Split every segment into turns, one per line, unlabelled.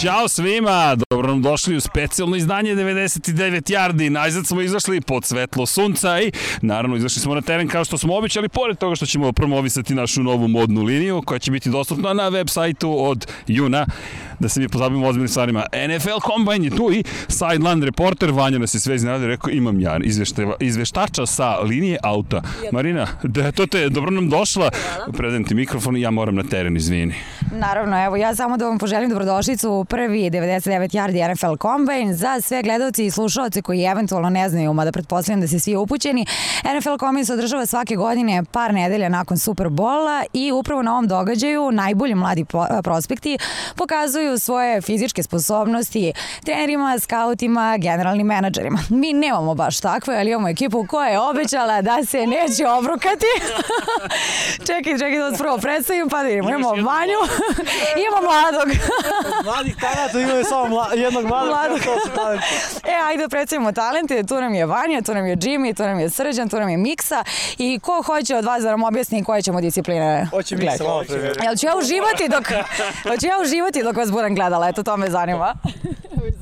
Ćao svima, dobro nam došli u specijalno izdanje 99 yardi. Najzad smo izašli pod svetlo sunca i naravno izašli smo na teren kao što smo običali, pored toga što ćemo promovisati našu novu modnu liniju koja će biti dostupna na web sajtu od juna da se mi pozabimo ozbiljnim stvarima. NFL Combine je tu i sideline reporter, Vanja nas je sve iznadio, rekao imam ja izvešteva, izveštača sa linije auta. Marina, da, to te, dobro nam došla, predajem ti mikrofon i ja moram na teren, izvini.
Naravno, evo ja samo da vam poželim dobrodošlicu u prvi 99 yardi NFL Combine za sve gledalci i slušalci koji eventualno ne znaju, mada pretpostavljam da se svi upućeni. NFL Combine se održava svake godine par nedelja nakon Superbola i upravo na ovom događaju najbolji mladi prospekti pokazuju svoje fizičke sposobnosti trenerima, skautima, generalnim menadžerima. Mi nemamo baš takve, ali imamo ekipu koja je obećala da se neće obrukati. čekaj, čekaj da vas prvo predstavim, pa da. Imamo Vanju, imamo mladog.
Mladih talenta imaju samo mla, jednog mladog.
Mladog. E, ajde da predstavimo talente. Tu nam je Vanja, tu nam je Jimmy, tu nam je Srđan, tu nam je Miksa. I ko hoće od vas da nam objasni koje ćemo discipline
Hoće mi se malo premijer.
Jel ću ja uživati dok, hoću ja uživati dok vas budem gledala, eto to me zanima.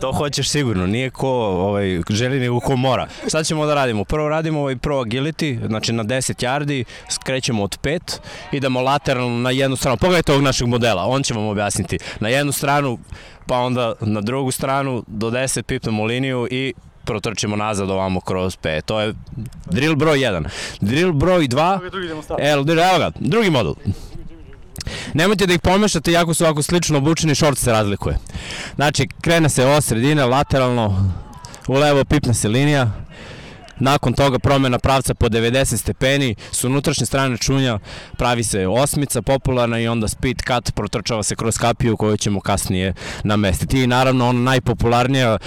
To hoćeš sigurno, nije ko ovaj, želi nego ko mora. Šta ćemo da radimo? Prvo radimo ovaj pro agility, znači na 10 yardi, skrećemo od 5, idemo lateralno na jednu stranu. Pogledajte ovog našeg modela, on će vam objasniti. Na jednu stranu, pa onda na drugu stranu, do 10 pipnemo liniju i protrčimo nazad ovamo kroz 5. To je drill broj 1. Drill broj 2,
Drugi idemo staviti.
evo, ga, drugi modul. Nemojte da ih pomešate, jako su ovako slično obučeni, šort se razlikuje. Znači, krene se ova sredina, lateralno, u levo pipne se linija, nakon toga promena pravca po 90 stepeni, s unutrašnje strane čunja pravi se osmica popularna i onda speed cut protrčava se kroz kapiju koju ćemo kasnije namestiti. I naravno ona najpopularnija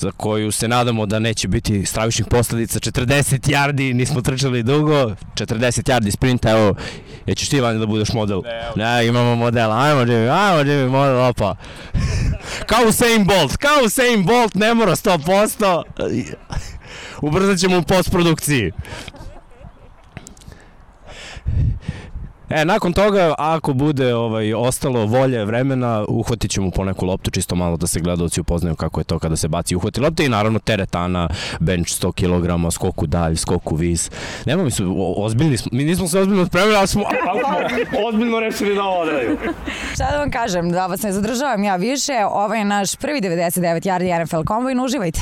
za koju se nadamo da neće biti stravičnih posledica. 40 yardi, nismo trčali dugo, 40 yardi sprinta, evo, ja ćeš ti Vanja da budeš model. Ne, imamo model, ajmo Jimmy, ajmo Jimmy, model, opa. kao Usain Bolt, kao Usain Bolt, ne mora 100%. Ubrzat ćemo u postprodukciji. E, nakon toga, ako bude ovaj, ostalo volje vremena, uhvatit ćemo po neku loptu, čisto malo da se gledalci upoznaju kako je to kada se baci uhvati lopta i naravno teretana, bench 100 kg, skoku dalj, skoku vis. Nema mi su, o- ozbiljni smo, mi nismo se ozbiljno spremili, ali smo, ali smo ozbiljno rešili da ovo odradimo.
Šta da vam kažem, da vas ne zadržavam ja više, ovo je naš prvi 99 yardi NFL Combine, uživajte.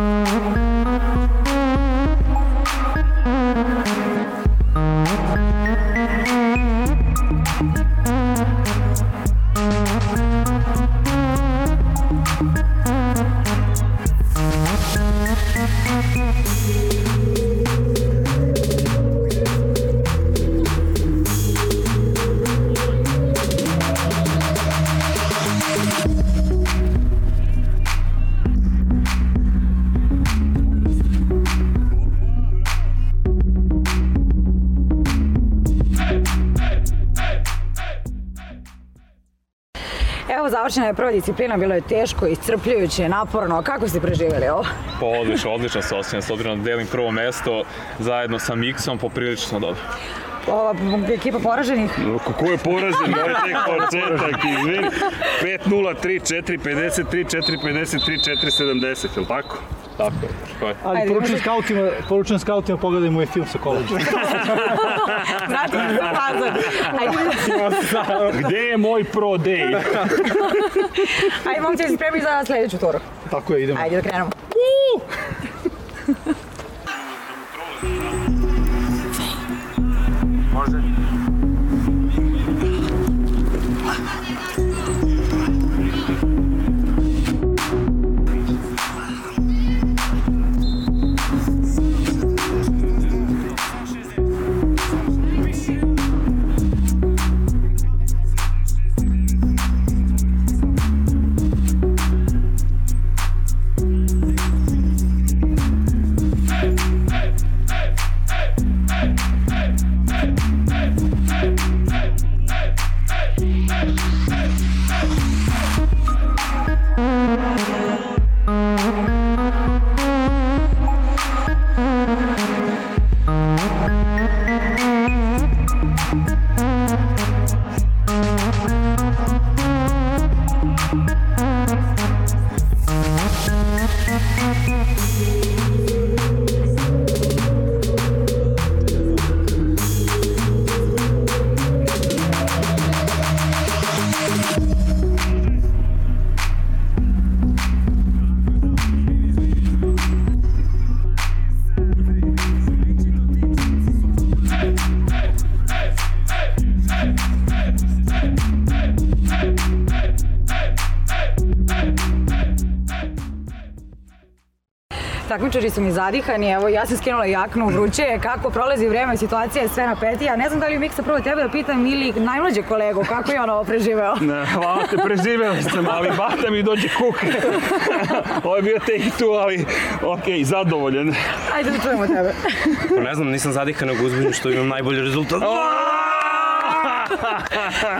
Mm-hmm. Završena je prva disciplina, bilo je teško, iscrpljujuće, naporno. Kako ste preživjeli ovo?
Pa odlično, odlično se osjećam, s obzirom da delim prvo mesto zajedno sa Miksom, poprilično dobro.
Ova ekipa poraženih?
Ko je poražen? Ovo je tek početak, izvini. 5-0, 3-4, 53, 4, 53, 4, 70, je li tako?
Tako je. tako je.
Ali poručujem skautima, poručujem skautima pogledaj moj film sa koleđa.
Vratite se nazad. Ajde,
Gde je moj pro day?
ajde momci, se spremi za sledeću turu.
Tako je, idemo.
Ajde da krenemo. was it? Takmičari su mi zadihani, evo ja sam skinula jaknu, vruće je, kako prolazi vreme, situacija je sve napetija. Ne znam da li Miksa prvo tebe da pitam ili najmlađe kolegu, kako je on ovo preživeo?
Ne, hvala te, preživeli sam, ali bata mi dođe kuk. Ovo je bio take two, ali okej, zadovoljen.
Ajde da čujemo tebe.
Pa ne znam, nisam zadihan nego uzbuđen što imam najbolji rezultat.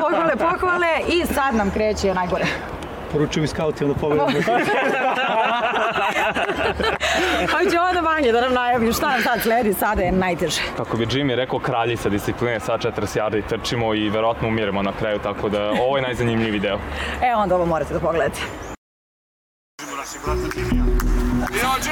Pohvale, pohvale i sad nam kreće najgore.
Poručujem i skautima da pogledam.
Hoće ovo da manje da nam najavim šta nam sad sledi, sada je najteže.
Kako bi Jimmy rekao, kraljica discipline, sad 40 yardi trčimo i verovatno umiremo na kraju, tako da ovo je najzanimljiviji deo.
E onda ovo morate da pogledate. Kraljica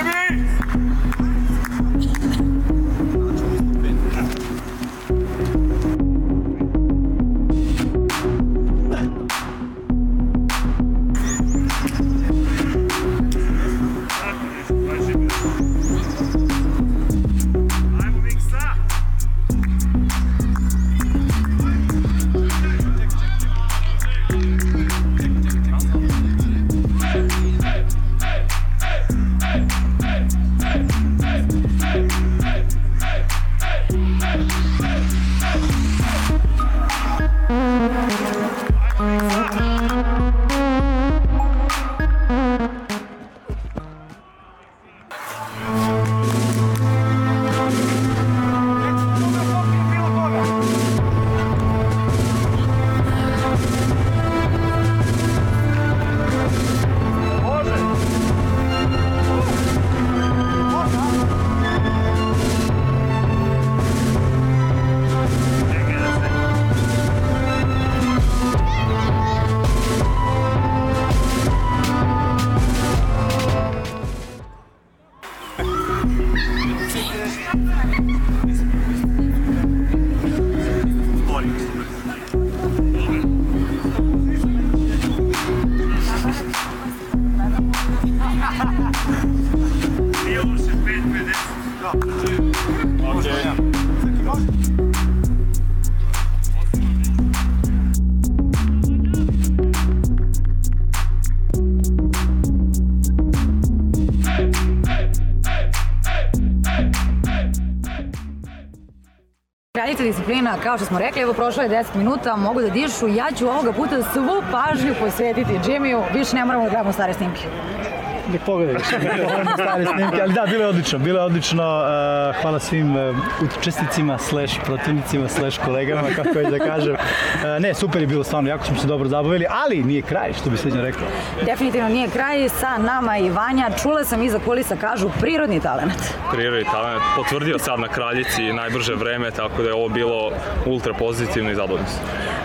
disciplina, kao što smo rekli, evo prošlo je 10 minuta, mogu da dišu, ja ću ovoga puta svu pažnju posvetiti Jimmyu, više ne moramo da gledamo stare snimke.
Ne pogledaj, stare snimke, ali da, bilo je odlično, bilo je odlično. Uh, hvala svim uh, učesnicima, slash protivnicima, slash kolegama, kako već da kažem. Uh, ne, super je bilo stvarno, jako smo se dobro zabavili, ali nije kraj, što bi Srednja rekla.
Definitivno nije kraj, sa nama i Vanja, čula sam iza kulisa kažu prirodni talent.
Prirodni talent potvrdio sad na kraljici najbrže vreme, tako da je ovo bilo ultra pozitivno i zadovoljno.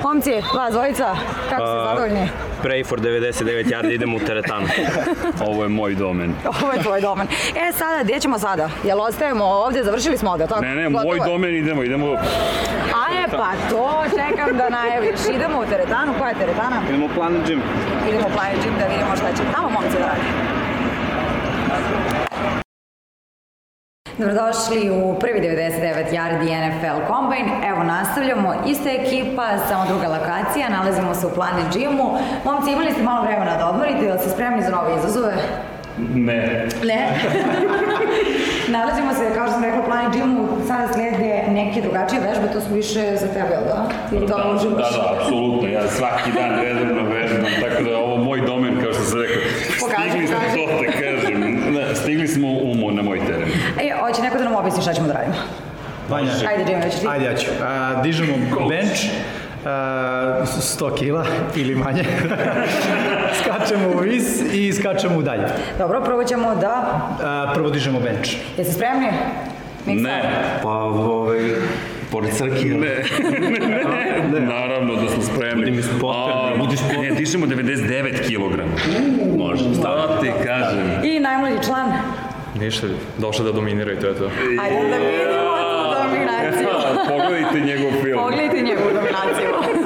Momci, vas dvojica, kako ste zadovoljni?
Pray for 99 yardi, idemo u teretanu.
Ovo je moj domen.
Ovo je tvoj domen. E sada, gdje ćemo sada? Jel ostajemo ovdje, završili smo ovdje, tako?
Ne, ne,
Gotovo
moj
je?
domen idemo, idemo.
A e, pa to čekam da najaviš. Idemo u teretanu, koja je teretana?
Idemo u Planet Gym.
Idemo u Planet Gym da vidimo šta će tamo momci da radi. Dobrodošli u prvi 99 yardi NFL Combine. Evo nastavljamo, ista ekipa, samo druga lokacija, nalazimo se u Planet Gymu. Momci, imali ste malo vremena da odmorite, jel ste spremni za nove izazove?
Ne.
Ne. Nalazimo se, kao što sam rekla, u Planet Gymu, sada slede neke drugačije vežbe, to su više za tebe, da? Ili to
Da,
uživaš?
da, da, apsolutno. Ja svaki dan redovno vežbam, tako da je ovo moj domen, kao što sam rekao. Stigli
pokaži.
to stigli smo u, mo- na moj teren.
E, hoće neko da nam objasni šta ćemo da radimo.
Vanja,
Ajde, Jimmy, hoćeš ti?
ajde ja ću. A, dižemo bench, a, 100 kila ili manje. skačemo u vis i skačemo u dalje.
Dobro, prvo ćemo da...
A, prvo dižemo bench.
Jeste spremni? Miksa?
Ne,
Pa, ovaj, pored crke.
ne, ne, naravno da smo spremni.
Budi mi
A,
bre, budi spoter.
Ne, dižemo 99 kg. Može, šta ti kažem.
I najmlađi član.
Ništa, došao da dominira i to je to.
Ajde da vidimo tu dominaciju.
Pogledajte njegov film.
Pogledajte njegovu dominaciju.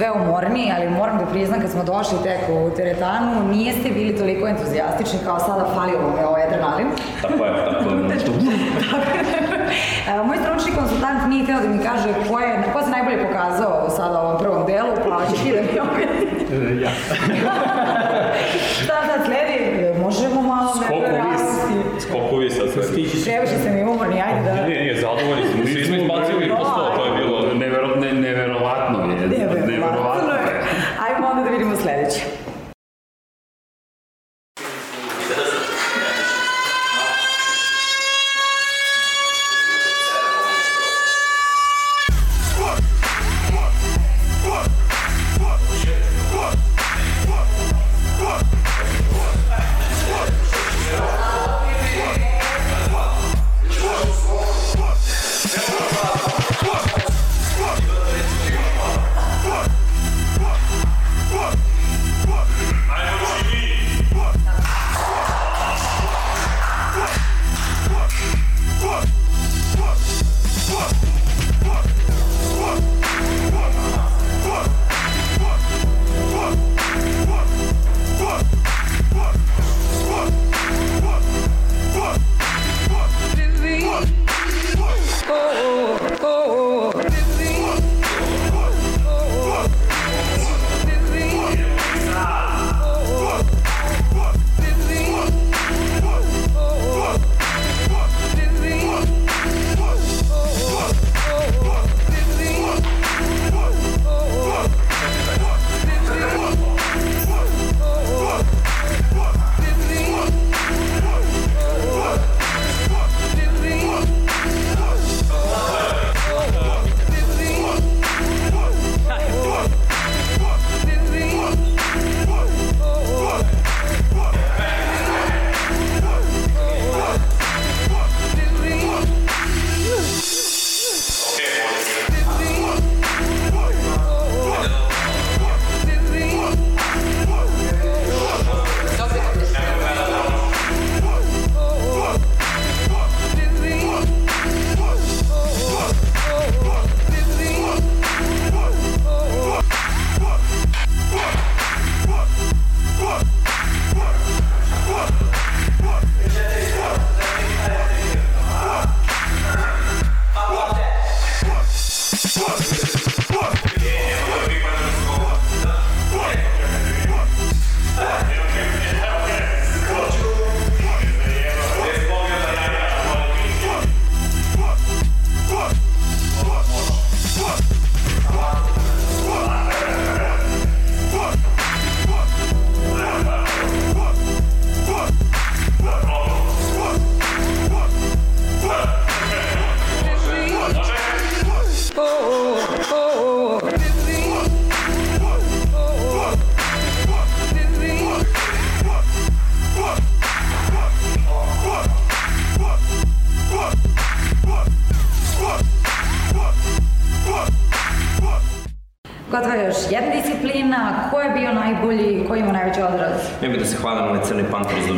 Sve umorniji, ali moram da priznam kad smo došli tek u teretanu, nijeste bili toliko entuzijastični kao sada falio vam je ovaj adrenalin.
Tako je, tako je.
E, Moj stručni konsultant nije hteo da mi kaže ko, je, ko se najbolje pokazao sada u ovom prvom delu, pa ćeš ti da mi objasni.
Ja.
Šta sad sledi? E, Možemo malo realnosti.
Skokovi sad sve.
Previše ste mi umorni, ajde da...
Nije, nije, zadovoljni smo. Svi smo
se hvalim, ali Crni Panter iz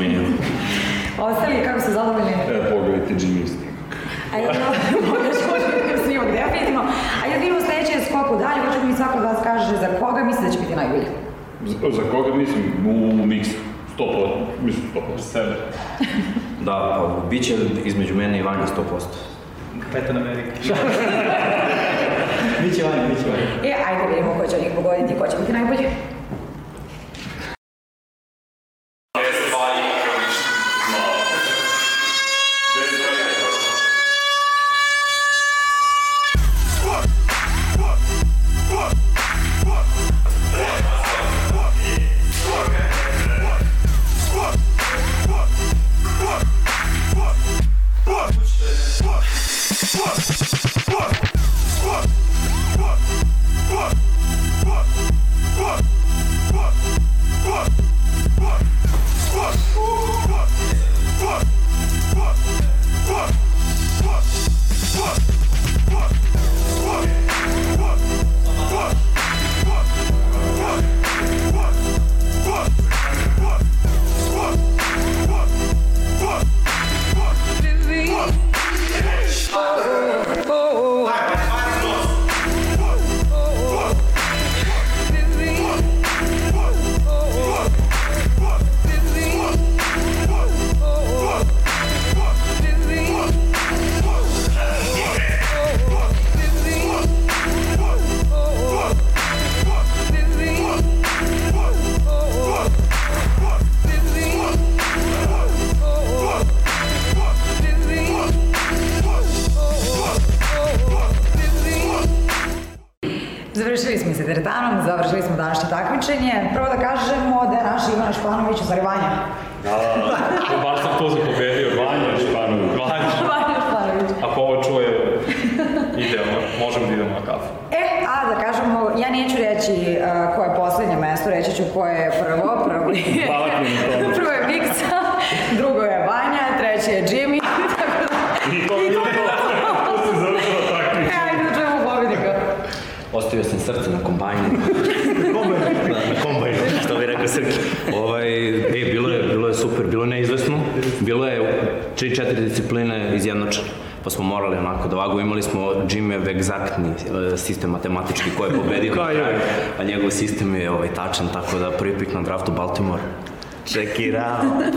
Check it out.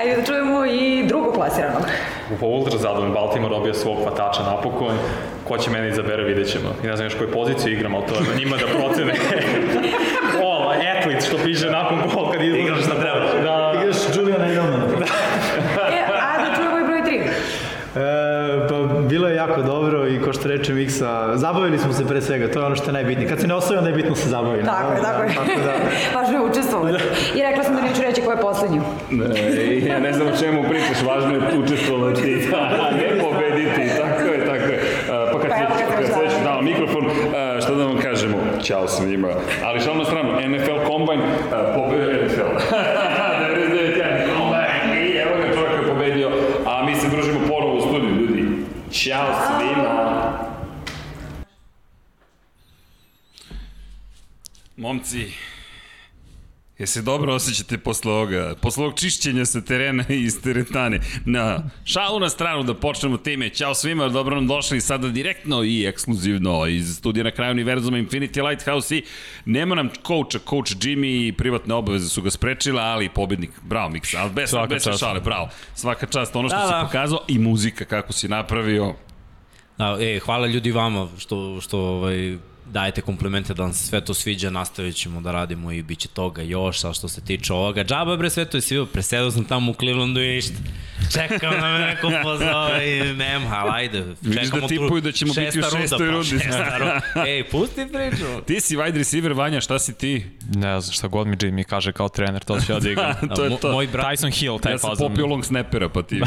Ajde da čujemo i drugog plasiranog.
Po ultra zadovoljno Baltimore dobio svog hvatača napokon. Ko će mene izabere, vidjet ćemo. I ne znam još koju poziciju igram, ali to je na njima da procene. o, atlet, što piše nakon gol kad izlaziš.
Igraš šta treba.
Da,
Igraš Juliana Edelmana.
E, a da čujemo i broj 3.
E, pa bilo je jako dobro i ko što reče Miksa, zabavili smo se pre svega, to je ono što je najbitnije. Kad se ne osvoji, onda je bitno da se zabavi.
Tako je, tako je.
Tako da,
Baš bi učestvovali. I rekla sam da neću reći ko je poslednji.
Ne, ja ne znam o čemu pričaš, važno je učestvovati, a ne pobediti, tako je, tako je. Pa kad
Pa evo
se,
kad
kad
se
već dao mikrofon, šta da vam kažemo, ćao svima. Ali šal na stranu, NFL Combine, pobedio NFL. 99 jedan Combine, i evo ga čovjek je pobedio, a mi se družimo ponovo u studiju, ljudi. Ćao svima. Momci, Je se dobro osjećate posle ovoga, posle ovog čišćenja sa terena i iz teretane. Na šalu na stranu da počnemo time. Ćao svima, dobro nam došli sada direktno i ekskluzivno iz studija na kraju univerzuma Infinity Lighthouse i nema nam coacha, coach Jimmy i privatne obaveze su ga sprečila, ali pobednik, bravo Miks, ali bez,
Svaka
bez
čast.
šale, bravo. Svaka čast, ono što
Da,
si
da.
pokazao i muzika kako si napravio.
Da, e, hvala ljudi vama što, što ovaj, dajete komplimente da vam se sve to sviđa, nastavit ćemo da radimo i bit će toga još, a što se tiče ovoga, džaba bre sve to je svi, presedao sam tamo u Clevelandu i ništa. Čekam da me neko pozove i nema, ali ajde.
Vidiš
čekamo
da
tu
tipuju da ćemo biti u
šesta runda,
šestoj
pa,
rundi.
šesta runda. Ej, pusti priču.
Ti si wide receiver, Vanja, šta si ti?
Ne znam šta god mi Jimmy kaže kao trener, to ću ja da igram.
to je to.
Moj brat
Tyson Hill, taj
Ja sam
fazon.
popio long snapera, pa ti...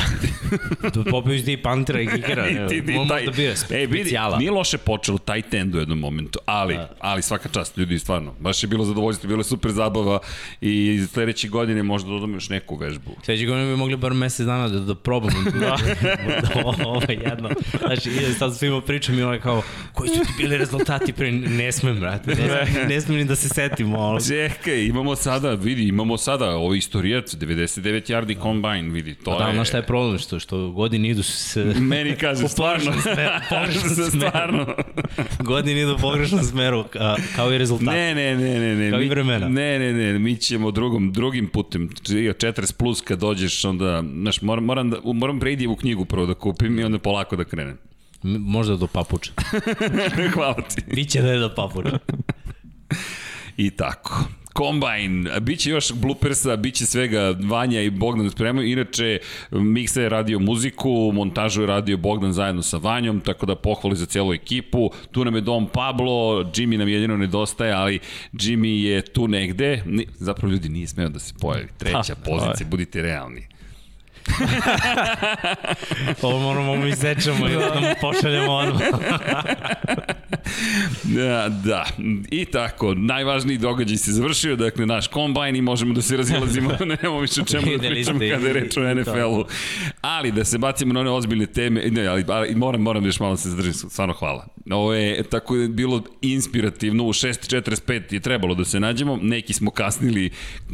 popio iz ti pantera i kikera.
I ti, ti,
Mo-
taj,
možda bio je
e, vidi, nije loše počelo taj tend u jednom momentu, ali, ali svaka čast, ljudi, stvarno, baš je bilo zadovoljstvo, bilo je super zabava i sledeće godine možda dodamo još neku vežbu.
Sledeće godine bi mogli bar mesec dana da, da probamo. Da, da, ovo je jedno. Znači, i sad svima pričam i ovaj kao, koji su ti bili rezultati pre... Ne smem, brate. Ne, smem, ne smem ni da se setim. Ono.
Čekaj, imamo sada, vidi, imamo sada ovo istorijat, 99 yardi combine, vidi, to
Da,
je...
znaš šta je problem? Što, što godine idu se...
Meni kaže, stvarno,
smeru.
stvarno.
godine idu u pogrešnom smeru, kao i rezultati.
Ne, ne, ne, ne, ne.
Kao i vremena.
Ne, ne, ne, mi ćemo drugom, drugim putem. 40 plus kad dođeš, onda, znaš, moram, moram, da, moram Bradyjevu knjigu prvo da kupim i onda polako da krenem.
Možda do papuča.
Hvala ti.
Biće da je do papuča.
I tako. Combine, bit će još bloopersa, bit će svega Vanja i Bogdan spremaju. Inače, Miksa je radio muziku, montažu je radio Bogdan zajedno sa Vanjom, tako da pohvali za cijelu ekipu. Tu nam je Dom Pablo, Jimmy nam jedino nedostaje, ali Jimmy je tu negde. Zapravo ljudi nije smeo da se pojavi. Treća pozicija, budite realni.
Ovo moramo mi sečamo i da mu pošaljemo odmah.
Da, da. I tako, najvažniji događaj se završio, dakle, naš kombajn i možemo da se razilazimo, nemamo više o čemu da pričamo kada je reč o NFL-u. Ali da se bacimo na one ozbiljne teme, ne, ali, ali moram, moram još malo da se zadržim, stvarno hvala. Ovo je tako je bilo inspirativno, u 6.45 je trebalo da se nađemo, neki smo kasnili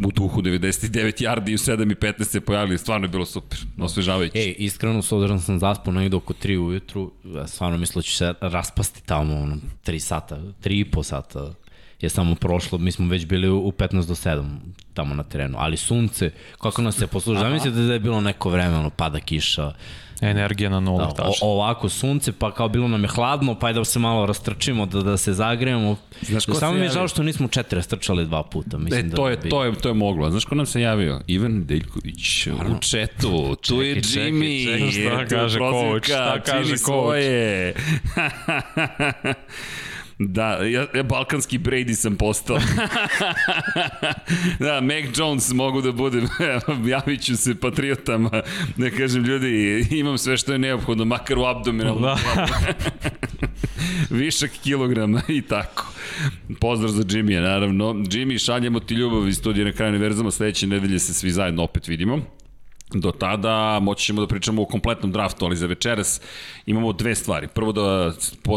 u duhu 99 yardi i u 7.15 se pojavili, stvarno je bilo super, osvežavajuće.
Ej, iskreno, s obzirom da sam zaspao negde oko 3 ujutru, ja stvarno mislio da ću se raspasti tamo, ono, 3 sata, 3 i po sata je samo prošlo, mi smo već bili u 15 do 7 tamo na terenu, ali sunce, kako nas se posluža, zamislite da je bilo neko vreme, ono, pada kiša,
Energija na nulu,
da,
tačno.
ovako sunce, pa kao bilo nam je hladno, pa je da se malo rastrčimo, da, da se zagrejemo.
Znaš ko
Samo mi je žao što nismo četiri strčali dva puta. Mislim
E,
da
to je,
bi-
to je, to je moglo. Znaš ko nam se javio? Ivan Deljković u četu. Tu je
Čekaj, čekaj,
Jimmy.
čekaj, šta
Eto,
kaže
prozivka,
coach, šta kaže coach?
Da, ja, ja balkanski Brady sam postao. da, Mac Jones mogu da budem, javit ću se patriotama, da kažem ljudi, imam sve što je neophodno, makar u abdominalnom. Da. Višak kilograma i tako. Pozdrav za Jimmy, naravno. Jimmy, šaljemo ti ljubav iz studija na kraju univerzama, sledeće nedelje se svi zajedno opet vidimo. Do tada moći ćemo da pričamo o kompletnom draftu, ali za večeras imamo dve stvari. Prvo da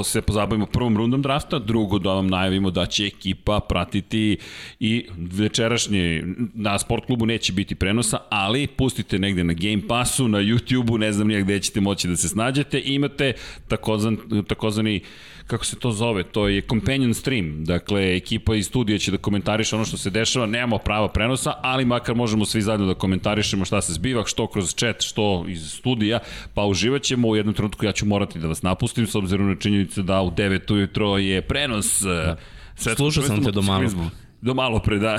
se pozabavimo prvom rundom drafta, drugo da vam najavimo da će ekipa pratiti i večerašnje na sport klubu neće biti prenosa, ali pustite negde na Game Passu, na YouTube-u, ne znam nijak gde ćete moći da se snađete imate takozvan, takozvani kako se to zove, to je companion stream, dakle ekipa iz studija će da komentariše ono što se dešava, nemamo prava prenosa, ali makar možemo svi zajedno da komentarišemo šta se zbiva, što kroz chat, što iz studija, pa uživat ćemo, u jednom trenutku ja ću morati da vas napustim, s obzirom na činjenicu da u 9 ujutro je prenos da.
Slušao sam te do malo.
Do malo pre, da.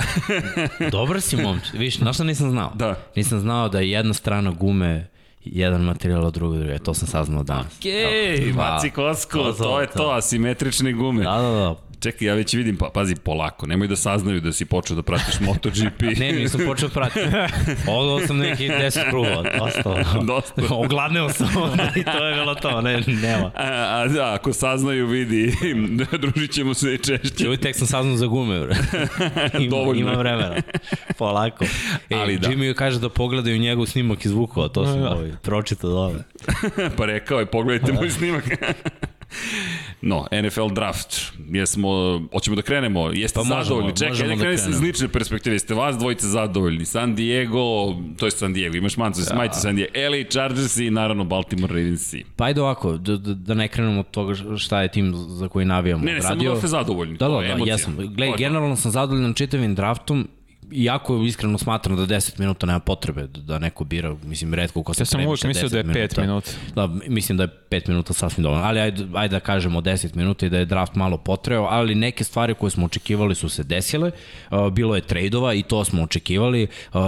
Dobar si momč. Viš, znaš šta nisam znao?
Da.
Nisam znao da je jedna strana gume jedan materijal od drugog druge. To sam saznao danas.
Okej, okay, to, to, to je to, asimetrične gume.
Da, da, da.
Čekaj, ja već vidim, pa, pazi, polako, nemoj da saznaju da si počeo da pratiš MotoGP.
ne, nisam počeo da pratiti. Odao sam neki 10 krugova, dosta. dosta. Ogladneo sam i to je bilo to, ne, nema.
A, a da, ako saznaju, vidi, družit ćemo se češće.
Čuj, tek sam saznao za gume, bro. ima, Dovoljno. Ima vremena. Polako. E, Ali da. Jimmy kaže da pogledaju njegov snimak iz Vukova, to sam da. ovaj, pročitao dobro.
pa rekao je, pogledajte moj snimak. No, NFL draft. Jesmo, hoćemo da krenemo. Jeste pa možemo, zadovoljni? Čekaj, da krenemo iz lične perspektive. Jeste vas dvojice zadovoljni? San Diego, to je San Diego, imaš mancu, ja. majice San Diego. LA Chargers i naravno Baltimore Ravens.
Pa ajde ovako, da, da, da ne krenemo od toga šta je tim za koji navijamo.
Ne, ne,
radio. samo
da ste zadovoljni.
Da, da, da, jesam. Gle, generalno sam zadovoljan čitavim draftom iako iskreno smatram da 10 minuta nema potrebe da neko bira, mislim, redko ko se
Ja sam uvijek mislio da je 5 minuta.
Da, mislim da je 5 minuta sasvim dovoljno, ali ajde, ajde da kažemo 10 minuta i da je draft malo potreo, ali neke stvari koje smo očekivali su se desile, bilo je trejdova i to smo očekivali,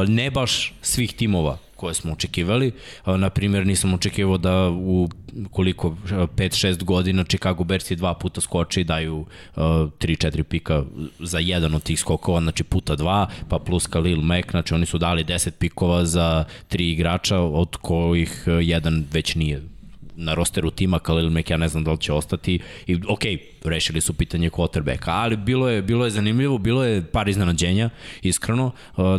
ne baš svih timova koje smo očekivali. Na primjer, nisam očekivao da u koliko 5-6 godina Chicago Bears dva puta skoče i daju 3-4 pika za jedan od tih skokova, znači puta dva, pa plus Khalil Mack, znači oni su dali 10 pikova za tri igrača, od kojih jedan već nije na rosteru tima, Khalil Mack ja ne znam da li će ostati. I ok, rešili su pitanje quarterbacka, ali bilo je, bilo je zanimljivo, bilo je par iznenađenja, iskreno,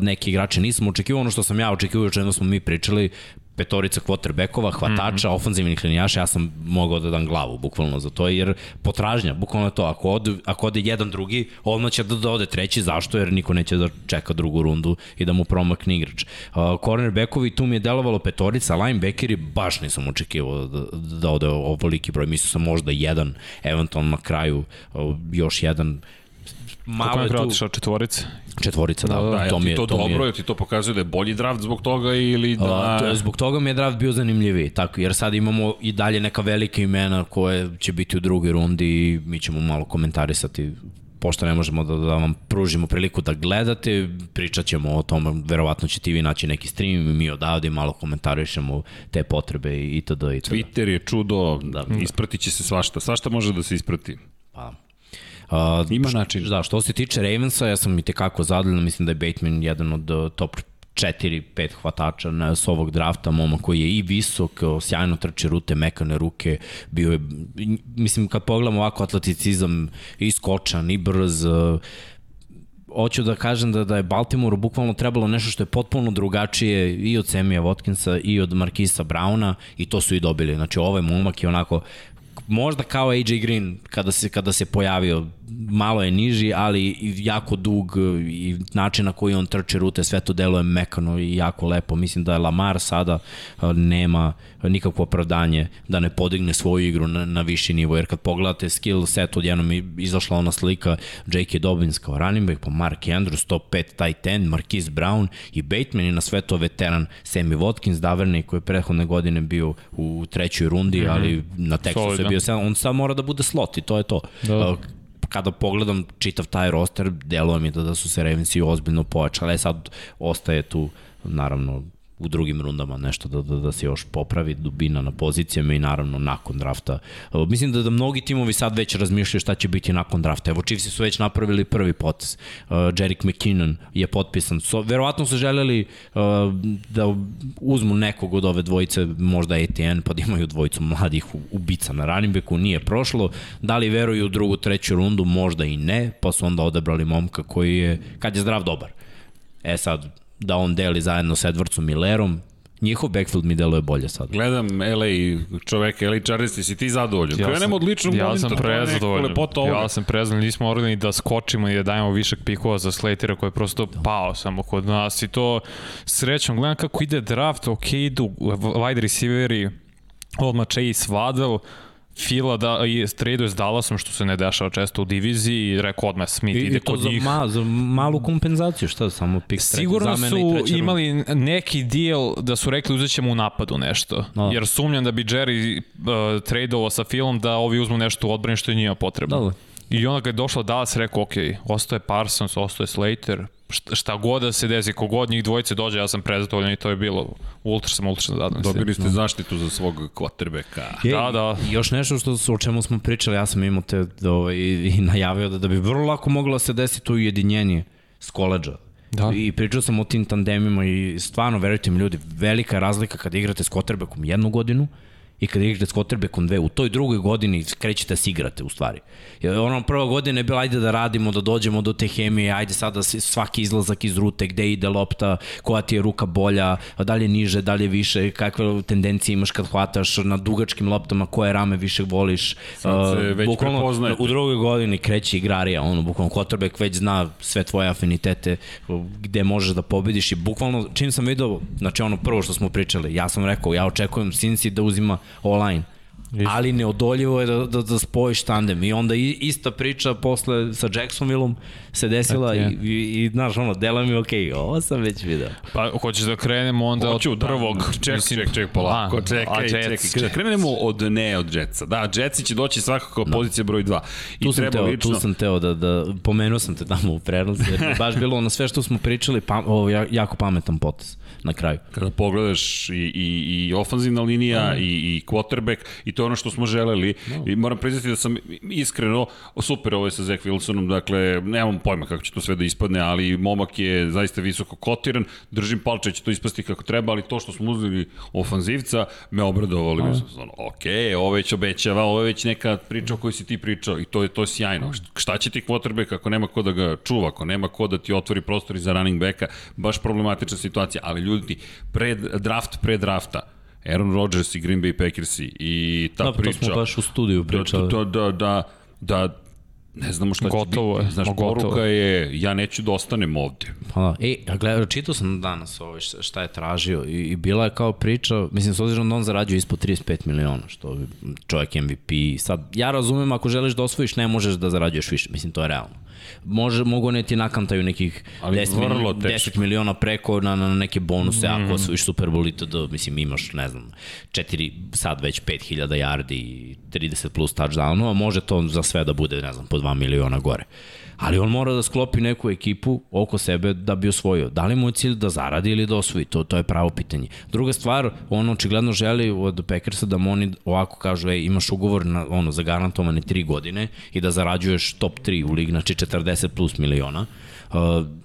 neki igrači nisam očekivao ono što sam ja očekivao, o čemu smo mi pričali, petorica quarterbackova, hvatača, mm -hmm. ofanzivnih linijaša, ja sam mogao da dam glavu bukvalno za to, jer potražnja, bukvalno to, ako ode, ako ode jedan drugi, odmah će da, da ode treći, zašto? Jer niko neće da čeka drugu rundu i da mu promakne igrač. Uh, cornerbackovi, tu mi je delovalo petorica, linebackeri, baš nisam očekivao da, da ode ovoliki broj, mislio sam možda jedan, eventualno na kraju uh, još jedan,
malo je tu... otišao četvorice?
Četvorica, da. da,
da to mi je, to, to dobro, je... ti to pokazuje da je bolji draft zbog toga ili da... A,
to je, zbog toga mi je draft bio zanimljiviji, tako, jer sad imamo i dalje neka velika imena koje će biti u drugoj rundi i mi ćemo malo komentarisati pošto ne možemo da, da vam pružimo priliku da gledate, pričat ćemo o tome, verovatno ćete i vi naći neki stream i mi odavde malo komentarišemo te potrebe i itd. itd.
Twitter je čudo, da, ispratit će se svašta, svašta može da se isprati.
Pa,
Uh, Ima način.
Da, što se tiče Ravensa, ja sam i tekako zadovoljan, mislim da je Bateman jedan od uh, top 4-5 hvatača na, s ovog drafta, moma koji je i visok, sjajno trči rute, mekane ruke, bio je, mislim, kad pogledamo ovako atleticizam, i skočan, i brz, uh, hoću da kažem da, da je Baltimore bukvalno trebalo nešto što je potpuno drugačije i od Semija Watkinsa i od Markisa Brauna i to su i dobili. Znači ovaj momak je onako možda kao AJ Green kada se, kada se pojavio malo je niži, ali jako dug i način na koji on trče rute, sve to deluje mekano i jako lepo. Mislim da je Lamar sada nema nikakvo opravdanje da ne podigne svoju igru na, na viši nivo, jer kad pogledate skill set, odjednom izašla ona slika J.K. Dobbins kao running back, pa Mark Andrews, top 5 tight end, Marquise Brown i Bateman i na sve to veteran Sammy Watkins, Daverny koji je prethodne godine bio u trećoj rundi, mm -hmm. ali na tekstu se bio on sad mora da bude slot i to je to. Da kada pogledam čitav taj roster, deluje mi da, da su se Ravensi ozbiljno pojačali, e sad ostaje tu naravno u drugim rundama nešto da, da, da se još popravi dubina na pozicijama i naravno nakon drafta. Mislim da, da mnogi timovi sad već razmišljaju šta će biti nakon drafta. Evo Chiefs su već napravili prvi potez. Uh, Jerick McKinnon je potpisan. So, verovatno su želeli uh, da uzmu nekog od ove dvojice, možda ETN, pa da imaju dvojicu mladih ubica na running backu. Nije prošlo. Da li veruju u drugu, treću rundu? Možda i ne, pa su onda odabrali momka koji je, kad je zdrav, dobar. E sad, da on deli zajedno sa Edwardsom Millerom, njihov backfield mi deluje bolje sad.
Gledam LA čoveka, LA Chargers, si ti zadovoljan? Ja Krenemo od ličnog
ja sam prezadovoljan.
Ja
sam prezadovoljan, nismo morali da skočimo i da dajemo višak pikova za Slatera koji je prosto pao samo kod nas i to srećom. Gledam kako ide draft, ok, idu wide receiveri, odmah Chase Waddle, Fila da, i traduje s Dallasom, što se ne dešava često u diviziji, i rekao odmah Smith I, ide kod
za
njih.
Ma, za malu kompenzaciju, šta samo pik
Sigurno su imali neki deal da su rekli uzet ćemo u napadu nešto, da. jer sumnjam da bi Jerry uh, tradeovao sa Filom da ovi uzmu nešto u odbrani što je njima potrebno. Da, da. I onda kad je došla Dallas, rekao, ok, ostaje Parsons, ostaje Slater, šta god da se desi, kogod njih dvojice dođe, ja sam prezadovoljan i to je bilo ultra sam ultra zadovoljan.
Dobili ste zaštitu za svog kvotrbeka.
Da, da.
Još nešto što o čemu smo pričali, ja sam imao te ovaj, i najavio da, da bi vrlo lako moglo da se desiti to ujedinjenje s koleđa. Da. I pričao sam o tim tandemima i stvarno, verujte mi ljudi, velika razlika kada igrate s quarterbackom jednu godinu i kada igrate s quarterbackom dve, u toj drugoj godini krećete da se igrate u stvari. Jer ono prva godina je bila ajde da radimo, da dođemo do te hemije, ajde sada svaki izlazak iz rute, gde ide lopta, koja ti je ruka bolja, da li je niže, da li je više, kakve tendencije imaš kad hvataš na dugačkim loptama, koje rame više voliš.
Sad se već prepoznajete.
U drugoj godini kreće igrarija, ono, bukvalno quarterback već zna sve tvoje afinitete, gde možeš da pobediš i bukvalno, čim sam vidio, znači ono prvo što smo pričali, ja sam rekao, ja očekujem Cincy da uzima online. Ali neodoljivo je da, da, da spojiš tandem. I onda ista priča posle sa Jacksonvilleom se desila okay. i, i, i znaš ono, dela mi ok, ovo sam već video.
Pa hoćeš da krenemo onda Hoću, od da. prvog. Da,
ček, mislim, ček, ček, polako, a, čekaj, a čekaj. čekaj. Da krenemo od ne od Jetsa. Da, Jetsi će doći svakako da. pozicija broj 2.
I tu, sam teo, lično... tu sam teo da, da pomenuo sam te tamo u prenosu, jer baš bilo ono sve što smo pričali, pa, ovo, jako pametan potes na kraju.
Kada pogledaš i, i, i ofanzivna linija mm. i, i quarterback i to je ono što smo želeli no. i moram priznati da sam iskreno super ovo je sa Zach Wilsonom, dakle nemam pojma kako će to sve da ispadne, ali momak je zaista visoko kotiran, držim palče će to ispasti kako treba, ali to što smo uzeli ofanzivca me obradovali. Mm. Sam, ok, ovo već obećava, ovo je već neka priča o kojoj si ti pričao i to je to je sjajno. Šta će ti quarterback ako nema ko da ga čuva, ako nema ko da ti otvori prostor za running backa, baš problematična situacija, ali ljudi pred, draft pre drafta, Aaron Rodgers i Green Bay Packers i ta
da,
priča.
To smo baš u studiju pričali.
Da, da, da, da, ne znamo šta gotovo će biti. Znaš, gotovo. poruka je, ja neću da ostanem ovde.
Pa da, e, a gledaj, čitao sam danas ovo šta je tražio i, i bila je kao priča, mislim, s obzirom da on zarađuje ispod 35 miliona, što čovjek MVP, sad, ja razumem ako želiš da osvojiš, ne možeš da zarađuješ više, mislim, to je realno može, mogu ne ti nakantaju nekih Ali 10, miliona, 10 miliona preko na, na neke bonuse, mm -hmm. ako osvojiš Super Bowl i to, da, mislim, imaš, ne znam, 4, sad već 5000 yardi i 30 plus touchdownova, može to za sve da bude, ne znam, po 2 miliona gore. Ali on mora da sklopi neku ekipu oko sebe da bi osvojio. Da li mu je cilj da zaradi ili da osvoji? To, to je pravo pitanje. Druga stvar, on očigledno želi od Packersa da mu oni ovako kažu, ej, imaš ugovor na, ono, za garantovane 3 godine i da zarađuješ top 3 u lig, znači 40 plus miliona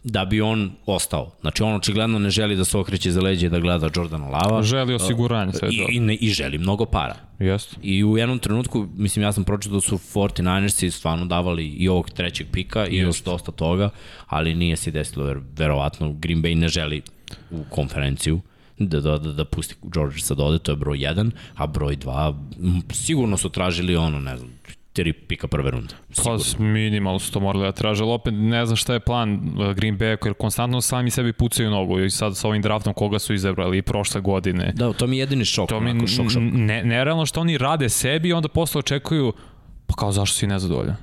da bi on ostao. Znači on očigledno ne želi da se okreće za leđe da gleda Jordana Lava.
Želi osiguranje sve.
I, i, ne, I želi mnogo para.
Jeste.
I u jednom trenutku, mislim ja sam pročitao da su 49ersi stvarno davali i ovog trećeg pika i još dosta toga, ali nije se desilo jer verovatno Green Bay ne želi u konferenciju da, da, da, da pusti Georgesa da ode, to je broj 1, a broj 2 sigurno su tražili ono, ne znam, tri pika prve runde.
Sigurno. Pa minimalno su to morali da traže, ali opet ne znam šta je plan uh, Green Bay, jer konstantno sami sebi pucaju nogu i sad sa ovim draftom koga su izabrali i prošle godine.
Da, to mi je jedini šok.
To mi šok, šok. Ne, nerealno što oni rade sebi i onda posle očekuju, pa kao zašto si nezadovoljan?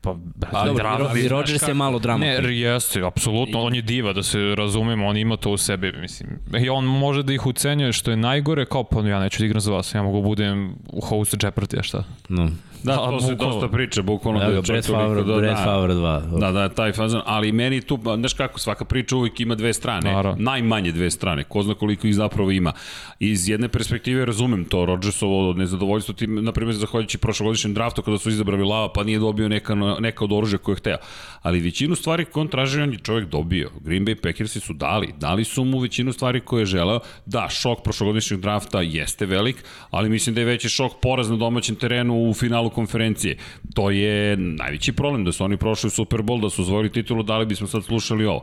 Pa,
A, dobro, drama, i Rodgers je malo drama.
Ne, jeste, apsolutno, on je diva, da se razumemo, on ima to u sebi, mislim. I on može da ih ucenjuje, što je najgore, kao pa ja neću da igram za vas, ja mogu da budem u hostu Jeopardy, šta?
No. Da, to se dosta priča, bukvalno
da, da je Brett Favre, da, Brett Favre 2.
Da, da, taj fazan, ali meni tu, znaš kako, svaka priča uvijek ima dve strane, Naravno. najmanje dve strane, ko zna koliko ih zapravo ima. Iz jedne perspektive razumem to, Rodgersovo nezadovoljstvo, tim, na primjer, zahvaljujući prošlogodišnjem draftu kada su izabrali Lava, pa nije dobio neka, neka od oružja koje je hteo. Ali većinu stvari koje on traži, on je čovjek dobio. Green Bay Packersi su dali, dali su mu većinu stvari koje je želeo. Da, šok prošlogodišnjeg drafta jeste velik, ali mislim da je veći šok poraz na domaćem terenu u finalu konferencije. To je najveći problem, da su oni prošli u Super Bowl, da su zvojili titulu, da li bismo sad slušali ovo?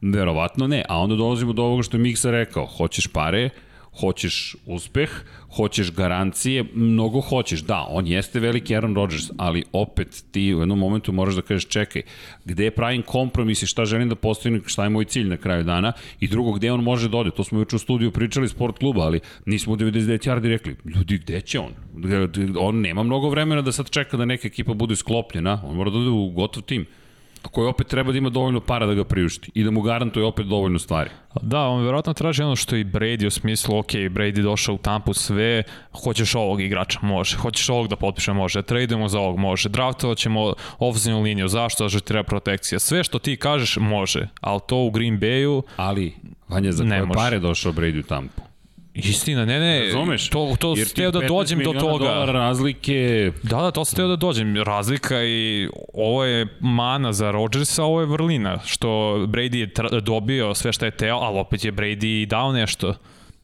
Verovatno ne, a onda dolazimo do ovoga što je Miksa rekao, hoćeš pare, hoćeš uspeh, hoćeš garancije, mnogo hoćeš. Da, on jeste veliki Aaron Rodgers, ali opet ti u jednom momentu moraš da kažeš čekaj, gde pravim kompromis i šta želim da postignem, šta je moj cilj na kraju dana i drugo, gde on može da ode. To smo juče u studiju pričali sport kluba, ali nismo u 99 yardi rekli, ljudi, gde će on? On nema mnogo vremena da sad čeka da neka ekipa bude sklopljena, on mora da ode u gotov tim koji opet treba da ima dovoljno para da ga priušti i da mu garantuje opet dovoljno stvari.
Da, on verovatno traži ono što i Brady u smislu, ok, Brady došao u Tampu sve, hoćeš ovog igrača, može, hoćeš ovog da potpiše, može, tradujemo za ovog, može, draftovat ćemo ofenzivnu liniju, zašto, zašto treba protekcija, sve što ti kažeš može, ali to u Green Bayu...
Ali, Vanja, za koje pare došao Brady u Tampu?
Istina, ne, ne,
Razumeš?
to, to steo da dođem do toga.
Razlike...
Da, da, to steo da dođem. Razlika i ovo je mana za Rodgersa, ovo je vrlina. Što Brady je dobio sve što je teo, ali opet je Brady dao nešto.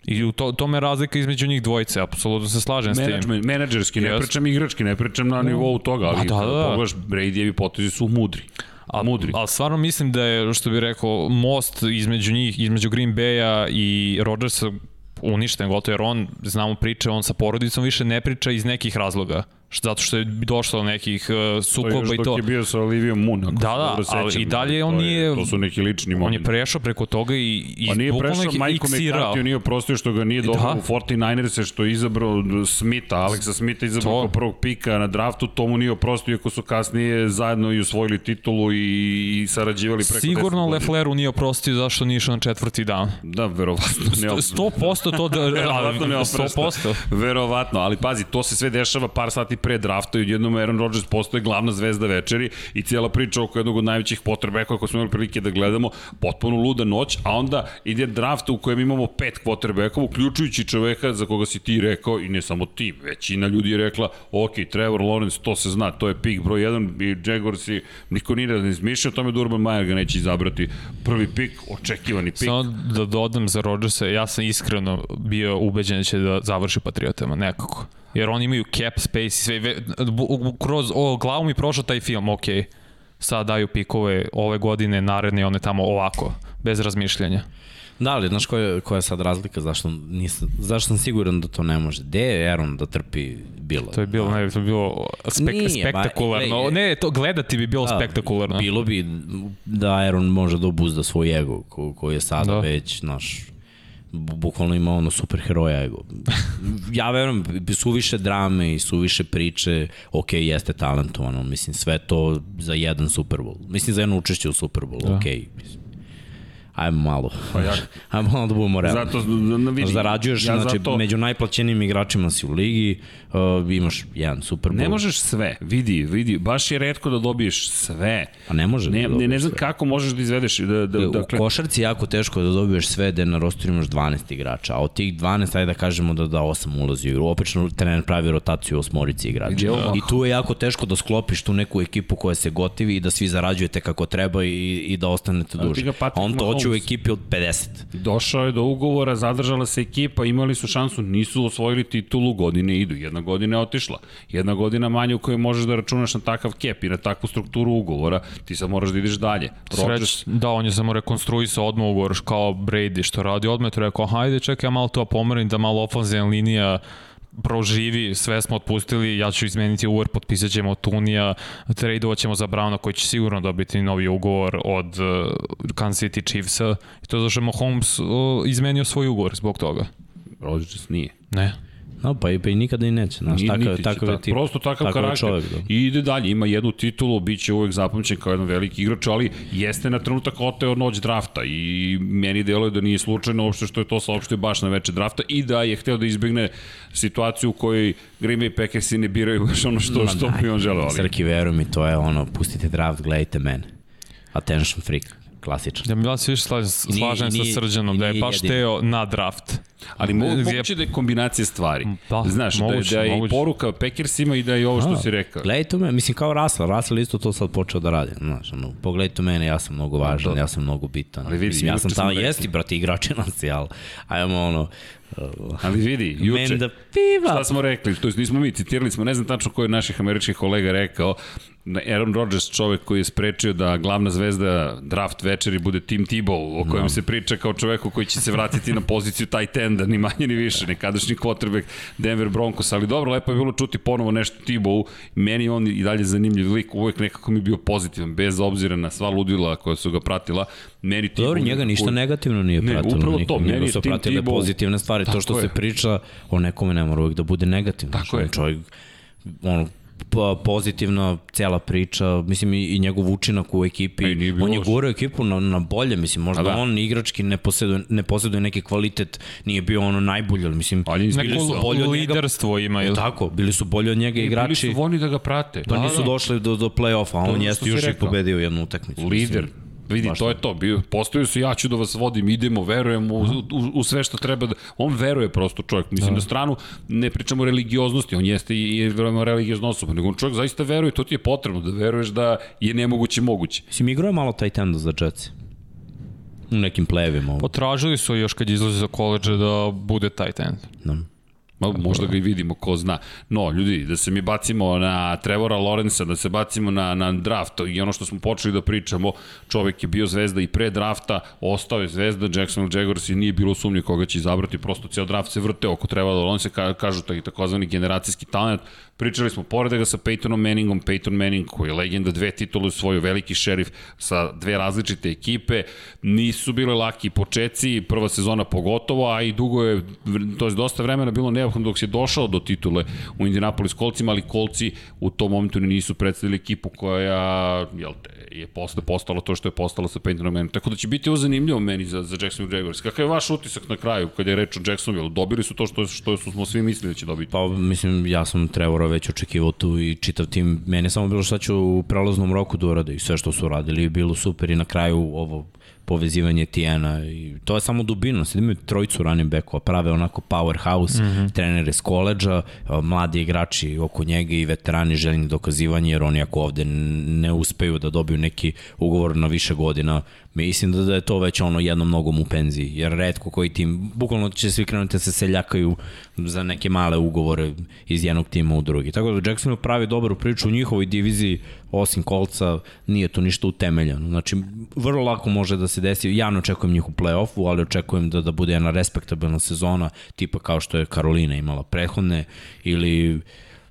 I u to, tome je razlika između njih dvojice, apsolutno se slažem Management, s tim.
Menadžerski, ne pričam igrački, ne pričam na nivou toga, ali da, da, da. pogledaš, Bradyjevi potezi su mudri.
A,
mudri.
Ali stvarno mislim da je, što bih rekao, most između njih, između Green Bay-a i Rodgersa uništen gotovo, jer on, znamo priče, on sa porodicom više ne priča iz nekih razloga zato što je došlo do nekih uh, sukoba i to. To
je bio sa Olivijom Moon, ako
da, da, ali i dalje on nije...
To su neki lični momenti.
On je prešao preko toga i, i
pa nije prešao, Majko McCarthy nije oprostio što ga nije dobro da. u 49ers što je izabrao Smitha, Aleksa Smitha izabrao kao prvog pika na draftu, to mu nije oprostio iako su kasnije zajedno i osvojili titulu i, i sarađivali preko
Sigurno Lefleru nije oprostio zašto nije išao na četvrti dan.
Da, verovatno ne
100% to da... verovatno ne 100%.
Verovatno, ali pazi, to se sve dešava par sati pre drafta i odjednom Aaron Rodgers postoje glavna zvezda večeri i cijela priča oko jednog od najvećih potreba kako smo imali prilike da gledamo, potpuno luda noć, a onda ide draft u kojem imamo pet quarterbackova, uključujući čoveka za koga si ti rekao i ne samo ti, većina ljudi je rekla, ok, Trevor Lawrence, to se zna, to je pik broj 1 i Jaguars i niko nije da izmišlja, tome da Urban Meyer ga neće izabrati. Prvi pik, očekivani pik.
Samo da dodam za Rodgersa, ja sam iskreno bio ubeđen da će da završi Patriotama, nekako jer oni imaju cap space i sve, kroz o, glavu mi prošao taj film, ok, sad daju pikove ove godine, naredne, one tamo ovako, bez razmišljanja.
Da, ali znaš koja koja je sad razlika, zašto, nisam, zašto sam siguran da to ne može? Gde je Aaron da trpi bilo?
To je bilo, ne, to je bilo spek, Nije, spektakularno. Ba, ne, to gledati bi bilo da, spektakularno.
Bilo bi da Aaron može da obuzda svoj ego, ko, koji je sada da. već, znaš, bukvalno ima ono superheroja ego. Ja verujem, više drame i su više priče, ok, jeste talentovano, mislim, sve to za jedan Super Bowl. Mislim, za jedno učešće u Super Bowl, da. ok. Mislim ajmo malo. Pa ja. ajmo malo da budemo realni. Zato, na, vidi, Zarađuješ, ja znači, zato... među najplaćenijim igračima si u ligi, uh, imaš jedan super
Ne možeš sve, vidi, vidi, baš je redko da dobiješ sve.
Pa ne može
ne,
da
ne, ne znam sve. kako možeš da izvedeš. Da, da,
u dakle... košarci jako teško da dobiješ sve, da na rosteru imaš 12 igrača, a od tih 12, ajde da kažemo da da 8 ulazi u igru. Opično trener pravi rotaciju osmorici igrača. Da. I tu je jako teško da sklopiš tu neku ekipu koja se gotivi i da svi zarađujete kako treba i, i da ostanete duže. A on to hoće u ekipi od 50.
Došao je do ugovora, zadržala se ekipa, imali su šansu, nisu osvojili titulu, godine idu. Jedna godina je otišla. Jedna godina manje u kojoj možeš da računaš na takav kep i na takvu strukturu ugovora, ti sad moraš da ideš dalje.
Rodgers... da, on je samo rekonstruisao odmah ugovor kao Brady što radi odmah, to rekao, hajde čekaj, ja malo to pomerim da malo ofenzivna linija proživi, sve smo otpustili, ja ću izmeniti ugovor, potpisat ćemo Tunija, tradeovat ćemo za Browna koji će sigurno dobiti novi ugovor od uh, Kansas City Chiefsa i to zašto Mahomes uh, izmenio svoj ugovor zbog toga.
Rodgers nije.
Ne.
No, pa i, pa i nikada i neće, znaš,
Ni-
takav, takav je tip.
Prosto takav
takav
karakter.
čovjek, da.
I ide dalje, ima jednu titulu, bit će uvek zapamćen kao jedan veliki igrač, ali jeste na trenutak oteo noć drafta i meni deluje da nije slučajno uopšte što je to saopštio baš na veče drafta i da je hteo da izbegne situaciju u kojoj Green Bay Packersi ne biraju baš ono što,
Ma
što bi on želeo. Ali...
Srki, veruj mi, to je ono, pustite draft, gledajte mene. Attention freak, klasičan.
Ja mi ja se više slažem, slažem
nije-
sa Srđanom da je baš
jedini.
teo na draft.
Ali mo, moguće da je kombinacija stvari.
Da,
Znaš,
moguće,
da, je, da je i
moguće.
poruka Packersima i da je ovo što
A,
si rekao.
Gledajte me, mislim kao Russell, Russell isto to sad počeo da radi, znaš, ono, pogledajte mene, ja sam mnogo važan,
Da.
ja sam mnogo bitan.
Ali vidi,
mislim, ja sam tamo, jesti, brate, igrači nas, ali, ajmo ono,
Ali vidi, juče,
da piva.
šta smo rekli, to jest nismo mi, citirali smo, ne znam tačno ko je od naših američkih kolega rekao, da Aaron Rodgers čovek koji je sprečio da glavna zvezda draft večeri bude Tim Tebow, o kojem no. se priča kao čoveku koji će se vratiti na poziciju tight enda, ni manje ni više, nekadašnji quarterback Denver Broncos, ali dobro, lepo je bilo čuti ponovo nešto Tebow, meni on i dalje zanimljiv lik, uvek nekako mi je bio pozitivan, bez obzira na sva ludila koja su ga pratila, meni Tebow...
Dobro, njega ništa negativno nije
Ne,
pratilo.
upravo to, meni
njega
je
su
Tim
pratile
Tebow-
pozitivne stvari. To što
je.
se priča o nekome ne mora uvijek da bude negativno.
Tako je.
Čovjek, ono, pozitivna cela priča, mislim i, i njegov učinak u ekipi,
Pa
on je gurao ekipu na, na bolje, mislim, možda
da.
on igrački ne posjeduje, ne posjeduje neki kvalitet, nije bio ono najbolji, ali mislim,
Ali bili su
bolji od njega.
liderstvo ima, ili?
tako, bili su bolji od njega
Bili
igrači,
su voljni da ga prate.
pa nisu došli do, do play-offa, a on jeste još i pobedio jednu utakmicu.
Lider.
mislim.
Vidi,
Baš
to je to. Bio, postoju se, ja ću da vas vodim, idemo, verujem u, u, u sve što treba da... On veruje prosto čovjek. Mislim, na stranu ne pričamo o religioznosti, on jeste i, i veoma religiozna osoba, nego on čovjek zaista veruje, to ti je potrebno, da veruješ da je nemoguće moguće.
Mislim, igrao je malo tight enda za Jetsi. U nekim plevima.
Potražili su još kad izlazi za koleđe da bude tight end.
Da.
Ma, možda ga i vidimo, ko zna. No, ljudi, da se mi bacimo na Trevora Lorenza, da se bacimo na, na draft i ono što smo počeli da pričamo, čovek je bio zvezda i pre drafta, ostao je zvezda, Jacksonville Jaguars i nije bilo sumnje koga će izabrati, prosto ceo draft se vrte oko Trevora Lorenza, ka, kažu taj takozvani generacijski talent. Pričali smo, pored ga sa Peytonom Manningom, Peyton Manning koji je legenda dve titule svoju, veliki šerif sa dve različite ekipe, nisu bile laki počeci, prva sezona pogotovo, a i dugo je, to je dosta vremena bilo neophodno dok se došao do titule u Indianapolis kolcima, ali kolci u tom momentu ni nisu predstavili ekipu koja jel te, je posle postala to što je postala sa Peytonom Manningom. Tako da će biti ovo zanimljivo meni za, za Jacksonville Jaguars. Kakav je vaš utisak na kraju kada je reč o Jacksonville? Dobili su to što, što smo svi mislili da će dobiti.
Pa, mislim, ja sam Trevora već očekivao tu i čitav tim. Mene samo bilo šta ću u prelaznom roku da urade i sve što su radili bilo super i na kraju ovo povezivanje Tijena i to je samo dubina, sad imaju trojicu running backova, prave onako powerhouse, mm -hmm. trenere s koleđa, mladi igrači oko njega i veterani željni dokazivanje, jer oni ako ovde ne uspeju da dobiju neki ugovor na više godina, mislim da, da je to već ono jednom nogom u penziji, jer redko koji tim, bukvalno će svi krenuti da se seljakaju za neke male ugovore iz jednog tima u drugi. Tako da Jacksonville pravi dobru priču u njihovoj diviziji, osim kolca, nije to ništa utemeljeno. Znači, vrlo lako može da se desi, ja ne očekujem njih u play-offu, ali očekujem da, da bude jedna respektabilna sezona, tipa kao što je Karolina imala prethodne, ili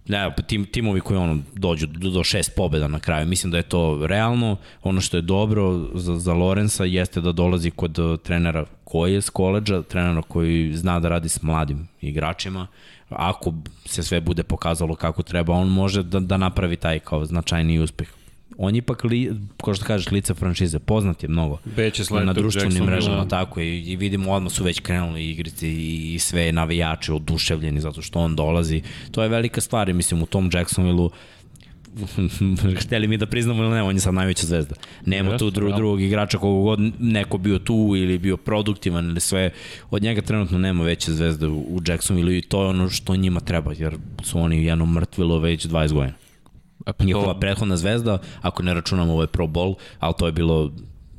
ne, pa tim, timovi koji ono, dođu do, do šest pobeda na kraju. Mislim da je to realno. Ono što je dobro za, za Lorenza jeste da dolazi kod uh, trenera koji je s koleđa, trenera koji zna da radi s mladim igračima. Ako se sve bude pokazalo kako treba, on može da, da napravi taj kao značajni uspeh on je ipak, li, ko što kažeš, lice franšize, poznat je mnogo.
Beće
na društvenim mrežama, tako i, i vidimo odmah su već krenuli igrici i, i sve navijači oduševljeni zato što on dolazi. To je velika stvar i mislim u tom Jacksonville-u hteli mi da priznamo ili ne, on je sad najveća zvezda. Nema tu dru, drugog igrača kogo god neko bio tu ili bio produktivan ili sve. Od njega trenutno nema veće zvezde u, u Jacksonville i to je ono što njima treba, jer su oni jedno mrtvilo već 20 godina. Njihova
to,
prethodna zvezda, ako ne računamo ovaj Pro Bowl, ali to je bilo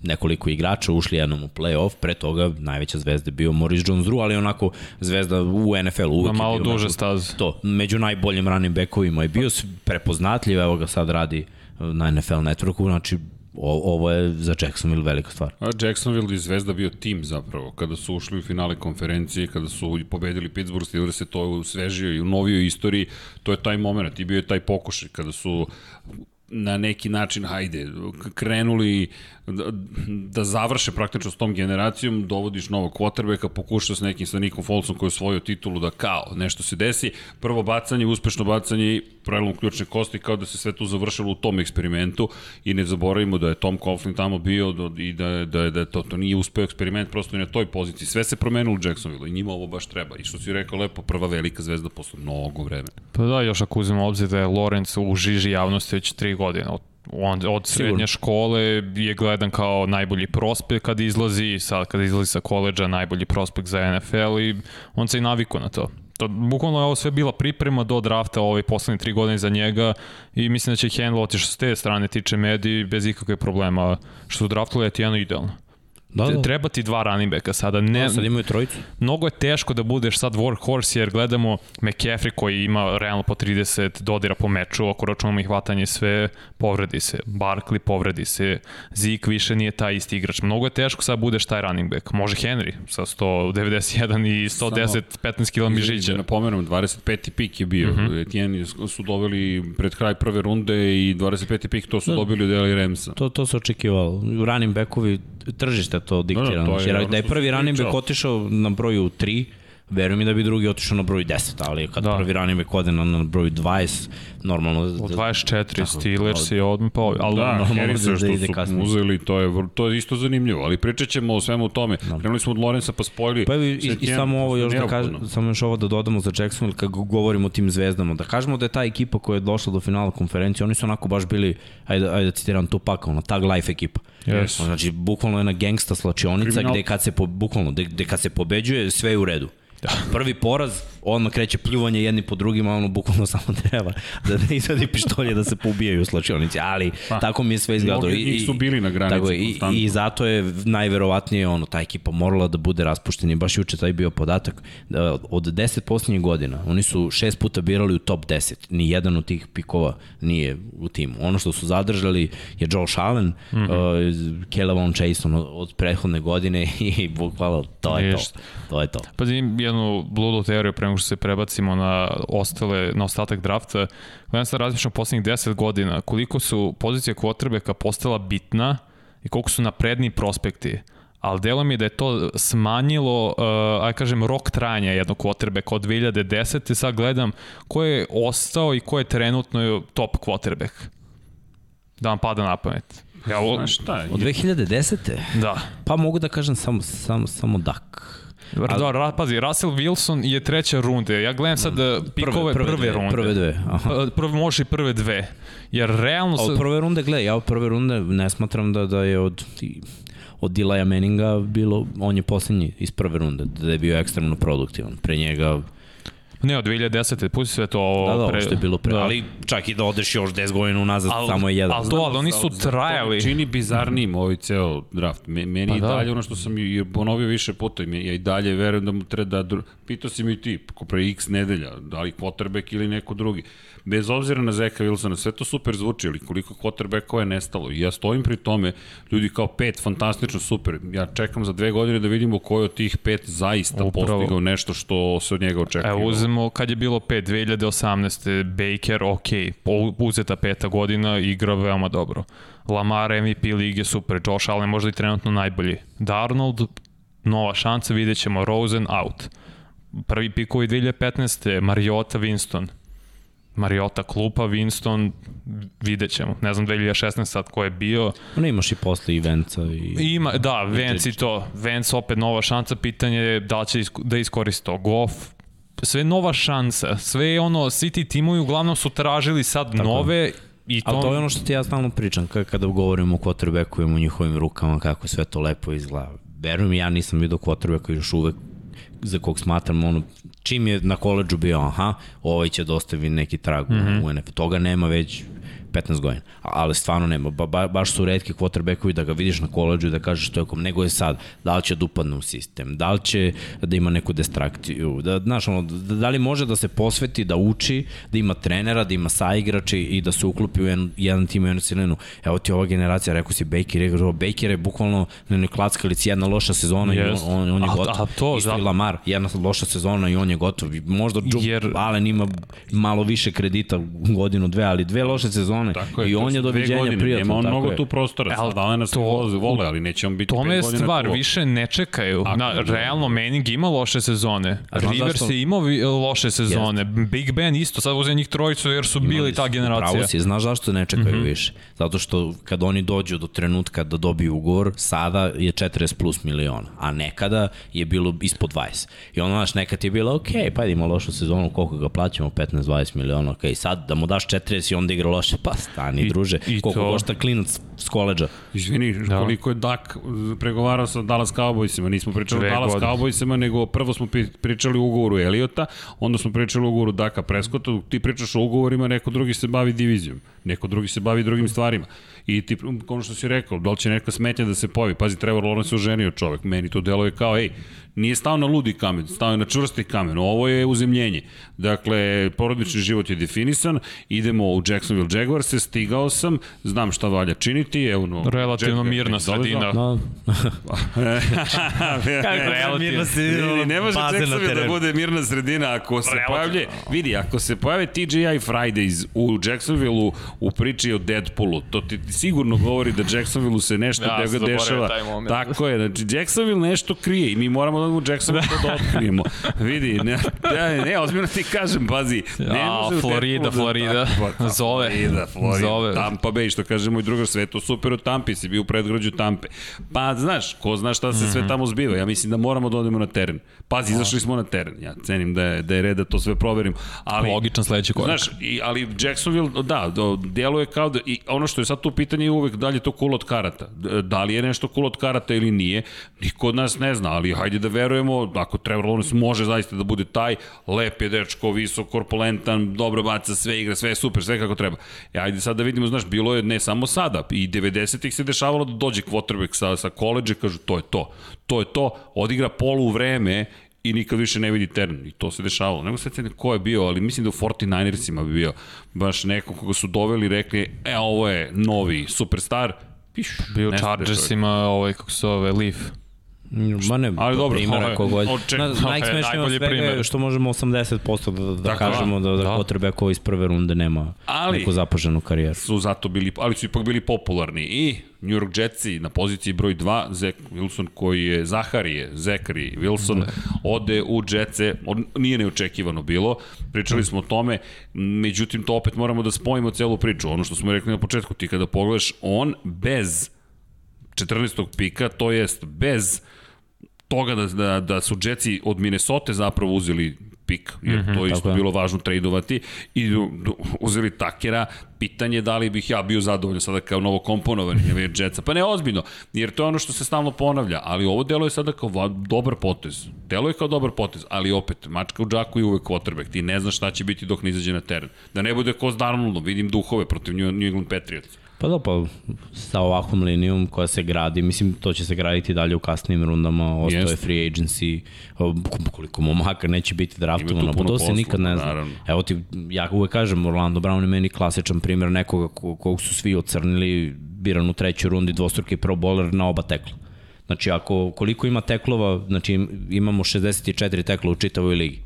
nekoliko igrača, ušli jednom u play-off, pre toga najveća zvezda je bio Morris Jones-Drew, ali onako zvezda u NFL uvek
na malo duže staze.
to, među najboljim running backovima je bio prepoznatljiv, evo ga sad radi na NFL networku, znači o, ovo je za Jacksonville velika stvar.
A Jacksonville i Zvezda bio tim zapravo, kada su ušli u finale konferencije, kada su pobedili Pittsburgh Steelers, se to usvežio i u novijoj istoriji, to je taj moment i bio je taj pokušaj, kada su na neki način, hajde, krenuli da, da završe praktično s tom generacijom, dovodiš novog quarterbacka, pokuša s nekim sa Nikom Folsom koji je osvojio titulu da kao nešto se desi, prvo bacanje, uspešno bacanje i prelom ključne kosti kao da se sve to završilo u tom eksperimentu i ne zaboravimo da je Tom Coughlin tamo bio i da, da, da to, to nije uspeo eksperiment prosto na toj poziciji. Sve se promenilo u Jacksonville i njima ovo baš treba. I što si rekao lepo, prva velika zvezda posle mnogo vremena.
Pa da, još ako uzmemo obzir da je Lorenz u žiži javnosti već tri godine, od on od srednje Sigurno. škole je gledan kao najbolji prospekt kad izlazi, sad kad izlazi sa koleđa najbolji prospekt za NFL i on se i naviku na to. To, bukvalno je ovo sve bila priprema do drafta ove poslednje tri godine za njega i mislim da će handlovati što s te strane tiče mediji bez ikakve problema. Što su draftali Etienne idealno. Da, da. Treba ti dva running backa sada. Ne,
da, sad imaju trojicu.
Mnogo je teško da budeš sad workhorse jer gledamo McCaffrey koji ima realno po 30 dodira po meču, ako računamo i hvatanje sve, povredi se. Barkley povredi se. Zik više nije taj isti igrač. Mnogo je teško sad budeš taj running back. Može Henry sa 191 i 110, Samo, 15 kg mižića.
Da napomenem, 25. pik je bio. Mm -hmm. Etienne su doveli pred kraj prve runde i 25. pik to su da, dobili od Eli Ramsa.
To, to se očekivalo. Running backovi tržište to diktira. Da, da, to je, da je prvi running back otišao na broju 3, verujem mi da bi drugi otišao na broj 10, ali kad da. prvi running back ode na, na broj 20, normalno...
U 24 Steelers je odmah pa, ali
da, Harrison da, što da su kasnije. uzeli, to je, to je isto zanimljivo, ali pričat ćemo o svemu tome. Da. Krenuli smo od Lorenza pa spojili...
Pa i, i, i samo ovo još da kažem, samo još ovo da dodamo za Jacksonville kad govorimo o tim zvezdama, da kažemo da je ta ekipa koja je došla do finala konferencije, oni su onako baš bili, ajde, ajde da citiram Tupac, ono, tag life ekipa. Yes. Znači, bukvalno jedna gangsta slačionica Kriminal. gde kad se, po, bukvalno, gde, gde kad se pobeđuje, sve je u redu. Prvi poraz, odmah kreće pljuvanje jedni po drugima, ono bukvalno samo treba da ne izvadi pištolje da se poubijaju u slačionici, ali pa, tako mi je sve izgledalo.
I, i, su bili na granici tako,
i, I zato je najverovatnije ono, ta ekipa morala da bude raspuštena i baš juče taj bio podatak da od 10 posljednjih godina oni su šest puta birali u top 10, ni jedan od tih pikova nije u timu. Ono što su zadržali je Josh Allen, mm -hmm. uh, Kelevon Chason od, od prethodne godine i bukvalno to je to. To je to.
Pa jednu bludu teoriju prema što se prebacimo na ostale, na ostatak drafta. Gledam sad razmišljam poslednjih 10 godina koliko su pozicije kvotrbeka postala bitna i koliko su napredni prospekti ali delo mi je da je to smanjilo, uh, aj kažem, rok trajanja jednog quarterbacka od 2010. Sad gledam ko je ostao i ko je trenutno top quarterback. Da vam pada na pamet.
Ja, o, šta? Od 2010.
Da.
Pa mogu da kažem samo, samo, samo Dak.
Ali, da, pazi, Russell Wilson je treća runde. Ja gledam sad uh, pikove prve, prve, prve runde.
Prve dve, aha.
Uh, prve, može i prve dve. Jer realno...
A od prve runde, gledaj, ja od prve runde ne smatram da, da je od od Dilaja Meninga bilo, on je poslednji iz prve runde, da je bio ekstremno produktivan. Pre njega
Ne, od 2010. pusti sve to
da, da, pre... što je bilo pre. Da. Ali čak i da odeš još 10 godina unazad, al, samo je jedan.
Ali to, ali oni su trajali.
Čini bizarnim ovaj ceo draft. Meni pa i da. dalje ono što sam i ponovio više puta, ja i dalje verujem da mu treba da... Pitao si mi ti, ko pre x nedelja, da li quarterback ili neko drugi bez obzira na Zeka Wilsona, sve to super zvuči, ali koliko quarterbackova je nestalo. I ja stojim pri tome, ljudi kao pet, fantastično super. Ja čekam za dve godine da vidimo koji od tih pet zaista Upravo. postigao nešto što se od njega očekuje.
Evo, uzemo kad je bilo pet, 2018. Baker, ok, uzeta peta godina, igra veoma dobro. Lamar MVP lige super, Josh Allen možda i trenutno najbolji. Darnold, nova šansa, vidjet ćemo Rosen out. Prvi pikovi 2015. Mariota Winston, Mariota klupa, Winston, vidjet ćemo. Ne znam 2016 sad ko je bio.
Ne imaš i posle i Venca. I...
Ima, da, Vence i to. Vence opet nova šansa, pitanje je da će da iskoristi to. Goff, sve nova šansa, sve ono, svi ti timovi uglavnom su tražili sad Tako. nove I
to... Ali to je ono što ti ja stalno pričam, kada govorimo o quarterbacku u njihovim rukama, kako sve to lepo izgleda. Verujem, ja nisam vidio quarterbacka još uvek za kog smatram ono, čim je na koleđu bio, aha, ovaj će dostavi neki trag mm -hmm. u NFL. Toga nema već 15 godina. Ali stvarno nema. Ba, ba, baš su redki quarterbackovi da ga vidiš na koleđu i da kažeš to je kom, nego je sad. Da li će da upadne u sistem, da li će da ima neku distrakciju, da, znaš, ono, da, da li može da se posveti, da uči, da ima trenera, da ima saigrači i da se uklopi u jedan, jedan tim u jednu silinu. Evo ti ova generacija, rekao si Baker, rekao, Baker je bukvalno na nekoj klackalici jedna loša sezona yes. i on, on, on je a, gotov. A to, Isto i Lamar, jedna loša sezona i on je gotov. Možda Jer... Allen ima malo više kredita godinu, dve, ali dve loše sezone Tako je, i on je doviđenja prijatno.
Nema on mnogo tu prostora, sad da nas to, voze, vole, ali neće on biti
Tome je stvar, više ne čekaju. Ako, Na, realno, Manning ima loše sezone. Rivers je imao loše sezone. Jest. Big Ben isto, sad uzem njih trojicu jer su bili ta generacija.
Pravo si, znaš zašto ne čekaju mm -hmm. više? Zato što kad oni dođu do trenutka da dobiju ugovor, sada je 40 plus miliona, a nekada je bilo ispod 20. I ono, znaš, nekad je bilo, ok, pa idemo lošu sezonu, koliko ga plaćamo, 15-20 miliona, ok, sad da mu daš 40 i onda igra loše, pa stani, I, druže, i koliko to... košta klinac s koleđa.
Izvini, da. koliko je Dak pregovarao sa Dallas Cowboysima, nismo pričali o Dallas godine. Cowboysima, nego prvo smo pričali o ugovoru Eliota, onda smo pričali o ugovoru Daka Prescota, ti pričaš o ugovorima, neko drugi se bavi divizijom, neko drugi se bavi drugim stvarima. I ti, ono što si rekao, da li će neka smetnja da se pojavi, pazi, Trevor Lawrence se oženio čovek, meni to deluje kao, ej, nije stao na ludi kamen, stao je na čvrsti kamen. Ovo je uzemljenje. Dakle, porodični život je definisan, idemo u Jacksonville Jaguars, stigao sam, znam šta valja činiti, evo no,
Relativno Jack, mirna sredina. No.
Kako mirna sredina?
Ne može Jacksonville da bude mirna sredina ako se pojavlje, vidi, ako se pojave TGI Fridays u Jacksonville u priči o Deadpoolu, to ti sigurno govori da Jacksonville se nešto ja, da dešava. Tako je, znači Jacksonville nešto krije i mi moramo da u Jacksonu to da otkrijemo. Vidi, ne, ne, ne, ozbiljno ti kažem, pazi. Ne
ja, može Florida, Florida, da, pa, zove.
Florida, Florida, zove. Tampa Bay, što kaže moj drugar, sve to super u Tampi, si bio u predgrađu Tampe. Pa, znaš, ko zna šta se mm -hmm. sve mhm. tamo zbiva. Ja mislim da moramo da odemo na teren. Pazi, izašli smo na teren. Ja cenim da je, da je red da to sve proverim. Ali,
Logičan sledeći korak.
Znaš, i, ali Jacksonville, da, do, djeluje kao da, i ono što je sad tu pitanje je uvek da li je to kul od karata. Da li je nešto kul od karata ili nije, niko od nas ne zna, ali hajde da verujemo, ako Trevor Lawrence može zaista da bude taj, lep je dečko, visok, korpulentan, dobro baca sve igra, sve je super, sve kako treba. E, ajde sad da vidimo, znaš, bilo je ne samo sada, i 90-ih se dešavalo da dođe quarterback sa, sa koleđe, kažu, to je to, to je to, odigra polu vreme i nikad više ne vidi teren. I to se dešavalo. Nego se cene ko je bio, ali mislim da u 49ersima bi bio baš neko koga su doveli i rekli, e, ovo je novi superstar. Piš,
bio Chargersima, ovaj, kako se zove, Leaf.
Ma ne, ali dobro, primjera kogod. Na, najsmešnije od svega je što možemo 80% da, da dakle, kažemo da, da, da. potrebe ko iz prve runde nema ali, neku zapaženu karijeru.
Su zato bili, ali su ipak bili popularni i New York Jetsi na poziciji broj 2, Zach Wilson koji je Zaharije, Zekari Wilson, ne. ode u Jetse, on, nije neočekivano bilo, pričali smo o tome, međutim to opet moramo da spojimo celu priču, ono što smo rekli na početku, ti kada pogledaš, on bez 14. pika, to jest bez toga da, da, da su Jetsi od Minnesota zapravo uzeli pik, jer mm -hmm, to isto bilo važno tradovati i uzeli Takera, pitanje da li bih ja bio zadovoljan sada kao novo komponovani Jetsa, pa ne ozbiljno, jer to je ono što se stalno ponavlja, ali ovo delo je sada kao dobar potez, delo je kao dobar potez, ali opet, mačka u džaku je uvek quarterback, ti ne znaš šta će biti dok ne izađe na teren, da ne bude ko s Darnoldom, vidim duhove protiv New England Patriots.
Pa da, pa sa ovakvom linijom koja se gradi, mislim, to će se graditi dalje u kasnim rundama, ostaje Jest. free agency, koliko momaka neće biti draftovano, pa to se nikad ne zna. Naravno. Evo ti, ja uvek kažem, Orlando Brown je meni klasičan primjer nekoga kog su svi ocrnili, biran u trećoj rundi, dvostruki pro bowler na oba tekla. Znači, ako, koliko ima teklova, znači imamo 64 tekla u čitavoj ligi.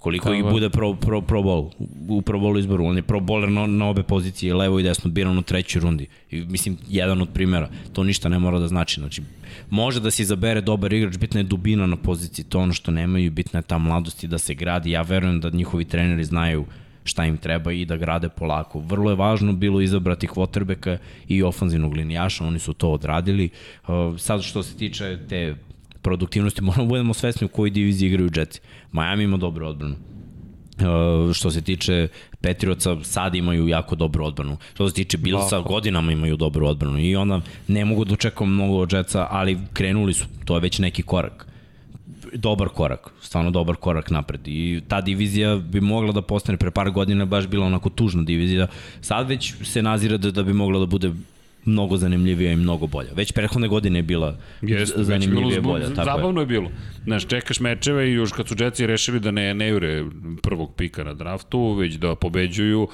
Koliko ih bude pro, pro, pro bowl, u pro bowl izboru. On je pro bowler na, na obe pozicije, levo i desno, biran u trećoj rundi. I, mislim, jedan od primjera. To ništa ne mora da znači. Znači, može da se izabere dobar igrač, bitna je dubina na poziciji, to ono što nemaju, bitna je ta mladost i da se gradi. Ja verujem da njihovi treneri znaju šta im treba i da grade polako. Vrlo je važno bilo izabrati kvotrbeka i ofanzivnog linijaša, oni su to odradili. Uh, sad što se tiče te produktivnosti, moramo da budemo svesni u kojoj diviziji igraju Jetsi. Miami ima dobru odbranu. Uh, što se tiče Patriotsa, sad imaju jako dobru odbranu. Što se tiče Billsa, Lako. godinama imaju dobru odbranu. I onda ne mogu da očekam mnogo od Jetsa, ali krenuli su. To je već neki korak dobar korak, stvarno dobar korak napred i ta divizija bi mogla da postane pre par godina baš bila onako tužna divizija, sad već se nazira da, da bi mogla da bude mnogo zanimljivija i mnogo bolja. Već prethodne godine je bila Jeste, zanimljivija i bolja.
Tako zabavno je. je bilo. Znaš, čekaš mečeve i još kad su Jetsi rešili da ne, ne jure prvog pika na draftu, već da pobeđuju,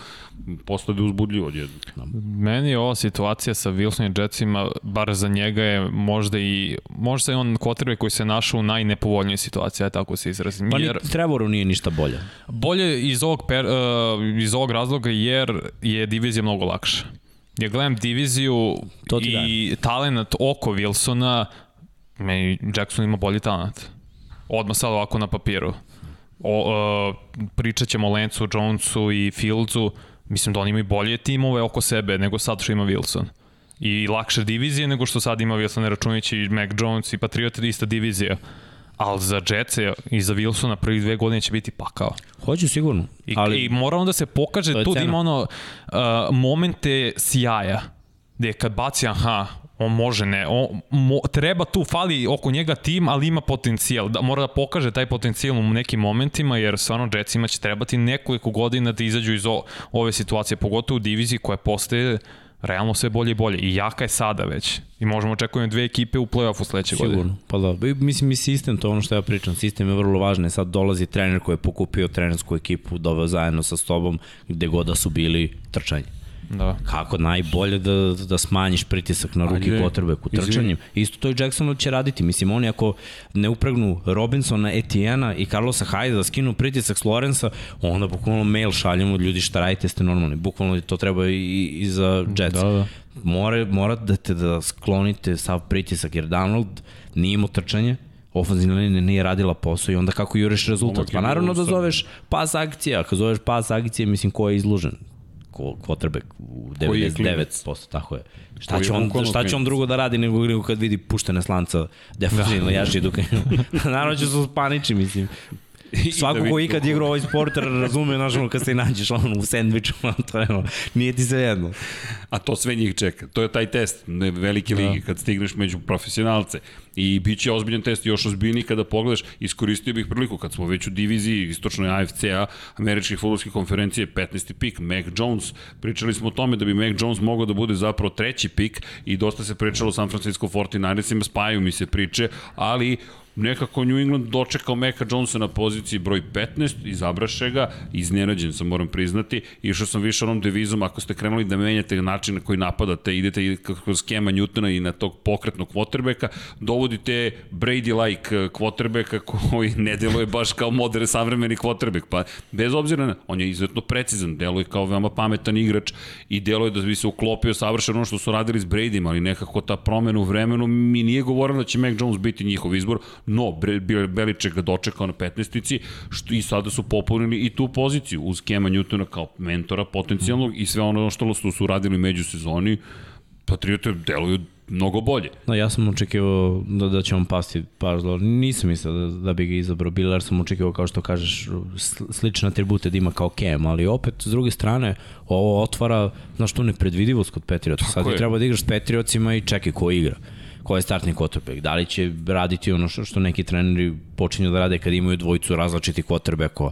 postade uzbudljivo odjedno. Da.
Meni je ova situacija sa Wilson i Jetsima, bar za njega je možda i, možda je on kotrbe koji se našao u najnepovoljnijoj situaciji, ja tako se izrazim.
Pa jer, Trevoru nije ništa bolje.
Bolje iz ovog, per, uh, iz ovog razloga jer je divizija mnogo lakša. Ja gledam diviziju i da. talent oko Wilsona, meni Jackson ima bolji talent. Odmah sad ovako na papiru. O, uh, pričat ćemo o Lencu, Jonesu i Fieldsu, mislim da oni imaju bolje timove oko sebe nego sad što ima Wilson. I lakše divizije nego što sad ima Wilson, ne računajući Mac Jones i Patriot, ista divizija ali za Jetsa i za Wilsona prvi dve godine će biti pakao.
Hoće sigurno.
I, ali... I mora onda se pokaže tu da ima ono uh, momente sjaja, gde kad baci, aha, on može ne, on, mo, treba tu, fali oko njega tim, ali ima potencijal, da, mora da pokaže taj potencijal u nekim momentima, jer stvarno Jetsima će trebati nekoliko godina da izađu iz o, ove situacije, pogotovo u diviziji koja postaje realno sve bolje i bolje. I jaka je sada već. I možemo očekujemo dve ekipe u play-offu sledeće godine.
Sigurno. Pa da, mislim i sistem, to ono što ja pričam, sistem je vrlo važan. Sad dolazi trener koji je pokupio trenersku ekipu, doveo zajedno sa tobom, gde god da su bili trčanje. Da. Kako najbolje da, da smanjiš pritisak na ruki potrebe u trčanjem. Isto to i Jacksonu će raditi. Mislim, oni ako ne upregnu Robinsona, Etiena i Carlosa Hyde da skinu pritisak s Lorenza, onda bukvalno mail šaljemo ljudi šta radite, ste normalni. Bukvalno to treba i, i za Jets. Da, da. More, morate da sklonite sav pritisak, jer Donald nije imao trčanje, ofenzivna linija nije radila posao i onda kako juriš rezultat? Pa naravno da zoveš pas akcija, kad zoveš pas akcije, mislim ko je izlužen quarterback u 99%, tako je. Šta će, on, šta će on drugo da radi nego, nego kad vidi puštene slanca defensivno da. jaši dok Naravno će se paniči, mislim. Svako da ko ikad igra ovaj sport razume, znaš, ono, kad se nađeš ono, u sandviču, to je, nije ti sve jedno.
A to sve njih čeka. To je taj test velike da. ligi, kad stigneš među profesionalce. I bit će ozbiljan test, još ozbiljniji kada pogledaš, iskoristio bih priliku, kad smo već u diviziji istočnoj AFC-a, američkih futbolskih konferencije, 15. pik, Mac Jones, pričali smo o tome da bi Mac Jones mogao da bude zapravo treći pik i dosta se pričalo o San Francisco 49ersima, spaju mi se priče, ali nekako New England dočekao Meka Jonesa na poziciji broj 15, izabraše ga, iznenađen sam, moram priznati, išao sam više onom devizom, ako ste krenuli da menjate način na koji napadate, idete kroz skema Newtona i na tog pokretnog quarterbacka, dovodite Brady-like quarterbacka koji ne deluje baš kao modern savremeni quarterback, pa bez obzira na, on je izuzetno precizan, deluje kao veoma pametan igrač i deluje da bi se uklopio savršeno ono što su radili s Bradym, ali nekako ta promena u vremenu mi nije govorila da će Mac Jones biti njihov izbor, no Beliček ga dočekao na 15-ici što i sada su popunili i tu poziciju uz Kema Newtona kao mentora potencijalnog i sve ono što su radili među sezoni Patriote deluju mnogo bolje.
No, ja sam očekivao da, da će on pasti par zlo. Nisam mislio da, da bi ga izabrao Bilar, sam očekivao kao što kažeš slične atribute da ima kao Cam, ali opet s druge strane ovo otvara znaš tu nepredvidivost kod Patriota. Sad je treba da igraš s Patriotsima i čekaj ko igra ko je startni quarterback. Da li će raditi ono što, što neki treneri počinju da rade kad imaju dvojicu različitih quarterbackova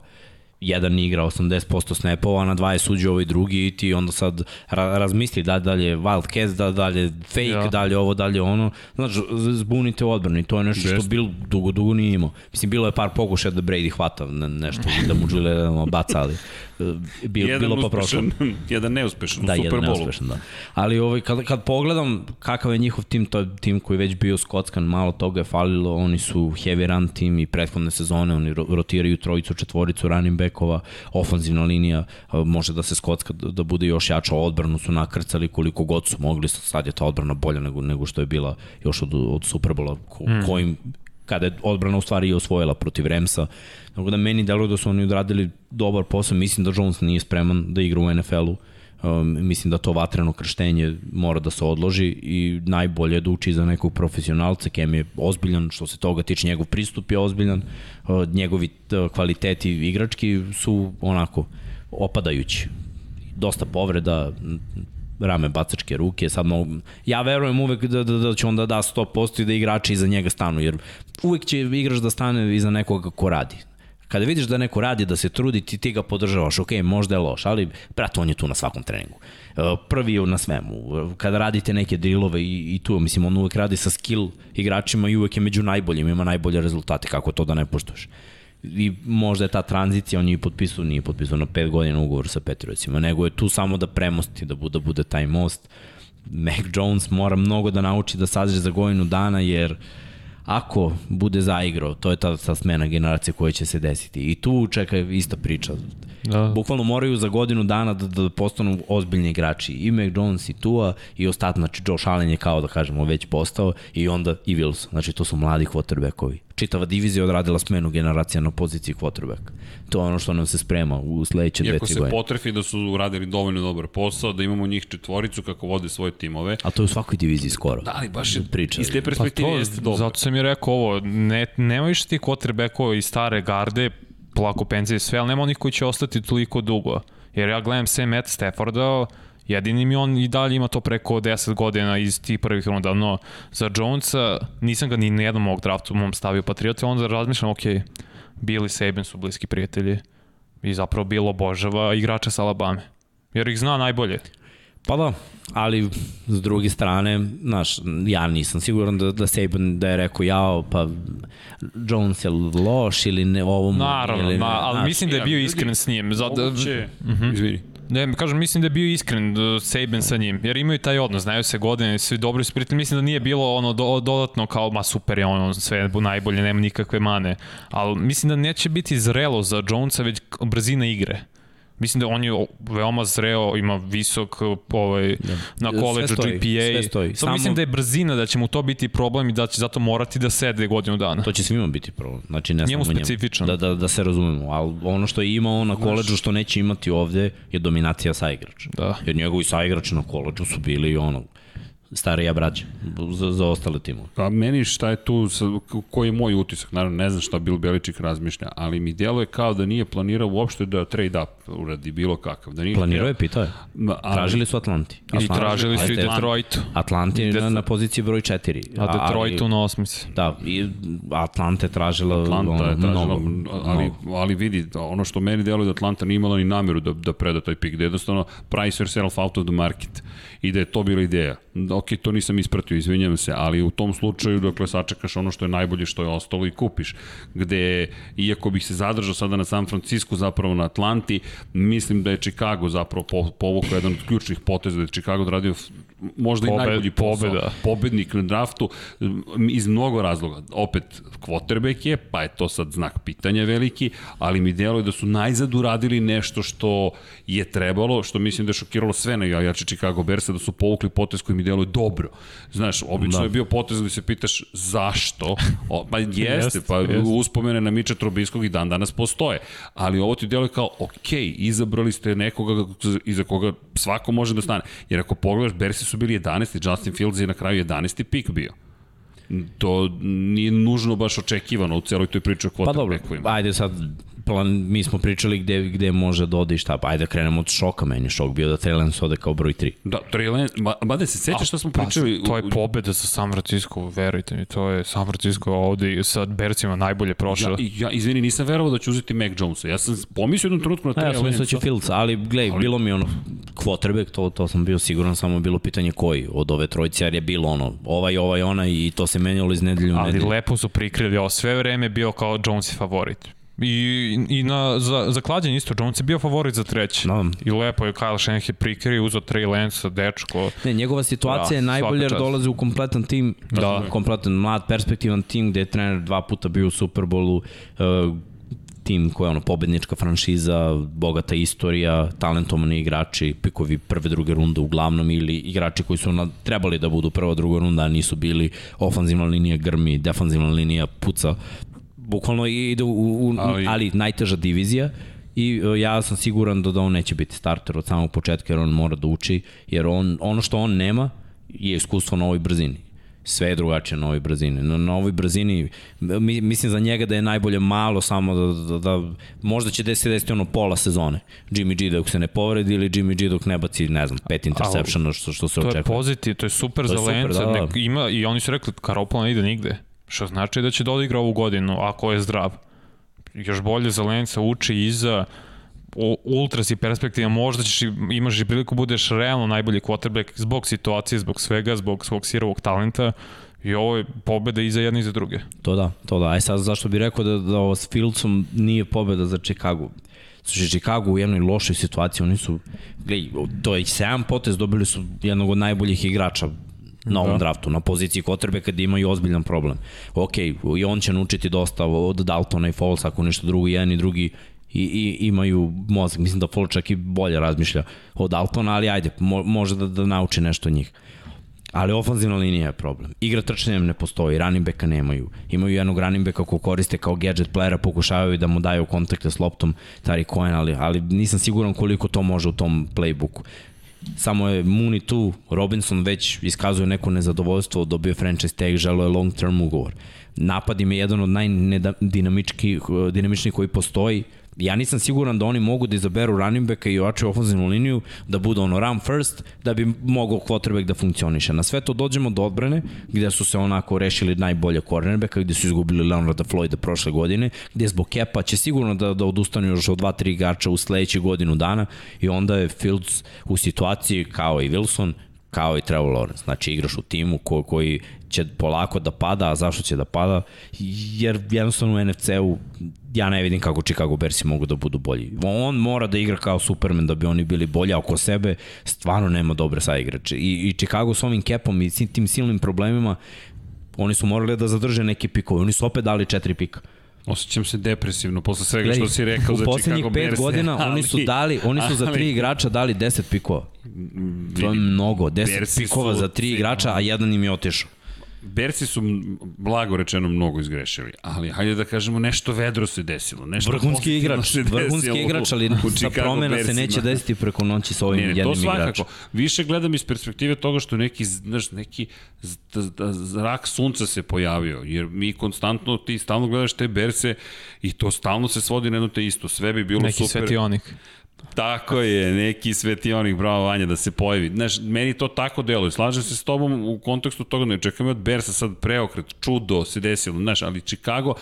jedan igra 80% snapova, a na dva je suđe ovaj drugi i ti onda sad ra razmisli da dalje Wildcats, da dalje fake, ja. dalje ovo, dalje ono. Znači, zbunite odbrani, to je nešto što bilo dugo, dugo nije imao. Mislim, bilo je par pokušaja da Brady hvata nešto, da mu Julian baca, ali
e, bil, jedan bilo pa prošlo. Jedan neuspešan
da,
u Superbowlu.
Da, jedan neuspešan, da. Ali ovaj, kad, kad pogledam kakav je njihov tim, to je tim koji je već bio skockan, malo toga je falilo, oni su heavy run tim i prethodne sezone, oni rotiraju trojicu, četvoricu running bekova, ofanzivna linija može da se skocka, da bude još jača, odbranu su nakrcali koliko god su mogli, sad je ta odbrana bolja nego, nego što je bila još od, od Superbola, ko, mm. kojim kada je odbrana u stvari i osvojila protiv Remsa. Tako da meni deluje da su oni odradili dobar posao. Mislim da Jones nije spreman da igra u NFL-u. Um, mislim da to vatreno krštenje mora da se odloži i najbolje je da uči za nekog profesionalca. Kem je ozbiljan, što se toga tiče, njegov pristup je ozbiljan, uh, njegovi uh, kvaliteti igrački su onako opadajući. Dosta povreda, rame bacačke ruke, sad mogu, ja verujem uvek da, da, da će on da da 100% i da igrači iza njega stanu, jer uvek će igrač da stane iza nekoga ko radi Kada vidiš da neko radi, da se trudi, ti, ti ga podržavaš, ok, možda je loš, ali brate, on je tu na svakom treningu. E, prvi je na svemu. Kada radite neke drillove i, i tu, mislim, on uvek radi sa skill igračima i uvek je među najboljim, ima najbolje rezultate, kako to da ne poštuješ i možda je ta tranzicija, on je potpisao, nije potpisao na 5 godina ugovor sa Petriocima, nego je tu samo da premosti, da bude, da bude taj most. Mac Jones mora mnogo da nauči da sazre za godinu dana, jer ako bude zaigrao, to je ta, ta smena generacije koja će se desiti. I tu čeka ista priča. Da. Bukvalno moraju za godinu dana da, da postanu ozbiljni igrači. I Mac Jones i Tua i ostatno, znači Josh Allen je kao da kažemo već postao i onda i Wilson. Znači to su mladi quarterbackovi čitava divizija odradila smenu generacija na poziciji quarterback. To je ono što nam se sprema u sledeće dve,
tri godine. Iako se potrefi da su uradili dovoljno dobar posao, da imamo njih četvoricu kako vode svoje timove.
A to je u svakoj diviziji skoro.
Da, ali baš priča. Iz te perspektive pa to, jeste dobro.
Zato sam i rekao ovo, ne, nema više ti quarterbackova i stare garde, plako penzije sve, ali nema onih koji će ostati toliko dugo. Jer ja gledam sve Matt Stafforda, Jedini mi on i dalje ima to preko 10 godina iz tih prvih runda, no za Jonesa nisam ga ni na jednom ovog draftu mom stavio Patriota, onda razmišljam, ok, Billy Saban su bliski prijatelji i zapravo bilo obožava igrača sa Alabama, jer ih zna najbolje.
Pa da, ali s druge strane, znaš, ja nisam siguran da, da Saban da je rekao jao, pa Jones je loš ili ne ovo
Naravno, ili ne, ma, ali znaš, mislim da je bio iskren s njim. Zato,
moguće, uh mhm. -huh. izvini,
Ne, kažem, mislim da je bio iskren uh, Saban sa njim, jer imaju taj odnos, znaju se godine, svi dobri su prijatelji, mislim da nije bilo ono do, dodatno kao, ma super je ono, sve najbolje, nema nikakve mane, ali mislim da neće biti zrelo za Jonesa, već brzina igre. Mislim da on je veoma zreo, ima visok ovaj, da. na koleđu GPA. Sve stoji. Samo mislim da je brzina, da će mu to biti problem i da će zato morati da sede godinu dana.
To će svima biti problem. Znači, ne
njemu specifično.
Da, da, da se razumemo. Ali ono što je imao na koleđu što neće imati ovde je dominacija sa igrača. Da. Jer njegovi sa igrača na koleđu su bili ono starija braća za, za ostale timove.
A meni šta je tu, koji je moj utisak, naravno ne znam šta Bill Beličik razmišlja, ali mi djeluje kao da nije planirao uopšte da trade up uradi bilo kakav. Da nije
planirao je, pitao je. Ali, tražili su Atlanti.
I tražili su i Detroitu.
Atlanti na, na poziciji broj 4.
A Detroitu na osmici.
Da, i Atlanta je tražila
Atlanta je tražila, mnogo, ali, ali vidi, ono što meni djeluje da Atlanta nije imala ni nameru da, da preda taj pik, da jednostavno price yourself out of the market i da je to bila ideja. Ok, to nisam ispratio, izvinjam se, ali u tom slučaju, dakle, sačekaš ono što je najbolje što je ostalo i kupiš. Gde, iako bih se zadržao sada na San Francisco, zapravo na Atlanti, mislim da je Chicago zapravo povukao jedan od ključnih poteza, da je Chicago odradio možda Pobed, i najbolji posao, pobeda. pobednik na draftu iz mnogo razloga. Opet, quarterback je, pa je to sad znak pitanja veliki, ali mi deluje da su najzad uradili nešto što je trebalo, što mislim da je šokiralo sve na jače Chicago Bearsa, da su povukli potez koji mi deluje dobro. Znaš, obično da. je bio potez da se pitaš zašto, o, pa jeste, jest, pa jest. uspomene na Miča Trobiskog i dan danas postoje, ali ovo ti deluje kao, ok, izabrali ste nekoga iza koga svako može da stane. Jer ako pogledaš, Bearsi su bili 11. Justin Fields je na kraju 11. pik bio to nije nužno baš očekivano u celoj toj priči o
quarterbackovima. Pa dobro, ajde sad plan, mi smo pričali gde, gde može da ode i šta, pa ajde da krenemo od šoka, meni šok bio da Trey Lance ode kao broj 3.
Da, Trey Lance, ma, ma da se sećaš što smo pa, pričali?
To je pobeda za San Francisco, verujte mi, to je San Francisco ovde sa Bercima najbolje prošao.
Ja, ja, izvini, nisam verovao da će uzeti Mac Jonesa, ja sam pomislio jednom trenutku na Trey Lance. Ja sam
mislio da će Fields, ali glej, ali... bilo mi ono, quarterback, to, to sam bio siguran, samo bilo pitanje koji od ove trojice, jer je bilo ono, ovaj, ovaj, ona i to se menjalo iz nedelju u nedelju.
Ali lepo su prikrili, ovo sve vreme bio kao Jones i favorit I, i na, za, za klađenje isto, Jones je bio favorit za treći. No. I lepo je Kyle Shanahan prikrio, uzao Trey Lance, dečko.
Ne, njegova situacija da, je najbolja jer dolazi u kompletan tim, da. kompletan mlad, perspektivan tim gde je trener dva puta bio u Superbolu, uh, tim koja je ono pobednička franšiza, bogata istorija, talentovani igrači, pikovi prve, druge runde uglavnom ili igrači koji su na, trebali da budu prva, druga runda, a nisu bili ofanzivna linija grmi, defanzivna linija puca bukvalno ide u, u ali, ali najteža divizija i uh, ja sam siguran da, da on neće biti starter od samog početka jer on mora da uči, jer on, ono što on nema je iskustvo na ovoj brzini sve je drugačije na ovoj brzini. Na, na ovoj brzini, mi, mislim za njega da je najbolje malo samo da, da, da možda će desiti desiti ono pola sezone. Jimmy G dok se ne povredi ili Jimmy G dok ne baci, ne znam, pet interceptiona što, što se očekuje.
To je pozitiv, to je super to za Lenca. Da, da. ima, I oni su rekli, Karopla ne ide nigde. Što znači da će da odigra ovu godinu, ako je zdrav. još bolje za Lenca uči iza, ultra si perspektiva, možda ćeš imaš i priliku budeš realno najbolji quarterback zbog situacije, zbog svega, zbog svog sirovog talenta i ovo je pobeda i za jedne i za druge.
To da, to da. Aj sad zašto bih rekao da, da ovo s Fieldsom nije pobeda za Chicago? Slušaj, Chicago u jednoj lošoj situaciji, oni su, gledaj, to je 7 potez, dobili su jednog od najboljih igrača na ovom da. draftu, na poziciji kotrbe kad imaju ozbiljan problem. Ok, i on će naučiti dosta od Daltona i Foles, ako nešto drugo, jedan i drugi i, i imaju mozak. Mislim da Foles čak i bolje razmišlja od Daltona, ali ajde, mo, može da, da nauči nešto od njih. Ali ofanzivna linija je problem. Igra trčanjem ne postoji, running backa nemaju. Imaju jednog running backa ko koriste kao gadget playera, pokušavaju da mu daju kontakte s loptom Tari Cohen, ali, ali nisam siguran koliko to može u tom playbooku. Samo je Mooney tu, Robinson već iskazuje neko nezadovoljstvo, dobio franchise tag, želo je long term ugovor. Napad im je jedan od najdinamičnijih koji postoji, ja nisam siguran da oni mogu da izaberu running backa i ojačaju ofenzivnu liniju, da bude ono run first, da bi mogao quarterback da funkcioniše. Na sve to dođemo do odbrane, gde su se onako rešili najbolje cornerbacka, gde su izgubili Leonarda Floyda prošle godine, gde zbog kepa će sigurno da, da odustanu još od 2-3 igrača u sledećih godinu dana i onda je Fields u situaciji kao i Wilson, kao i Trevor Lawrence. Znači igraš u timu ko, koji će polako da pada, a zašto će da pada? Jer jednostavno u NFC-u ja ne vidim kako Chicago Bearsi mogu da budu bolji. On mora da igra kao Superman da bi oni bili bolji, a oko sebe stvarno nema dobre saigrače. I, i Chicago s ovim kepom i tim silnim problemima, oni su morali da zadrže neke pikove. Oni su opet dali četiri pika.
Osjećam se depresivno posle svega Gledaj, što si rekao za Chicago Bears. U poslednjih pet
godina ali, oni su dali, oni su za tri igrača dali 10 pikova. To je mnogo, 10 pikova za tri igrača, a jedan im je otišao.
Berci su blago rečeno mnogo izgrešili, ali hajde da kažemo nešto vedro se desilo. Nešto
vrhunski igrač, vrhunski igrač, ali sa promena Bersima. se neće desiti preko noći sa ovim ne, ne, jednim igračom. To svakako.
Više gledam iz perspektive toga što neki, znaš, neki zrak sunca se pojavio, jer mi konstantno, ti stalno gledaš te berce i to stalno se svodi na jedno te isto. Sve bi bilo
neki
super.
Neki svetionik.
Tako je, neki svetionik, bravo Vanja, da se pojavi. Znaš, meni to tako deluje. Slažem se s tobom u kontekstu toga, ne čekam od Bersa sad preokret, čudo se desilo, znaš, ali Chicago,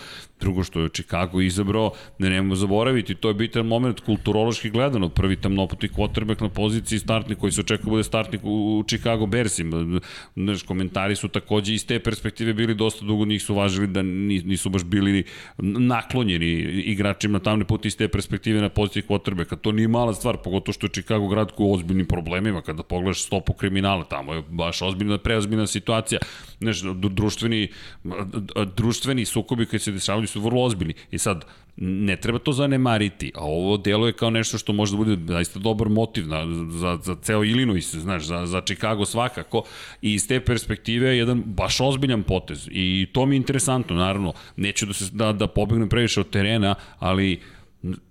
drugo što je Chicago izabrao, ne nemamo zaboraviti, to je bitan moment kulturološki gledano, prvi tamnopoti quarterback na poziciji startnik koji se očekuje da bude startnik u Chicago Bearsima. Znaš, komentari su takođe iz te perspektive bili dosta dugo, njih su važili da nisu baš bili naklonjeni igračima tamne puti iz te perspektive na poziciji quarterbacka. To nije mala stvar, pogotovo što je Chicago grad koji je ozbiljnim problemima, kada pogledaš stopu kriminala, tamo je baš ozbiljna, preozbiljna situacija. Znaš, društveni, društveni sukobi koji se dešavaju su vrlo ozbiljni. I sad, ne treba to zanemariti, a ovo delo je kao nešto što može da bude zaista dobar motiv na, za, za ceo Illinois, znaš, za, za Chicago svakako, i iz te perspektive je jedan baš ozbiljan potez. I to mi je interesantno, naravno, neću da, se, da, da pobegnem previše od terena, ali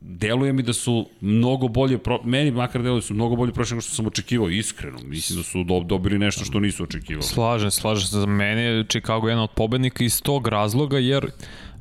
deluje mi da su mnogo bolje, pro, meni makar deluje da su mnogo bolje prošle nego što sam očekivao, iskreno. Mislim da su do, dobili nešto što nisu očekivali.
Slažem, slažem se. Za mene je Chicago jedan od pobednika iz tog razloga, jer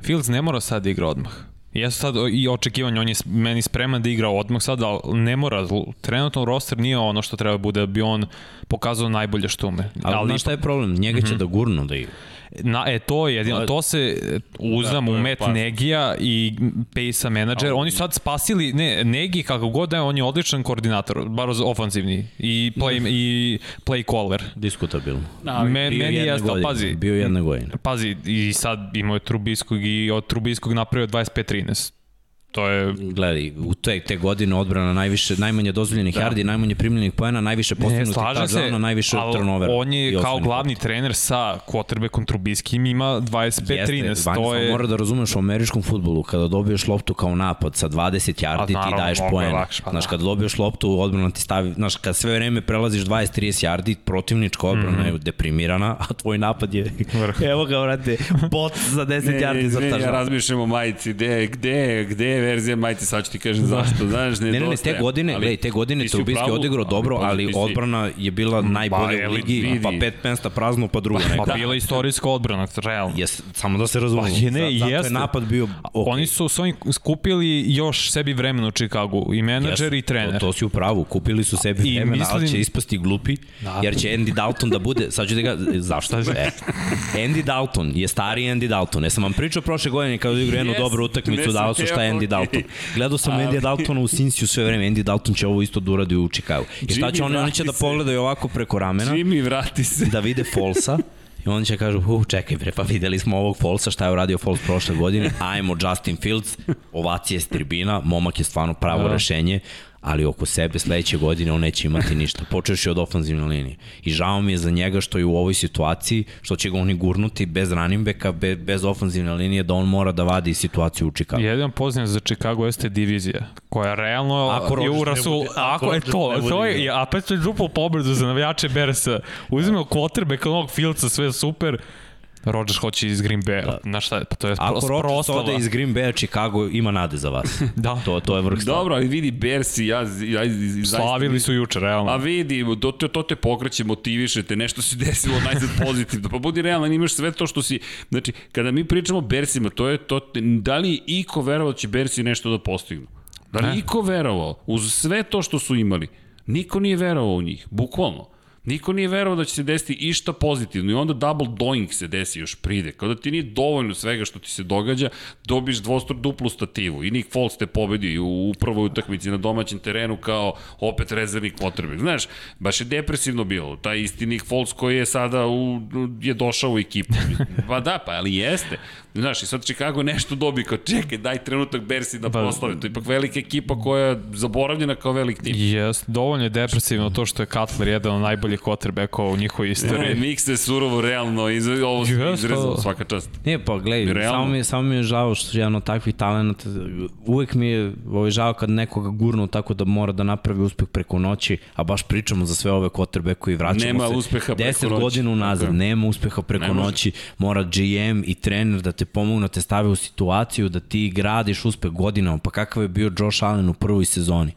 Fields ne mora sad da igra odmah. Jesu sad i očekivanje, on je meni spreman da igra odmah sad, ali ne mora. Trenutno roster nije ono što treba bude, da bi on pokazao najbolje što ume.
Ali, ali znaš šta je problem? Njega će mm -hmm. da gurnu da igra.
Na, e, to je jedino, to se uzdam da, u Met Negija i Pejsa menadžer. Oni su sad spasili, ne, Negi kako god da je, on je odličan koordinator, bar ofanzivni i play, i play caller.
Diskutabilno.
Da, Me, meni je to, pazi.
Bio jedna godina.
Pazi, i sad imao je Trubiskog i od Trubiskog napravio 25-13 This. To je...
Gledaj, u te, te godine odbrana najviše, najmanje dozvoljenih da. yardi, najmanje primljenih poena, najviše postignutih touchdown, najviše turnover.
On je kao glavni poena. trener sa quarterbackom Trubiskim ima 25-13. To je...
Mora da razumeš u američkom futbolu, kada dobiješ loptu kao napad sa 20 yardi, ti daješ poena. Pa znaš, da. kada dobiješ loptu, odbrana ti stavi, znaš, kada sve vreme prelaziš 20-30 yardi, protivnička odbrana mm -hmm. je deprimirana, a tvoj napad je, evo ga, vrate, bot za 10 ne, yardi za touchdown.
Ne, ja razmišljam o majici, gde, gde, gde verzija Majte, sad ću ti kažem zašto, znaš,
ne, ne, ne, te godine, ali, te godine Trubisky odigrao dobro, ali, ali odbrana je bila najbolja u ligi, pa pet mesta prazno, pa druga neka.
Pa bila istorijska odbrana, realno.
Jes, samo da se razumemo.
Pa je, ne,
Zato
jeste.
je napad bio okay.
Oni su s ovim skupili još sebi vremena u Chicagu, i menadžer
Yes,
i trener.
To, to si u pravu, kupili su sebi
I
vremena, ali
mislim-
će ispasti glupi,
Da.
jer će Andy Dalton da bude, sad ću da ga, zašto? E, Andy Dalton je stari Andy Dalton. Ja sam vam pričao prošle godine kada je igrao jednu
Yes,
dobru utakmicu,
ne
dao su šta je Andy. Dalton. Gledao sam
Ali-
Andy Daltona u Cinciu sve vreme, Andy Dalton će ovo isto da uradi u Chicago. I šta će oni, oni će da pogledaju ovako preko ramena,
Jimmy, vrati se.
da vide Folsa, I onda će kažu, uh, čekaj bre, pa videli smo ovog Folsa, šta je uradio Fols prošle godine, ajmo Justin Fields, ovacije s tribina, momak je stvarno pravo
Da.
rešenje, ali oko sebe sledeće godine on neće imati ništa. Počeš od ofanzivne linije. I žao mi je za njega što je u ovoj situaciji, što će ga oni gurnuti bez running backa, be, bez ofanzivne linije, da on mora da vadi situaciju u Chicago.
Jedan poziv za Chicago jeste divizija, koja realno
Ako
je u Rasul,
bude- ako
ako je to, to je, a pa to je duplo pobedu za navijače Bersa. Uzimao quarterback onog Fieldsa, sve super, Rodgers hoće iz Green Bay, da. znaš šta, pa to je
Ako Rodgers
proslava.
ode iz Green Bay, Chicago ima nade za vas.
Da.
To, to je vrh stava.
Dobro, ali vidi, Bersi, ja, ja, ja
Slavili su juče, realno.
A vidi, to, to, to te pokreće, motivišete, nešto se desilo najzad pozitivno. Pa budi realan, imaš sve to što si... Znači, kada mi pričamo o Bersima, to je to... Da li je Iko verovao da će Bersi nešto da postignu? Da li je
Ne.
Iko verovao? Uz sve to što su imali, niko nije verovao u njih, bukvalno. Niko nije verovao da će se desiti išta pozitivno i onda double doing se desi još pride. Kao da ti nije dovoljno svega što ti se događa, dobiš dvostru duplu stativu i Nick Foles te pobedi u, u prvoj utakmici na domaćem terenu kao opet rezervni quarterback. Znaš, baš je depresivno bilo. Taj isti Nick Foles koji je sada u, je došao u ekipu. Pa da, pa ali jeste. Znaš, i sad Chicago nešto dobi kao čekaj, daj trenutak Bersi da
Pa-
proslave. To je ipak velika ekipa koja je zaboravljena kao velik tim.
Jes, dovoljno je depresivno to što je Cutler jedan od najboljih quarterbackova u njihovoj
Ne,
istoriji.
Mix se surovo realno iz, ovo se
Jeste.
izrezalo svaka čast.
Ne, pa gledaj,
Realno.
samo mi, je, samo mi je žao što je jedan od takvih talenta, uvek mi je ovaj, žao kad nekoga gurnu tako da mora da napravi uspeh preko noći, a baš pričamo za sve ove quarterbacke i vraćamo
Nema
se
uspeha preko
10
noći.
godina unazad,
je.
nema uspeha preko
Ne može.
noći, mora GM i trener da te pomognu, da te stave u situaciju da ti gradiš uspeh godinama, pa kakav je bio Josh Allen u prvoj sezoni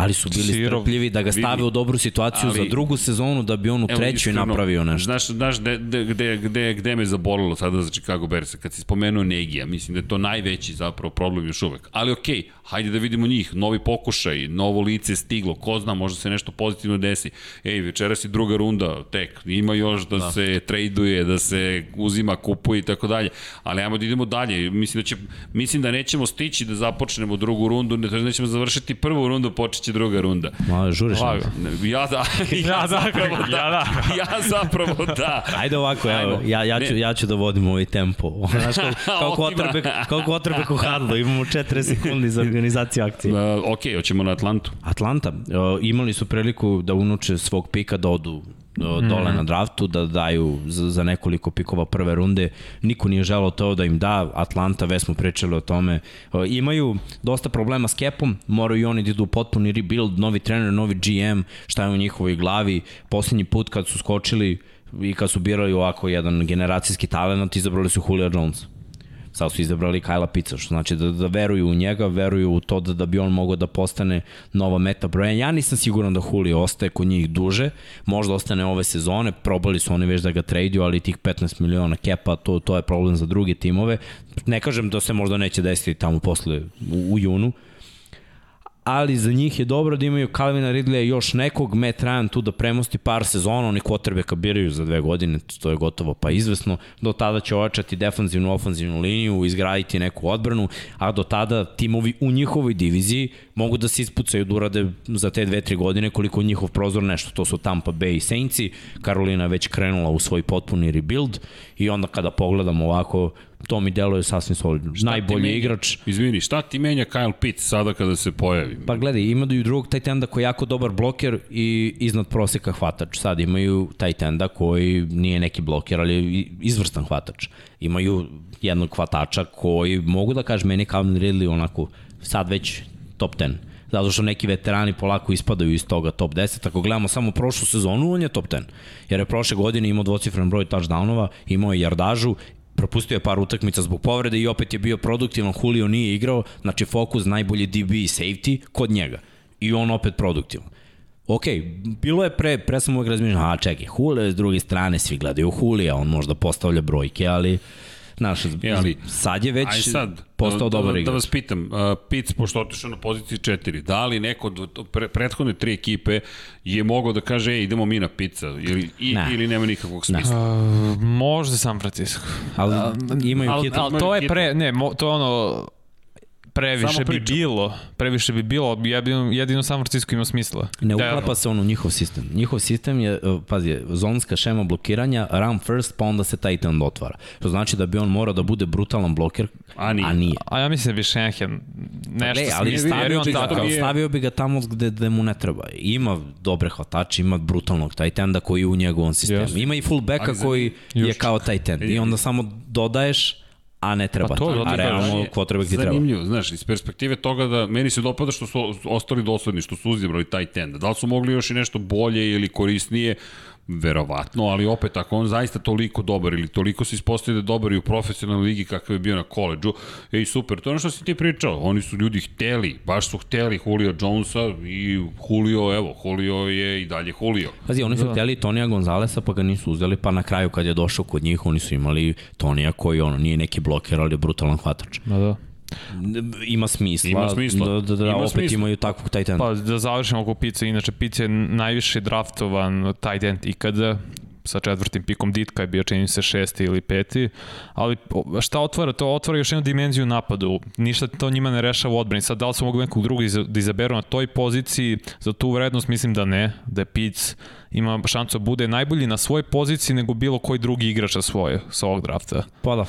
ali su bili
Sirov,
strpljivi da ga stave
vidi.
u dobru situaciju
Ali-
za drugu sezonu da bi on u trećoj
iskreno,
napravio nešto.
Znaš, znaš gde, gde, gde, gde, gde me zabolilo sada za Chicago Bears? Kad si spomenuo Negija, mislim da je to najveći zapravo problem još uvek. Ali okej, okay, hajde da vidimo njih, novi pokušaj, novo lice stiglo, ko zna, možda se nešto pozitivno desi. Ej, večeras je druga runda, tek, ima još da, da. se traduje, da se uzima, kupuje i tako dalje. Ali ajmo da idemo dalje. Mislim da, će, mislim da nećemo stići da započnemo drugu rundu, ne, nećemo završiti prvu rundu, počeće druga runda.
Malo žuriš.
Lago.
Ja da,
Ja da,
zapravo
ja da.
ja zapravo da.
Ajde ovako, evo,
Ajmo.
ja, ja, ću,
Ne.
ja ću da vodim ovaj tempo. Znaš, kao, kao, quarterback, kao u hadlu, imamo 4 sekundi za organizaciju akcije.
Uh, ok, hoćemo na Atlantu.
Atlanta, uh, imali su priliku da unuče svog pika da odu uh, dole na draftu, da daju za, za nekoliko pikova prve runde. Niko nije želao to da im da. Atlanta, već smo pričali o tome. Imaju dosta problema s kepom, moraju i oni da idu u potpuni rebuild, novi trener, novi GM, šta je u njihovoj glavi. Poslednji put kad su skočili i kad su birali ovako jedan generacijski talent, izabrali su Julio Jones sad su izabrali Kajla Pica, što znači da, da veruju u njega, veruju u to da, da bi on mogao da postane nova meta broja. Ja nisam siguran da Julio ostaje kod njih duže, možda ostane ove sezone, probali su oni već da ga traduju, ali tih 15 miliona kepa, to, to je problem za druge timove. Ne kažem da se možda neće desiti tamo posle u, u junu, ali za njih je dobro da imaju Calvina Ridleya još nekog, Matt Ryan tu da premosti par sezona, oni quarterbacka biraju za dve godine, to je gotovo pa izvesno, do tada će ojačati defanzivnu, ofanzivnu liniju, izgraditi neku odbranu, a do tada timovi u njihovoj diviziji mogu da se ispucaju da urade za te dve, tri godine koliko njihov prozor nešto, to su Tampa Bay Saintsi, Karolina već krenula u svoj potpuni rebuild i onda kada pogledamo ovako, to mi deluje sasvim solidno.
Šta
Najbolji
menja-
igrač,
Izvini, šta ti menja Kyle Pitts sada kada se pojavi?
Pa gledaj, imaju drugog tight enda koji je jako dobar bloker i iznad proseka hvatač. Sad imaju tight enda koji nije neki bloker, ali je izvrstan hvatač. Imaju jednog hvatača koji mogu da kažem meni Calvin Ridley onako sad već top 10 zato što neki veterani polako ispadaju iz toga top 10. Ako gledamo samo prošlu sezonu, on je top 10. Jer je prošle godine imao dvocifren broj touchdownova, imao je jardažu propustio je par utakmica zbog povrede i opet je bio produktivan, Julio nije igrao, znači fokus najbolji DB i safety kod njega. I on opet produktivan. Ok, bilo je pre, pre sam uvek razmišljao, a čekaj, je s druge strane, svi gledaju Julija, on možda postavlja brojke, ali Znaš, ja, ali, sad je već sad, postao da, dobar
da,
igrač.
Da vas pitam, uh, Pitts, pošto otišao na poziciji 4, da li neko od pre, prethodne tri ekipe je mogao da kaže, ej, idemo mi na pizza, ili, i, ne. ili nema nikakvog smisla?
Uh, možda San Francisco.
Ali imaju
al, al, to je pre, ne, mo, to je ono, Previše bi bilo, previše bi bilo, jedino, jedino San Francisco ima smisla.
Ne uklapa se on u njihov sistem. Njihov sistem je, e, pazi, zonska šema blokiranja, run first, pa onda se tight end otvara. To znači da bi on morao da bude brutalan bloker, a nije. A, nije.
a ja mislim da bi Šenhen nešto ne,
ali stavio, bi ga, je... stavio bi ga tamo gde, gde mu ne treba. Ima dobre hvatače, ima brutalnog tight enda koji je u njegovom sistemu. Yes. Ima i fullbacka koji je kao tight end. I onda samo dodaješ a ne treba pa to, to. a realno quarterback ti treba.
Zanimljivo, znaš, iz perspektive toga da meni se dopada što su ostali dosledni, što su uzibrali taj tend. Da li su mogli još i nešto bolje ili korisnije, Verovatno, ali opet ako on zaista toliko dobar ili toliko se ispostavio da je dobar i u profesionalnoj ligi kakav je bio na koleđu, ej super, to je ono što si ti pričao, oni su ljudi hteli, baš su hteli Julio Jonesa i Julio, evo, Julio je i dalje Julio.
Pazi, oni su da. hteli Tonija Gonzalesa pa ga nisu uzeli, pa na kraju kad je došao kod njih, oni su imali Tonija koji ono, nije neki bloker, ali je brutalan hvatač.
Da, da
ima smisla.
Ima smisla.
Da, da, da ima opet smisla. imaju takvog tight enda.
Pa da završimo oko Pice, inače Pice je najviše draftovan tight end ikada sa četvrtim pikom Ditka je bio čini se šesti ili peti, ali šta otvara? To otvara još jednu dimenziju napadu. Ništa to njima ne rešava u odbrani. Sad da li su mogli nekog drugog da izaberu na toj poziciji, za tu vrednost mislim da ne, da je Pic ima šancu da bude najbolji na svojoj poziciji nego bilo koji drugi igrač sa svoje, sa ovog drafta.
Pa da.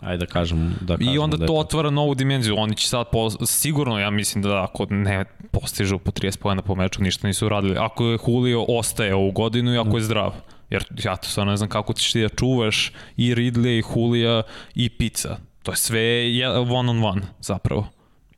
Ajde da kažem, da kažem
I onda
da
to otvara novu dimenziju. Oni će sad, po, sigurno, ja mislim da ako ne postižu po 30 pojena po meču, ništa nisu radili. Ako je Julio ostaje ovu godinu i ako je zdrav. Jer ja to stvarno ne znam kako ćeš ti da čuvaš i Ridley, i Julija, i Pizza. To je sve one on one, zapravo.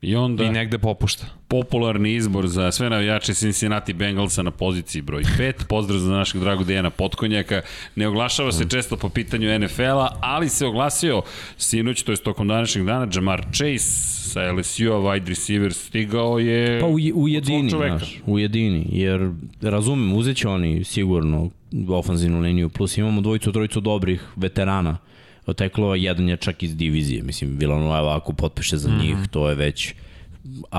I onda...
I negde popušta.
Popularni izbor za sve navijače Cincinnati Bengalsa na poziciji broj 5. Pozdrav za našeg dragog Dejana Potkonjaka. Ne oglašava se često po pitanju NFL-a, ali se oglasio sinoć, to je tokom današnjeg dana, Jamar Chase sa LSU-a, wide receiver, stigao je...
Pa u, u jedini, znaš, u jedini, jer razumem, uzet će oni sigurno ofanzivnu liniju, plus imamo dvojicu, trojicu dobrih veterana oteklo, jedan je čak iz divizije, mislim, Villanova ako potpiše za njih, mm -hmm. to je već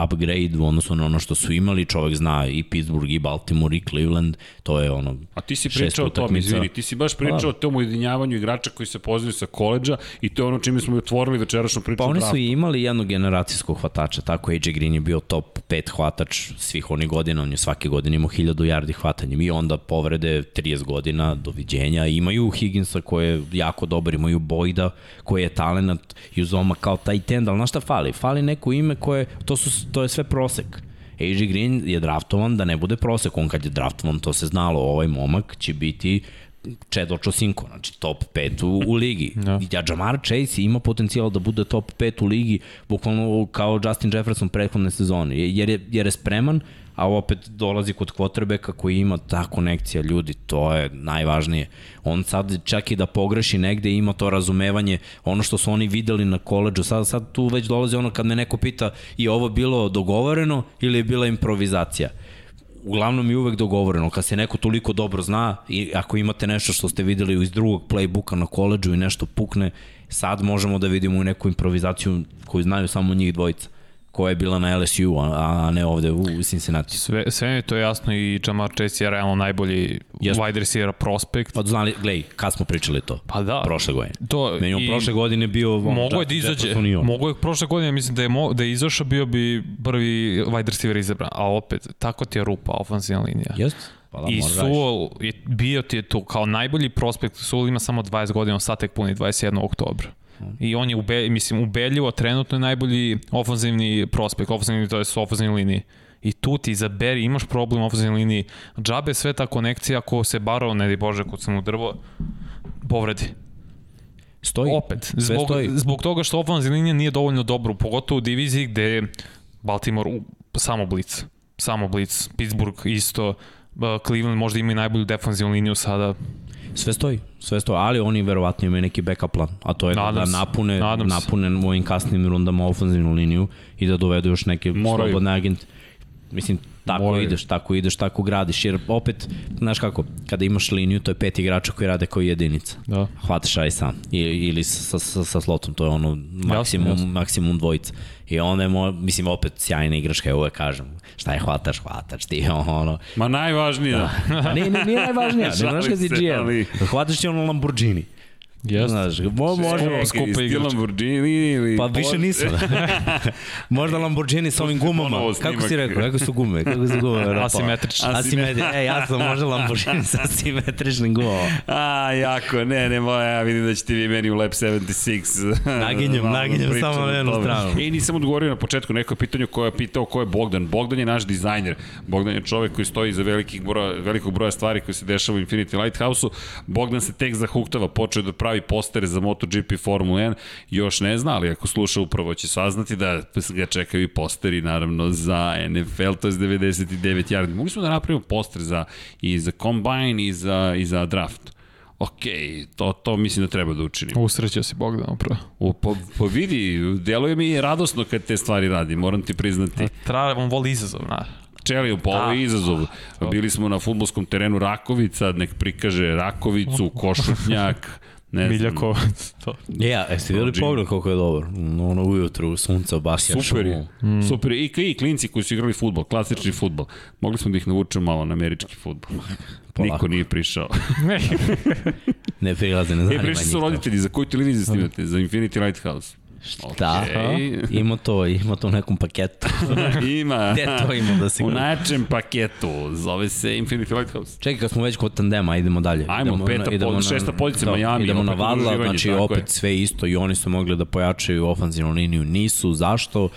upgrade u odnosu na ono što su imali, čovek zna i Pittsburgh i Baltimore i Cleveland, to je ono
A ti si pričao o tome, izvini, ti si baš pričao pa, o tom ujedinjavanju igrača koji se pozivaju sa koleđa i to je ono čime smo otvorili večerašnju priču.
Pa oni su i imali jednog generacijskog hvatača, tako AJ Green je bio top 5 hvatač svih onih godina, on je svake godine imao 1000 yardi hvatanjem i onda povrede 30 godina, doviđenja, imaju Higginsa koji je jako dobar, imaju Bojda koji je talent i Uzoma kao taj tend, ali znaš šta fali? Fali neko ime koje, to, su, to je sve prosek. AJ Green je draftovan da ne bude prosek, on kad je draftovan to se znalo, ovaj momak će biti Čedo Čosinko, znači top 5 u, u ligi. Da. Ja, Jamar Chase ima potencijal da bude top 5 u ligi, bukvalno kao Justin Jefferson prethodne sezone, jer je, jer je spreman, a opet dolazi kod kvotrbeka koji ima ta konekcija ljudi, to je najvažnije. On sad čak i da pogreši negde ima to razumevanje, ono što su oni videli na koleđu, sad, sad tu već dolazi ono kad me neko pita i ovo bilo dogovoreno ili je bila improvizacija uglavnom je uvek dogovoreno. Kad se neko toliko dobro zna i ako imate nešto što ste videli iz drugog playbooka na koleđu i nešto pukne, sad možemo da vidimo u neku improvizaciju koju znaju samo njih dvojica koja je bila na LSU, a, ne ovde u Cincinnati.
Sve, sve je to jasno i Jamar Chase je realno najbolji Jasno. wide receiver prospekt.
Pa znali, glej, kad smo pričali to?
Pa da.
Prošle godine. To, Meni on prošle godine bio...
Mogo je da izađe. Mogo je prošle godine, mislim da je, mo, da je izašao, bio bi prvi wide receiver izabran. A opet, tako ti je rupa, ofenzivna linija.
Jeste. Pa da,
I Suol je bio ti je tu kao najbolji prospekt. Suol ima samo 20 godina, sad tek puni 21. oktobra. I on je, ube, mislim, ubedljivo trenutno je najbolji ofanzivni prospekt, ofanzivni, to je s ofanzivni liniji. I tu ti izaberi, imaš problem u ofanzivnoj liniji. Džabe sve ta konekcija ko se barao, ne di Bože, kod sam drvo, povredi.
Stoji.
Opet, zbog, stoji. zbog toga što ofanzivna linija nije dovoljno dobro, pogotovo u diviziji gde Baltimore u, samo blic. Samo blic. Pittsburgh isto Cleveland možda ima i najbolju defanzivnu liniju sada.
Sve stoji, sve stoji, ali oni verovatno imaju neki backup plan, a to je Nadam da napune, napune u ovim kasnim rundama ofenzivnu liniju i da dovedu još neke Moraju. slobodne agente. Mislim, tako Moraju. ideš, tako ideš, tako gradiš, jer opet, znaš kako, kada imaš liniju, to je pet igrača koji rade kao jedinica. Da. Hvataš aj sam, ili, ili sa, sa, sa slotom, to je ono maksimum, jasne, jasne. maksimum dvojica. I onda je, mo, mislim, opet sjajna igračka, ja uvek kažem, šta je hvataš, hvataš ti, ono.
Ma najvažnija.
Da. nije, nije, nije najvažnija, ne znaš kad si GM, ali... hvataš ti ono Lamborghini.
Yes. Znaš,
mo, može
skupa igrač. Lamborghini ili...
Pa više nisu. Možda Lamborghini sa ovim gumama. Kako si rekao? Kako su gume? Kako su gume?
Asimetrične.
Asimetrične. E, ja sam možda Lamborghini sa asimetričnim gumama.
A, jako. Ne, ne, moja, ja vidim da ćete vi meni u Lab 76.
naginjem, naginjem samo na jednu stranu.
I nisam odgovorio na početku neko pitanje koje je pitao ko je Bogdan. Bogdan je naš dizajner. Bogdan je čovek koji stoji iza velikih broja, velikog broja stvari koje se dešava u Infinity Lighthouse-u. Bogdan se tek zahuktava, počeo da pravi pravi postere za MotoGP Formula 1, još ne zna, ali ako sluša upravo će saznati da ga čekaju i posteri naravno za NFL, to je 99 yardi. Mogli smo da napravimo poster za, i za Combine i za, i za draft. Ok, to, to mislim da treba da učinimo.
Usrećao si Bogdan upravo.
U, po, po vidi, deluje mi radosno kad te stvari radi, moram ti priznati.
Treba, on voli izazov, na.
Čeliju, po ovo izazov. Bili smo na futbolskom terenu Rakovica, nek prikaže Rakovicu, Košutnjak,
Ne Miljakovac,
to. Ja, jeste videli pogled koliko je dobar? Ono ujutru, sunca, basket,
Super je, mm. super I, I klinci koji su igrali futbol, klasični futbol. Mogli smo da ih navučemo malo na američki futbol. Polako. Niko nije prišao.
ne prilaze, ne zanima
njih. E, prišli su roditelji, za koju televiziju snimate? Za Infinity Lighthouse.
Šta? Okay. Ima to, ima to u nekom paketu.
ima.
Gde to ima da se
U najčem paketu. Zove se Infinity Lighthouse.
Čekaj, kad smo već kod tandema, idemo dalje.
Ajmo, idemo peta, na, idemo šesta pozicija da, Miami.
Idemo na Vadla, znači opet je. sve isto i oni su mogli da pojačaju ofanzivnu liniju. Nisu, zašto?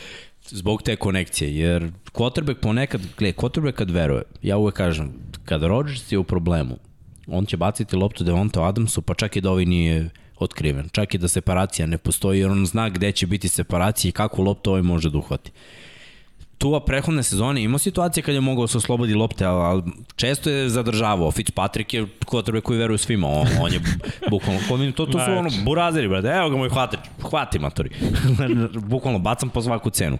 Zbog te konekcije, jer quarterback ponekad, gledaj, quarterback kad veruje, ja uvek kažem, kad Rodgers je u problemu, on će baciti loptu Devonta Adamsu, pa čak i da ovaj nije otkriven. Čak i da separacija ne postoji, jer on zna gde će biti separacija i kakvu loptu ovaj može da uhvati. Tua prehodne sezone imao situacije kad je mogao se oslobodi lopte, ali često je zadržavao. Fitzpatrick je quarterback koji veruje svima. On, on je bukvalno, to, to su ono burazeri, brate. Evo ga moj hvatač, hvati matori. bukvalno bacam po svaku cenu.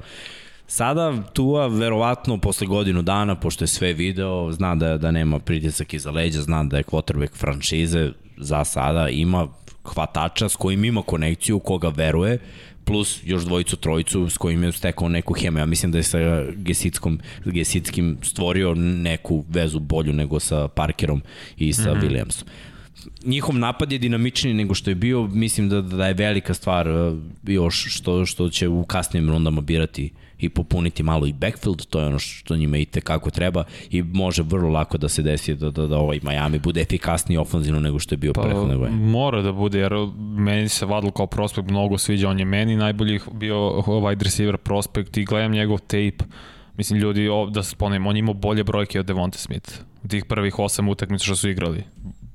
Sada Tua verovatno posle godinu dana, pošto je sve video, zna da, da nema pritisak iza leđa, zna da je quarterback franšize, za sada ima hvatača s kojim ima konekciju, koga veruje, plus još dvojicu, trojicu s kojim je stekao neku hemu. Ja mislim da je sa Gesickom, Gesickim stvorio neku vezu bolju nego sa Parkerom i sa mm -hmm. Williamsom njihov napad je dinamičniji nego što je bio, mislim da, da je velika stvar uh, još što, što će u kasnim rundama birati i popuniti malo i backfield, to je ono što njima i tekako treba i može vrlo lako da se desi da, da, da ovaj Miami bude efikasniji ofanzivno nego što je bio pa, prethodne godine.
Mora da bude, jer meni se Vadl kao prospekt mnogo sviđa, on je meni najbolji bio wide receiver prospekt i gledam njegov tape, Mislim, ljudi, da se spomenem, on imao bolje brojke od Devonte Smith. Tih prvih osam utakmica što su igrali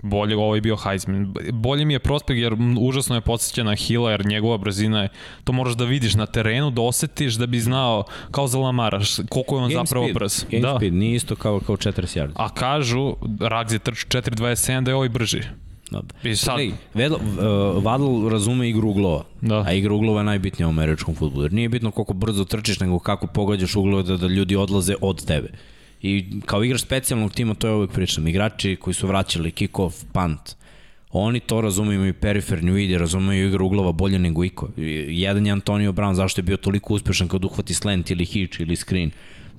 bolje ovaj bio Heisman. Bolje mi je prospekt jer užasno je podsjeća na Hila jer njegova brzina je, to moraš da vidiš na terenu, da osetiš da bi znao kao za Lamara koliko je on game zapravo
speed.
brz.
Game da. speed, nije isto kao, kao 40 yardi.
A kažu, Ragz je trču 4.27 da je ovaj brži.
Dobro. I sad... Hey, Vedl, uh, Vadl razume igru uglova, da. a igra uglova je najbitnija u američkom futbolu. Jer nije bitno koliko brzo trčiš, nego kako pogađaš uglove da, da ljudi odlaze od tebe. I kao igrač specijalnog tima, to je uvek pričam, igrači koji su vraćali kick-off, punt, oni to razumeju, imaju periferni vid, razumeju igru uglova bolje nego iko. Jedan je Antonio Brown, zašto je bio toliko uspešan kad uhvati slant ili hitch ili screen.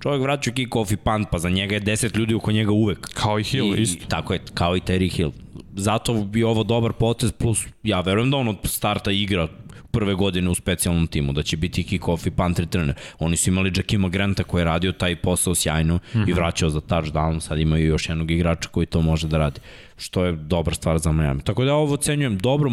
Čovjek vraća kick-off i punt, pa za njega je 10 ljudi oko njega uvek.
Kao i Hill, I, isto.
Tako je, kao i Terry Hill. Zato bi ovo dobar potez, plus ja verujem da on od starta igra prve godine u specijalnom timu, da će biti kick-off i punt returner. Oni su imali Jackima Granta koji je radio taj posao sjajno mm -hmm. i mhm. vraćao za touchdown, sad imaju još jednog igrača koji to može da radi što je dobra stvar za Miami. Tako da ovo ocenjujem dobro,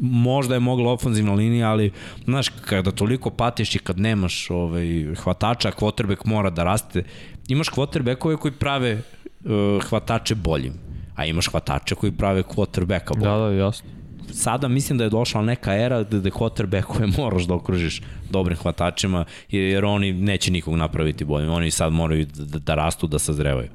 možda je mogla ofanzivna linija, ali znaš, kada toliko patiš i kad nemaš ovaj, hvatača, quarterback mora da raste, imaš quarterbackove koji prave uh, hvatače boljim, a imaš hvatače koji prave quarterbacka boljim.
Da, da, jasno
sada mislim da je došla neka era gde, gde quarterbackove moraš da okružiš dobrim hvatačima, jer oni neće nikog napraviti boljim. Oni sad moraju da, da rastu, da sazrevaju.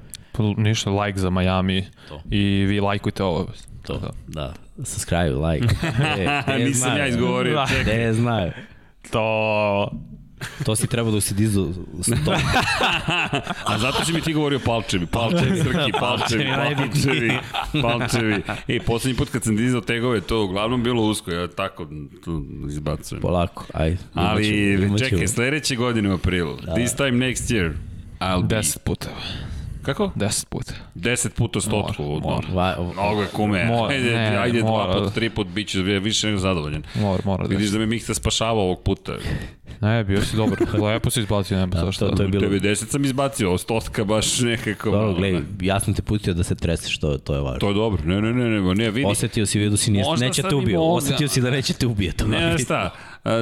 Ništa, like za Miami to. i vi lajkujte ovo.
To, da. Subscribe, like.
E, e, Nisam znaju. ja izgovorio, čekaj.
Ne znaju.
To...
To si trebao da usidi za sto.
A zato si mi ti govorio palčevi, palčevi, srki, palčevi, palčevi, palčevi. E, poslednji put kad sam dizao tegove, to uglavnom bilo usko, ja tako tu izbacujem.
Polako, aj.
Ali, čekaj, sledeće godine u aprilu, da. this time next year,
I'll be... Deset puta.
Kako?
10 puta.
10 puta stotku. Mora, mora. Mnogo je kume. Mora, ajde, ne, ajde mora. dva puta, tri puta, bit će više nego zadovoljen.
Mora, mora.
Vidiš da me Mihta spašava ovog puta.
Ne, bio si dobar. Lepo si izbacio, nema da,
šta. To, to je bilo... 90 sam izbacio, stotka baš nekako...
Dobro, gledaj, ja sam te putio da se treseš, to, to je važno.
To je dobro, ne, ne, ne, ne, ne, vidi.
Osetio si, vidio si, nije, neće te ubio. Osetio si da neće te ubije. To
ne, ne, šta,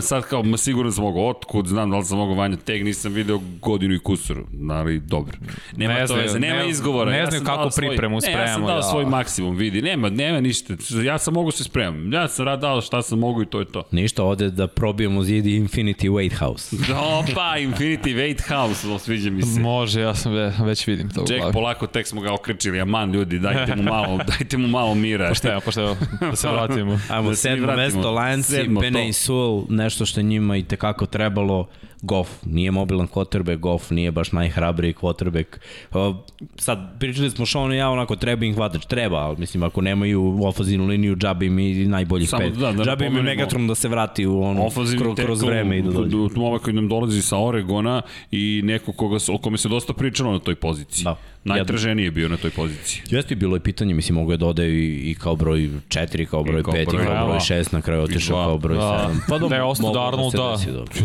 sad kao, ma sigurno sam mogo, otkud, znam da li sam mogo vanja teg, nisam video godinu i kusuru, ali dobro. Nema ne to veze, nema ne, izgovora.
Ne znam ja kako pripremu spremamo. Ne, ja sam
dao da. svoj maksimum, vidi, nema, nema ništa, ja sam mogu se spremam, ja sam rad dao šta sam mogu i to je to.
Ništa, ovde da probijemo zidi Infinity Weight House.
Opa, Infinity Weight House, sviđa mi se.
Može, ja sam već vidim to
Ček, polako, tek smo ga okrečili, aman ljudi, dajte mu malo, dajte mu malo mira.
Pošteno, pošteno, da se vratimo.
Ajmo, da sedmo mesto, Lions i Bene i Sul, nešto što njima i tekako trebalo. Goff nije mobilan quarterback, Goff nije baš najhrabriji quarterback. Uh, sad, pričali smo Sean i ja, onako treba im hvatač, treba, ali mislim, ako nemaju ofazinu liniju, džabe im i najboljih Samo, pet. Da, da džabe im Megatron da se vrati u ono, kroz, kroz vreme i da dođe.
Momak koji nam dolazi sa Oregona i neko koga, o kome se dosta pričalo na toj poziciji. Da. Najtraženiji je bio na toj poziciji.
Jeste bilo je pitanje, mislim, mogu je dodaju i, i kao broj 4, kao broj 5, i kao broj 6, na kraju otišao kao broj 7.
Da. Pa dobro, da je ostao Darnold, da.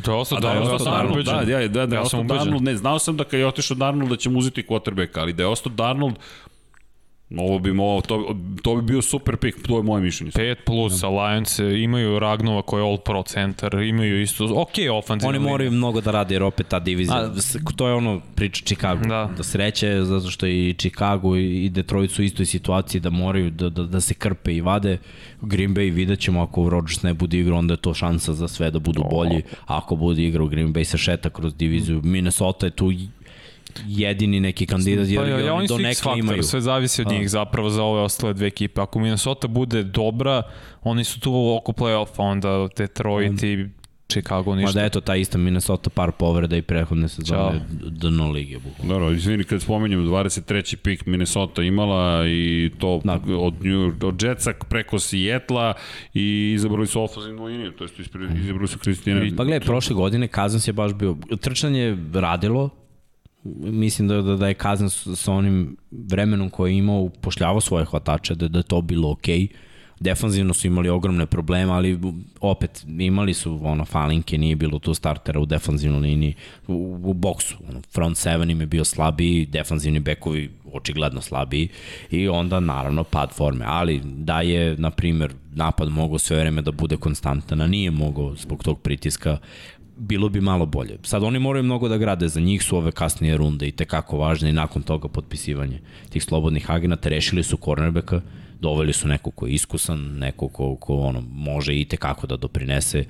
Da je ostao Darnold,
da, Darnold, da, da, da, da, ja sam Darnold, ne, znao sam da kad je otišao Darnold da će mu uzeti quarterback, ali da je ostao Darnold, Ovo bi mo, to, to bi bio super pick, to je moje mišljenje.
5 plus, Alliance imaju Ragnova koji je all pro centar, imaju isto, ok, ofenzivno.
Oni moraju mnogo da rade jer opet ta divizija, A, to je ono priča Chicago, da. da sreće zato što i Chicago i Detroit su u istoj situaciji da moraju da, da, da se krpe i vade. Green Bay vidjet ćemo ako Rodgers ne bude igrao, onda je to šansa za sve da budu bolji. Ako bude igrao Green Bay se šeta kroz diviziju, Minnesota je tu jedini neki kandidat jer pa, ja, ja, oni do neka imaju.
Sve zavisi od A. njih zapravo za ove ostale dve ekipe. Ako Minnesota bude dobra, oni su tu oko play-offa, onda Detroit i Chicago ništa.
Ma da eto, ta ista Minnesota par povreda i prehodne sezone dno lige. Bukvalno.
Dobro, izvini, kad spomenjem 23. pik Minnesota imala i to da. od, New, od Jetsa preko Sijetla i izabrali su ofazivnu liniju, to je izabrali su Kristina.
Pa gledaj, prošle godine Kazans je baš bio, trčanje radilo, mislim da, da, da je kazan sa onim vremenom koje je imao upošljavao svoje hvatače, da, da je to bilo okej. Okay. Defanzivno su imali ogromne probleme, ali opet imali su ono falinke, nije bilo tu startera u defanzivnoj liniji, u, u boksu. Ono, front seven im je bio slabiji, defanzivni bekovi očigledno slabiji i onda naravno pad forme. Ali da je, na primer, napad mogao sve vreme da bude konstantan, a nije mogao zbog tog pritiska, bilo bi malo bolje. Sad oni moraju mnogo da grade, za njih su ove kasnije runde i tekako važne i nakon toga potpisivanje tih slobodnih agenata, rešili su cornerbacka, doveli su neko ko je iskusan, neko ko, ko ono, može i tekako da doprinese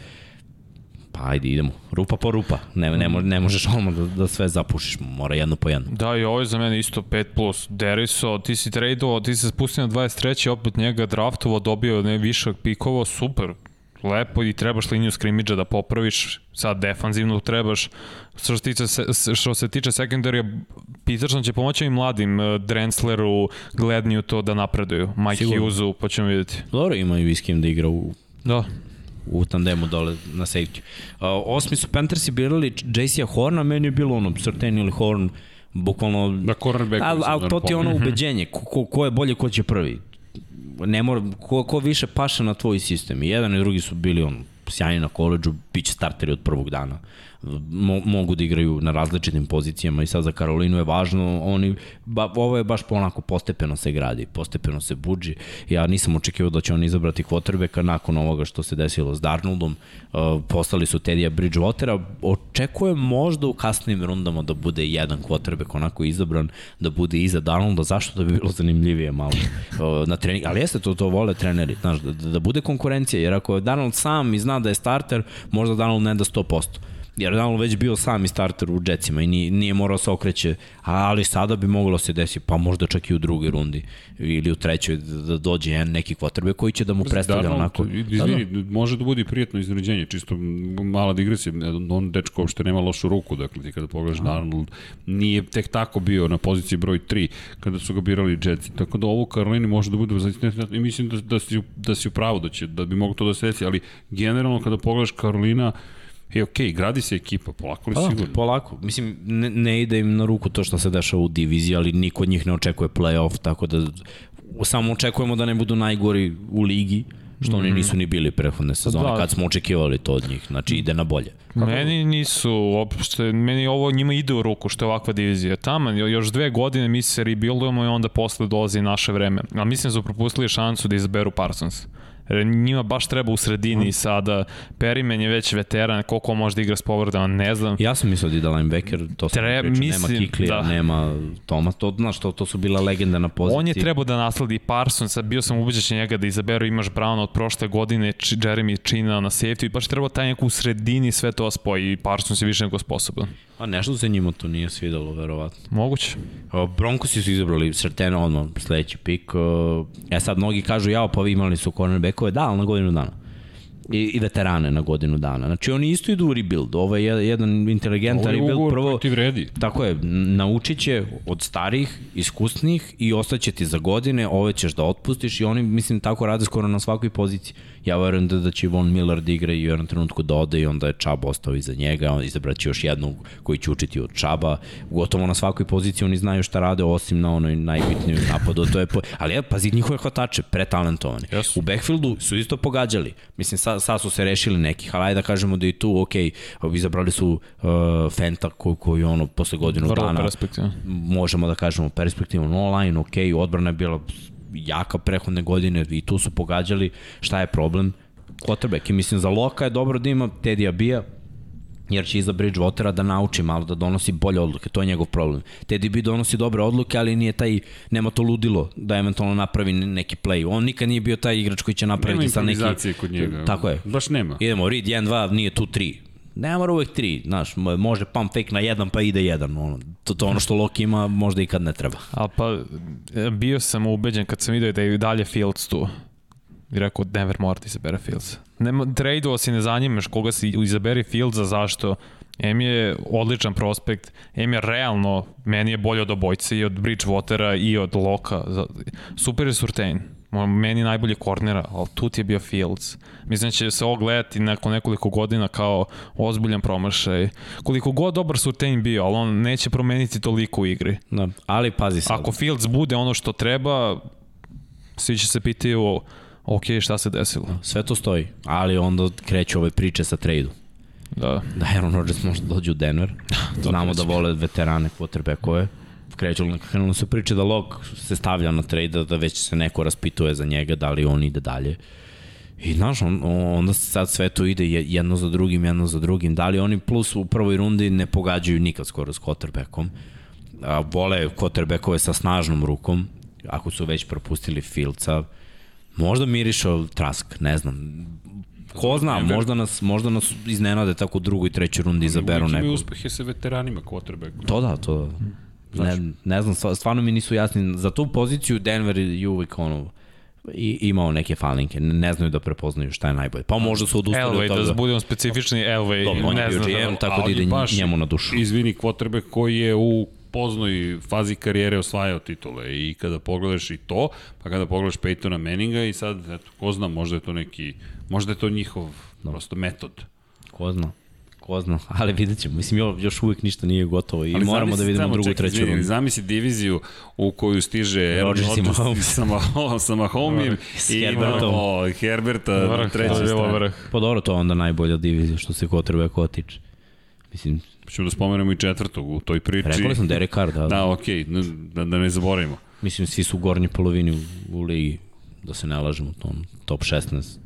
pa ajde idemo, rupa po rupa, ne, ne, ne možeš ono da, da sve zapušiš, mora jedno po jedno.
Da, i ovo je za mene isto 5+. Plus. Deriso, ti si tradeovao, ti se spustio na 23. opet njega draftovao, dobio ne višak pikova, super, lepo i trebaš liniju skrimidža da popraviš, sad defanzivno trebaš, što se tiče, što se tiče sekundarija, Peterson će pomoći i mladim, uh, Drensleru, Gledniju to da napreduju, Mike Hughesu, pa ćemo vidjeti.
Dobro, ima i Viskim da igra u
Da
u tandemu dole na safety. Uh, osmi su Panthersi birali JC-a Horna, meni je bilo ono, Srten ili Horn, bukvalno...
Da, cornerback.
Ali al, to ti je ono ubeđenje, ko, ko je bolje, ko će prvi ne mora, ko, ko više paša na tvoj sistem. I jedan i drugi su bili on sjajni na koleđu, bit će starteri od prvog dana mo, mogu da igraju na različitim pozicijama i sad za Karolinu je važno, oni, ba, ovo je baš ponako postepeno se gradi, postepeno se buđi. Ja nisam očekivao da će oni izabrati quarterbacka nakon ovoga što se desilo s Darnoldom, uh, postali su Tedija Bridgewatera, očekujem možda u kasnim rundama da bude jedan quarterback onako izabran, da bude iza Darnolda, zašto da bi bilo zanimljivije malo uh, na trening, ali jeste to, to vole treneri, znaš, da, da bude konkurencija, jer ako je Darnold sam i zna da je starter, možda Darnold ne da 100%. Jer Donald već bio sami starter u Jetsima i nije, nije morao se okreće, ali sada bi moglo se desiti, pa možda čak i u drugoj rundi. Ili u trećoj da dođe jedan neki kvotrbe koji će da mu predstavlja Darnold, onako.
Izvini, da, da. može da bude prijetno iznenađenje, čisto mala digresija, on dečko uopšte nema lošu ruku, dakle ti kada pogledaš Darnold, nije tek tako bio na poziciji broj 3 kada su ga birali Jetsi, tako da ovo Karolini može da bude i mislim da, da, si, da si u pravu da će, da bi mogo to da se desi, ali generalno kada pogledaš Karolina, E, okej, okay, gradi se ekipa, polako li pa, sigurno?
Polako. Mislim, ne, ne ide im na ruku to što se dešava u diviziji, ali niko od njih ne očekuje play-off, tako da samo očekujemo da ne budu najgori u ligi, što oni mhm. nisu ni bili prethodne sezone, da. kad smo očekivali to od njih, znači ide na bolje.
Meni nisu uopšte, meni ovo njima ide u ruku što je ovakva divizija. Tamo još dve godine mi se rebuildujemo i onda posle dolazi naše vreme. Ali mislim da su propustili šansu da izaberu Parsons njima baš treba u sredini mm. sada. Perimen je već veteran, koliko može da igra s povredama, ne znam.
Ja sam mislio da ide linebacker, to sam Tre, pričao, mislim, nema Kiklija, da. nema Toma, to, znaš, to, to su bila legenda na poziciji.
On je trebao da nasledi Parsons, bio sam ubeđen će njega da izaberu, imaš Brown od prošle godine, Jeremy China na safety, baš trebao taj neku u sredini sve to spoji i Parsons je više nego sposoban.
A nešto se njima to nije svidalo, verovatno.
Moguće.
Broncosi su izabrali Srtena odmah, sledeći pik. E sad, mnogi kažu, jao, pa vi imali su cornerbackove, da, ali na godinu dana i, i veterane na godinu dana. Znači oni isto idu u rebuild. Ovo je jedan inteligentan rebuild.
Prvo, ti vredi.
Tako je, naučit će od starih, iskusnih i ostaće ti za godine, ove ćeš da otpustiš i oni, mislim, tako rade skoro na svakoj poziciji. Ja verujem da, da će Von Miller da igra i u jednom trenutku da ode i onda je Čaba ostao iza njega, on izabraće još jednog koji će učiti od Čaba. Gotovo na svakoj poziciji oni znaju šta rade osim na onoj najbitnijoj napadu. To je po... Ali ja, pazi, njihove hvatače, pretalentovani. Yes. U backfieldu su isto pogađali. Mislim, sad, sad su se rešili nekih, ali ajde da kažemo da i tu, ok, izabrali su uh, Fenta koji, koji ono, posle godinu Vrlo dana, možemo da kažemo perspektivno online, ok, odbrana je bila jaka prehodne godine i tu su pogađali šta je problem quarterback. I mislim, za Loka je dobro da ima Teddy Abija, jer će iza Bridgewatera da nauči malo da donosi bolje odluke, to je njegov problem. Teddy B donosi dobre odluke, ali nije taj, nema to ludilo da eventualno napravi neki play. On nikad nije bio taj igrač koji će napraviti sa neki... Nema
kod njega.
Tako je.
Baš nema.
Idemo, read 1-2, nije tu 3 ne mora uvek tri, znaš, može pump fake na jedan pa ide jedan, ono, to, to ono što Loki ima možda i kad ne treba.
A pa, bio sam ubeđen kad sam vidio da je i dalje Fields tu. I rekao, Denver mora da izabere Fields. Ne, trade si ne zanimaš koga si izaberi Fieldsa, zašto? M je odličan prospekt, M je realno, meni je bolje od obojce i od Bridgewatera i od Loka. Super je Surtain meni najbolje kornera, ali tu ti je bio Fields. Mislim da će se ovo gledati nakon nekoliko godina kao ozbiljan promašaj. Koliko god dobar Surtain bio, ali on neće promeniti toliko u igri.
Da, ali pazi sad.
Ako Fields bude ono što treba, svi će se pitaju ok, šta se desilo.
Sve to stoji, ali onda kreću ove priče sa trade
Da.
Da Aaron Rodgers može da dođe u Denver. Znamo da vole veterane quarterbackove kreću, krenuli su priče da Lok se stavlja na trade, da, da već se neko raspituje za njega, da li on ide dalje. I znaš, on, onda sad sve to ide jedno za drugim, jedno za drugim. Da li oni plus u prvoj rundi ne pogađaju nikad skoro s quarterbackom. A, vole quarterbackove sa snažnom rukom, ako su već propustili Filca. Možda mirišao Trask, ne znam. Ko zna, možda nas, možda nas iznenade tako u drugoj i trećoj rundi izaberu nekog. Uvijek
uspehe sa veteranima quarterbackom.
To da, to da. Ne, ne znam, stvarno mi nisu jasni. Za tu poziciju Denver je uvijek ono, i imao neke falinke, ne znaju da prepoznaju šta je najbolje. Pa možda su odustali
Elway, od toga. da budemo specifični, Elway,
Dobro, on je bio GM, tako da ide baš, njemu na dušu.
Izvini, kvotrbe koji je u poznoj fazi karijere osvajao titule i kada pogledaš i to, pa kada pogledaš Peytona Manninga i sad, eto, ko zna, možda je to neki, možda je to njihov no. prosto metod.
Ko zna ko zna, ali vidjet ćemo. Mislim, još uvijek ništa nije gotovo i ali moramo da vidimo drugu, treću rundu.
Zamisli diviziju u koju stiže
Rodgers i Mahomes.
Sa Mahomes i imamo Herberta na trećoj strani.
Pa dobro, to je onda najbolja divizija što se kotrbe ko tiče. Mislim,
Ćemo da spomenemo i četvrtog u toj priči.
Rekli sam Derek Carr, da.
Da, okej, okay, da, da ne zaboravimo.
Mislim, svi su u gornji polovini u, u ligi, da se ne lažemo, tom top 16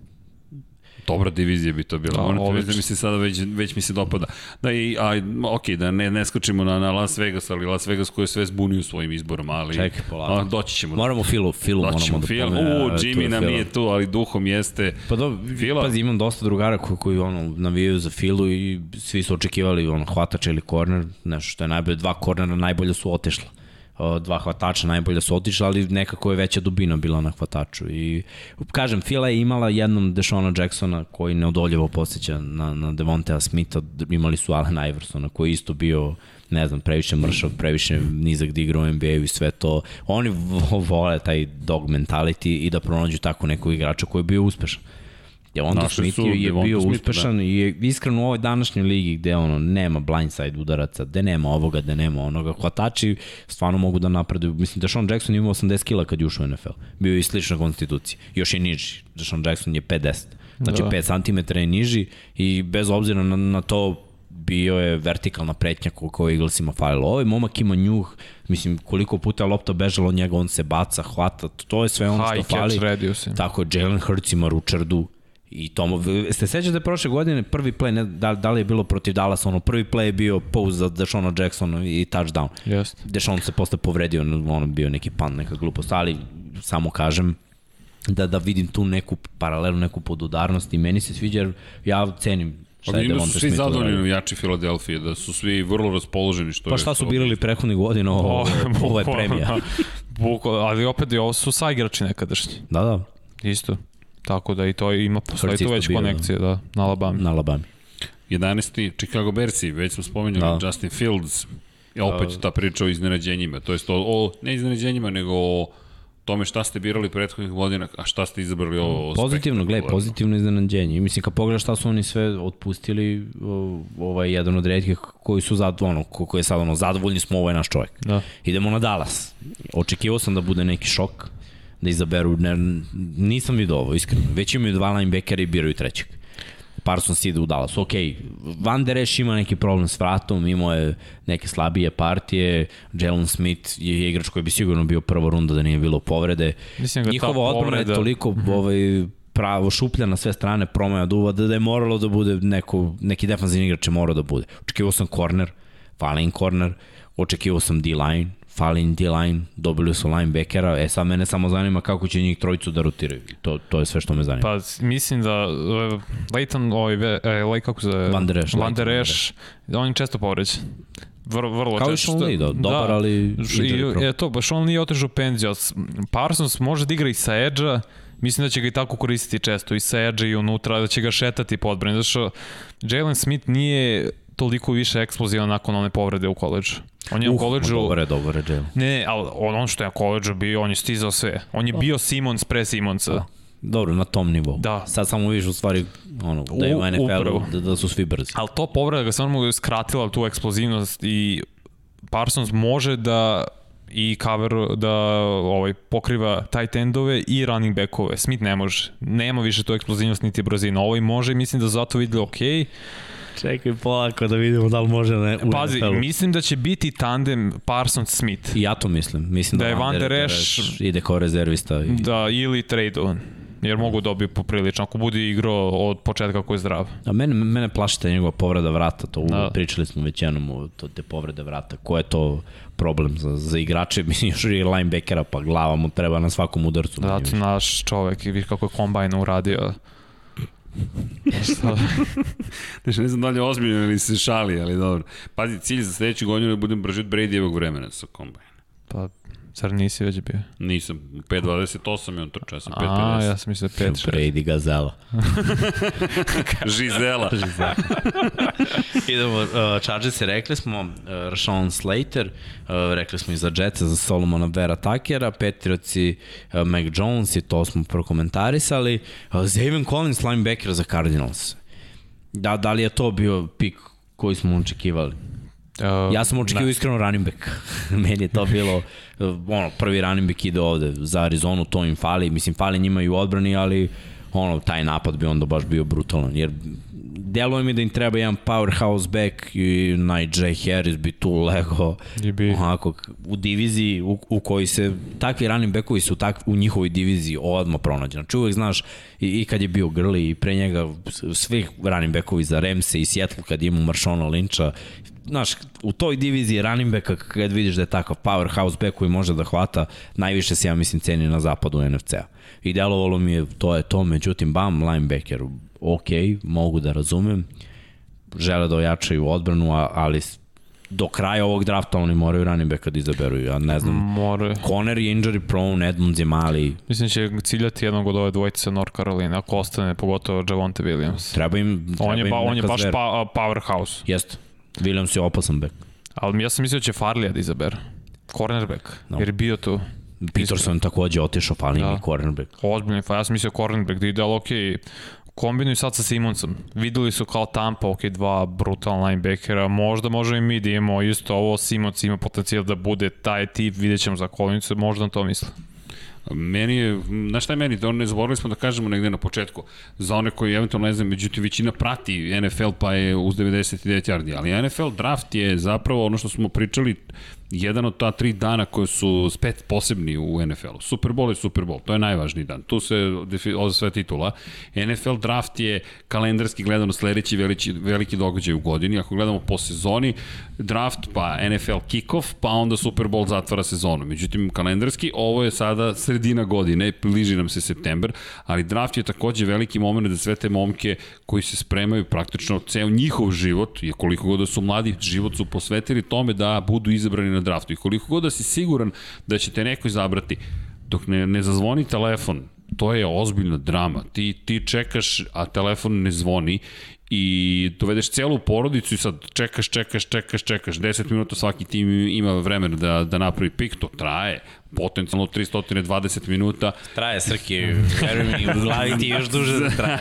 Dobra divizija bi to bila. Da, Moram da mi se sada već, već mi se dopada. Da, i, a, ok, da ne, ne skočimo na, na Las Vegas, ali Las Vegas koji je sve zbunio svojim izborom, ali
Čekaj,
a, doći ćemo.
Moramo Filu, Filu
doći
moramo
da Fil, U, Jimmy nam nije tu, ali duhom jeste.
Pa do, Fila. Pazi, imam dosta drugara koji, koji ono, navijaju za Filu i svi su očekivali ono, hvatač ili korner, nešto što je najbolje, dva kornera najbolje su otešla dva hvatača najbolje su otišli, ali nekako je veća dubina bila na hvataču. I, kažem, Fila je imala jednom Deshona Jacksona koji neodoljevo posjeća na, na Devontea Smitha, imali su Allen Iversona koji isto bio ne znam, previše mršav, previše nizak da igra u NBA-u i sve to. Oni vole taj dog mentality i da pronađu tako nekog igrača koji je bio uspešan. Devonta Smith je, je bio Smith, uspešan da. i je iskreno u ovoj današnjoj ligi gde ono nema blindside udaraca, gde nema ovoga, gde nema onoga, hvatači stvarno mogu da napreduju. Mislim da Sean Jackson ima 80 kila kad je ušao u NFL. Bio je i slična konstitucija. Još je niži. Da Sean Jackson je 50. Znači da. 5 cm je niži i bez obzira na, na to bio je vertikalna pretnja koju Eaglesima falilo. Ovaj momak ima njuh, mislim koliko puta je lopta bežala od njega, on se baca, hvata, to je sve ono High što fali. Tako je, Jalen Hurts ima ručardu, I to, ste sećate da je prošle godine prvi play, ne, da, da li je bilo protiv Dallas, ono prvi play je bio pause za Deshona Jacksona i touchdown.
Yes.
Deshon se posle povredio, ono bio neki pan, neka glupost, ali samo kažem, da, da vidim tu neku paralelu, neku podudarnost i meni se sviđa jer ja cenim
šta je Smith. su svi zadovoljni jači Filadelfije, da su svi vrlo raspoloženi. Što
pa šta su birali prethodnih godina, ovo, ovo je premija.
Buko, ali opet i ovo su saigrači nekadašnji.
Da, da.
Isto. Tako da i to ima, postoji tu već konekcije, da, na Alabama.
Na Alabama.
11. Chicago Bearsi, već smo spomenuli da. Justin Fields, i opet da. ta priča o iznenađenjima, to je to o, ne iznenađenjima, nego o tome šta ste birali prethodnih godina, a šta ste izabrali ovo
Pozitivno, gledaj, pozitivno iznenađenje. I mislim, kad pogledaš šta su oni sve otpustili, ovaj jedan od redkih koji su zadovoljni, koji je sad ono, zadovoljni smo, ovo je naš čovjek. Da. Idemo na Dallas. Očekivao sam da bude neki šok, da izaberu, ne, nisam vidio ovo, iskreno. Već imaju dva linebackera i biraju trećeg. Parsons ide u Dallas. Ok, Van Der Esch ima neki problem s vratom, imao je neke slabije partije, Jalen Smith je igrač koji bi sigurno bio prva runda da nije bilo povrede. Mislim da Njihova odbrana je toliko -hmm. ovaj, pravo šuplja na sve strane, promaja duva, da, da je moralo da bude neko, neki defanzivni igrač je morao da bude. Očekivao sam corner, falen corner, očekivao sam D-line, falling D-line, dobili su linebackera, e sad mene samo zanima kako će njih trojicu da rotiraju. To, to je sve što me zanima.
Pa mislim da uh, Leighton, ovaj, uh, like, kako se zove?
Van der Esch.
Van der Esch, on je često povređen. Vrlo, vrlo
Kao često. Kao i Sean Lee, da, dobar, da, ali...
I, je to, ba Sean Lee otežao penziju. Parsons može da igra i sa edge Mislim da će ga i tako koristiti često, i sa edge i unutra, da će ga šetati po odbrani. Zato Jalen Smith nije toliko više eksplozivan nakon one povrede u koleđu. On je uh, u koleđu...
Dobar je, dobar je,
Ne, ali on što je na koleđu bio, on je stizao sve. On je bio Simons pre Simonsa. Da.
Dobro, na tom nivou.
Da.
Sad samo vidiš u stvari ono, da je u NFL-u, da, da su svi brzi.
Ali to povreda ga samo skratila tu eksplozivnost i Parsons može da i cover da ovaj pokriva tight endove i running backove. Smith ne može. Nema više tu eksplozivnost niti brzinu. Ovaj može i mislim da zato vidi ok.
Čekaj polako da vidimo da li može ne,
u Pazi, NFL-u. mislim da će biti tandem Parsons-Smith.
I ja to mislim. Mislim da,
da je Van Der Esch
ide kao rezervista.
I... Da, ili tradeovan jer mogu dobiti poprilično ako bude igrao od početka koji je zdrav.
A mene, mene plašite njegova povreda vrata, to da. pričali smo već jednom o to, te povrede vrata. Ko je to problem za, za igrače, mislim još i linebackera, pa glava mu treba na svakom udarcu.
Da, to naš čovek i vidi kako je kombajn uradio.
Znači, ne znam da li je ozbiljno ili se šali, ali dobro. Pazi, cilj za sledeću godinu je da budem brži od Bradyjevog vremena sa kombajnom.
Pa, Zar nisi već bio?
Nisam. 5.28 je on trčao, ja sam
5.50. A, ja sam mislio 5.6.
Brady Gazela.
Žizela.
Žizela. Idemo, uh, Chargers je rekli smo, uh, Rashawn Slater, uh, rekli smo i za Jetsa, za Solomona Vera Takera, Petrioci, uh, Mac Jones i to smo prokomentarisali. Uh, Zaven Collins, linebacker za Cardinals. Da, da li je to bio pik koji smo očekivali? Uh, ja sam očekio iskreno running back. Meni je to bilo ono, prvi running back ide ovde za Arizonu, to im fali. Mislim, fali njima i u odbrani, ali ono, taj napad bi onda baš bio brutalan, jer deluje mi da im treba jedan powerhouse back i Najee Harris bi tu lego
bi.
onako, u diviziji u, u kojoj se takvi running backovi su tak, u njihovoj diviziji odmah pronađe. Znači uvek znaš i, i kad je bio Grli i pre njega svih running backovi za Remse i Seattle kad ima Marshona Lyncha znaš, u toj diviziji running backa kad vidiš da je takav powerhouse back koji može da hvata, najviše se ja mislim ceni na zapadu NFC-a. I delovalo mi je, to je to, međutim, bam, linebacker, ok, mogu da razumem, žele da ojačaju odbranu, ali do kraja ovog drafta oni moraju running backa da izaberu, ja ne znam.
More.
Conner je injury prone, Edmunds je mali.
Mislim će ciljati jednog od ove dvojice North Carolina, ako ostane, pogotovo Javonte Williams.
Treba im, treba
on je,
im
ba, on je baš pa, powerhouse.
Jeste. Williams je opasan back.
Ali ja sam mislio da će Farlija da izabere. Cornerback,
No.
jer je bio tu.
Peterson takođe otišao, fali
Da.
mi cornerback.
Ozbiljno, pa ja sam mislio cornerback da ide, ali okej, kombinuju sad sa Simonsom. Videli su kao Tampa, ok, dva brutalna linebackera, možda možemo i mi da imamo isto ovo, Simons ima potencijal da bude taj tip, vidjet ćemo za kolonicu, možda na to misle.
Meni je, znaš šta je meni, da ne zaboravili smo da kažemo negde na početku, za one koji eventualno ne znam, međutim većina prati NFL pa je uz 99 yardi, ali NFL draft je zapravo ono što smo pričali, jedan od ta tri dana koje su spet posebni u NFL-u. Super Bowl je Super Bowl, to je najvažniji dan. Tu se sve titula. NFL draft je kalendarski gledano sledeći veliki, veliki događaj u godini. Ako gledamo po sezoni, draft pa NFL kickoff, pa onda Super Bowl zatvara sezonu. Međutim, kalendarski, ovo je sada sredina godine, bliži nam se september, ali draft je takođe veliki moment za sve te momke koji se spremaju praktično ceo njihov život, je koliko god da su mladi, život su posvetili tome da budu izabrani na draftu. I koliko god da si siguran da će te neko izabrati, dok ne, ne zazvoni telefon, to je ozbiljna drama. Ti, ti čekaš, a telefon ne zvoni i dovedeš celu porodicu i sad čekaš, čekaš, čekaš, čekaš. 10 minuta svaki tim ima vremena da, da napravi pik, to traje potencijalno 320 minuta.
Traje Srki, veruj mi, u glavi ti još duže da traje.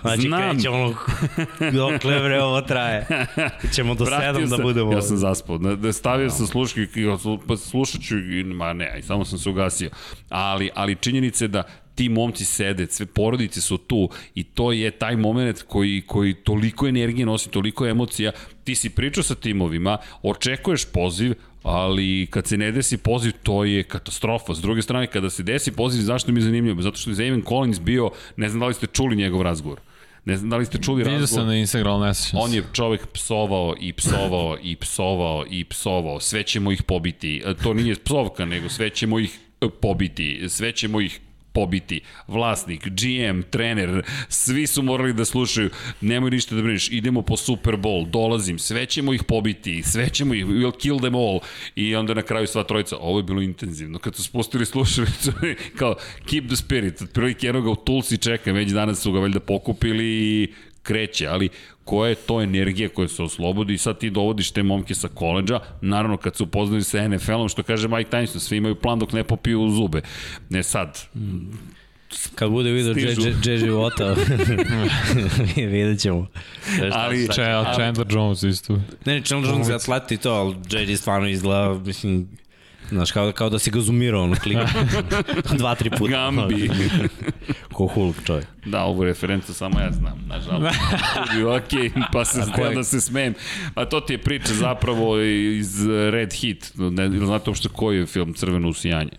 Znači,
Znam.
krećemo dokle bre ovo traje. Ćemo do
Vratio
7 da
sam-
budemo.
Ja sam zaspao. Da, da stavio sam sluški, pa slušat ću, ma ne, samo sam se ugasio. Ali, ali činjenica je da ti momci sede, sve porodice su tu i to je taj moment koji, koji toliko energije nosi, toliko emocija. Ti si pričao sa timovima, očekuješ poziv, ali kad se ne desi poziv, to je katastrofa. S druge strane, kada se desi poziv, zašto mi je zanimljivo? Zato što je Zayvon Collins bio, ne znam da li ste čuli njegov razgovor. Ne znam da li ste čuli
Vidio
razgovor.
sam na Instagramu, ne sećam
On je čovek psovao i psovao i psovao i psovao. Sve ćemo ih pobiti. E, To nije psovka, nego sve ćemo ih e, pobiti. Sve ćemo ih pobiti. Vlasnik, GM, trener, svi su morali da slušaju, nemoj ništa da brineš, idemo po Super Bowl, dolazim, sve ćemo ih pobiti, sve ćemo ih, we'll kill them all. I onda na kraju sva trojica, ovo je bilo intenzivno. Kad su spustili slušalicu, kao, keep the spirit, otprilike jednog u Tulsi čeka, već danas su ga valjda pokupili i kreće, ali koja je to energija koja se oslobodi i sad ti dovodiš te momke sa koleđa, naravno kad su upoznali sa NFL-om, što kaže Mike Tyson, svi imaju plan dok ne popiju u zube. Ne sad,
Kad bude video. J života, vidjet ćemo.
Ali-
Chandler Jones isto.
Ne, Chandler Jones je atlet i to, ali JJ stvarno izgleda, mislim, znaš, kao, kao da si ga zoomirao, ono, klika. Dva, tri puta.
Gambi.
Ko Hulk čovjek.
Da, ovu referencu samo ja znam, nažalost. Drugi, ok, pa se
A koji?
da se smijem. A to ti je priča zapravo iz Red Hit. Ne, znate uopšte koji je film Crveno usijanje?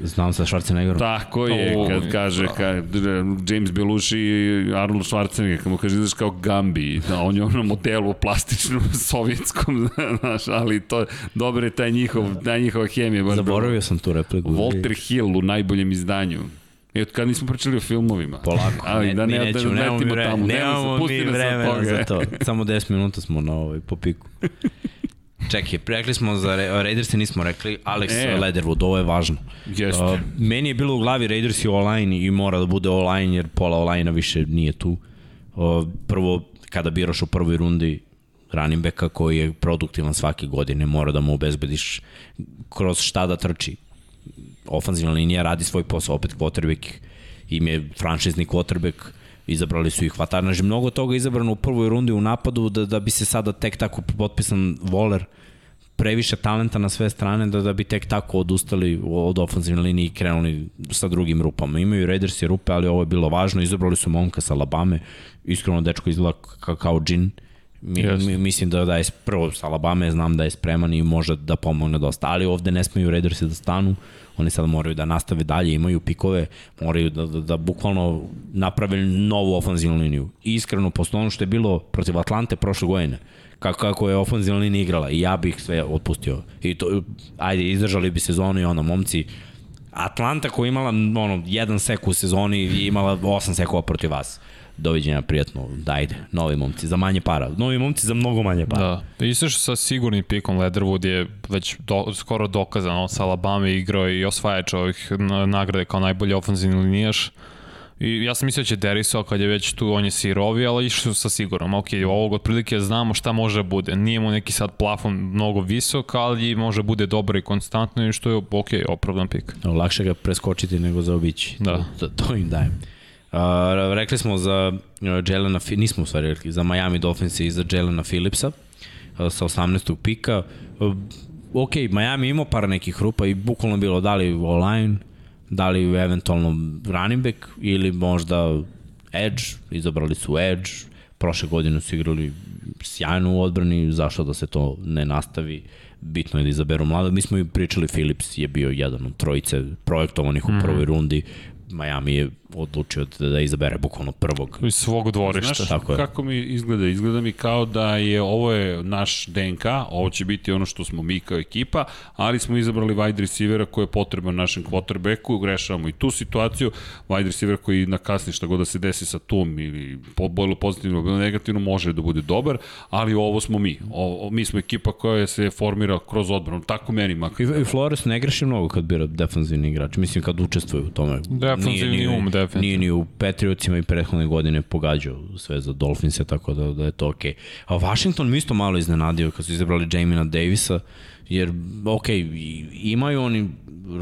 Znam sa Schwarzeneggerom.
Tako je,
O,
kad kaže kad, James Belushi i Arnold Schwarzenegger, kad mu kaže izdaš kao Gambi, da, on je ono modelu plastičnom sovjetskom, znaš, ali to, dobro je taj njihov, taj njihova hemija. baš
Zaboravio sam tu repliku.
Walter Hill u najboljem izdanju. I od kad nismo pričali o filmovima.
Polako,
Ali
ne,
da ne,
mi
da
nećemo,
ne
nemamo mi vremena,
tamo.
nemamo mi vremena za to. Samo 10 minuta smo na ovaj, po piku. Čekaj, rekli smo za Ra- Raidersi nismo rekli, Alex
E.
Leatherwood, ovo je važno.
Jeste.
Uh, meni je bilo u glavi Raidersi online i mora da bude online jer pola online više nije tu. Uh, prvo, kada biraš u prvoj rundi running backa koji je produktivan svake godine, mora da mu obezbediš kroz šta da trči. Ofanzivna linija radi svoj posao, opet quarterback im je franšizni quarterback, izabrali su ih hvatar. Znači, mnogo toga je izabrano u prvoj rundi u napadu da, da bi se sada tek tako potpisan Voler previše talenta na sve strane da, da bi tek tako odustali od ofenzivne linije i krenuli sa drugim rupama. Imaju Raiders i rupe, ali ovo je bilo važno. Izabrali su momka sa Alabame. Iskreno, dečko izgleda kao, kao džin. Mi, yes. mi, mislim da, da je prvo sa Alabama znam da je spreman i može da pomogne dosta, ali ovde ne smeju Raidersi da stanu, oni sad moraju da nastave dalje, imaju pikove, moraju da, da, da bukvalno naprave novu ofenzivnu liniju. I iskreno, posle ono što je bilo protiv Atlante prošle godine, kako, kako je ofenzivna linija igrala i ja bih sve otpustio. I to, ajde, izdržali bi sezonu i ono, momci, Atlanta koja imala ono, jedan sek u sezoni i imala osam sekova protiv vas doviđenja, prijatno, dajde, novi momci, za manje para. Novi momci za mnogo manje para.
Da, Isto sa sigurnim pikom Leatherwood je već do, skoro dokazano, sa Alabama igrao i osvajač ovih nagrade kao najbolji ofenzivni linijaš. I ja sam mislio da će Deriso, kad je već tu, on je sirovi, ali išli sa sigurom. Ok, ovog otprilike znamo šta može bude. Nije mu neki sad plafon mnogo visok, ali može bude dobar i konstantno i što je ok, opravdan pik.
Lakše ga preskočiti nego zaobići.
Da.
To, to im dajem. Uh, rekli smo za uh, Jelena, nismo u stvari rekli, za Miami Dolphins i za Jelena Phillipsa uh, sa 18. pika. Uh, ok, Miami imao par nekih rupa i bukvalno bilo da li online, da li eventualno running back ili možda edge, izabrali su edge, prošle godine su igrali sjajno u odbrani, zašto da se to ne nastavi, bitno je da izaberu mlada. Mi smo i pričali, Phillips je bio jedan od trojice projektovanih u mhm. prvoj rundi, Miami je odlučio da, da izabere bukvalno prvog.
Iz svog dvorišta.
Znaš Tako je. kako mi izgleda? Izgleda mi kao da je ovo je naš DNK, ovo će biti ono što smo mi kao ekipa, ali smo izabrali wide receivera koji je potreban našem quarterbacku, grešavamo i tu situaciju, wide receiver koji na kasni šta god da se desi sa tom ili bojilo pozitivno ili negativno može da bude dobar, ali ovo smo mi. O, mi smo ekipa koja se formira kroz odbranu, tako meni makar.
I, i Flores ne greši mnogo kad bira defensivni igrač, mislim kad učestvuje u tome.
Defensivni um, defensivni.
Nije ni u Patriotsima i prethodne godine pogađao sve za Dolphinse, tako da, da je to okej. Okay. A Washington mi isto malo iznenadio kad su izabrali Jamina Davisa, jer, ok, imaju oni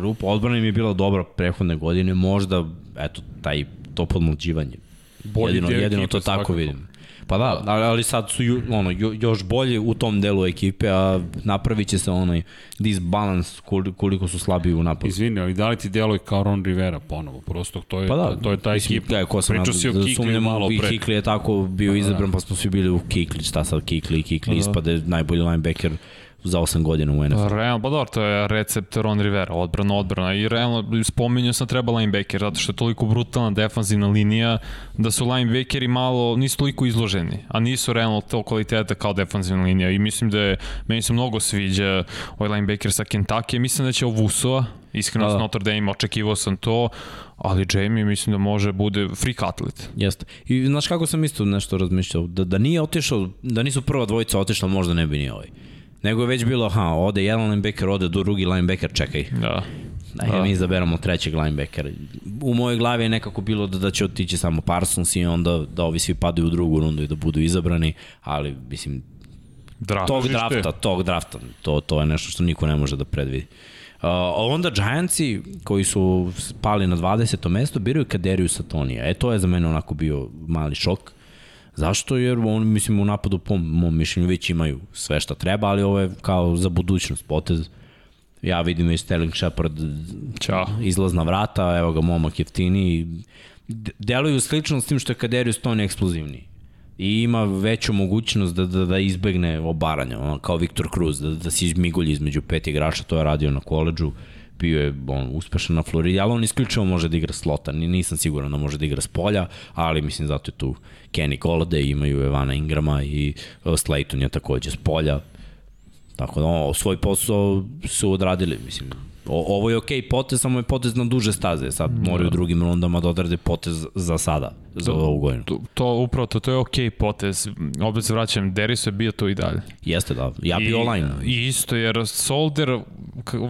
rupa, odbrana im je bila dobra prethodne godine, možda, eto, taj, to podmlađivanje. jedino, jedino to tako vidim. Pa da, ali, ali sad su ono, još bolje u tom delu ekipe, a napravit će se onaj disbalans koliko su slabi u napadu.
Izvini, ali da li ti deluje kao Ron Rivera ponovo? Prosto to je, pa da, to je ta ekipa.
Da, ko sam Pričao si o da Kikli malo pre. Kikli je tako bio pa izabran, pa smo svi bili u Kikli, šta sad Kikli, Kikli pa ispade najbolji linebacker za 8 godina u NFL.
Realno, pa dobro, to je recept Ron Rivera, odbrana, odbrana i realno spominjao sam treba linebacker, zato što je toliko brutalna defanzivna linija da su linebackeri malo, nisu toliko izloženi, a nisu realno to kvaliteta kao defanzivna linija i mislim da je, meni se mnogo sviđa ovaj linebacker sa Kentucky, mislim da će Ovusova, iskreno da, da. s Notre Dame očekivao sam to, ali Jamie mislim da može bude freak atlet.
Jeste. I znaš kako sam isto nešto razmišljao, da, da nije otišao, da nisu prva dvojica otišla, možda ne bi ni ovaj. Nego je već bilo, aha, ode jedan linebacker, ode drugi linebacker, čekaj.
Da.
Ajde, da. mi izaberamo trećeg linebackera. U mojoj glavi je nekako bilo da, da će otići samo Parsons i onda da ovi svi padaju u drugu rundu i da budu izabrani, ali mislim, Draft. tog drafta, tog drafta, to, to je nešto što niko ne može da predvidi. Uh, onda Giantsi koji su pali na 20. mesto biraju Kaderiju Satonija. E to je za mene onako bio mali šok. Zašto? Jer on, mislim, u napadu po mom mišljenju već imaju sve što treba, ali ovo je kao za budućnost potez. Ja vidim i Sterling Shepard
Ćao.
izlazna vrata, evo ga momak jeftini. Deluju slično s tim što je Kaderius Stone eksplozivniji i ima veću mogućnost da, da, da izbegne obaranja, ono, kao Viktor Cruz, da, da se izmigulji između pet igrača, to je radio na koleđu, bio je on, uspešan na Floridi, ali on isključivo može da igra slota, nisam siguran da može da igra s polja, ali mislim zato je tu Kenny Golladay, imaju Evana Ingrama i uh, Slayton je takođe s polja, tako da o, svoj posao su odradili, mislim, O, ovo je okej okay potez, samo je potez na duže staze. Sad da. moraju drugim rundama da odrade potez za sada, za to, ovu godinu.
To, to upravo to, to je okej okay potez. Opet se vraćam, Deris je bio to i dalje.
Jeste da, ja bi online.
I isto, jer Solder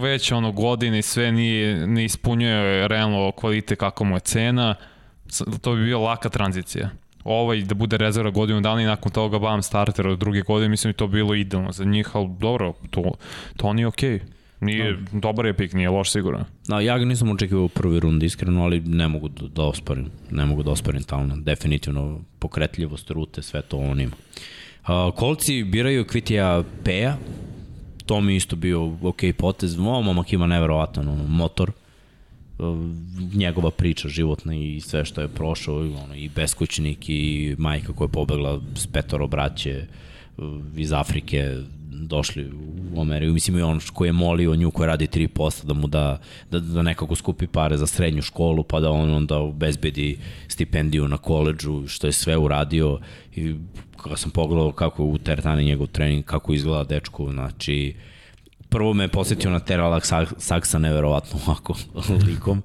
već ono godine sve nije, ne ispunjuje realno kvalite kako mu je cena, to bi bio laka tranzicija ovaj da bude rezerva godinu dana i nakon toga bam starter od druge godine, mislim da to bilo idealno za njih, ali dobro, to, to nije okej. Okay. Nije, no. dobar je pik, nije loš sigurno.
Da, ja ga nisam očekivao u prvi rundi, iskreno, ali ne mogu da, da osporim. Ne mogu da osporim talent. Definitivno pokretljivost, rute, sve to on ima. Uh, kolci biraju Kvitija Peja, to mi isto bio ok potez. Ovo momak ima neverovatan ono, motor, njegova priča životna i sve što je prošao, ono, i beskućnik i majka koja je pobegla s petoro braće iz Afrike, došli u Ameriku. Mislim i on koji je molio nju koja radi 3% da mu da, da, da nekako skupi pare za srednju školu pa da on onda obezbedi stipendiju na koleđu što je sve uradio. I kada sam pogledao kako u teretani njegov trening, kako izgleda dečko, znači prvo me je posetio na Teralak Saksa neverovatno ovako likom.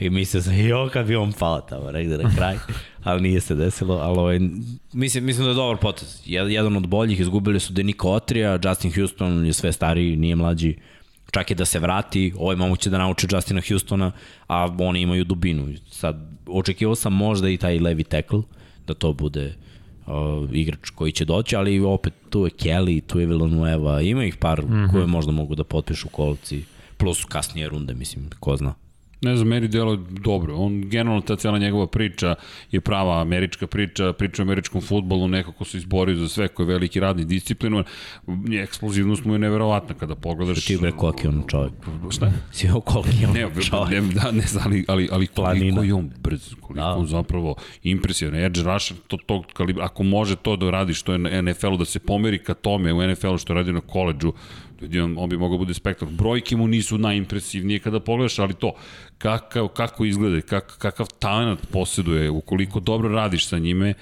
I mislio sam, jo, kad bi on pao tamo, negde na kraj, ali nije se desilo, ali ovaj, mislim, mislim da je dobar potez. Jedan od boljih, izgubili su Denika Otrija, Justin Houston je sve stariji, nije mlađi, čak i da se vrati, ovaj momak će da nauči Justina Houstona, a oni imaju dubinu. Sad, očekivao sam možda i taj levi tackle, da to bude uh, igrač koji će doći, ali opet tu je Kelly, tu je Villanueva, ima ih par mm -hmm. koje možda mogu da potpišu kolci, plus kasnije runde, mislim, ko zna.
Ne znam, meni delo dobro. On, generalno, ta cijela njegova priča je prava američka priča, priča o američkom futbolu, nekako se izborio za sve, koji je veliki radni disciplinovan. Eksplozivnost mu je neverovatna kada pogledaš...
Što ti bre koliki on čovjek?
Šta?
Si ho koliki on
ne, čovjek? Ne, da, ne, ali, ali, ali koliko je on brz, koliko da. on zapravo impresivan. Edge rusher, to, to kalibra, ako može to da radi što je na NFL-u, da se pomeri ka tome u NFL-u što je radio na koleđu, on, on bi mogao bude spektakl. Brojke mu nisu najimpresivnije kada pogledaš, ali to, kakav, kako izgleda, kak, kakav talent posjeduje, ukoliko dobro radiš sa njime,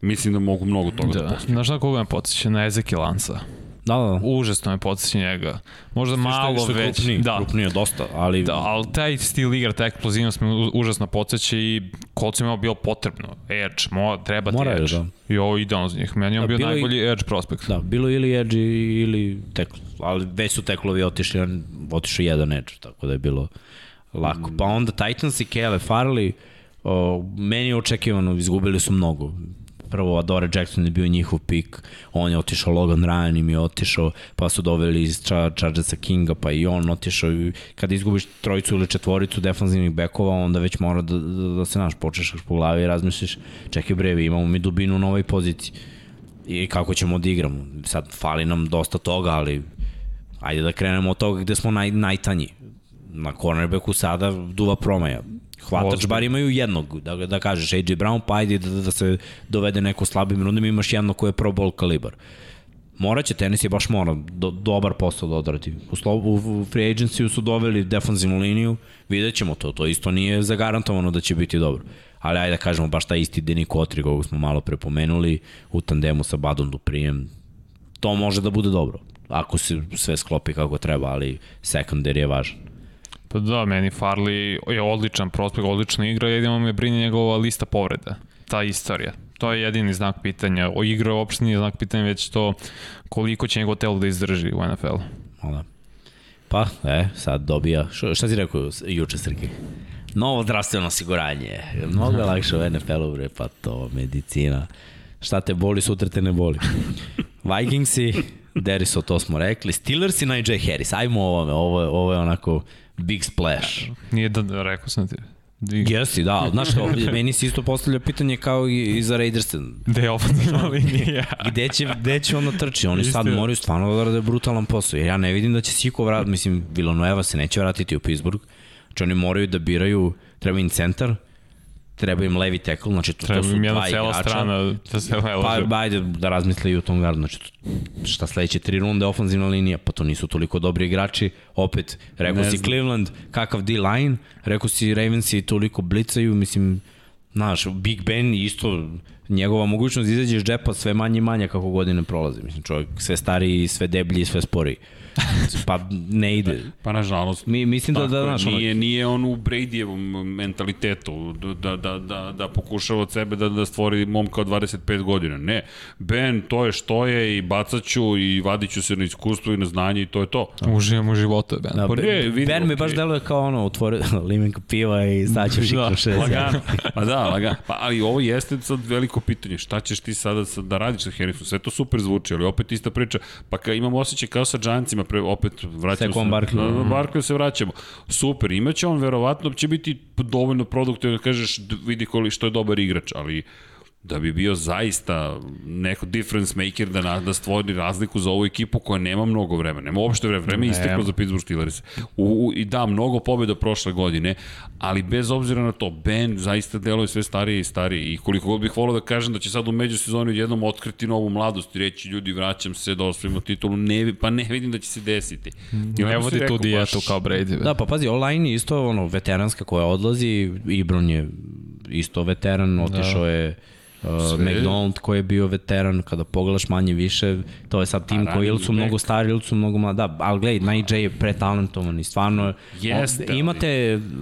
mislim da mogu mnogo toga da, da posjeduje.
Znaš na koga me podsjeća? Na Ezeki Lansa.
Da, da.
Užasno me podsjeća njega. Možda malo što
je,
već.
Krupniji, da. Krupniji dosta, ali...
Da, ali taj stil igra, ta eksplozivnost me užasno podsjeća i koliko mi bilo potrebno. Edge, mo, treba ti Edge. Da. I ovo idealno za njih. Meni je da, bio najbolji i, Edge prospekt.
Da, bilo ili Edge ili tekl. Ali već su teklovi otišli, otišao jedan Edge, tako da je bilo lako. Mm. Pa onda Titans i Kele Farley, o, meni je očekivano, izgubili su mnogo prvo Adore Jackson je bio njihov pik, on je otišao, Logan Ryan im je otišao, pa su doveli iz Chargersa Kinga, pa i on otišao i kada izgubiš trojicu ili četvoricu defanzivnih bekova, onda već mora da, da, da se naš počešaš po glavi i razmisliš, čekaj brevi, imamo mi dubinu u novoj poziciji i kako ćemo da igramo. Sad fali nam dosta toga, ali ajde da krenemo od toga gde smo naj, najtanji. Na cornerbacku sada duva promaja hvatač, bar imaju jednog, da, da kažeš AJ Brown, pa ajde da, da se dovede neko slabim rundom, imaš jedno koje je pro ball kalibar. Moraće, tenis je baš mora do, dobar posao da odradi. U, slo, u, free agency su doveli defanzivnu liniju, vidjet ćemo to, to isto nije zagarantovano da će biti dobro. Ali ajde da kažemo, baš taj isti Denis Kotri, kog smo malo prepomenuli, u tandemu sa Badom Duprijem, to može da bude dobro. Ako se sve sklopi kako treba, ali secondary je važan.
Pa da, meni Farley je odličan prospekt, odlična igra, jedino me brine njegova lista povreda, ta istorija. To je jedini znak pitanja. O igra uopšte nije znak pitanja, već to koliko će njegov telo da izdrži u NFL-u.
Da. Pa, e, sad dobija, šta si rekao juče, Srki? Novo zdravstveno osiguranje. Mnogo je lakše u NFL-u, bre, pa to, medicina. Šta te boli, sutra te ne boli. Vikingsi, Deriso, to smo rekli. Steelers i Najee Harris. Ajmo ovome, ovo, ovo je onako big splash.
Nije da, rekao sam ti.
Jesi, da, znaš kao, meni se isto postavlja pitanje kao i, i za Raidersa.
Gde je ofenzivna linija?
gde, će, gde će ono trči? Oni sad moraju stvarno da rade brutalan posao. Jer ja ne vidim da će Siko vratiti, mislim, Villanueva se neće vratiti u Pittsburgh. Znači oni moraju da biraju, treba im centar, treba im levi tackle, znači to, treba to su dva igrača. strana
da se levo.
Pa ajde da razmisle i u tom gardu, znači šta sledeće tri runde ofanzivna linija, pa to nisu toliko dobri igrači, opet rekao ne si znam. Cleveland, kakav D-line, rekao si Ravensi toliko blicaju, mislim, znaš, Big Ben isto njegova mogućnost da izađe iz džepa sve manje i manje kako godine prolaze. Mislim, čovjek sve stariji, sve deblji i sve sporiji. Pa ne ide.
Pa nažalost.
Mi, mislim da, da, znaš,
nije, nije on u Bradyjevom mentalitetu da, da, da, da pokušava od sebe da, da stvori momka od 25 godina. Ne. Ben, to je što je i bacaću i vadiću se na iskustvo i na znanje i to je to.
Uživam u životu, Ben.
Da, pa ne, vidim, ben mi okay. baš deluje kao ono, otvori limenka piva i staće šikru da, šest.
Lagano. Pa da, lagano. Pa, ali ovo jeste sad veliko pitanje. Šta ćeš ti sada da radiš sa Harrisom? Sve to super zvuči, ali opet ista priča. Pa ka, imam osjećaj kao sa Giantsima pre, opet vraćamo
se. Barkley.
Na, na Barkley se vraćamo. Super, imaće on verovatno će biti dovoljno produktivno da kažeš vidi koli što je dobar igrač, ali da bi bio zaista neko difference maker da, na, da stvori razliku za ovu ekipu koja nema mnogo vremena. Nema uopšte vremena. Vreme isteklo za Pittsburgh Steelers. U, u, I da, mnogo pobjeda prošle godine, ali bez obzira na to, Ben zaista deluje sve stariji i stariji. I koliko god bih volao da kažem da će sad u međusezoni jednom otkriti novu mladost i reći ljudi vraćam se da osvojimo titulu, ne, pa ne vidim da će se desiti.
I ne vodi tu dijetu baš... kao Brady.
Da, pa pazi, online je isto ono, veteranska koja odlazi, Ibron je isto veteran, otišao da. je Uh, McDonald koji je bio veteran, kada pogledaš manje više, to je sad tim koji ili su mnogo stari ili su mnogo mlada, da, ali gledaj, Najee je pretalentovan i stvarno
Jeste,
on, imate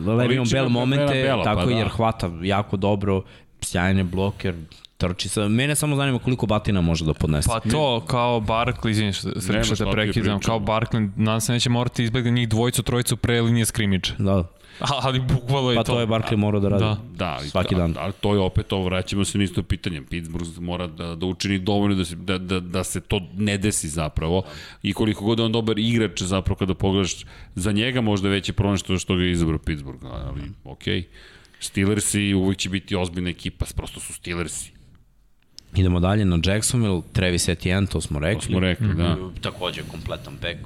Le'Veon Bell momente, Bela, tako pa da. jer hvata jako dobro, sjajan je bloker, trči sa... Mene samo zanima koliko batina može da podnese.
Pa to, kao Barkley, što, što te prekidam, kao Barkley, nadam se neće morati izbjegati njih dvojicu, trojicu pre linije skrimidža.
Da.
Ali bukvalo je
pa
to.
Pa to je Barkley morao da radi. Da,
da
svaki dan.
Ali to je opet ovo, vraćamo se na isto pitanje. Pittsburgh mora da, da učini dovoljno da se, da, da, da se to ne desi zapravo. I koliko god je on dobar igrač zapravo kada pogledaš, za njega možda veći problem što, što ga je izabrao Pittsburgh. Ali, okej. Okay. Steelersi uvijek će biti ozbiljna ekipa, prosto su Steelersi.
Idemo dalje na Jacksonville, Travis Etienne, to smo rekli.
To smo rekli, mm -hmm. da.
Takođe kompletan back,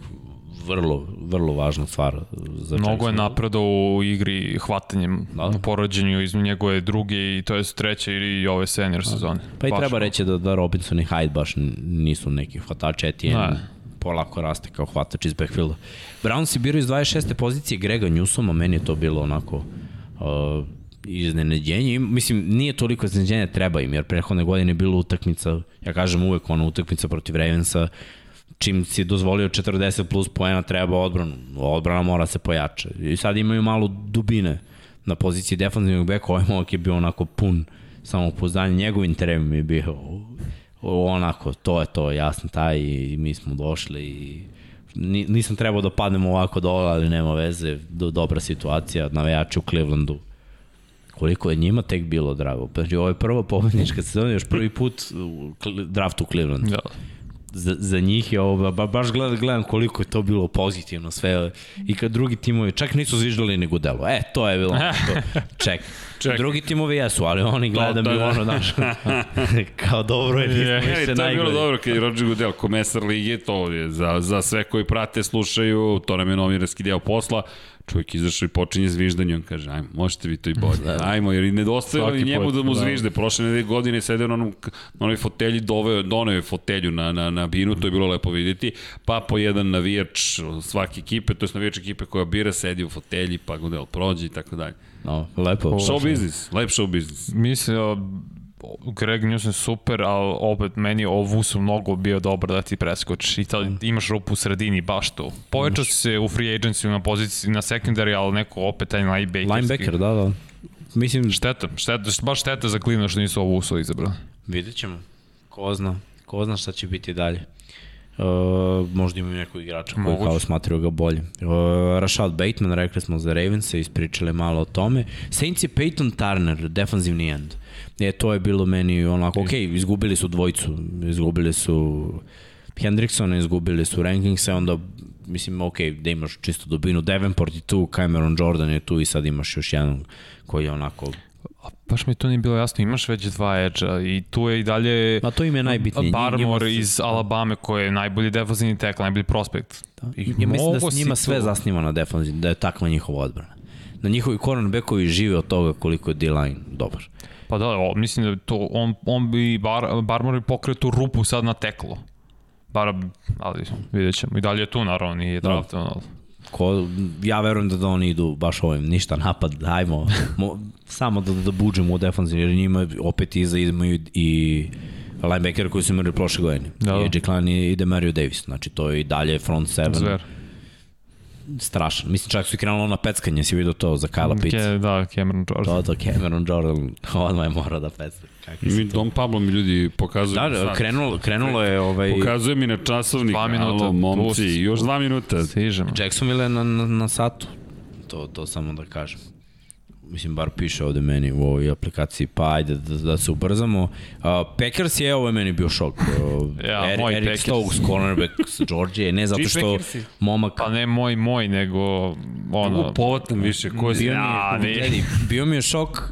vrlo, vrlo važna stvar za
Mnogo je napredo u igri hvatanjem da. u porođenju iz njegove druge i to je treće ili ove senior da. sezone.
Pa i baš treba reći da, da Robinson i Hyde baš nisu neki hvatači, Etienne da. polako raste kao hvatač iz backfielda. Browns je birao iz 26. pozicije Grega Newsoma, meni je to bilo onako uh, iznenađenje. Mislim, nije toliko iznenađenje, treba im, jer prethodne godine je bila utakmica, ja kažem uvek ona utakmica protiv Ravensa, čim si dozvolio 40 plus poena treba odbranu. Odbrana mora se pojača. I sad imaju malo dubine na poziciji defanzivnog beka. Ovaj momak je bio onako pun samopouzdanja. Njegov interim je bio onako, to je to, jasno taj i mi smo došli i nisam trebao da padnem ovako dole, ali nema veze, do, dobra situacija, navijači u Clevelandu. Koliko je njima tek bilo drago. Znači, ovo je prva pobednička sezona, još prvi put u draftu u Clevelandu. Da za, za njih je ovo, ba, baš gledam, gledam koliko je to bilo pozitivno sve i kad drugi timovi čak nisu zviždali nego delo. E, to je bilo to. Ček. Ček. Drugi timovi jesu, ali oni gledam da, da, da. ono, znaš, kao dobro je, nismo
je, više To je bilo dobro kad je Roger Goodell, komesar lige, to je za, za sve koji prate, slušaju, to nam je novinarski deo posla, čovjek izašao i počinje zviždanje, on kaže, ajmo, možete vi to i bolje, da, da. ajmo, jer i nedostaje i njemu da mu da. zvižde. Prošle godine sedeo na onom, na onoj fotelji, doveo, doneo je fotelju na, na, na binu, to je bilo lepo vidjeti, pa po jedan navijač svake ekipe, to je navijač ekipe koja bira, sedi u fotelji, pa Goodell prođe i tako dalje.
No, lepo.
Show business, lep show business.
Mislim, Greg Newsom super, ali opet meni ovu su mnogo bio dobar da ti preskoči. I tad imaš rupu u sredini, baš to. Povećao si se u free agency na poziciji na secondary, ali neko opet taj linebacker.
Linebacker, da, da.
Mislim... Šteta, šteta, baš šteta za klina što nisu ovu uso izabrali.
Vidjet ćemo. Ko zna. Ko zna šta će biti dalje. Uh, možda imaju nekog igrača koji kao smatraju ga bolje. Uh, Rashad Bateman, rekli smo za Ravens, ispričali malo o tome. Saints je Peyton Turner, defensivni end. E, to je bilo meni onako, ok, izgubili su dvojicu, izgubili su Hendricksona, izgubili su Rankingsa, onda mislim, ok, da imaš čisto dobinu, Davenport je tu, Cameron Jordan je tu i sad imaš još jedan koji je onako
A baš mi to nije bilo jasno, imaš već dva edža i tu je i dalje
Ma to im je najbitnije.
Barmore iz Alabama koji je najbolji defensivni tackle, najbolji prospekt.
Da. I ja mislim da s njima sve zasniva na defensivni, da je takva njihova odbrana. Da njihovi cornerbackovi žive od toga koliko je D-line dobar.
Pa da, o, mislim da to, on, on bi bar, Barmore pokrio tu rupu sad na teklo. Bar, ali vidjet ćemo. I dalje je tu, naravno, nije da. draft. Da.
Ko, ja verujem da, da oni idu baš ovim, ništa napad, dajmo, mo, samo da, da buđemo u defanziju, jer njima opet iza imaju i linebacker koji su imali prošle godine. Da. I AJ Klein i Demario Davis, znači to je i dalje front seven. Zver strašan. Mislim, čak su i krenulo na peckanje, si vidio to za Kyle Pitts. Ke,
da, Cameron Jordan.
To, to, Cameron Jordan, odmah je morao da pecka.
Mi Dom Pablo mi ljudi pokazuju.
Da, da krenulo, krenulo je ovaj...
Pokazuje mi na časovnik, dva minuta, alo, momci, plus. još dva minuta.
Stižemo.
Jacksonville je na, na, na satu. To, to samo da kažem mislim, bar piše ovde meni u ovoj aplikaciji, pa ajde da, da se ubrzamo. Uh, Packers je, ovo je meni bio šok. Uh,
ja, er, moj
Eric
Packers.
Stokes, cornerback s Georgije, ne zato što momak...
Pa ne moj, moj, nego ono...
Povotam više, ko je...
Ja, bio mi je šok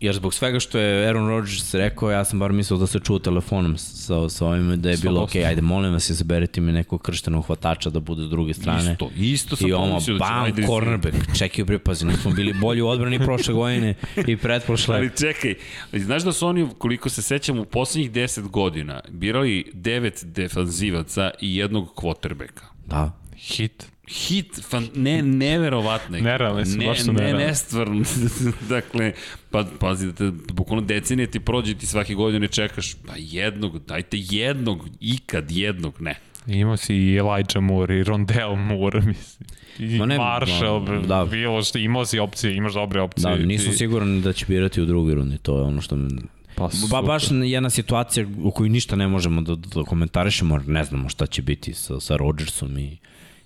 jer zbog svega što je Aaron Rodgers rekao, ja sam bar mislio da se čuo telefonom sa, sa ovim, da je bilo, ok, ajde, molim vas, izaberite mi nekog krštenog hvatača da bude s druge strane.
Isto, isto sam
I ono,
pomislio da
bam,
Raiders-
cornerback, čekaj bre, pazi, nismo bili bolji u odbrani prošle godine i pretprošle.
Ali čekaj, znaš da su oni, koliko se sećam, u poslednjih 10 godina birali devet defanzivaca i jednog quarterbacka.
Da.
Hit.
Hit, fan, ne, neverovatno. je.
Nerealni su,
ne,
baš su
ne,
nerealni.
nestvarno. dakle, pa, pazi, da te, bukvalno decenije ti prođe ti svake godine čekaš, pa jednog, dajte jednog, ikad jednog, ne.
Imao si i Elijah Moore i Rondell Moore, mislim. I
Ma ne,
Marshall,
da,
da, bilo što, imao si opcije, imaš dobre opcije.
Da, nisam
Ti-
siguran da će birati u drugoj rundi, to je ono što me...
Pa,
Ba, baš jedna situacija u kojoj ništa ne možemo da, da komentarišemo, ne znamo šta će biti sa, sa Rodgersom i,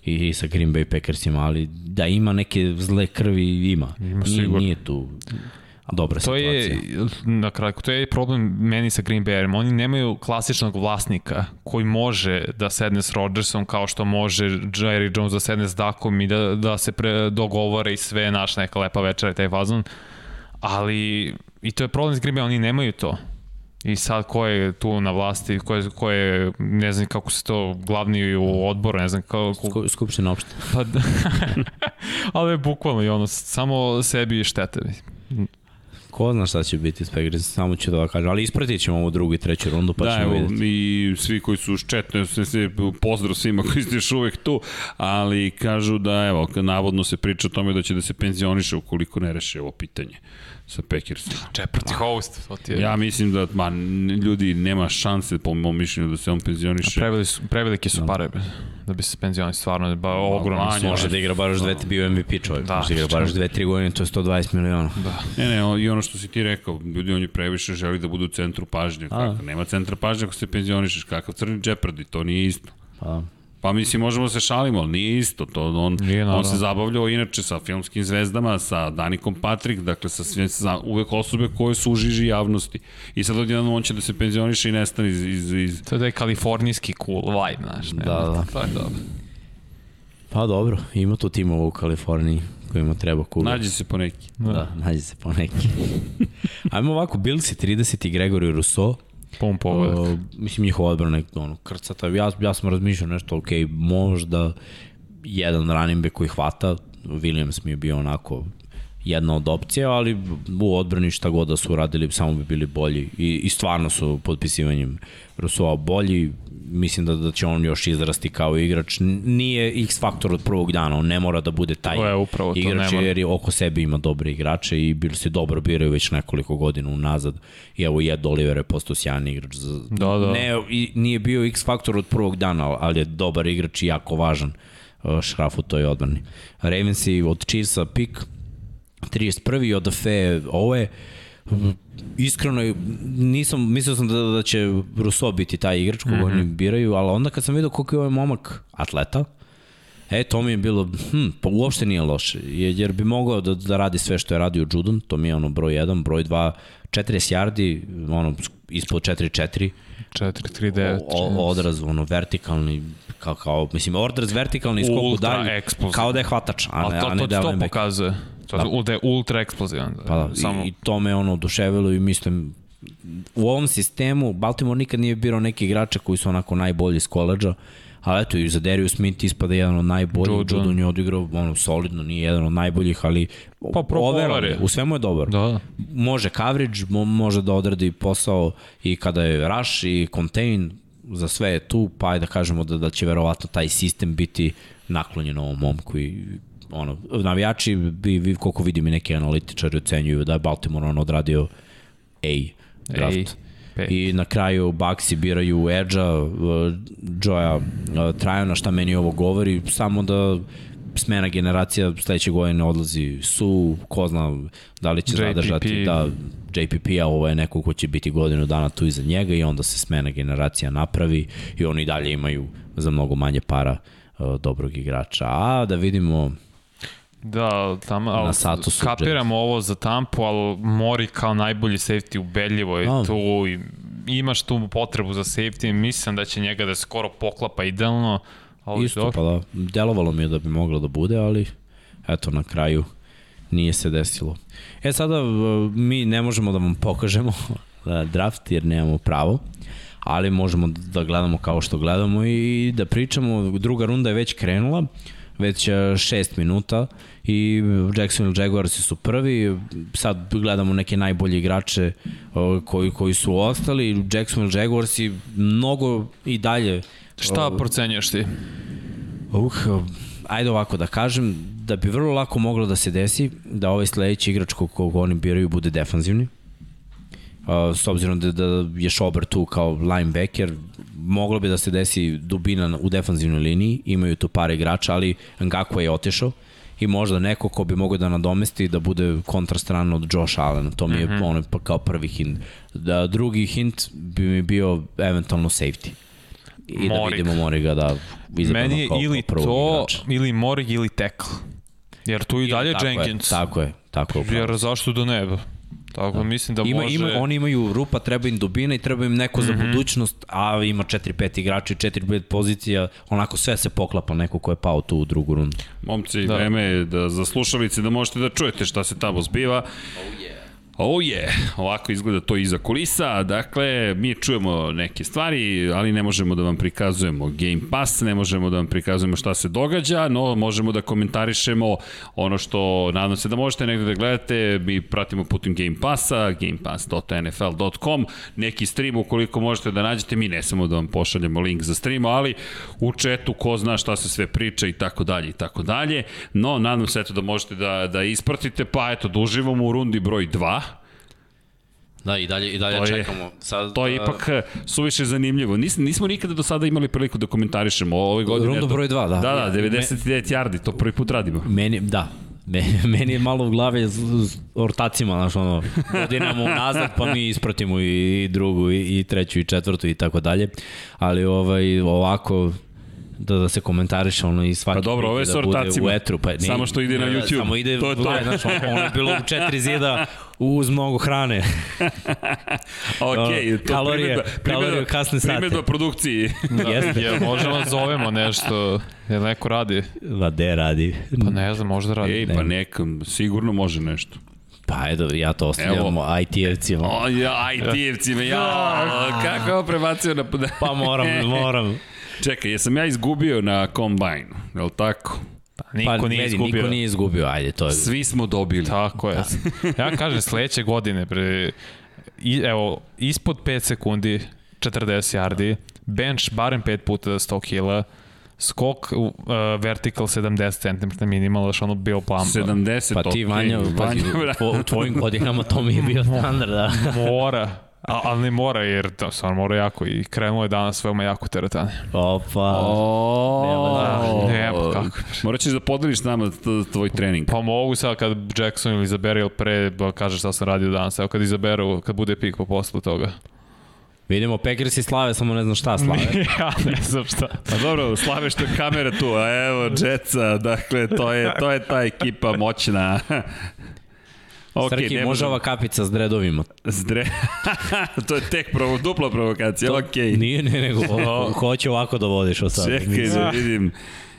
i sa Green Bay Packersima, ali da ima neke zle krvi, ima.
Ima
nije,
sigurno.
nije tu dobra
To
situacija.
je, na kraju, to je problem meni sa Green Bayem. Oni nemaju klasičnog vlasnika koji može da sedne s Rodgersom kao što može Jerry Jones da sedne s Dakom i da, da se pre, dogovore i sve naš neka lepa večera i taj fazon. Ali i to je problem s Green Bayem, oni nemaju to. I sad ko je tu na vlasti, ko je, ko je ne znam kako se to, glavni u odboru, ne znam kako...
Sku- Skupština opšte.
Pa, da. ali je bukvalno i ono, samo sebi štete.
Ko zna šta će biti s Packers, samo ću da vam kažem. Ali ispratit ćemo ovu drugu i treću rundu, pa
da,
ćemo
evo,
vidjeti.
i svi koji su sve, pozdrav svima koji ste još uvek tu, ali kažu da, evo, navodno se priča o tome da će da se penzioniše ukoliko ne reše ovo pitanje sa Packersima.
Čeprti host, to ti je...
Ja mislim da, ma, ljudi, nema šanse po mom mišljenju da se on penzioniše.
Preveli su, prevelike su pare bre, da bi se penzionali stvarno, ba ogromno
manje,
su.
Može da igra baš dve, bio MVP čovjek,
Da,
može da igra baš dve, tri godine, to je 120 miliona.
Da.
Ne, ne, o- i ono što si ti rekao, ljudi on je previše želi da budu u centru pažnje. Kako? Nema centra pažnje ako se penzionišeš, kakav crni Jeopardy, to nije isto.
Pa,
Pa mislim, možemo se šalimo, ali nije isto. To, on,
Nije,
on se zabavljao inače sa filmskim zvezdama, sa Danikom Patrik, dakle sa, sve, sa uvek osobe koje su u žiži javnosti. I sad odjednom on će da se penzioniše i nestane iz... iz, iz...
To je da je kalifornijski cool vibe, znaš. Ne,
Da, da.
To je dobro.
pa dobro, ima tu timova u Kaliforniji kojima treba kuga.
Nađi se po neki.
Da, nađe se po neki. Ajmo ovako, Bills i 30 i Gregory Rousseau.
Pun pogodak.
Uh, mislim, njihova odbrana je ono, krcata. Ja, ja sam razmišljao nešto, ok, možda jedan running back koji hvata, Williams mi je bio onako jedna od opcija, ali u odbrani šta god da su uradili, samo bi bili bolji. I, i stvarno su potpisivanjem Rousseau bolji, mislim da, da će on još izrasti kao igrač. Nije X faktor od prvog dana, on ne mora da bude taj
je upravo
igrač, jer je oko sebe ima dobre igrače i bili se dobro biraju već nekoliko godina unazad. I evo Jed Oliver je postao sjajan igrač. Za,
Da, da.
Ne, i nije bio X faktor od prvog dana, ali je dobar igrač i jako važan uh, šraf u toj odbrani. Ravensi od Chiefsa pik, 31. od Fe ove, iskreno nisam, mislio sam da, da će Rousseau biti taj igrač koga mm -hmm. oni biraju, ali onda kad sam vidio koliko je ovaj momak atleta, E, to mi je bilo, hm, pa uopšte nije loše, jer bi mogao da, da radi sve što je radio Judon, to mi je ono broj 1, broj 2, 40 yardi, ono, ispod 4-4,
4-3-9.
o, odraz, ono, vertikalni, kao, kao mislim, odraz vertikalni skok u dalje, kao da je hvatač, a ne, a ne da je
to, pokazuje. To da. da je ultra eksplozivan. Da.
Pa da,
Samo,
i, i to me ono oduševilo i mislim, u ovom sistemu Baltimore nikad nije birao neki igrača koji su onako najbolji iz koleđa, ali eto i za Darius Smith ispada jedan od najboljih,
Judon.
Judon je odigrao ono, solidno, nije jedan od najboljih, ali
Pa
overall
je.
u svemu je dobar.
Da, da.
Može coverage, mo, može da odradi posao i kada je rush i contain, za sve je tu, pa ajde da kažemo da, da će verovatno taj sistem biti naklonjen ovom momku i ono, navijači, bi, vi, koliko vidim i neki analitičari ocenjuju da je Baltimore on odradio A draft.
Pet.
I na kraju Baxi biraju Edge-a, uh, Joya uh, Trajana, šta meni ovo govori, samo da smena generacija sledeće godine odlazi su, ko zna da li će
JPP.
zadržati da JPP-a, ovo je neko ko će biti godinu dana tu iza njega i onda se smena generacija napravi i oni dalje imaju za mnogo manje para uh, dobrog igrača. A da vidimo
Da, tamo, ali
Na satu su
kapiramo ovo za Tampu, ali Mori kao najbolji safety ubedljivo je tu i imaš tu potrebu za safety, mislim da će njega da skoro poklapa idealno. Ali
Isto, pa da, delovalo mi je da bi moglo da bude, ali eto na kraju nije se desilo. E sada mi ne možemo da vam pokažemo draft jer nemamo pravo, ali možemo da gledamo kao što gledamo i da pričamo. Druga runda je već krenula, već šest minuta i Jacksonville Jaguars su prvi, sad gledamo neke najbolje igrače koji, koji su ostali, Jacksonville Jaguars mnogo i dalje.
Šta procenjaš ti?
Uh, ajde ovako da kažem, da bi vrlo lako moglo da se desi da ovaj sledeći igrač kog oni biraju bude defanzivni. Uh, s obzirom da, da je Schober tu kao linebacker, moglo bi da se desi dubina u defanzivnoj liniji, imaju tu par igrača, ali Ngakwa je otešao i možda neko ko bi mogao da nadomesti da bude kontrastrana od Josh Allen. To mi je mm -hmm. ono pa kao prvi hint. Da, drugi hint bi mi bio eventualno safety. I Morik. da vidimo Moriga da
izabrano Meni je kao, ili kao to, igrač. ili Morig ili tackle. Jer tu i dalje tako Jenkins.
Je, tako je, tako je.
Jer zašto da ne? Tako da. mislim da
ima,
može...
Ima, oni imaju rupa, treba im dubina i treba im neko mm -hmm. za mhm. budućnost, a ima 4-5 igrača i 4-5 pozicija, onako sve se poklapa neko ko je pao tu u drugu rundu.
Momci, da. vreme je da za slušalice da možete da čujete šta se tamo zbiva. Oh yeah. Oh je, yeah. ovako izgleda to iza kulisa, dakle, mi čujemo neke stvari, ali ne možemo da vam prikazujemo Game Pass, ne možemo da vam prikazujemo šta se događa, no možemo da komentarišemo ono što nadam se da možete negde da gledate, mi pratimo putem Game Passa, gamepass.nfl.com, neki stream ukoliko možete da nađete, mi ne samo da vam pošaljemo link za stream, ali u četu ko zna šta se sve priča i tako dalje i tako dalje, no nadam se eto da možete da, da ispratite, pa eto, da uživamo u rundi broj 2,
Da, i dalje, i dalje to čekamo.
Je, Sad, to je ipak eh, suviše zanimljivo. Nis, nismo nikada do sada imali priliku da komentarišemo ove godine.
Rundu broj 2, da.
Da, da, 99 yardi, to prvi put radimo.
Meni, da, Meni, meni je malo u glave s, s ortacima, znaš, ono, godinamo nazad, pa mi ispratimo i drugu, i, i treću, i četvrtu, i tako dalje. Ali ovaj, ovako, da, da se komentariše ono i svaki
pa dobro, ove da bude
u etru. Pa,
ne, samo što ide na YouTube.
Samo ide, to je to. Znaš, ono je bilo u četiri zida uz mnogo hrane.
ok, to kalorije, primedba,
kalorije kasne sate.
Primedba produkciji.
da, Jeste. Ja, možemo da zovemo nešto, jel neko radi?
Va, de radi?
Pa ne znam, možda radi.
Ej, pa nekom, sigurno može nešto.
Pa edo, ja to ostavljam IT-evcima.
O, ja, IT-evcima, ja, kako je ovo prebacio na...
pa moram, moram.
Čekaj, jesam ja izgubio na Combine, je li tako?
Pa, niko pa, nije izgubio.
Niko nije izgubio, ajde, to je.
Svi smo dobili.
Tako je. Da. ja kažem, sledeće godine, pre, i, evo, ispod 5 sekundi, 40 yardi, bench barem 5 puta 100 kila, skok uh, vertical 70 cm minimal, što ono bio plan.
70,
pa ti Vanja, okay. pa, u tvojim godinama to mi je bio standard, da.
Mora. A, ali ne mora, jer to stvarno mora jako i krenulo je danas veoma jako teretanje.
Opa.
O, ne, pa kako.
Morat ćeš da podeliš s nama tvoj trening.
Pa mogu sad kad Jackson ili izabere ili pre, da kaže šta sam radio danas. Evo kad izaberu, kad bude pik po poslu toga.
Vidimo, Packers i slave, samo ne znam šta slave.
ja ne znam šta.
Pa dobro, slave što je kamera tu, a evo, Jetsa, dakle, to je, to je ta ekipa moćna.
Okay, Srki, može ova kapica s dredovima.
S dre... to je tek provo, dupla provokacija, to, okay.
Nije, ne, nego o, hoće ovako da vodiš od sada.
Čekaj da vidim.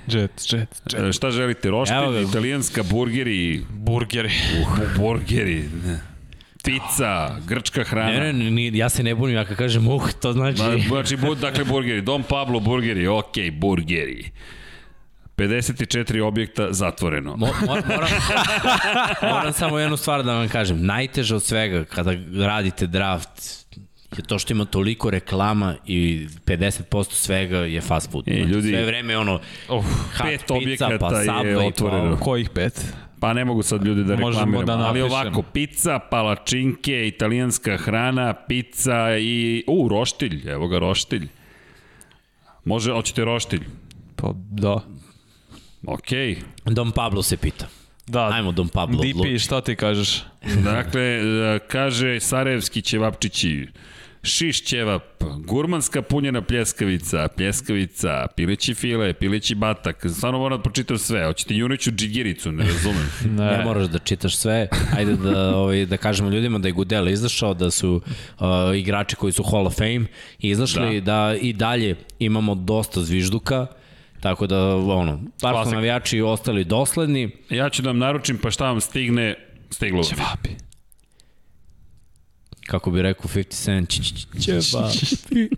Jet, jet, jet.
E, šta želite, roštilj, italijanska, burgeri?
Burgeri.
Uh, burgeri. Pizza, grčka hrana.
Ne, ne, ne, ja se ne bunim, ja kad kažem uh, to znači... Ma,
znači, bud, dakle, burgeri. Dom Pablo burgeri, okej, okay, burgeri. 54 objekta zatvoreno. Mo,
moram, moram samo jednu stvar da vam kažem. Najteže od svega kada radite draft je to što ima toliko reklama i 50% svega je fast food. E, ljudi, Sve vreme ono
oh, pet pizza, objekata pa je otvoreno.
Pa, kojih pet?
Pa ne mogu sad ljudi da reklamiramo, da ali ovako, pizza, palačinke, italijanska hrana, pizza i... U, roštilj, evo ga roštilj. Može, hoćete roštilj?
Pa da.
Okej.
Okay. Dom Pablo se pita.
Da.
Ajmo Dom Pablo.
DP, šta ti kažeš?
dakle, e, kaže Sarajevski ćevapčići, šiš ćevap, gurmanska punjena pljeskavica, pljeskavica, pileći file, pileći batak. Stvarno moram da pročitam sve. Hoćete juniću džigiricu, ne razumem.
ne. ne moraš da čitaš sve. Ajde da, ovaj, da kažemo ljudima da je Gudela izašao, da su uh, igrači koji su Hall of Fame izašli, da. da i dalje imamo dosta zvižduka Tako da, ono, par su navijači ostali dosledni.
Ja ću da vam naručim, pa šta vam stigne, stiglo vam.
Ćevapi.
Kako bi rekao 50 Cent, ćevapi.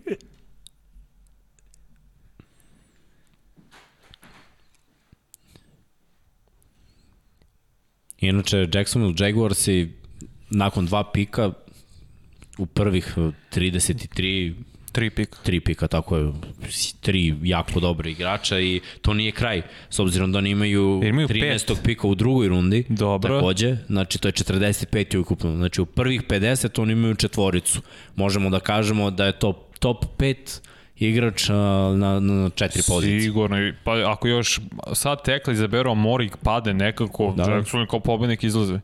Inače, Jacksonville Jaguars i nakon dva pika u prvih 33
Tri pika.
Tri pika, tako je. Tri jako dobre igrača i to nije kraj. S obzirom da oni imaju, imaju 13. Pet. pika u drugoj rundi.
Dobro.
Takođe, znači to je 45. ukupno. Znači u prvih 50 oni imaju četvoricu. Možemo da kažemo da je to top 5 igrač na, na četiri pozicije.
Sigurno, pa ako još sad tekli izaberu Morik pade nekako, da. Jackson kao pobednik izlaze.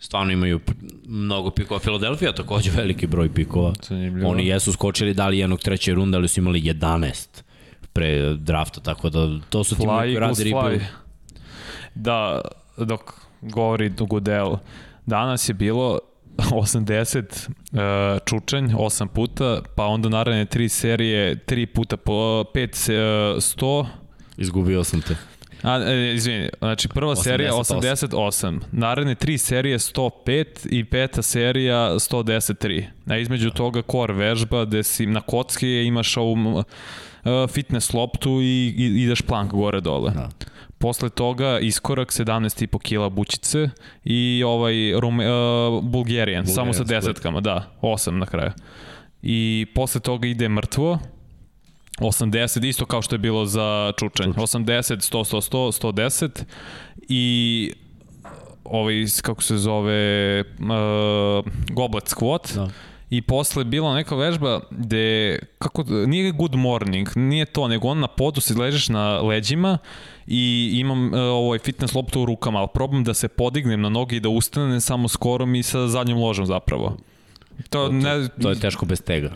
Stvarno imaju mnogo pikova. Filadelfija takođe veliki broj pikova. Zanimljivo. Oni jesu skočili dali jednog treće runde, ali su imali 11 pre drafta, tako da to su timovi koji rade rebuild.
Da, dok govori Gudel, danas je bilo 80 uh, čučanj, 8 puta, pa onda naravno tri serije, 3 puta po 5 uh, 100.
Izgubio sam te.
A, e, izvini, znači prva 88. serija 88, naredne tri serije 105 i peta serija 110.3. A između toga core vežba gde si na kocki imaš ovu uh, fitness loptu i, i ideš plank gore dole. Da. Posle toga iskorak 17,5 kila bučice i ovaj Rume, uh, Bulgarian, samo sa desetkama, da, 8 na kraju. I posle toga ide mrtvo, 80, isto kao što je bilo za čučanj. 80, 100, 100, 100, 110 i ovaj, kako se zove, uh, goblet squat. Da. I posle bila neka vežba gde, kako, nije good morning, nije to, nego on na podu se ležeš na leđima i imam uh, ovaj fitness loptu u rukama, ali probam da se podignem na noge i da ustanem samo skoro mi sa zadnjom ložom zapravo.
To, to, ne, to je teško bez tega.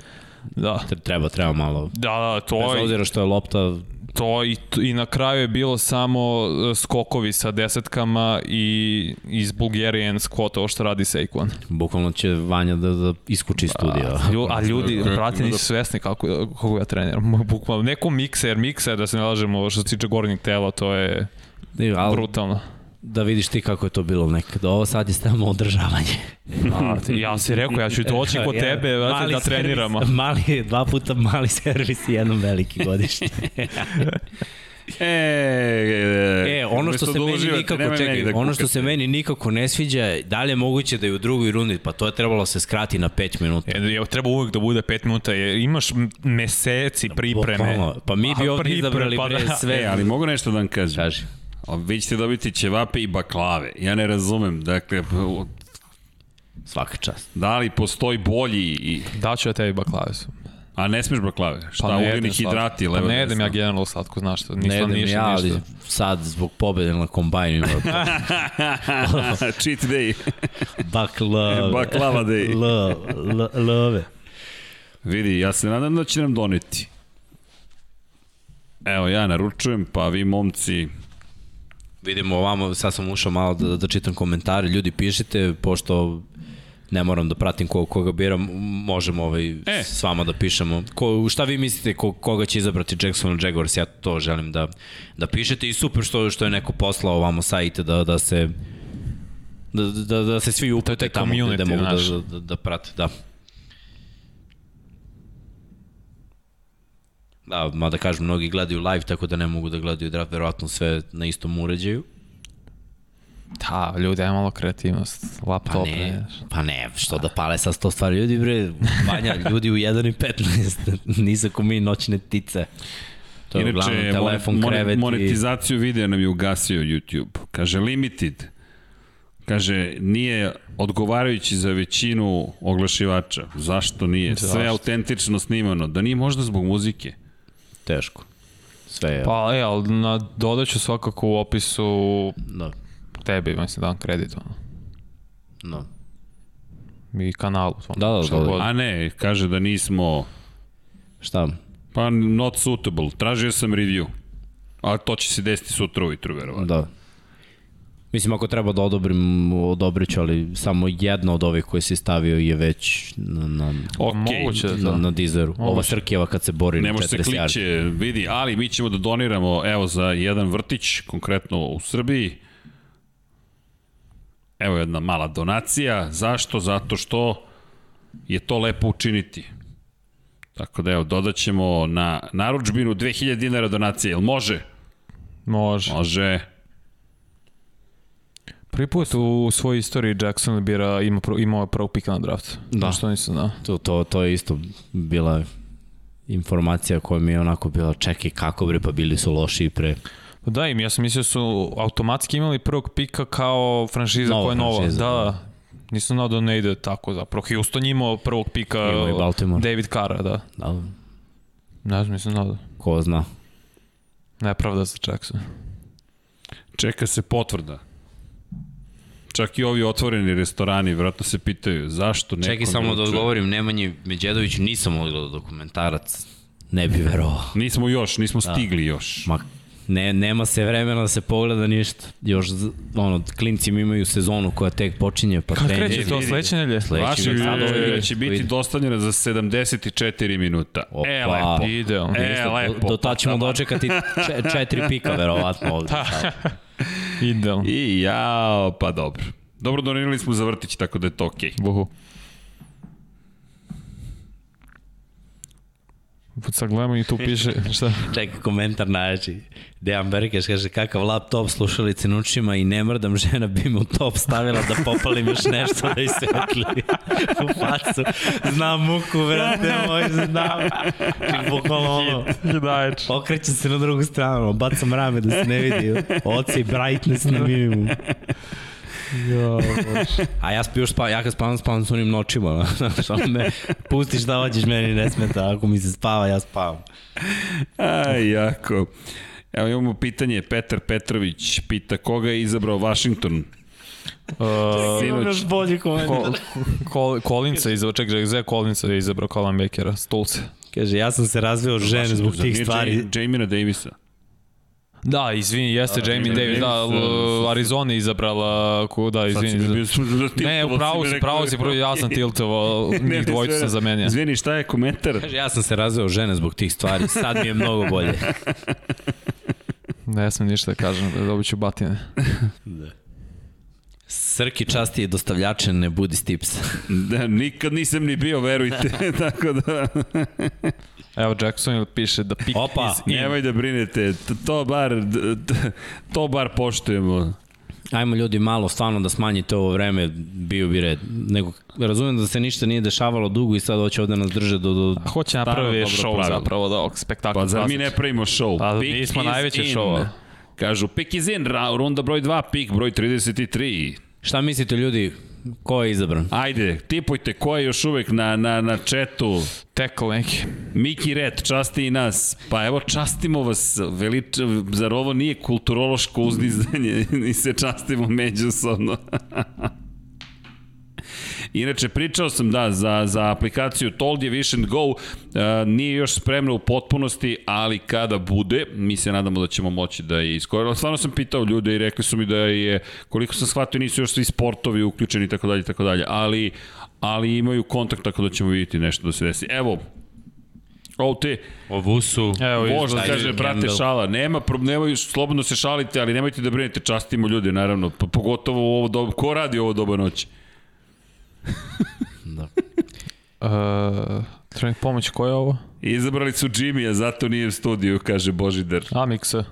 Da.
Treba, treba malo.
Da, da, to je...
Bez obzira što je lopta
to i, i na kraju je bilo samo e, skokovi sa desetkama i iz Bulgarian squat ovo što radi Saquon.
Bukvalno će Vanja da, da iskuči studio.
A, lju, a ljudi, brate, nisu svesni kako, kako ja treniram. Bukvalno, neko mikser, mikser, da se ne lažemo što se tiče gornjeg tela, to je ali, brutalno
da vidiš ti kako je to bilo nekad. Ovo sad je stavno održavanje.
A, ja si rekao, ja ću doći kod tebe mali da treniramo.
Servis, mali, dva puta mali servis i jednom veliki godišnji.
E, e,
e, ono što se meni nikako, čekaj, da ono što se meni nikako ne sviđa, da li je moguće da je u drugoj rundi, pa to je trebalo se skrati na 5 minuta.
E, treba uvek da bude 5 minuta, jer imaš meseci pripreme. Bukvalno,
pa mi bi ovdje izabrali pa pre da. sve. E,
ali mogu nešto da vam kažem. Kaži. Vi ćete dobiti ćevape i baklave. Ja ne razumem. Dakle,
Svaka čast.
Da li postoji bolji i...
Da ću ja tebi baklave su.
A ne smeš baklave? Šta, pa uglini hidrati?
Pa ne jedem ja generalno slatko, znaš što, nisam
ne jedem
ništa,
ja, ali sad zbog pobede na kombajnu
Cheat day.
Baklave.
Baklava day.
Love, love.
Vidi, ja se nadam da će nam doneti. Evo, ja naručujem, pa vi momci
Vidimo ovamo, sad sam ušao malo da, da čitam komentare, ljudi pišite, pošto ne moram da pratim ko, koga biram, možemo ovaj, e. s vama da pišemo. Ko, šta vi mislite ko, koga će izabrati Jackson Jaguars? Ja to želim da, da pišete i super što, što je neko poslao ovamo sajte da, da se da, da, da se svi upute tamo gde mogu da, da, da prate. Da. Da, mada kažem, mnogi gledaju live, tako da ne mogu da gledaju draft, verovatno sve na istom uređaju.
Da, ljudi, ajmo malo kreativnost, laptop.
Pa ne, pa ne, što da pale sa sto stvari. Ljudi, bre, Vanja, ljudi u 1.15, nisu ko mi noćne tice.
To je Inače, uglavnom telefon, mon, krevet monetizaciju i... videa nam je ugasio YouTube. Kaže, limited. Kaže, nije odgovarajući za većinu oglašivača. Zašto nije? Sve autentično snimano. Da nije možda zbog muzike
teško. Sve je...
Pa, e, ali na, dodat ću svakako u opisu da. tebi, mislim, dan kredit, ono.
Da.
I kanalu.
Ono, da, da, da, da.
A ne, kaže da nismo...
Šta?
Pa, not suitable. Tražio sam review. A to će se desiti sutra ujutru, verovatno.
Da. Mislim, ako treba da odobrim, odobrit ću, ali samo jedna od ovih koje si stavio je već na, na,
okay.
Moguće,
na,
da.
na dizeru. Ova Srkijeva kad se bori
Ne
na
može se
40 yardi.
kliče, vidi, ali mi ćemo da doniramo, evo, za jedan vrtić, konkretno u Srbiji. Evo jedna mala donacija. Zašto? Zato što je to lepo učiniti. Tako da evo, dodat ćemo na naručbinu 2000 dinara donacije. Jel može?
Može.
Može.
Prvi put u svojoj istoriji Jackson bira, ima, pro, imao prvog pika na draft.
Da.
Što nisam znao.
To, to, to je isto bila informacija koja mi je onako bila čekaj kako bre pa bili su loši pre
Pa Da, im, ja sam mislio da su automatski imali prvog pika kao franšiza
Nova
koja je nova.
franšiza,
da,
da.
da. Nisam znao da ne ide tako zapravo. Houston imao prvog pika
Imao i Baltimore.
David Carra, da.
da,
Ne znam, nisam znao da.
ko zna.
Nepravda za Jackson.
Čeka se potvrda. Čak i ovi otvoreni restorani vjerojatno se pitaju zašto neko
Čekaj samo da odgovorim Nemanji Međedoviću nisam odgledao dokumentarac. Ne bi verovao.
Nismo još, nismo stigli još.
Ma, ne, nema se vremena da se pogleda ništa. Još, ono, klinci imaju sezonu koja tek počinje, pa
Kad
krene.
kreće to sledeće nedelje?
Izvješća
ovaj
će biti
vidi.
dostavljena za 74 minuta.
Opa.
E, lepo.
Idealno.
E, lepo.
Do, do ta ćemo dočekati če, četiri pika, verovatno ovde.
Idealno.
I jao, pa dobro. Dobro, donirali smo za vrtić, tako da je to okej. Okay.
Buhu. Sad gledamo i tu piše, šta?
Čekaj, komentar najjači. Dejan Berkeš kaže kakav laptop slušalice na ušima i ne mrdam žena bi mu top stavila da popalim još nešto da isvetli u facu. Znam muku, vrate moj, znam. Ček, bukvalno ono, okrećem se na drugu stranu, bacam rame da se ne vidi. Oci i brightness na minimum. A ja spiju spavam, ja kad spavam, spavam s onim noćima. Znaš, me, pustiš da hoćeš, meni ne smeta. Ako mi se spava, ja spavam.
Aj, jako. Evo imamo pitanje, Petar Petrović pita koga je izabrao Washington?
Uh,
Sinoć.
bolji komentar.
Kol, Kolinca je izabrao, čekaj, Zé Kolinca je izabrao Colin Bakera, Stulce.
Kaže, ja sam se razveo žene zbog tih stvari.
Jamina Davisa.
Da, izvini, jeste
Da,
Jamie Davis, da,
Davis,
l-
uh,
Arizona je izabrala, ko, da,
Sad si
izvini.
mi bio
Ne, upravo si, pravo si, prvo ja sam tiltovao,
ne,
njih dvojicu
sve-
sam zamenio.
Izvini, šta je komentar?
Kaže, ja sam se razveo žene zbog tih stvari. Sad mi je mnogo bolje.
Ne smem ništa da kažem, da dobit ću batine.
Srki časti je dostavljačen, ne budi stips.
Da, nikad nisam ni bio, verujte. Tako da,
Evo, Jackson piše da pick
Opa,
is in.
nemoj da brinete. To, bar, to bar poštujemo.
Ajmo ljudi malo stvarno da smanjite ovo vreme, bio bi red. Nego, razumem da se ništa nije dešavalo dugo i sad hoće ovde nas drže do... do...
Hoće napravi show
pravilo.
zapravo da ovog spektakla.
Pa zar mi ne pravimo show?
Pa,
Pick
mi smo
is
najveće
in.
showa.
Kažu, pick is in, runda broj 2, pick broj 33.
Šta mislite ljudi, ko je izabran?
Ajde, tipujte ko je još uvek na, na, na četu.
Tackle neki.
Miki Red, časti i nas. Pa evo, častimo vas. Velič, zar ovo nije kulturološko uzdizanje i se častimo međusobno? Inače, pričao sam da za, za aplikaciju Told je Vision Go uh, nije još spremna u potpunosti, ali kada bude, mi se nadamo da ćemo moći da je iskoristimo. Stvarno sam pitao ljude i rekli su mi da je, koliko sam shvatio, nisu još svi sportovi uključeni i tako dalje, tako dalje, ali, ali imaju kontakt tako da ćemo vidjeti nešto da se desi. Evo, Ovo te,
Ovu su...
Evo,
Možda kaže, brate, šala, nema, pro- nemoj, slobodno se šalite, ali nemojte da brinete, častimo ljude, naravno, pa pogotovo u ovo doba, ko radi ovo doba noći?
Da.
Uh, trening pomoć, ko je ovo?
Izabrali su Jimmy-a, zato nije u studiju, kaže Božidar.
Amiksa.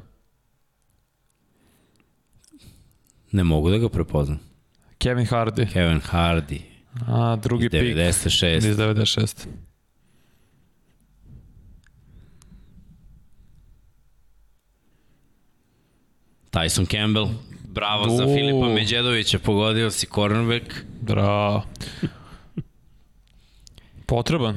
Ne mogu da ga prepoznam.
Kevin Hardy.
Kevin Hardy,
A, drugi pik.
96.
Iz 96.
Tyson Campbell. Bravo za
Du.
Filipa Međedovića, pogodio si cornerback.
Bravo. Potreban.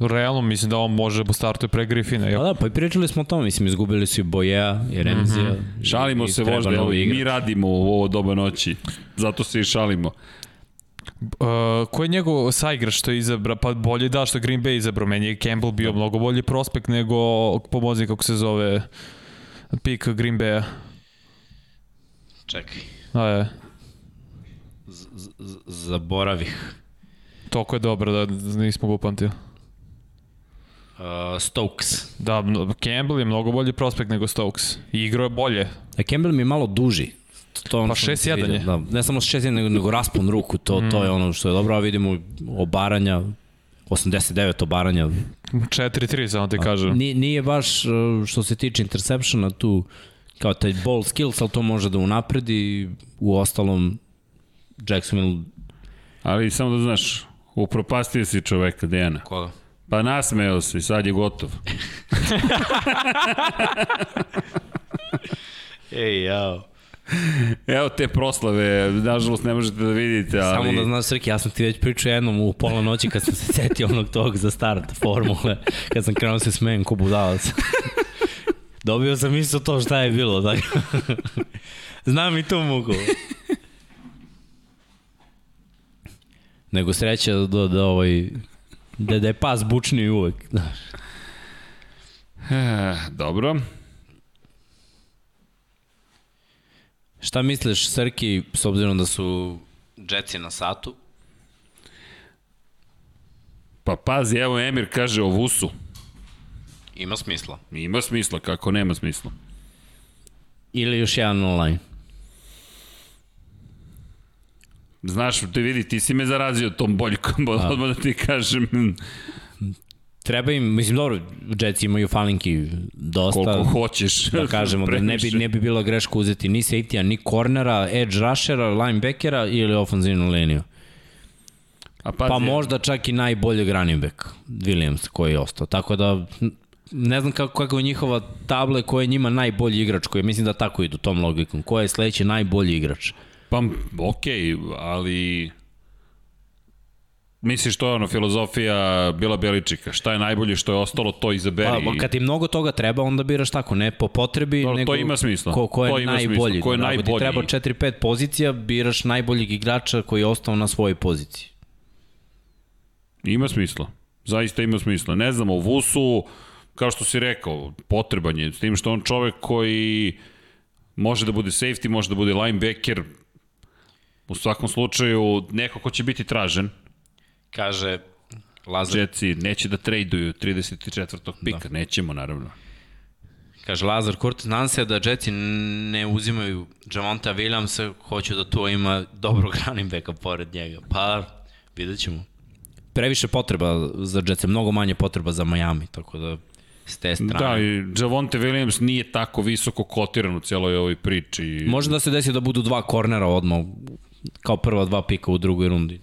Realno mislim da on može da startuje pre Griffina. Ja,
da, pa i pričali smo o tome, mislim, izgubili su i Bojeja i Remzija. Mm -hmm.
Šalimo se vožda, i mi radimo u ovo doba noći, zato se i šalimo.
Uh, ko je njegov saigrač što je izabra, pa bolje da što Green Bay izabrao, meni je Campbell bio mnogo bolji prospekt nego pomozi kako se zove pik Green Bay-a.
Čekaj.
A je.
Z, z, zaboravih.
Toliko je dobro da nismo ga upamtili.
Uh, Stokes.
Da, Campbell je mnogo bolji prospekt nego Stokes. I igrao je bolje.
A Campbell mi je malo duži.
To ono pa 6-1 je.
Da, ne samo 6-1, nego, nego raspon ruku, to, mm. to je ono što je dobro, a vidimo obaranja, 89 obaranja.
4-3, samo ti kažem.
Nije, nije baš uh, što se tiče interceptiona tu kao taj ball skills, ali to može da unapredi. U ostalom, Jacksonville...
Ali samo da znaš, upropastio si čoveka, Dejana.
Koga?
Pa nasmeo se i sad je gotov.
Ej, jao.
Evo te proslave, nažalost ne možete da vidite, ali...
Samo da znaš, Srki, ja sam ti već pričao jednom u pola noći kad sam se setio onog tog za start formule, kad sam krenuo se smejem ko budalac. Dobio sam isto to šta je bilo, tako. Znam i tu muku. Nego sreća da, da, da ovaj, da, da je pas bučni uvek.
E, dobro.
Šta misliš, Srki, s obzirom da su Jetsi na satu?
Pa pazi, evo Emir kaže o Vusu.
Ima smisla.
Ima smisla, kako nema smisla.
Ili još jedan online.
Znaš, te vidi, ti si me zarazio tom boljkom, odmah da ti kažem.
Treba im, mislim, dobro, Jetsi imaju falinki dosta.
Koliko hoćeš.
Da kažemo, da ne bi, ne bi bilo greško uzeti ni safety-a, ni cornera, edge rushera, linebackera ili ofenzivnu liniju. A pa, pa možda čak i najbolji running back, Williams, koji je ostao. Tako da, ne znam kako, kako je njihova tabla, ko je njima najbolji igrač, koji mislim da tako idu tom logikom. Ko je sledeći najbolji igrač?
Pa, okej, okay, ali... Misliš to je ono filozofija Bila Beličika, šta je najbolje što je ostalo, to izaberi.
Pa, kad ti mnogo toga treba, onda biraš tako, ne po potrebi,
to,
nego
to ima smisla.
Ko, ko je
to ima
najbolji.
Smisla. Ko je
najbolji. Ako ti treba 4-5 pozicija, biraš najboljeg igrača koji je ostao na svojoj poziciji.
Ima smisla. Zaista ima smisla. Ne znam, u Vusu, kao što si rekao, potreban je, s tim što on čovek koji može da bude safety, može da bude linebacker, u svakom slučaju neko ko će biti tražen.
Kaže Lazar...
Jetsi neće da traduju 34. pika, da. nećemo naravno.
Kaže Lazar Kurt, znam se da Jetsi ne uzimaju Javonta Williamsa, hoću da to ima dobrog running backa pored njega. Pa, vidjet ćemo. Previše potreba za Jetsi, mnogo manje potreba za Miami, tako da s te strane.
Da, i Javonte Williams nije tako visoko kotiran u celoj ovoj priči.
Može da se desi da budu dva kornera odmah, kao prva dva pika u drugoj rundi.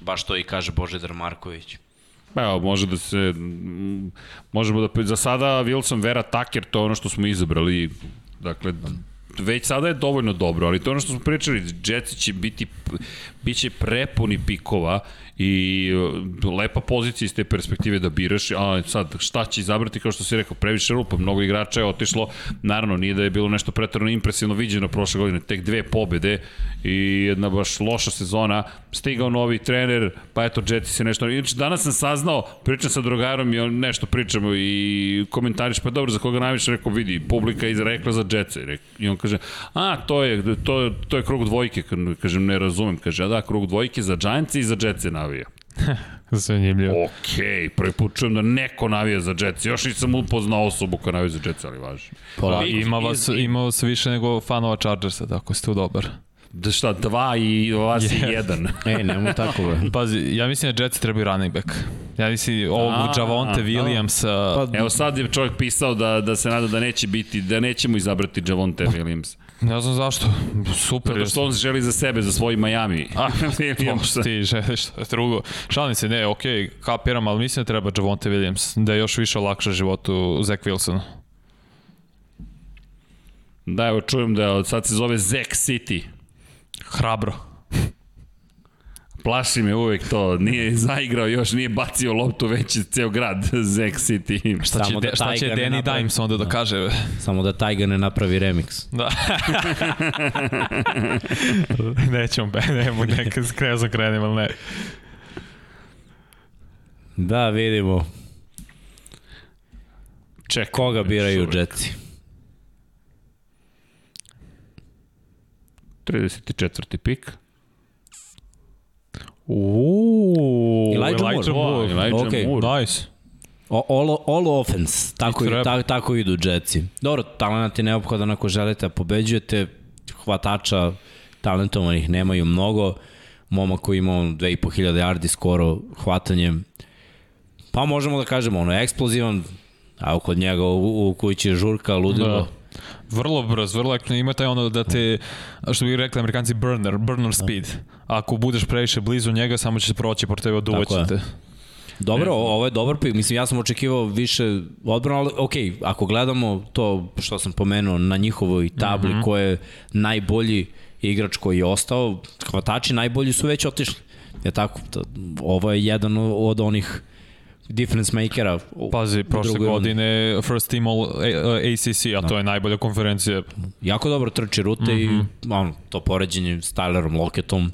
Baš to i kaže Božedar Marković.
Pa evo, može da se, možemo da, za sada Wilson Vera Tucker, to je ono što smo izabrali, dakle, već sada je dovoljno dobro, ali to ono što smo pričali, Jetsi će biti, bit će prepuni pikova i uh, lepa pozicija iz te perspektive da biraš, a sad šta će izabrati, kao što si rekao, previše rupa, mnogo igrača je otišlo, naravno nije da je bilo nešto pretredno impresivno viđeno prošle godine, tek dve pobede i jedna baš loša sezona, stigao novi trener, pa eto Jetsi se nešto, inače danas sam saznao, pričam sa drugarom i on nešto pričamo i komentariš, pa dobro, za koga najviše rekao, vidi, publika je izrekla za Jetsi, i on kaže, a, to je, to, to je krug dvojke, kažem, ne razumem, kaže, a da, krug dvojke za Giants i za Jets je navija.
Zanimljivo.
Okej, okay, prvi put čujem da neko navija za Jets. Još nisam upoznao osobu koja navija za Jets, ali važi.
Pa, ima, vas, ima vas više nego fanova Chargersa, tako ste tu dobar.
Da šta, dva i vas yes. i jedan.
e, nemo tako. Be.
Pazi, ja mislim da Jetsi trebaju running back. Ja mislim, ovog Javonte Williams...
Pa, Evo sad je čovjek pisao da, da se nada da neće biti, da nećemo izabrati Javonte Williams.
Ne znam zašto. Super.
Zato što on želi za sebe, za svoj Miami.
A, to ti želiš drugo. Šalim se, ne, okay, kapiram, ali mislim da treba Javonte Williams, da je još više olakša životu Zach Wilsonu.
Da, evo čujem da sad se zove Zach City.
Hrabro.
Plaši me uvek to, nije zaigrao još, nije bacio loptu već ceo grad, Zek City.
Šta će, da šta će Danny napravi... Dimes onda da, da kaže?
Samo da Tiger ne napravi remix.
Da. Nećemo, be, nemo neka skrezo krenem, ali ne.
Da, vidimo.
Čekaj.
Koga biraju Jetsi?
34. pik.
Uuu,
Elijah Moore.
Elijah Moore.
Elijah
Okej.
Moore.
Nice.
O, all, all offense, tako,
I
ta, tako idu Jetsi. Dobro, talent je neophodan ako želite da pobeđujete, hvatača talentovanih nemaju mnogo, momak koji ima 2500 yardi skoro hvatanjem, pa možemo da kažemo, ono je eksplozivan, a kod njega u, u kući je žurka, ludilo.
Da. Vrlo brz, vrlo aktivno. Ima taj ono da te, što bi rekli amerikanci, burner, burner speed. Ako budeš previše blizu njega, samo će se proći por tebe od
Tako je.
te.
Dobro, ovo je dobar pik. Mislim, ja sam očekivao više odbrana, ali ok, ako gledamo to što sam pomenuo na njihovoj tabli, mm -hmm. ko je najbolji igrač koji je ostao, hvatači najbolji su već otišli. Je tako, ovo je jedan od onih difference makera.
Pazi, prošle
rundi.
godine First Team All ACC, a to je najbolja konferencija.
Jako dobro trči rute mm -hmm. i ono, to poređenje s Tylerom Locketom.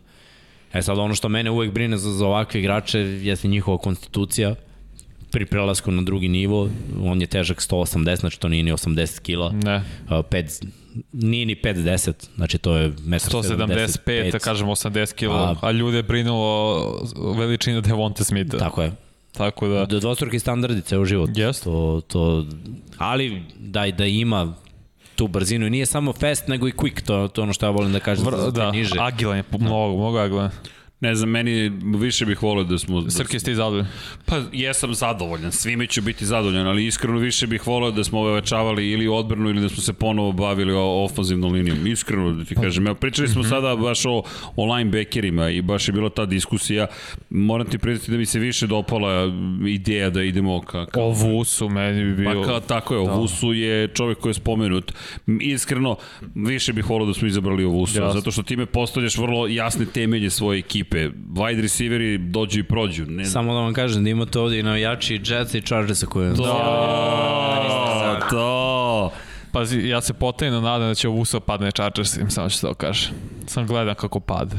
E sad ono što mene uvek brine za, za ovakve igrače jeste njihova konstitucija pri prelasku na drugi nivo. On je težak 180, znači to nije ni 80 kila.
Ne.
Uh, pet, nije ni 5-10, znači to je 1,75
175, da kažem 80 kg,
A-
a ljude brinulo veličina Devonte Smitha.
Tako je.
Tako da,
Do dvostruki standardi ceo život.
Jest.
To, to, ali da, da ima tu brzinu i nije samo fast nego i quick, to, to ono što ja volim da kažem
vr, da,
niže.
agilan je, mnogo, mnogo agilan.
Ne znam, meni više bih volio da smo... Da
Srki, ste zadovoljni?
Pa jesam zadovoljan, svime ću biti zadovoljan, ali iskreno više bih volio da smo ovećavali ili odbranu ili da smo se ponovo bavili o ofanzivnom linijom. Iskreno da ti kažem, evo pričali smo sada baš o, o linebackerima i baš je bila ta diskusija. Moram ti priznati da mi se više dopala ideja da idemo ka, ka
O Vusu meni bi bio...
Pa ka, tako je, Ovusu je čovjek koji je spomenut. Iskreno, više bih volio da smo izabrali Ovusu,
Jasno.
zato što time postavljaš vrlo jasne temelje svoje ekipe. Wide receiveri dođu i prođu. Ne,
Samo da vam kažem da imate ovde i navijači Jetsa i Chargersa koje...
To, to.
Pazi, ja se potajno nadam da će Vusa padne Chargersim, samo ću to kažem. Sam gledam kako pade.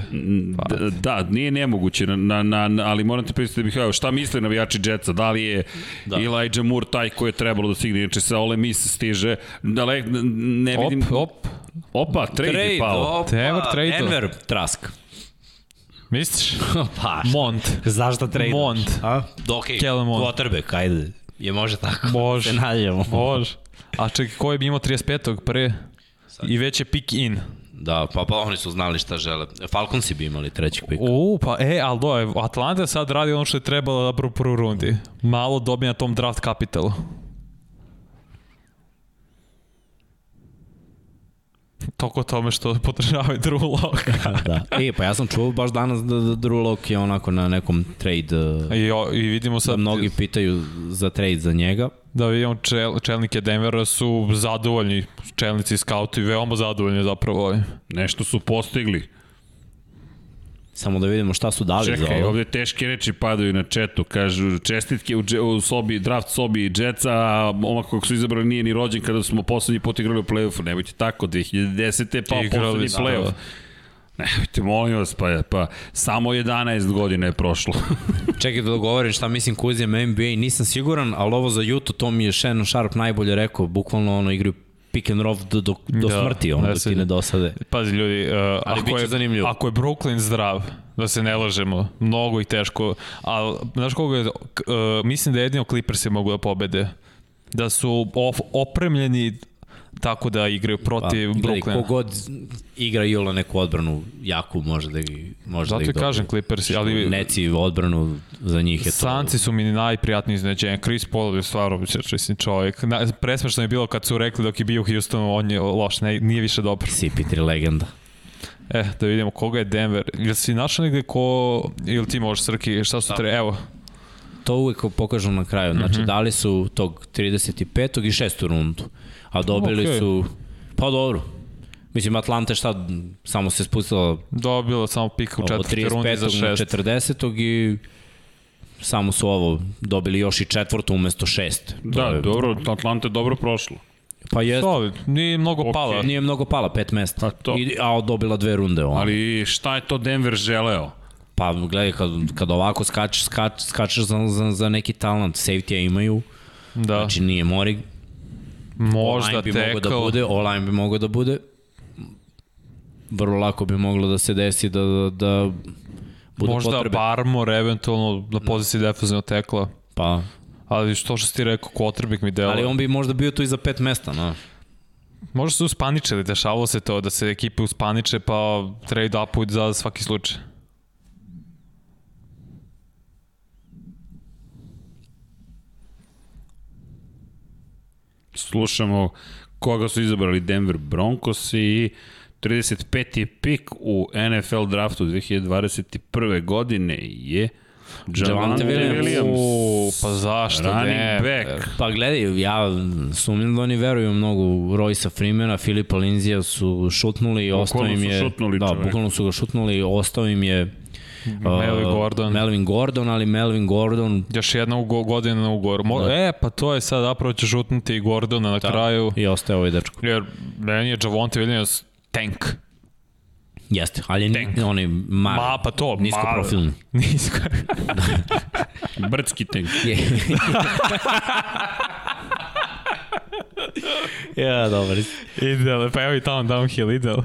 Pa.
D- Da, nije nemoguće, na, na, na, ali moram te pristati da bih evo, šta misle navijači Jetsa, da li je da. Elijah Moore taj koji je trebalo da stigne, inače sa Ole Miss stiže, da le, ne vidim...
Op, op.
Opa, trade, je
Trade,
pao.
opa,
Denver trade-o.
Denver, Trask.
Misliš?
pa,
Mont.
zašto trade?
Mont.
A? Ok,
Kellen Mond.
quarterback, ajde. Je može tako.
Može.
Se nađemo.
Može. A čekaj, ko je imao 35. pre? I već je pick in.
Da, pa, pa oni su znali šta žele. Falconsi bi imali trećeg pika.
U, pa e, ali do, Atlanta sad radi ono što je trebalo da u prvoj rundi. Malo dobije na tom draft kapitalu. Toko tome što podržavaju Drew Lock.
da. E, pa ja sam čuo baš danas da, da Drew Lock je onako na nekom trade...
I, o- I vidimo
Da
sad
mnogi pitaju za trade za njega.
da vidimo čel, čelnike Denvera su zadovoljni, čelnici skauti veoma zadovoljni zapravo ovim.
Nešto su postigli.
Samo da vidimo šta su dali
Čekaj,
za ovo.
ovde teške reči padaju na četu, kažu čestitke u, dže- u sobi, draft sobi Jetsa, a omak kog su izabrali nije ni rođen kada smo poslednji put igrali u play-offu, nemojte tako, 2010. pa
Igrali
poslednji play-off. Nemojte, molim vas, pa, pa samo 11 godina je prošlo.
Čekaj da dogovorim šta mislim uzima NBA, nisam siguran, ali ovo za Utah, to mi je Shannon Sharp najbolje rekao, bukvalno ono igraju pick and roll do, do, do
Da,
smrti, ono,
ne
dok ti ne dosade.
Pazi ljudi, uh,
Ali
ako, je,
zanimljivo.
ako je Brooklyn zdrav, da se ne lažemo, mnogo i teško, ali znaš koga je, uh, mislim da jedino Clippers je mogu da pobede. Da su of, opremljeni tako da igraju protiv
Pa, gledaj,
Brooklyna.
kogod igra Jola neku odbranu, jaku može da, ih- može
Zato
da
i
ih dobije.
kažem Clippers, ali
Neci odbranu za njih je to.
Sanci su mi najprijatniji iznenađenje. Chris Paul je stvarno mislim čovjek. Na, presmešno je bilo kad su rekli dok je bio u Houstonu, on je loš, ne, nije više dobar.
CP3 legenda.
E, da vidimo koga je Denver. Jel si našao negde ko, ili ti možeš Srki, šta su tre, evo,
To uvek pokažu na kraju. Znači,
Mhm.
dali su tog 35. i 6. rundu. A dobili
Okej.
su... Pa dobro. Mislim, Atlanta je šta, samo se spustila
dobila samo pik u četvrti rundi za
35. na
šest.
40. i samo su ovo dobili još i četvrtu umesto šest. To
da,
je-
dobro, Atlanta je dobro prošlo.
Pa je,
Solid, nije mnogo pala.
nije mnogo pala, pet mesta.
Pa to.
I, a dobila dve runde. Ono.
Ali šta je to Denver želeo?
Pa gledaj, kad, kad ovako skačeš, skač, skačeš za, za, za neki talent, safety imaju,
Da,
znači nije Morig,
možda
bi mogao da
tekao.
bude, online bi mogao da bude. vrlo lako bi moglo da se desi da, da, da bude
Možda
potrebe.
Barmor, eventualno na poziciji defensivnog tekla.
Pa,
Ali što što si ti rekao, Kotrbik mi delo.
ali on bi možda bio tu i za pet mesta, no.
Možda su uspaničili, dešavalo se to da se ekipe uspaniče pa trade upuju za svaki slučaj.
Slušamo koga su izabrali Denver Broncos i 35. pik u NFL draftu 2021. godine je Javante
Williams.
Williams.
U, pa zašto
Running
ne?
back.
Pa gledaj, ja sumnjam da oni veruju mnogo Roysa Freemana, Filipa Linzija su šutnuli i ostao im
su
je...
šutnuli,
da, bukvalno su ga šutnuli i ostao im je
Melvin
uh,
Gordon.
Melvin Gordon, ali Melvin Gordon
Još jedna ugo, godina na ugovoru. Mo,
Da.
E, pa to je sad zapravo će žutnuti i Gordona na
Da.
kraju.
i ostaje ovaj dečko.
Jer meni je Javonte Williams tank.
Jeste, ali ni, on je mar,
Ma, pa to,
nisko
mar-
profilni.
Nisko.
Brdski tank.
Ja, dobar.
Ideal, pa evo i tamo downhill, ideal.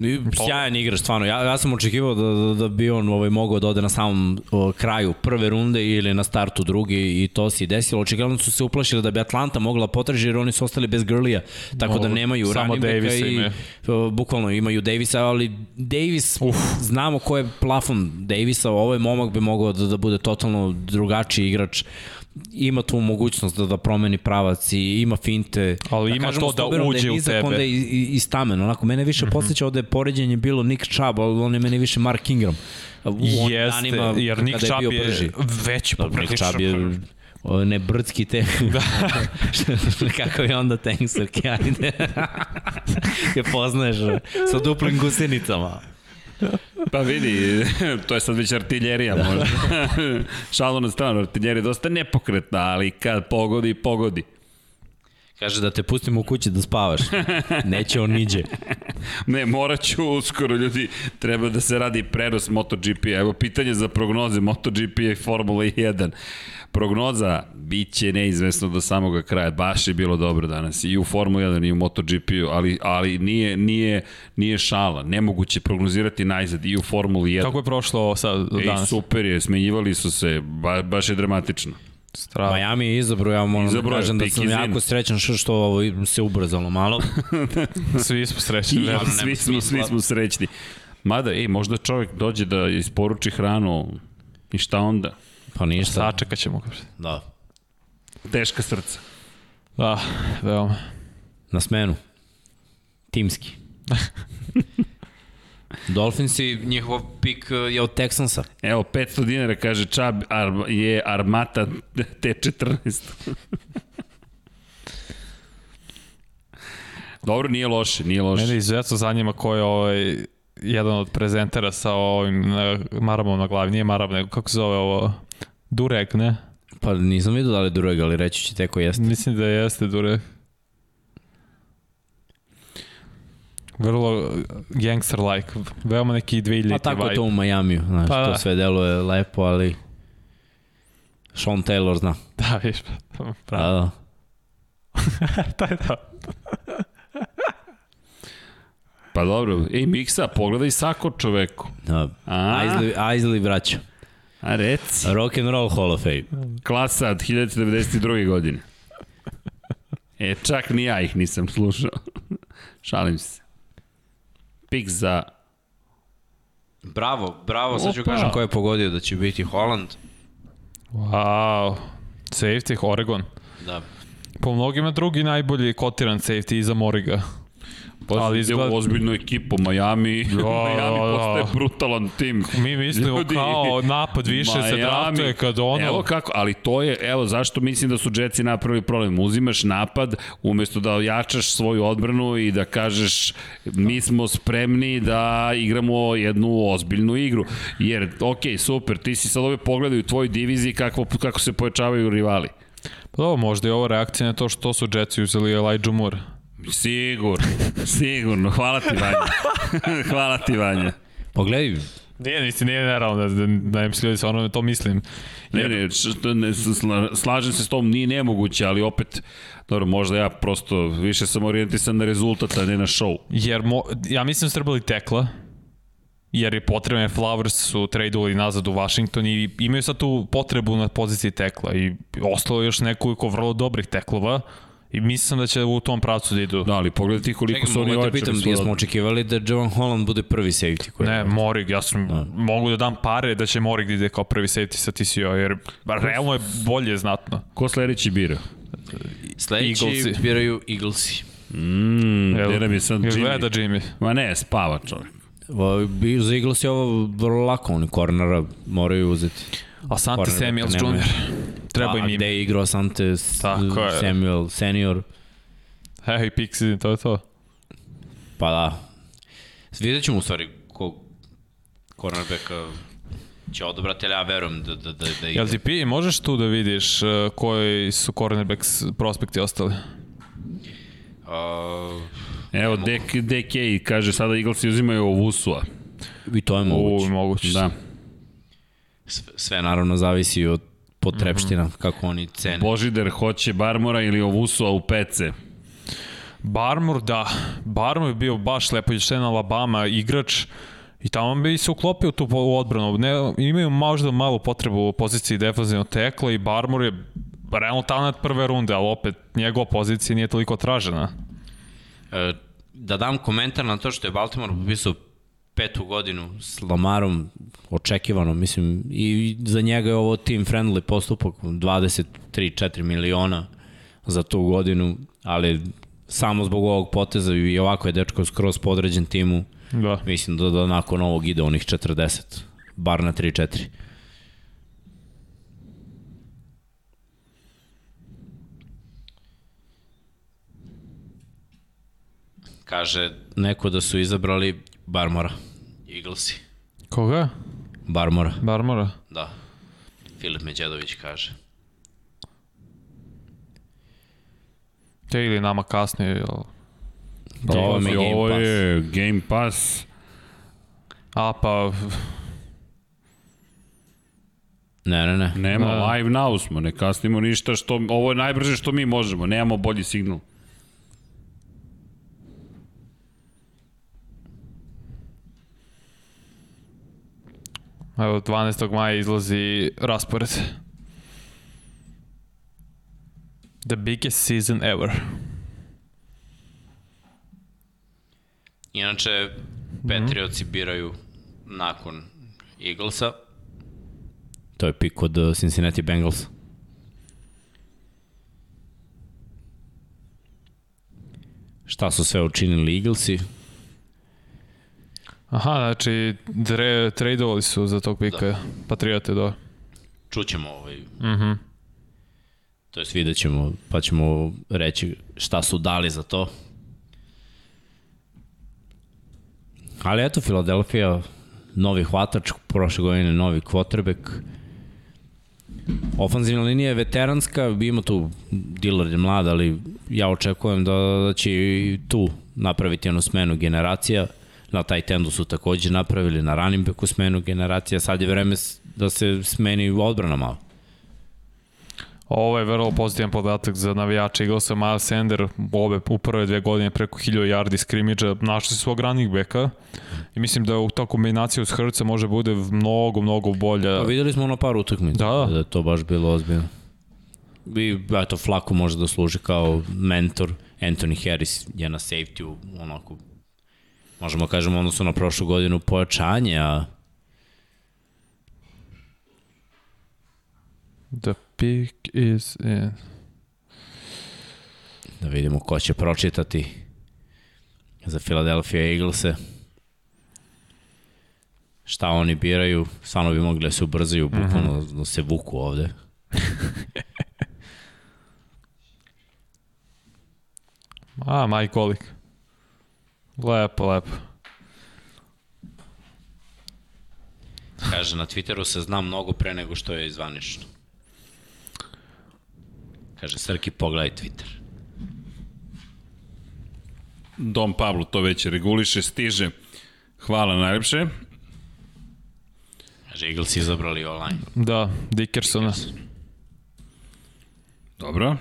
I Sjajan igrač, stvarno. Ja, ja sam očekivao da, da, da bi on ovaj, mogao da ode na samom o, kraju prve runde ili na startu drugi i to se i desilo. Očigledno su se uplašili da bi Atlanta mogla potraži jer oni su ostali bez grlija. Tako da
Mogu.
nemaju
Davisa
i o, bukvalno imaju Davisa, ali Davis, Uf. znamo ko je plafon Davisa, ovaj momak bi mogao da, da bude totalno drugačiji igrač ima tu mogućnost da, da promeni pravac i ima finte.
Ali ima
kažemo
to da uđe
je
u
nizak,
tebe.
Onda je i, i, i stamen. Onako, mene više mm -hmm. podsjeća da je poređenje bilo Nick Chubb, ali on je meni više Mark Ingram. U
Jeste,
danima
jer Nick Chubb
bio
je
brži.
veći
Dobro, Nick. Chubb je ne brdski te. Da. Kako je onda tanksarki, ajde. je poznaješ sa duplim gusenicama.
Pa vidi, to je sad već artiljerija možda. Šalu na stranu, artiljerija je dosta nepokretna, ali kad pogodi, pogodi.
Kaže da te pustimo u kući da spavaš. Neće on niđe.
Ne, morat ću uskoro, ljudi, treba da se radi prenos MotoGP. Evo, pitanje za prognoze MotoGP i Formula 1. Prognoza bit će neizvesno do samoga kraja. Baš je bilo dobro danas i u Formula 1 i u MotoGP, ali, ali nije, nije, nije šala. Nemoguće prognozirati najzad i u Formuli 1.
Kako je prošlo sad
Ej,
danas?
super je, smenjivali su se, ba, baš je dramatično.
Strava.
Miami je izabro, ja moram da
je,
kažem da sam jako srećan što, što ovo se ubrzalo malo.
Svi smo srećni. Verujem.
svi, smo, svi smo srećni. Mada, ej, možda čovjek dođe da isporuči hranu i šta onda?
Pa ništa.
Sačekat ćemo.
Da.
Teška srca.
Da, veoma.
Na smenu. Timski. Dolphinsi, njihov pik eh, je od Texansa.
Evo, 500 dinara, kaže Čab, ar, je Armata T14. Dobro, nije loše, nije loše.
Mene izuzetno zanima ko je ovaj jedan od prezentera sa ovim na, maramom na glavi. Nije maram, nego kako se zove ovo? Durek, ne?
Pa nisam vidio da li je Dureg, ali reći ću teko jeste.
Mislim da jeste Durek. Vrlo gangster-like. Veoma neki 2000
Pa tako
vibe.
to u Majamiju, znaš,
Pa
pa,
da.
to sve deluje lepo, ali Sean Taylor zna.
Da, viš.
Da,
Pravo.
da.
to je to.
Pa dobro, ej Miksa, pogledaj sako čoveku.
da.
A?
Aisley vraća.
A reci.
Rock and Roll Hall of Fame.
Klasa od 1992. godine. E, čak ni ja ih nisam slušao. Šalim se. Pik za...
Bravo, bravo, sad ću kažem ko je pogodio da će biti Holland.
Wow. Safety, Oregon.
Da.
Po mnogima drugi najbolji kotiran safety iza Moriga.
Pa
Ali izgleda-
izgled... ozbiljnu ekipu Miami.
Da,
Miami
da, da.
postaje brutalan tim.
Mi mislimo
Ljudi,
kao napad više se
Miami.
draftuje kad ono...
Evo kako, ali to je, evo zašto mislim da su Jetsi napravili problem. Uzimaš napad umesto da ojačaš svoju odbranu i da kažeš mi smo spremni da igramo jednu ozbiljnu igru. Jer, ok, super, ti si sad ove pogledaj u tvojoj diviziji kako, kako se pojačavaju rivali.
Pa dobro, možda je ovo reakcija na to što su Jetsi uzeli Elijah Moore.
Sigurno, sigurno. Hvala ti, Vanja. Hvala ti, Vanja.
Pogledaj,
Nije, mislim, nije nerealno da, da, da ne misli, ono to mislim.
Ne, ne, što, ne, slažem se s tom, nije nemoguće, ali opet, dobro, možda ja prosto više sam orijentisan na rezultat, a ne na show.
Jer mo, ja mislim da su tekla, jer je potrebno, Flowers su tradeovali nazad u Washington i imaju sad tu potrebu na poziciji tekla i ostalo još nekoliko vrlo dobrih teklova I mislim da će u tom pravcu da idu.
Da, ali pogledajte koliko Čekaj, su oni
ojačali. Čekaj, pitam, jesmo očekivali da Jovan Holland bude prvi safety?
Koji ne, Morig, ja sam, da. mogu da dam pare da će Morig da ide kao prvi safety sa TCO, jer realno je bolje znatno.
Ko sledeći bira?
Sledeći Eaglesi. biraju Eaglesi.
Mm, jel, nam je sad
Jimmy. Gleda Jimmy.
Ma ne, spava čovjek.
Za Eagles je ovo vrlo lako, oni kornera moraju uzeti.
Asante Samuels Jr. Treba im ime.
Gde je igrao Asante Samuel senior?
Hej, Pixi, to je to.
Pa da. Vidjet ćemo u stvari ko cornerbacka će odobrati, ali ja verujem da, da, da, da
ti pi, možeš tu da vidiš uh, koji su cornerbacks prospekti ostali?
Uh, Evo, DK, DK kaže sada Eaglesi uzimaju Ovusua.
I to je moguće.
U, moguće.
Da.
Sve, sve naravno zavisi od potrepština, mm -hmm. kako oni cene.
Božider hoće Barmora ili Ovusua u PC.
Barmor, da. Barmor je bio baš lepo išten Alabama igrač i tamo bi se uklopio tu u odbranu. Ne, imaju možda malu potrebu u poziciji defensivnog tekla i Barmor je realno talent prve runde, ali opet njegova pozicija nije toliko tražena.
E, da dam komentar na to što je Baltimore popisao petu godinu s Lamarom očekivano, mislim, i za njega je ovo team friendly postupak, 23-4 miliona za tu godinu, ali samo zbog ovog poteza i ovako je dečko skroz podređen timu, da. mislim da, da nakon ovog ide onih 40, bar na 3-4. Kaže neko da su izabrali Barmora. Eaglesi.
Koga?
Barmora.
Barmora?
Da. Filip Međedović kaže.
Te ili nama kasnije, jel?
Da, ovo, je, ovo je Game Pass.
A, pa...
Ne, ne, ne.
Nema, ne. live now smo, ne kasnimo ništa što... Ovo je najbrže što mi možemo, nemamo bolji signal.
Evo, 12. maja izlazi raspored. The biggest season ever.
Inače, Patriotsi mm -hmm. biraju nakon Eaglesa. To je pik od uh, Cincinnati Bengals. Šta su sve učinili Eaglesi?
Aha, znači tradeovali su za tog pika da. Patriote, da.
Čućemo ovaj.
Mhm. Mm -hmm.
to jest vidjet ćemo, pa ćemo reći šta su dali za to. Ali eto, Filadelfija, novi hvatač, prošle godine novi quarterback. Ofanzivna linija je veteranska, ima tu Dillard je mlad, ali ja očekujem da, da će i tu napraviti onu smenu generacija na taj tendu su takođe napravili na running backu smenu generacija, sad je vreme da se smeni odbrana malo.
Ovo je vrlo pozitivan podatak za navijača Eaglesa. Miles Sander obe u prve dve godine preko 1000 yardi skrimidža našli svog running backa i mislim da ta kombinacija uz Hrca može bude mnogo, mnogo bolja.
Pa videli smo ono par utakmica da. da je to baš bilo ozbiljno. I eto, Flako može da služi kao mentor. Anthony Harris je na safety-u onako možemo da kažemo odnosno na prošlu godinu pojačanje, a
The pick is in.
Da vidimo ko će pročitati za Philadelphia Eaglese. Šta oni biraju, stvarno bi mogli da se ubrzaju, mhm. bukvalno da se vuku ovde.
A, Mike Golik. Lepo, lepo.
Kaže, na Twitteru se zna mnogo pre nego što je izvanično. Kaže, Srki, pogledaj Twitter.
Dom Pablo to već reguliše, stiže. Hvala najlepše.
Kaže, Eagles izabrali online.
Da, Dickersona.
Dobro.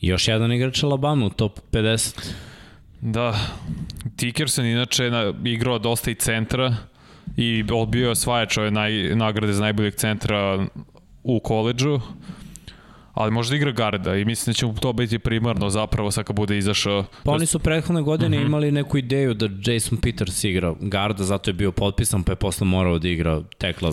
Još jedan igrač Alabama u top 50.
Da, Dickerson inače na, igrao dosta i centra i odbio je osvajač ove naj, nagrade za najboljeg centra u koleđu ali može da igra garda i mislim da će mu to biti primarno zapravo sad kad bude izašao.
Pa oni su prethodne godine mm -hmm. imali neku ideju da Jason Peters igra garda, zato je bio potpisan, pa je posle morao da igra tekla,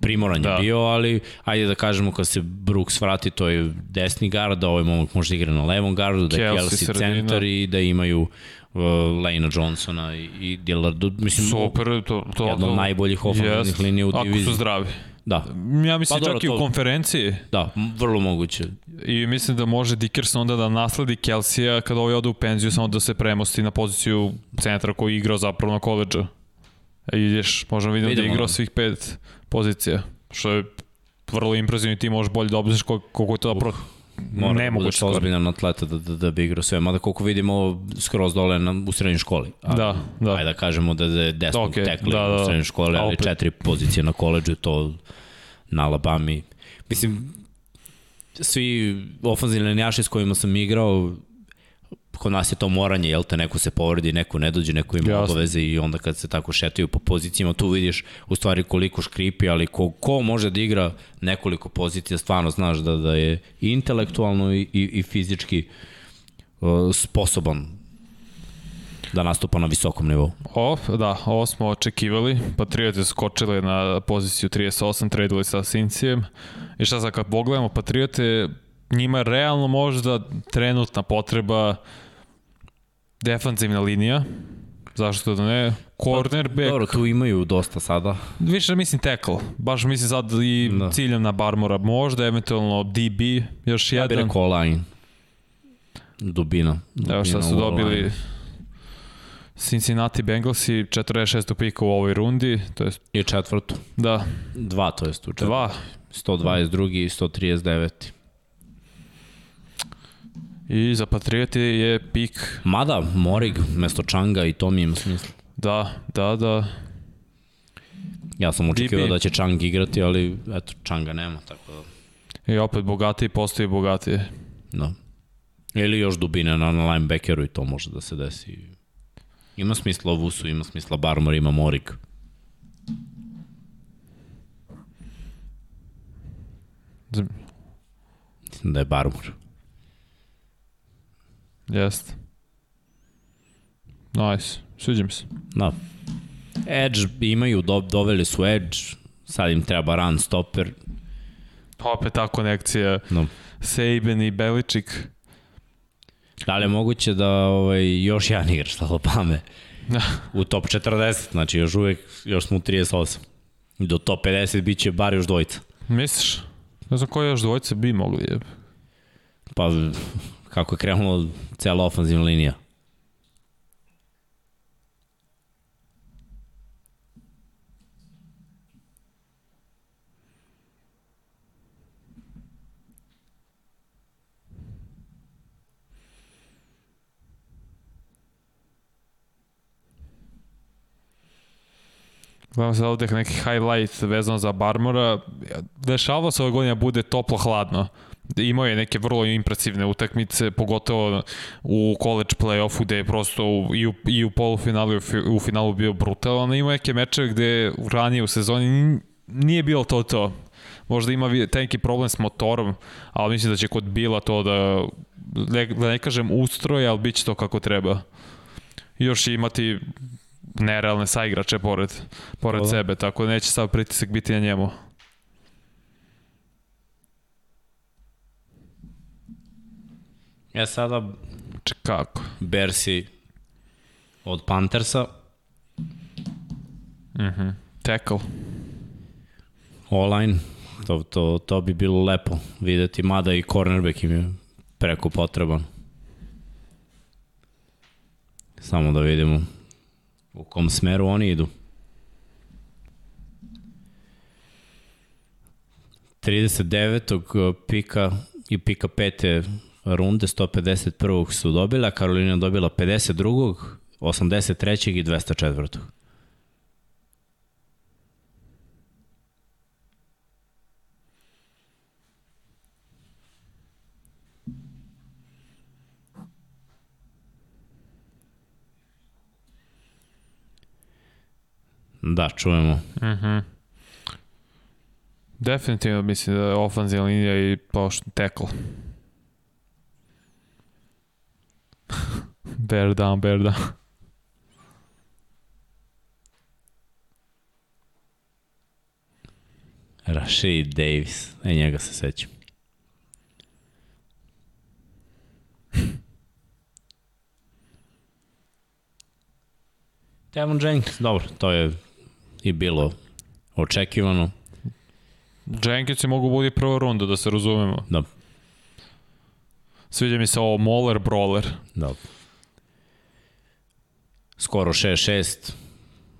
primoran je da. bio, ali ajde da kažemo kad se Brooks vrati, to je desni gard, da ovaj momak može da igra na levom gardu, da je Kelsey, Kelsey centar i da imaju uh, Lena Johnsona i, i Dillardu, mislim,
Super, to, to,
jedno od najboljih ofenzivnih linija u diviziji.
Ako su zdravi.
Da.
Ja mislim pa, čak dobro, i u konferenciji.
Da, vrlo moguće.
I mislim da može Dickerson onda da nasledi Kelsija kada ovaj ode u penziju, samo da se premosti na poziciju centra koji igrao zapravo na koleđa. E, ideš, možemo vidjeti da je igrao da. svih pet pozicija, što je vrlo impresivno i ti možeš bolje da obziriš koliko je to uh.
Mora ne da budeš ozbiljan atleta da, da, da bi igrao sve, mada koliko vidimo skroz dole na, u srednjoj školi. A,
da, da.
Ajde da kažemo da, da je desno okay, tekli da, da, u srednjoj školi, ali četiri pozicije na koleđu, to na Alabami. Mislim, svi ofanzivni linijaši s kojima sam igrao, kod nas je to moranje, jel te, neko se povredi, neko ne dođe, neko ima Jasne. obaveze i onda kad se tako šetaju po pozicijama, tu vidiš u stvari koliko škripi, ali ko, ko može da igra nekoliko pozicija, stvarno znaš da, da je intelektualno i, i, i fizički uh, sposoban da nastupa na visokom nivou.
O, da, ovo smo očekivali. Patriote su skočili na poziciju 38, tradili sa Sincijem. I šta sad kad pogledamo, Patriote njima je realno možda trenutna potreba defanzivna linija, zašto da ne, cornerback.
Dobro, tu imaju dosta sada.
Više mislim tackle, baš mislim sad i da. ciljam na Barmora, možda eventualno DB, još jedan. Ja bih
rekao line. Dubina.
Dubina Evo šta su dobili line. Cincinnati Bengals i 46. pika u ovoj rundi. To je...
I četvrtu.
Da.
Dva, to jest u četvrtu.
Dva.
122. i 139.
I za Patrioti je pik.
Mada, Morig, mesto Čanga i to mi ima smisla.
Da, da, da.
Ja sam očekivao da će Čang igrati, ali eto, Čanga nema, tako da...
I opet bogatiji postoji bogatiji.
Da. Ili još dubine na, na linebackeru i to može da se desi. Ima smisla Vusu, ima smisla Barmor, ima Morig. Mislim da je Barmor.
Jeste. Nice. Sviđa mi se.
Da. Edge imaju, do, doveli su Edge, sad im treba run stopper.
Opet ta konekcija. No. Saban i Beličik.
Da li je moguće da ovaj, još jedan igrač sa Alabama da. u top 40, znači još uvek, još smo u 38. Do top 50 bit će bar još dvojica.
Misliš? Ne znam koje još dvojice bi mogli je.
Pa kako je krenula cela ofanzivna linija.
Gledam se ovde neki highlight vezano za Barmora. Dešavalo se ove godine da bude toplo-hladno. Imao je neke vrlo impresivne utakmice, pogotovo u college play-offu gde je prosto i u, i u polufinalu i u finalu bio brutalan. Imao neke mečeve gde ranije u sezoni nije bilo to to. Možda ima taj neki problem s motorom, ali mislim da će kod Bila to da, ne, da ne kažem ustroj, ali bit će to kako treba. Još imati nerealne saigrače pored, pored Hvala. sebe, tako da neće sav pritisak biti na njemu.
Ja sada...
Če kako?
Bersi od Panthersa.
Mhm. Mm Tackle.
Online. To, to, to bi bilo lepo videti, mada i cornerback im je preko potreban. Samo da vidimo u kom smeru oni idu. 39. pika i pika pete runde 151. su dobila, Karolina dobila 52. 83. i 204. Da, čujemo.
Mhm. Uh -huh. Definitivno mislim da je ofanzivna linija i pošto tackle. bear down, bear down.
Rashid Davis, e njega se sećam. Tevon Jenkins, dobro, to je i bilo očekivano.
Jenkins je mogu budi prva runda, da se razumemo.
Da.
Sviđa mi se ovo Moller Brawler.
Da. Skoro 6-6,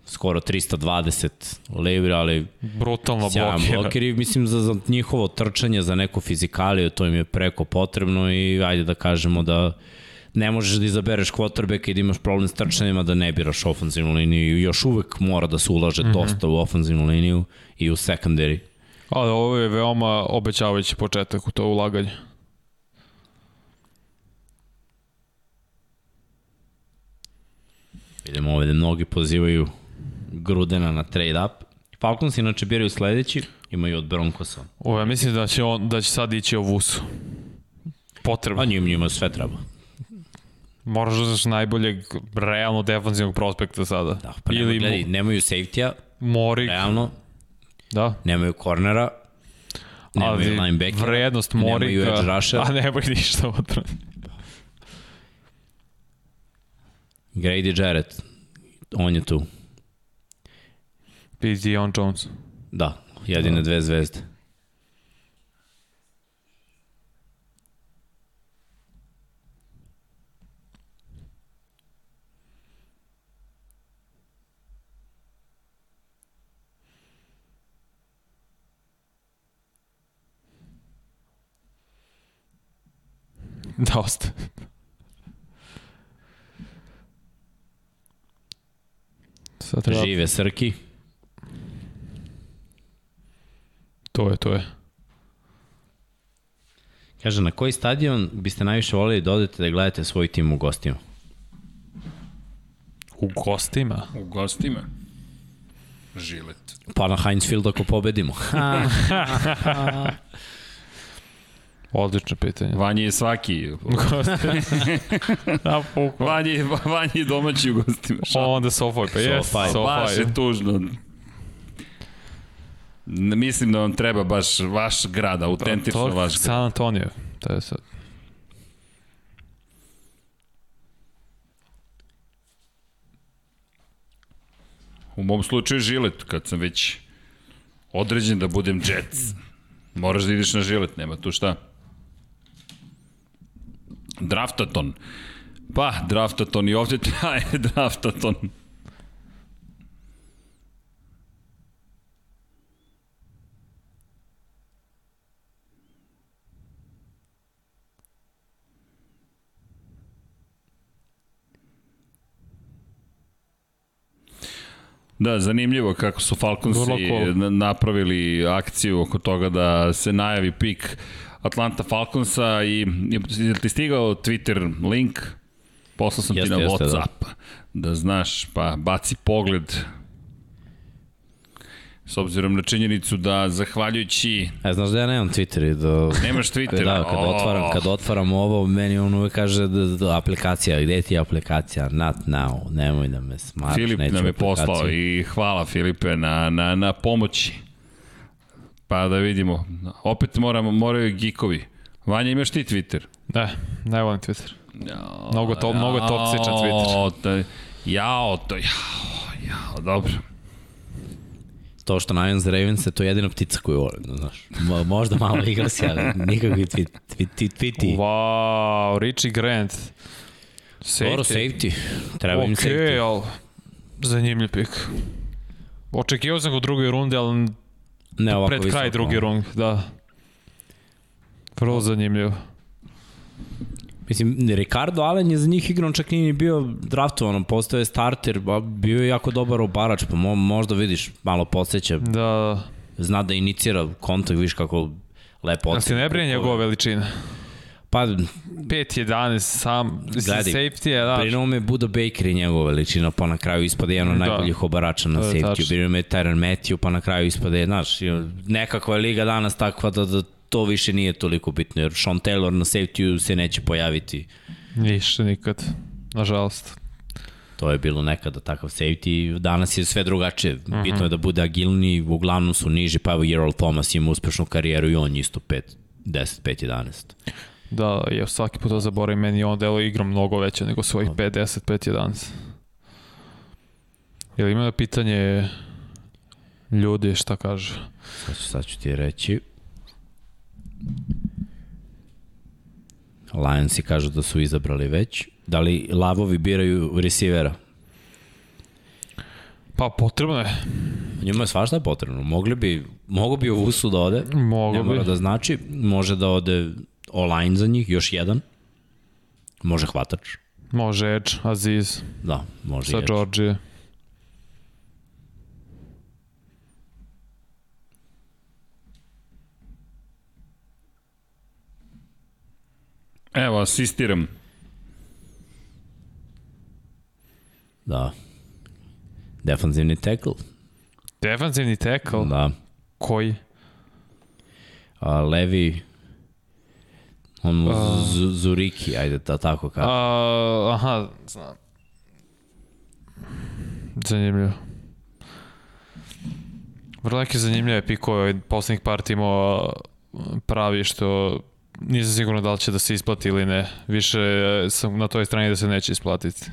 skoro 320 livre, ali
brutalno blokira.
blokir i mislim za, za njihovo trčanje, za neku fizikaliju, to im je preko potrebno i ajde da kažemo da ne možeš da izabereš quarterbacka i da imaš problem s trčanjima da ne biraš ofenzivnu liniju i još uvek mora da se ulaže mm -hmm. dosta u ofenzivnu liniju i u secondary.
Ali ovo je veoma obećavajući početak u to ulaganje.
Vidimo ovde, mnogi pozivaju Grudena na trade up. Falcons inače biraju sledeći, imaju od Broncosa.
O, ja mislim da će, on, da će sad ići o Vusu. Potrebno.
A njim, njima sve treba.
Moraš da znaš najboljeg realno defanzivnog prospekta sada.
Da, pa nemaju, Ili gledaj, nemaju safety-a,
Morik.
realno,
Da.
nemaju kornera, nemaju
Ali
linebackera,
vrednost Morika,
nemaju edge rusher.
a nemaju ništa odbrane.
Grady Jarrett, on je tu.
I Dion Jones.
Da, jedine dve zvezde.
Dosta. Sad treba...
Žive Srki.
To je, to je.
Kaže, na koji stadion biste najviše volili da odete da gledate svoj tim u gostima?
U gostima?
U gostima. Žilet.
Pa na Heinz Field ako pobedimo.
Odlično pitanje.
Vanje je svaki.
da.
Vanje, Vanje je domaći u gostima.
Onda Sofoj, pa jes.
Sofaj.
Sofaj. Baš je tužno. Mislim da vam treba baš vaš grad, autentično to, to, vaš grad.
San Antonio, to je sad.
U mom slučaju žilet, kad sam već određen da budem Jets. Moraš da ideš na žilet, nema tu šta. Draftaton. Pa, draftaton i ovde traje draftaton. Da, zanimljivo kako su Falconsi napravili akciju oko toga da se najavi pik Atlanta Falconsa i je ti stigao Twitter link? Poslao sam jeste, ti na jeste, Whatsapp. Da. da znaš, pa baci pogled S obzirom na činjenicu da, zahvaljujući...
E, znaš da ja nemam Twitter i da...
Nemaš Twitter?
Da, kad, oh. otvaram, kad otvaram ovo, meni on uvek kaže da, da, aplikacija, gde ti je aplikacija? Not now, nemoj da me smaš,
Filip nam je poslao i hvala Filipe na, na, na pomoći. Pa da vidimo. Opet moramo, moraju gikovi. Vanja, imaš ti Twitter?
Da, ne volim Twitter. Jao, mnogo, to, jao, mnogo toksičan Twitter.
To, jao, to, jao, jao, dobro
to što navijam za Ravens je to jedina ptica koju volim, znaš. Mo, možda malo igra se, ali nikakvi tweet, tweet, tweeti.
Wow, Richie Grant.
Safety. Dobro, safety. Treba okay, im safety.
ali zanimljiv pik. Očekivao sam ga u drugoj rundi, ali ne ovako pred kraj druge runde, da. Vrlo zanimljivo.
Mislim, Ricardo Allen je za njih igrao, čak nije bio draftovan, postao je starter, bio je jako dobar obarač, pa mo, možda vidiš, malo podsjeća.
Da.
Zna da inicira kontakt, viš kako lepo
odsjeća. A se ne brine njegova veličina?
Pa,
5-11 sam, gledaj, safety je, daš.
Brinuo me Buda Baker i njegova veličina, pa na kraju ispade jedan od da. najboljih obarača na safety. Brinuo me Tyron Matthew, pa na kraju ispade, znaš, nekakva je liga danas takva da, da to više nije toliko bitno, jer Sean Taylor na safety se neće pojaviti.
Više nikad, nažalost.
To je bilo nekada takav safety, danas je sve drugačije. Uh -huh. Bitno je da bude agilni, uglavnom su niži, pa evo Earl Thomas ima uspešnu karijeru i on isto 5, 10, 5, 11.
Da, ja svaki put da zaboravim, meni on delo igra mnogo veće nego svojih 5, 10, 5, 11. Jel ima pitanje ljudi šta kaže?
Sad ću, sad ću ti reći. Lionsi kažu da su izabrali već. Da li lavovi biraju receivera?
Pa potrebno je.
Njima je svašta potrebno. Mogli bi, mogo bi u Vusu da ode.
Mogo bi.
da znači. Može da ode online za njih, još jedan. Može hvatač.
Može Edge, Aziz.
Da, može
Sa Georgije.
Evo, asistiram.
Da. Defanzivni tackle.
Defanzivni tackle?
Da.
Koji?
A, levi On uh, Zuriki, ajde da tako kažem.
Uh, aha, znam. Zanimljivo. Vrlo neki zanimljive pikove poslednjih par timova pravi što nisam sigurno da li će da se isplati ili ne. Više sam na toj strani da se neće isplatiti.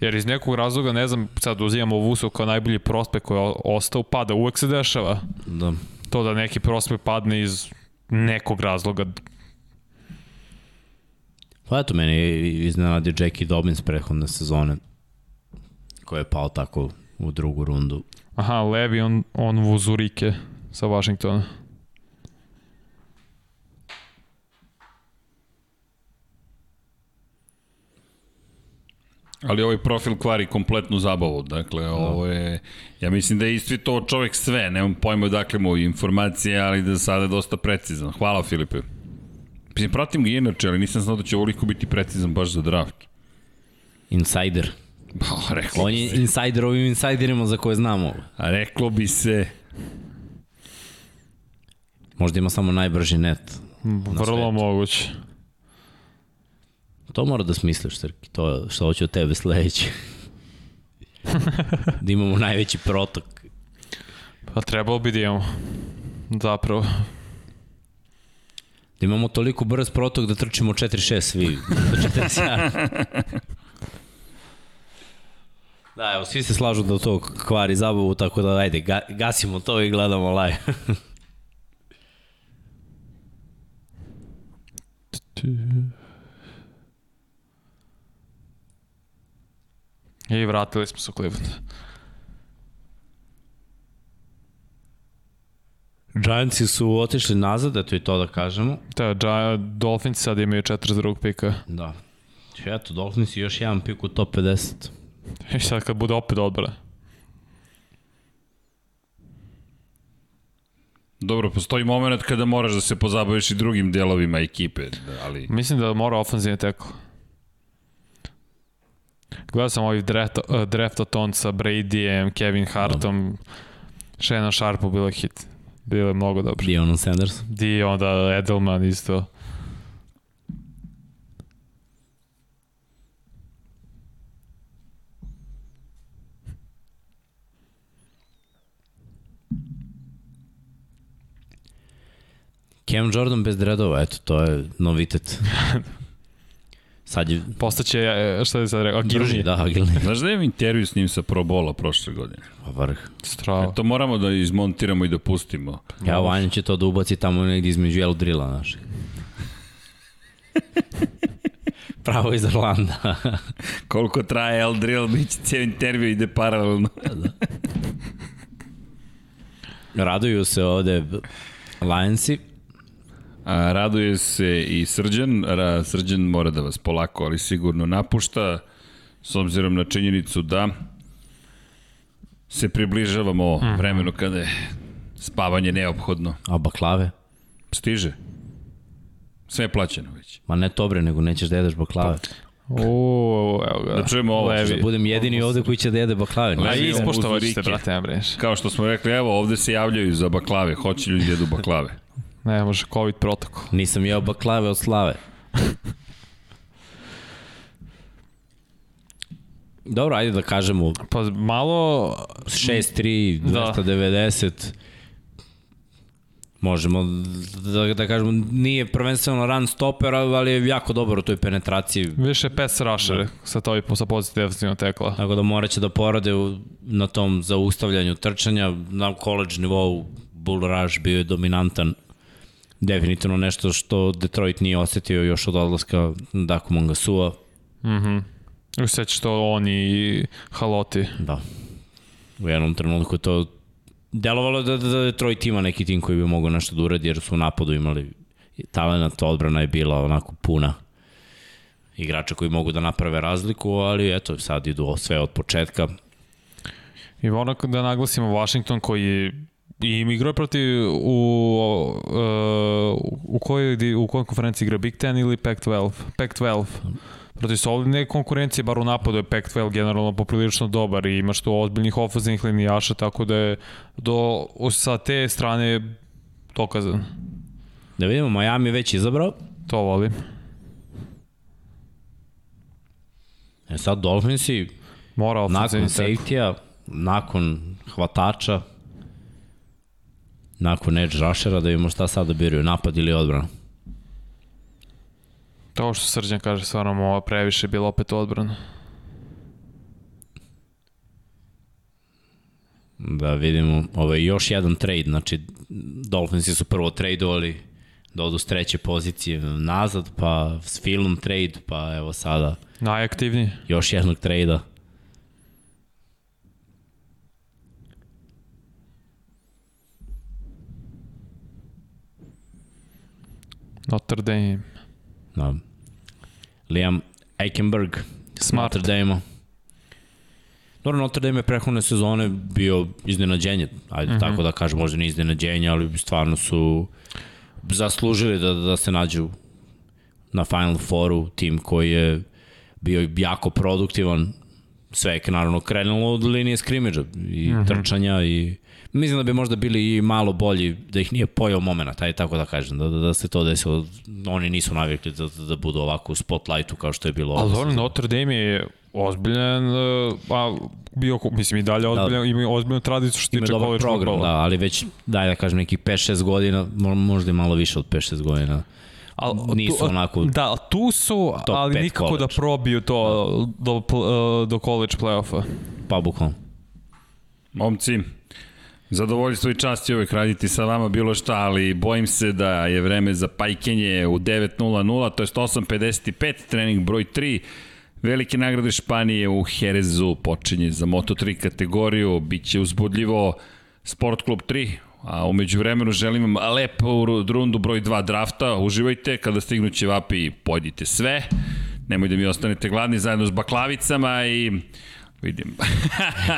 Jer iz nekog razloga, ne znam, sad uzimamo Vusu kao najbolji prospekt koji je ostao, pada, uvek se dešava.
Da.
To da neki prospekt padne iz nekog razloga.
Pa eto, meni je iznenadio Jackie Dobbins prehodne sezone, koji je pao tako u drugu rundu.
Aha, Levi on, on Vuzurike sa Washingtona.
Ali ovaj profil kvari kompletnu zabavu, dakle, da. ovo je, ja mislim da je isti to čovek sve, nemam pojma odakle mu informacije, ali da sada je dosta precizan. Hvala Filipe. Mislim, pratim ga inače, ali nisam znao da će ovoliko biti precizan baš za draft.
Insider.
Pa, reklo
On je se. insider ovim insajderima za koje znamo.
A reklo bi se...
Možda ima samo najbrži net.
Vrlo moguće.
To mora da smisliš, Srki. To je što hoće od tebe sledeći. da imamo najveći protok.
Pa trebalo bi da imamo. Zapravo.
Da imamo toliko brz protok da trčimo 4-6 svi. Do 40 Da, evo, svi se slažu da to kvari zabavu, tako da ajde, ga, gasimo to i gledamo live.
I vratili smo se u Cleveland.
Giantsi su otišli nazad, eto i to da kažemo.
Da, Dolphins sad imaju 42. pika.
Da. Eto, Dolphins još jedan pik u top 50.
I sad kad bude opet odbora.
Dobro, postoji moment kada moraš da se pozabaviš i drugim delovima ekipe, ali...
Mislim da mora ofenzivni teko. Gledao sam ovaj draft, draftaton sa Bradyjem, Kevin Hartom, Shannon Sharpu bilo hit. Bilo je mnogo dobro.
Dion Sanders.
Dion, da, Edelman isto.
Cam Jordan bez dredova, eto, to je novitet. Sad je...
Postaće, e, šta je sad rekao, agilni.
Da, agilni.
Znaš da imam intervju s njim sa Pro Bola prošle godine?
Pa vrh.
Strava.
E, to moramo da izmontiramo i da pustimo.
Ja, Vanja će to da ubaci tamo negdje između El Drilla našeg. Pravo iz Orlanda.
Koliko traje El Drill, bit će cijel intervju ide paralelno. da.
Raduju se ovde Lionsi,
A, raduje se i Srđan, Ra, Srđan mora da vas polako, ali sigurno napušta, s obzirom na činjenicu da se približavamo mm. vremenu kada je spavanje neophodno.
A baklave?
Stiže. Sve je plaćeno već.
Ma ne tobre, nego nećeš da jedeš baklave.
O, evo ga.
Da čujemo ovo.
Da budem jedini ovde koji će da jede baklave.
A ispoštovat ćete, brate, ja breš.
Kao što smo rekli, evo, ovde se javljaju za baklave. Hoće ljudi da jedu baklave.
Ne, može COVID protokol.
Nisam jeo baklave od slave. Dobro, ajde da kažemo.
Pa malo...
6-3, 290. Da. Možemo da, da kažemo, nije prvenstveno run stopper, ali je jako dobar u toj penetraciji.
Više pass rusher da. sa, toj, sa pozicije defensivnog tekla.
Tako da morat će da porade u, na tom zaustavljanju trčanja. Na college nivou Bull Rush bio je dominantan. Definitivno nešto što Detroit nije osetio još od odlaska Daku Mangasua.
Mhm. Mm Usećaš to on i Haloti.
Da. U jednom trenutku to delovalo da, da, da Detroit ima neki tim koji bi mogao nešto da uradi, jer su u napadu imali talent, odbrana je bila onako puna igrača koji mogu da naprave razliku, ali eto, sad idu sve od početka.
I onako da naglasimo Washington koji i im igrao protiv u, uh, u kojoj, u kojoj konferenciji igra Big Ten ili Pac-12? Pac-12 protiv solidne konkurencije, bar u napadu je Pac-12 generalno poprilično dobar i imaš tu ozbiljnih ofaznih linijaša, tako da je do, sa te strane dokazan.
Da vidimo, Miami već izabrao.
To volim.
E sad Dolphinsi
Mora
nakon safety-a, nakon hvatača, nakon edge rushera, da vidimo šta sad biraju, napad ili odbrana.
To što Srđan kaže, stvarno ovo previše bilo opet odbrano.
Da vidimo, ovo je još jedan trade, znači Dolphinsi su prvo tradeovali da odu s treće pozicije nazad, pa s Philom trade, pa evo sada
najaktivniji.
Još jednog trejda.
Notre Dame.
Da. Liam Eichenberg, Smart. Notre Dame-a. Dobro, Notre Dame je prehodne sezone bio iznenađenje, ajde mm -hmm. tako da kažem, možda ne iznenađenje, ali stvarno su zaslužili da, da se nađu na Final Fouru, tim koji je bio jako produktivan, sve je naravno krenulo od linije skrimidža i mm -hmm. trčanja i Mislim da bi možda bili i malo bolji, da ih nije pojao moment, aj tako da kažem, da, da, da se to desilo. Oni nisu navikli da, da budu ovako u spotlightu kao što je bilo.
Ali ono, Notre Dame je ozbiljan, a bio, mislim i dalje da. ozbiljan, da. ima ozbiljnu tradiciju što tiče college program,
da, ali već, daj da kažem, nekih 5-6 godina, možda i malo više od 5-6 godina. Al, nisu tu, onako
Da, tu su, ali nikako college. da probiju to da. do, do college play-offa.
Pa bukvalno.
Momci, Zadovoljstvo i čast je uvek raditi sa vama bilo šta, ali bojim se da je vreme za pajkenje u 9.00, to je 8.55, trening broj 3. Velike nagrade Španije u Herezu počinje za Moto3 kategoriju, bit će uzbudljivo Sport Klub 3, a umeđu vremenu želim vam lepu rundu broj 2 drafta, uživajte, kada stignu će vapi pojedite sve, nemoj da mi ostanete gladni zajedno s baklavicama i Vidim.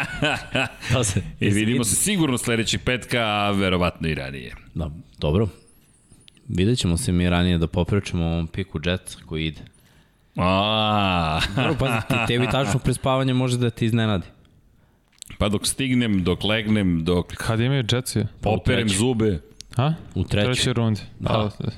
se, I vidimo se sigurno sledećeg petka, a verovatno i ranije.
Da, dobro. Vidjet ćemo se mi ranije da popričamo o ovom piku Jet koji ide.
A.
Dobro, pazi, ti, tebi tačno prespavanje može da ti iznenadi.
Pa dok stignem, dok legnem, dok...
Kad imaju Jetsi?
Operem zube.
Ha?
U trećoj.
Trećoj rundi. Da. da.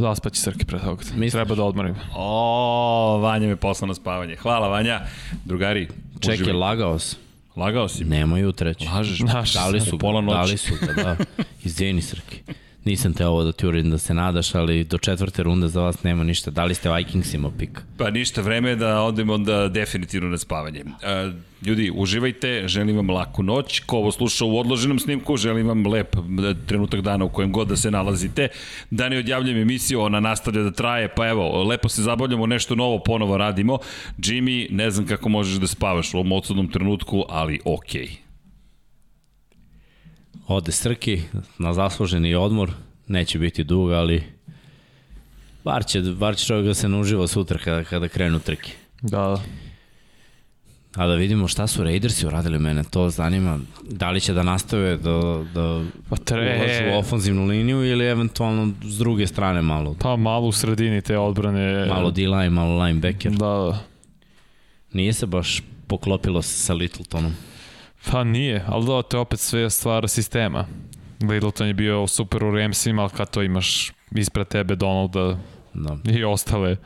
Zaspaći Srki pre toga. Misliš? Treba da odmorim.
O, Vanja me poslao na spavanje. Hvala Vanja. Drugari,
Čekaj, lagao si.
Lagao si.
Nemoj u treći.
Lažeš.
Dali su, pola noći. Dali su ga, da. Izvini Srki. Nisam te ovo da ti uradim da se nadaš, ali do četvrte runde za vas nema ništa. Da li ste Vikingsima pik?
Pa ništa, vreme je da odemo onda definitivno na spavanje. Uh, ljudi, uživajte, želim vam laku noć. Ko ovo sluša u odloženom snimku, želim vam lep trenutak dana u kojem god da se nalazite. Da ne odjavljam emisiju, ona nastavlja da traje, pa evo, lepo se zabavljamo, nešto novo ponovo radimo. Jimmy, ne znam kako možeš da spavaš u ovom odsudnom trenutku, ali okej. Okay
ode Srki na zasluženi odmor, neće biti dug, ali bar će, bar će čovjek da se nauživa sutra kada, kada krenu trke.
Da, da.
A da vidimo šta su Raidersi uradili mene, to zanima. Da li će da nastave da, da
pa tre...
ulažu u ofenzivnu liniju ili eventualno s druge strane malo?
Pa malo u sredini te odbrane.
Malo D-line, malo linebacker.
Da, da.
Nije se baš poklopilo sa Littletonom.
Pa nije, ali da, to je opet sve stvar sistema. Littleton je bio super u Ramsima, ali kad to imaš ispred tebe Donalda da. i ostale,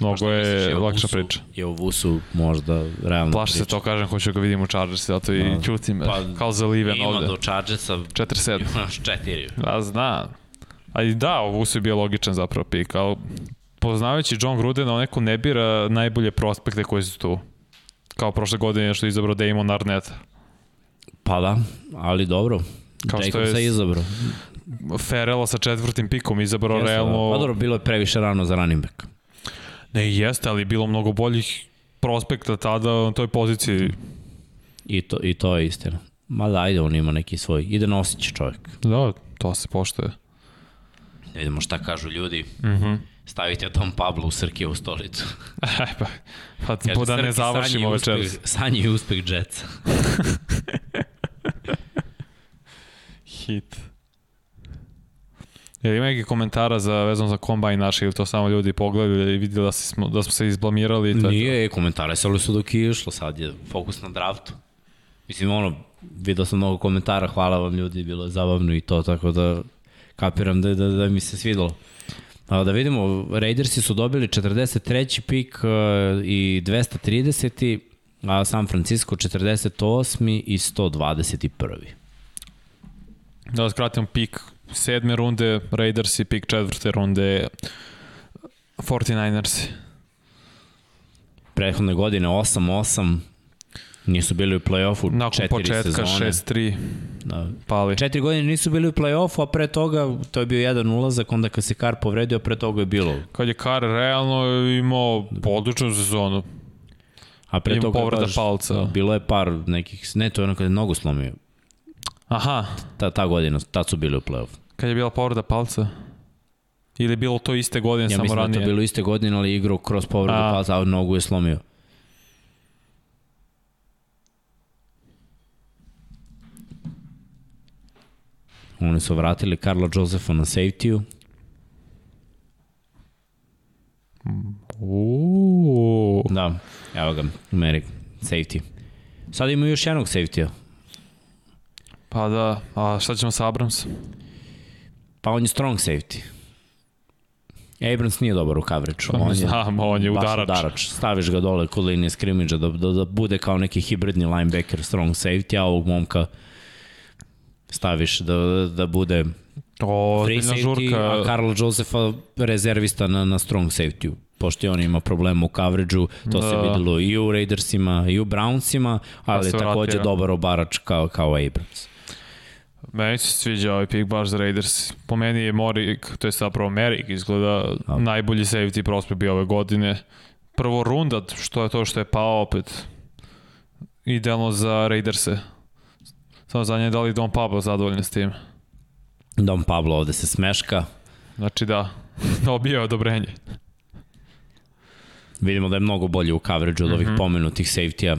mnogo je lakša priča.
Je u Vusu možda realno
Plaši se to kažem, hoću ga vidim u Chargers, zato i da. čutim, pa, kao za Liven ovde.
Ima do Chargersa
4-7.
Imaš 4.
Da, znam. A i da, u Vusu je bio logičan zapravo pik, ali poznavajući John Gruden, on neko ne bira najbolje prospekte koji su tu. Kao prošle godine što je izabrao Damon Arnett.
Pa da, ali dobro. Kao što je izabrao.
Ferela sa četvrtim pikom izabrao jeste, realno...
Da. Pa dobro, bilo je previše rano za running back.
Ne, jeste, ali bilo mnogo boljih prospekta tada na toj poziciji.
I to, i to je istina. Ma da, ajde, on ima neki svoj, ide nosit će čovjek.
Da, to se poštoje.
Da vidimo šta kažu ljudi.
Mhm. Mm -hmm.
Stavite Tom Pablo u Srke u stolicu.
pa, pa, pa da ne završimo večeras.
Sanji i uspeh Jetsa.
Hit. Jel ima neki komentara za vezano za kombajn naš ili to samo ljudi pogledali i vidjeli da, smo, da smo se izblamirali?
I to Nije, je, komentarisali su dok je išlo, sad je fokus na draftu. Mislim, ono, vidio sam mnogo komentara, hvala vam ljudi, bilo je zabavno i to, tako da kapiram da, da, da mi se svidalo. A, da vidimo, Raidersi su dobili 43. pik uh, i 230. a San Francisco 48. i 121.
Da skratimo pik sedme runde Raiders i pik četvrte runde 49ers.
Prethodne godine 8-8, nisu bili u play-offu
Nakon
četiri
početka
sezone.
6-3 da. pali.
Četiri godine nisu bili u play-offu, a pre toga to je bio jedan ulazak, onda kad se Kar povredio, pre toga je bilo.
Kad je Kar realno imao odličnu sezonu.
A pre toga
povreda baš, palca.
Bilo je par nekih, ne, to je ono kada je nogu slomio.
Aha.
Ta, ta godina, tad su bili u play-off.
Kad je bila povreda palca? Ili je bilo to iste godine,
ja
samo ranije?
Ja mislim da je to bilo iste godine, ali igrao kroz povredu a. palca, a nogu je slomio. Oni su vratili Karla Josefa na safety-u. Da, evo ga, Merik, safety. Sad ima još jednog safety-a.
Pa da, a šta ćemo sa Abrams?
Pa on je strong safety. Abrams nije dobar u coverage.
On je, Znam, on je udarač. udarač.
Staviš ga dole kod linije skrimidža da, da, da bude kao neki hibridni linebacker, strong safety, a ovog momka staviš da, da bude
o,
free safety, žurka. a Karla Josefa rezervista na, na strong safety pošto on ima problema u coverage-u, to da. se videlo i u Raidersima i u Brownsima, ali je takođe dobar obarač kao, kao Abrams.
Meni se sviđa ovaj pick baš za Raiders. Po meni je Morik, to je zapravo Merik, izgleda A. najbolji safety prospekt bio ove godine. Prvo runda, što je to što je pao opet. Idealno za Raiderse. Samo za nje da li Don Pablo zadovoljni s tim.
Don Pablo ovde se smeška.
Znači da, dobio odobrenje.
Vidimo da je mnogo bolje u coverage od mm -hmm. ovih pomenutih safety-a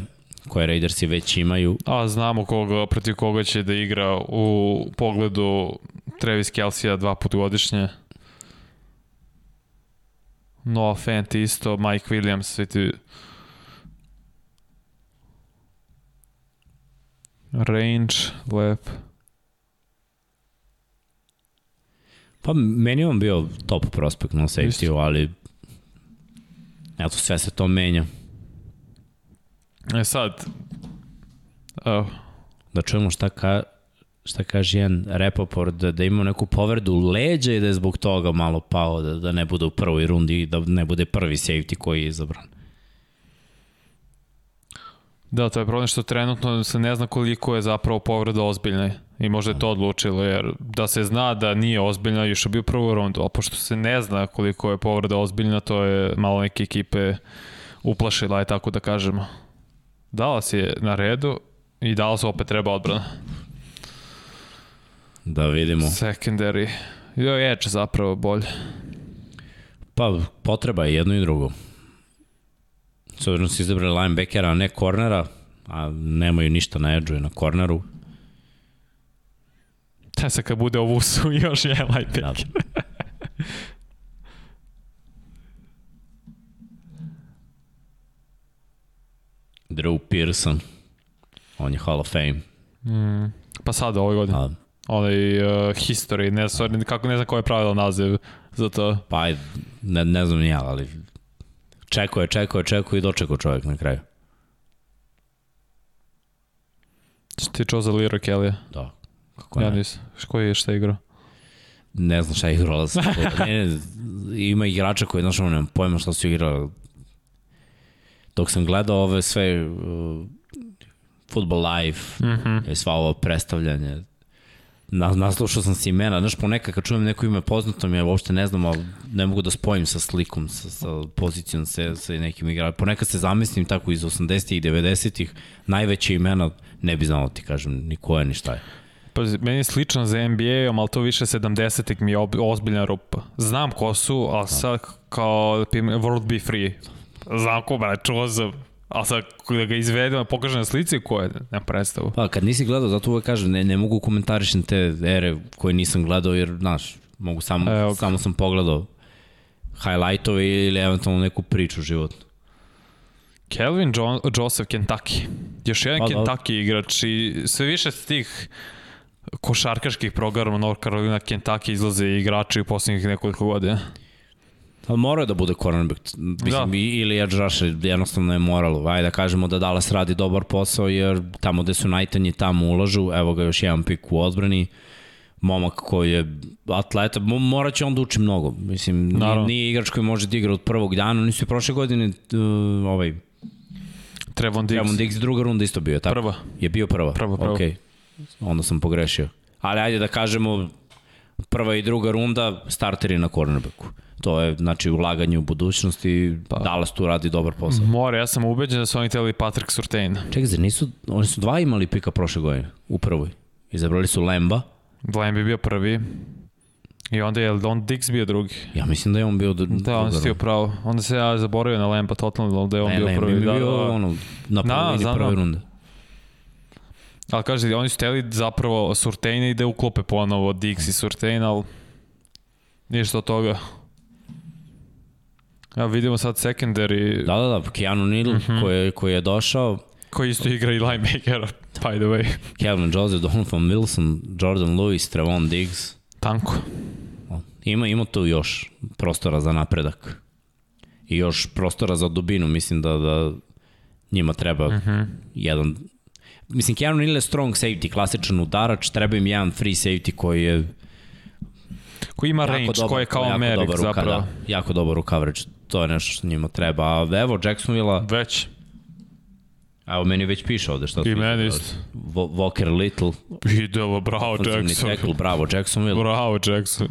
koje Raidersi već imaju.
A znamo koga, protiv koga će da igra u pogledu Travis Kelsey-a dva put godišnje. Noah Fant isto, Mike Williams, svi ti... Range, lep.
Pa meni on bio top prospekt na safety ali eto sve se to menja.
E sad, oh.
da čujemo šta, ka, šta kaže jedan Repoport, da, da ima neku povredu leđa i da je zbog toga malo pao, da, da ne bude u prvoj rundi i da ne bude prvi safety koji je izabran.
Da, to je problem što trenutno se ne zna koliko je zapravo povreda ozbiljna i možda je to odlučilo, jer da se zna da nije ozbiljna, još je bio prvu rundu, a pošto se ne zna koliko je povreda ozbiljna, to je malo neke ekipe uplašila, je tako da kažemo. Dallas je na redu i Dallas opet treba odbrana.
Da vidimo.
Secondary. Jo, Edge zapravo bolje.
Pa, potreba je jedno i drugo. S obzirom da si izabrali linebackera, a ne kornera, a nemaju ništa na edge i na korneru.
Te se kad bude ovu su još je linebacker. Da.
Drew Pearson. On je Hall of Fame.
Mm. Pa sada ove godine. A. Onaj uh, history, ne, sorry, kako ne znam ko je pravila naziv za to.
Pa, ne, ne znam ni ja, ali čekao je, čekao je, čekao i dočekao čovjek na kraju.
Ti čo za Lira Kelly?
Da.
Kako ja nisam. Koji je šta igrao?
Ne znam šta je igrao, ne, ne, ima igrača koji, znaš, nemam pojma šta su igrali. Dok sam gledao ove sve uh, Football Live, mm -hmm. sva ovo predstavljanje, na, naslušao sam se imena, znaš, ponekad kad čujem neko ime poznato mi, ja uopšte ne znam, ali ne mogu da spojim sa slikom, sa, sa pozicijom, sa, sa nekim igračima. Ponekad se zamislim tako iz 80-ih i 90-ih, najveće imena, ne bi znao da ti kažem, ni ko je, ni šta je.
Pa, meni je slično za NBA, ali to više 70-ih mi je ozbiljna rupa. Znam ko su, ali da. sad kao World Be Free. Znam ko, ba, čuo sam, A sad, da ga izvedem, pokaže na slici ko je, nema predstavu.
Pa, kad nisi gledao, zato uvek kažem, ne, ne mogu komentarišem te ere koje nisam gledao, jer, znaš, mogu samo, e, okay. samo sam pogledao highlightove ili eventualno neku priču životnu.
Kelvin jo Joseph Kentucky. Još jedan pa, da. Kentucky da. igrač i sve više s tih košarkaških programa North Carolina Kentucky izlaze igrači u poslednjih nekoliko godina.
Morao je da bude cornerback. Mislim, da. ili edge rusher, jednostavno je moralo. Ajde da kažemo da Dallas radi dobar posao, jer tamo gde su najtanji, tamo ulažu. Evo ga još jedan pik u odbrani. Momak koji je atleta, morat će on da uči mnogo. Mislim, Naravno. nije igrač koji može da igra od prvog dana. Nisu prošle godine uh, ovaj,
Trevon Diggs.
Trevon Diggs druga runda isto bio, tako?
Prva.
Je bio prva?
Prva, prva.
Okay. Onda sam pogrešio. Ali ajde da kažemo prva i druga runda starteri na cornerbacku. To je, znači, ulaganje u budućnost i pa. Dallas tu radi dobar posao.
More, ja sam ubeđen da su oni hteli Patrick Surtain.
Čekaj, zar nisu, oni su dva imali pika prošle godine, u prvoj. Izabrali su Lemba.
Lemba je bio prvi. I onda je Don Dix bio drugi.
Ja mislim da je on bio
da, Da, on si pravo. Onda se ja zaboravio na Lemba totalno, da je on ne, bio Lemba prvi.
Ne,
da,
bio da, da. ono, na prvi da, prve runde.
Ali kaže, oni su teli zapravo Surtain i da uklope ponovo Dix i Surtain, ali ništa od toga. Ja vidimo sad secondary.
Da, da, da, Keanu Neal mm -hmm. koji, koji je došao.
Koji isto igra i linebacker, by the way.
Kevin Joseph, Donovan Wilson, Jordan Lewis, Trevon Diggs.
Tanko.
Ima, ima tu još prostora za napredak. I još prostora za dubinu, mislim da, da njima treba mm -hmm. jedan mislim, Keanu Neal je strong safety, klasičan udarač, treba im jedan free safety koji je
koji ima range, dobar, koji je kao Merrick zapravo. Da,
jako dobar u coverage, to je nešto što njima treba. A evo, Jacksonville-a...
Već.
Evo, meni već piše ovde šta
I meni isto.
Walker Little.
Idelo, bravo Jackson.
Tackle, bravo Jacksonville.
Bravo Jackson.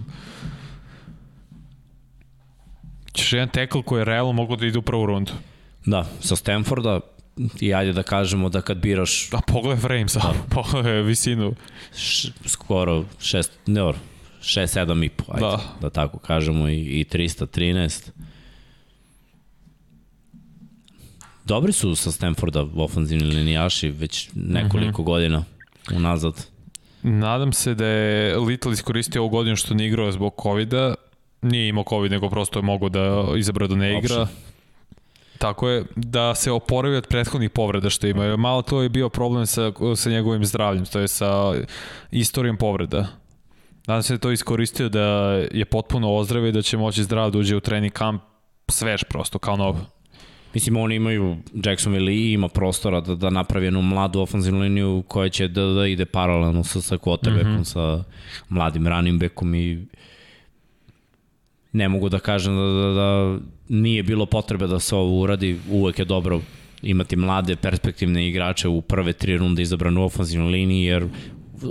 Ćeš jedan tackle koji je realno mogu da ide u prvu rundu.
Da, sa Stanforda, i ajde da kažemo da kad biraš...
A pogledaj frame sa, da. pogledaj visinu.
Š, skoro šest, ne, 6, 7 i po, ajde, da. da tako kažemo, i, i 313. Dobri su sa Stanforda ofanzivni linijaši već nekoliko mm -hmm. godina unazad.
Nadam se da je Little iskoristio ovu godinu što ne igrao zbog COVID-a. Nije imao COVID, nego prosto je mogo da izabra da ne igra. Opšte. Tako je, da se oporavi od prethodnih povreda što ima. Malo to je bio problem sa, sa njegovim zdravljem, to je sa istorijom povreda. Nadam se da to iskoristio da je potpuno ozdrave i da će moći zdrav da uđe u trening kamp svež prosto, kao novo.
Mislim, oni imaju, Jacksonville i ima prostora da, da napravi jednu mladu ofenzivnu liniju koja će da, da ide paralelno sa, sa quarterbackom, mm -hmm. sa mladim running backom i ne mogu da kažem da, da, da nije bilo potrebe da se ovo uradi, uvek je dobro imati mlade perspektivne igrače u prve tri runde izabrane u ofenzivnoj liniji, jer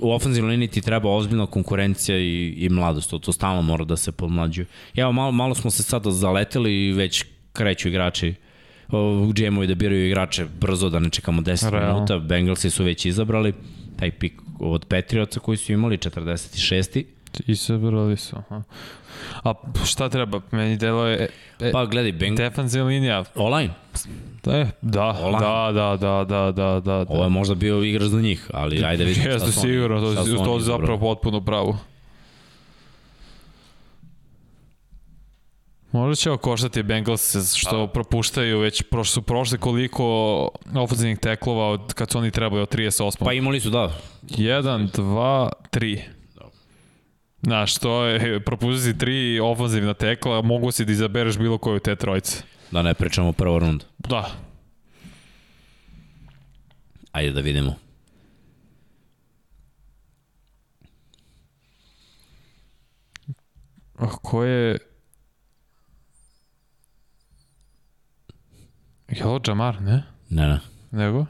u ofenzivnoj liniji ti treba ozbiljna konkurencija i, i mladost, to, to stalno mora da se pomlađuje. Evo, malo, malo smo se sada zaleteli i već kreću igrači GM-ovi da biraju igrače brzo, da ne čekamo 10 Real. minuta, Bengalsi su već izabrali taj pik od Petrioca koji su imali 46.
Izabrali su, aha. A šta treba? Meni delo je...
E, pa gledaj, Beng...
Defensivna linija.
Online?
E, da, Online. da, da, da, da, da, da.
Ovo je možda bio igrač za njih, ali ajde vidimo
šta su sigurno, to, to, to zapravo potpuno pravo. Možda će okoštati Bengals što A. propuštaju, već prošli su prošli koliko ofenzivnih teklova od kad su oni trebali od 38.
Pa imali su, da.
1, 2, 3. Znaš, to je, propustiti tri ofenzivna tekla, mogu si da izabereš bilo koju te trojice.
Da ne pričamo prvo rund.
Da.
Ajde da vidimo.
A ko je... Je ovo Jamar, ne?
Ne, ne.
Nego?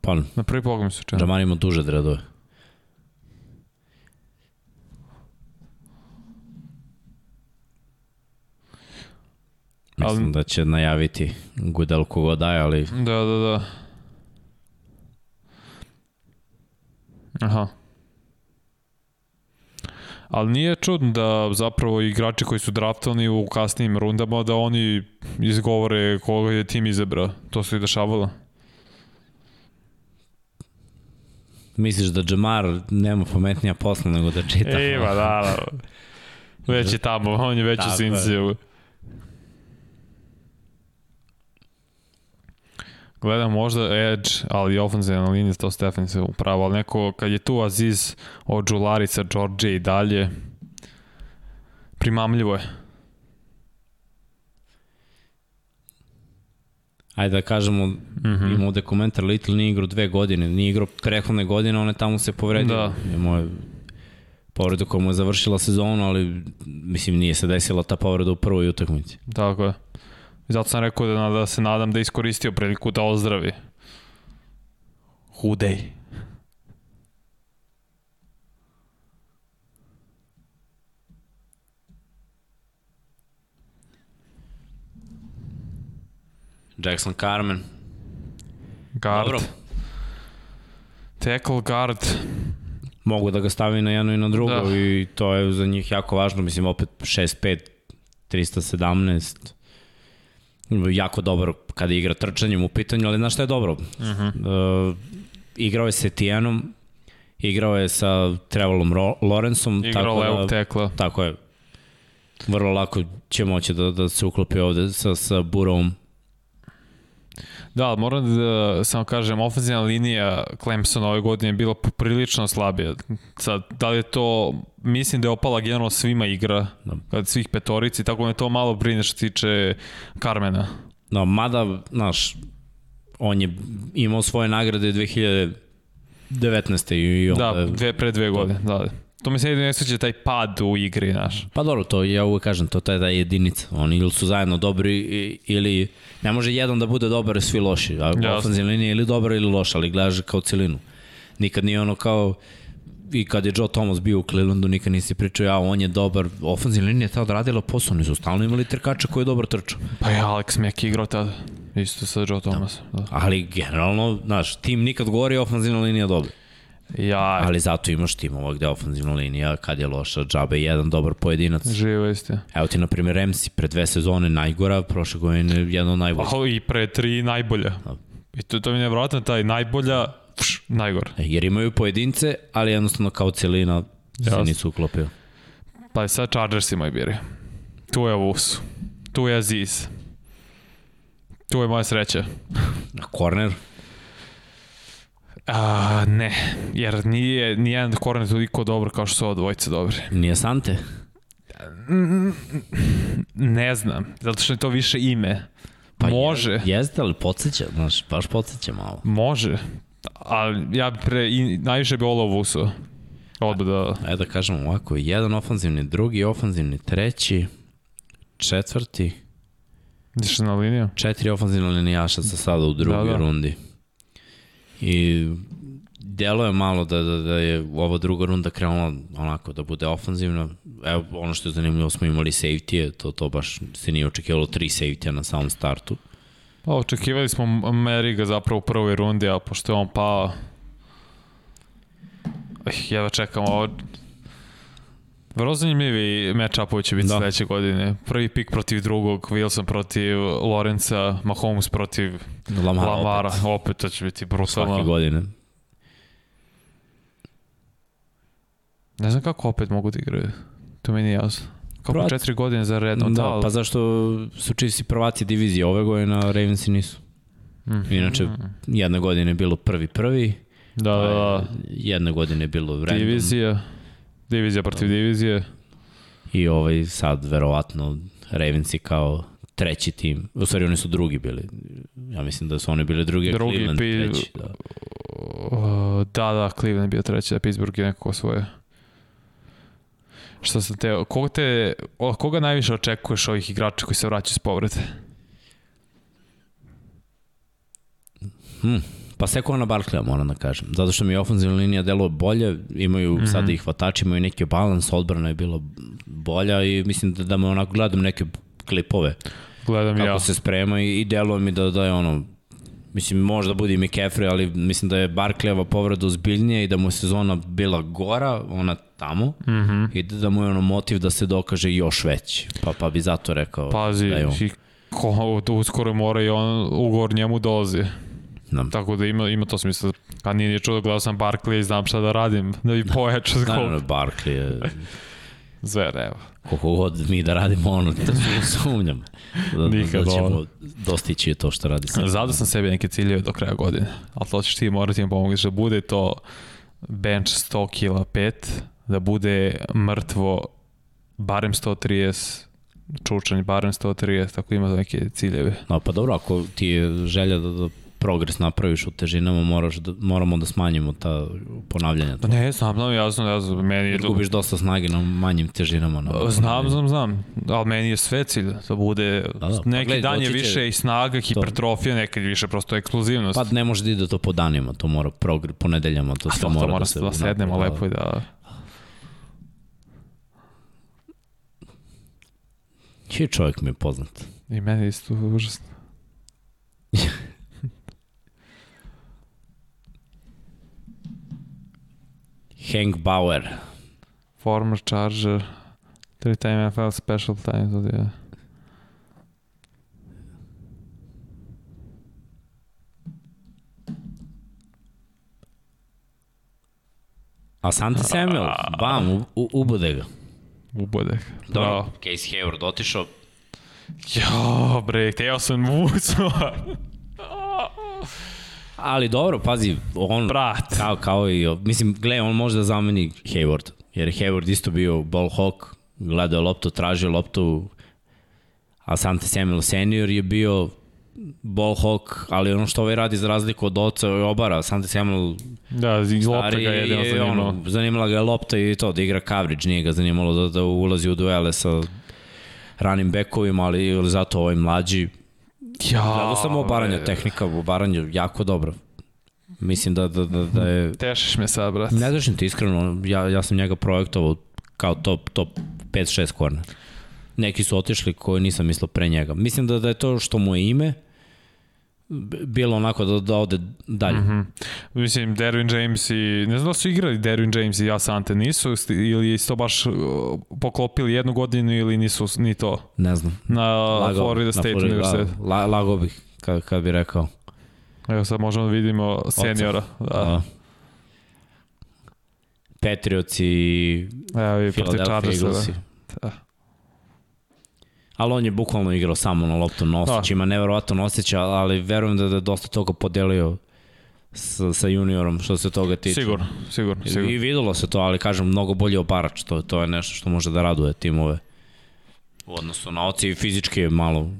Pa,
na prvi pogled mi se čini.
Jamar ima duže dredove. Mislim ali... da će najaviti Gudel kogo daje, ali...
Da, da, da. Aha. Ali nije čudno da zapravo igrači koji su draftovani u kasnijim rundama da oni izgovore koga je tim izabrao. To se i dešavalo.
Misliš da Jamar nema pametnija posla nego da čita?
Ima, da, da. Već je tamo, on je već u Sinciju. Gledam možda Edge, ali ofenzivna linija, to Stefan se upravo, ali neko, kad je tu Aziz od Đularica, George i dalje, primamljivo je.
Ajde da kažemo, mm -hmm. ima ovde komentar, Little nije igrao dve godine, nije igrao prethodne godine, on je tamo se povredio. Da. Imao je povredu koja mu je završila sezonu, ali mislim nije se desila ta povreda u prvoj utakmici.
Tako je. Zato sam rekao da, da se nadam da iskoristio priliku da ozdravi. Hudej.
Jackson Carmen.
Guard. Dobro. Tackle guard.
Mogu da ga stavi na jedno i na drugo da. i to je za njih jako važno. Mislim, opet 6-5, 317 jako dobro kada igra trčanjem u pitanju, ali znaš šta je dobro? Uh -huh. uh, igrao je sa Etijenom, igrao je sa Trevolom Lorenzom.
Igrao tako levog
da,
tekla.
Tako je. Vrlo lako će moći da, da se uklopi ovde sa, sa Burovom
Da, moram da samo kažem, ofenzivna linija Clemsona ove godine je bila prilično slabija. Sad, da li je to, mislim da je opala generalno svima igra, da. svih petorici, tako me to malo brine što tiče Carmena.
Da, mada, znaš, on je imao svoje nagrade 2019. i
onda... Da, dve, pre dve godine, da. To mi se ne ne sviđa taj pad u igri, znaš.
Pa dobro, to ja uvek kažem, to je ta jedinica. Oni ili su zajedno dobri ili ne može jedan da bude dobar i svi loši. A ofenzivna linija ili dobra ili loša, ali gledaš kao celinu. Nikad nije ono kao i kad je Joe Thomas bio u Clevelandu, nikad nisi pričao, ja, on je dobar, ofenzivna linija je tada odradila posao, oni su stalno imali trkača koji je dobar trčao.
Pa je Alex Mack igrao tada, isto sa Joe Thomas. Da. da.
Ali generalno, znaš, tim nikad govori ofenzivna linija dobra. Ja. Ali zato imaš timova gde ofenzivna linija, kad je loša, džabe jedan dobar pojedinac.
Živo isti.
Evo ti, na primjer, Remsi, pre dve sezone najgora, prošle godine jedna od najbolja.
Pa i pre tri najbolja. Da. I to, to mi je nevratno, taj najbolja, pš, najgora.
E, jer imaju pojedince, ali jednostavno kao celina se nisu uklopio.
Pa i sad Chargers imaju biri. Tu je Vus. Tu je Aziz. Tu je moja sreća.
Na korner?
A, ne, jer nije nijedan korner toliko dobro kao što su ovo dvojice dobri.
Nije Sante?
Ne znam, zato što je to više ime. Pa Može. Je,
jeste, ali podsjeća, znaš, baš podsjeća malo.
Može, ali ja bi pre, i, najviše bi ovo Vuso. Odba da...
Ajde da kažem ovako, jedan ofanzivni, drugi ofanzivni, treći, četvrti.
Ideš na liniju?
Četiri ofanzivna linijaša sa sada u drugoj da, da. rundi. I delo je malo da, da, da je ova druga runda krenula onako da bude ofanzivna. Evo, ono što je zanimljivo, smo imali safety to, to baš se nije očekivalo tri safety na samom startu.
Pa, očekivali smo Meriga zapravo u prvoj rundi, a pošto je on pao, ja čekam ovo. Vrlo zanimljivi match-upovi će biti da. sledeće godine. Prvi pik protiv drugog, Wilson protiv Lorenza, Mahomes protiv Lamara. Lamara. Opet. opet to će biti brutalno.
Svake godine.
Ne znam kako opet mogu da igraju. To meni je jasno. Kako Prvat... četiri godine za redom.
Da, pa zašto su čisti prvaci divizije ove godine, a Ravensi nisu. Mm. Inače, jedna godina je bilo prvi prvi,
da, da, da.
jedna godina je bilo random.
Divizija, divizija protiv divizije.
I ovaj sad, verovatno, Ravensi kao treći tim. U stvari, oni su drugi bili. Ja mislim da su oni bili drugi, drugi Cleveland pi... treći. Da.
da, da, Cleveland je bio treći, da Pittsburgh je nekako svoje. Što se te, koga, te, koga najviše očekuješ ovih igrača koji se vraćaju s povrede?
Hmm. Pa Sekona Barkleya moram da kažem. Zato što mi je ofenzivna linija delo bolje, imaju mm -hmm. sada i hvatači, imaju neki balans, odbrana je bila bolja i mislim da, da me onako gledam neke klipove.
Gledam
kako
ja.
se sprema i, i deluje mi da, da je ono Mislim, možda bude i McCaffrey, ali mislim da je Barkleyeva povreda ozbiljnija i da mu je sezona bila gora, ona tamo, mm -hmm. i da, da mu je ono motiv da se dokaže još veći. Pa, pa bi zato rekao
Pazi,
da je on.
i ko, uskoro mora i on ugovor njemu dolazi. Da. Tako da ima, ima to smisla. Pa nije čudo, gledao sam Barkley i znam šta da radim, da bi pojačao skop.
Naravno, Barkley je...
Zver, evo.
Koliko god mi da radimo ono, da sumnjam. Da, Nikad da ćemo dostići to što radi
sad. Zadao sam sebi neke ciljeve do kraja godine, ali to ćeš ti morati im pomoći da bude to bench 100 kila 5, da bude mrtvo barem 130 čučanj barem 130, tako ima neke ciljeve.
No, pa dobro, ako ti je želja da, da progres napraviš u težinama, moraš da, moramo da smanjimo ta ponavljanja.
Pa ne, znam, znam, jasno, jasno. Meni je...
Gubiš dosta snage na manjim težinama. Na
znam, znam, znam, ali meni je sve cilj da bude, da, da, pa neki gled, dan je više će... i snaga, hipertrofija, nekad više prosto ekskluzivnost.
Pa ne može da ide to po danima, to mora progres, po nedeljama, to sve mora,
to mora da se... Da sednemo da, lepo i da...
Čiji čovjek mi je poznat?
I meni isto užasno.
Hank Bauer.
Former Charger. Three-time NFL special times. Yeah.
Asante Samuel, bam, u, ubode ga.
Ubode ga.
Dobro, Case Hayward otišao.
Jo, bre, teo sam vucao.
Ali dobro, pazi, on
Brat.
kao, kao i, mislim, gle, on može da zameni Hayward, jer je Hayward isto bio ball hawk, gledao loptu, tražio loptu, a Sante Samuel senior je bio ball hawk, ali ono što ovaj radi za razliku od oca i obara, Sante Samuel
da, iz lopta ga je, je zanimalo. Ono,
zanimala ga je lopta i to, da igra coverage, nije ga zanimalo da, da ulazi u duele sa ranim bekovima, ali zato ovaj mlađi
Ja,
Gledao sam obaranje, tehnika u obaranju jako dobro. Mislim da, da, da, da je...
Tešiš me sad, brat.
Ne držim ti iskreno, ja, ja sam njega projektovao kao top, top 5-6 korner. Neki su otišli koji nisam mislio pre njega. Mislim da, da je to što mu je ime, bilo onako da, da ode dalje. Mm -hmm.
Mislim, Derwin James i... Ne znam da su igrali Derwin James i Asante, nisu? Ili to baš uh, poklopili jednu godinu ili nisu ni to?
Ne znam.
Na lago, Florida State Florida, Universitet.
La, lago bih, kad, kad bi rekao.
Evo sad možemo da vidimo seniora. Da. da.
Patriots i Philadelphia Eaglesi. Da ali on je bukvalno igrao samo na loptu Nosić, da. ima osjećaj, ali verujem da, da je dosta toga podelio sa, sa juniorom što se toga tiče.
Sigurno, sigurno, sigurno.
I, videlo se to, ali kažem, mnogo bolji obarač, to, to je nešto što može da raduje timove. U odnosu na oci i fizički je malo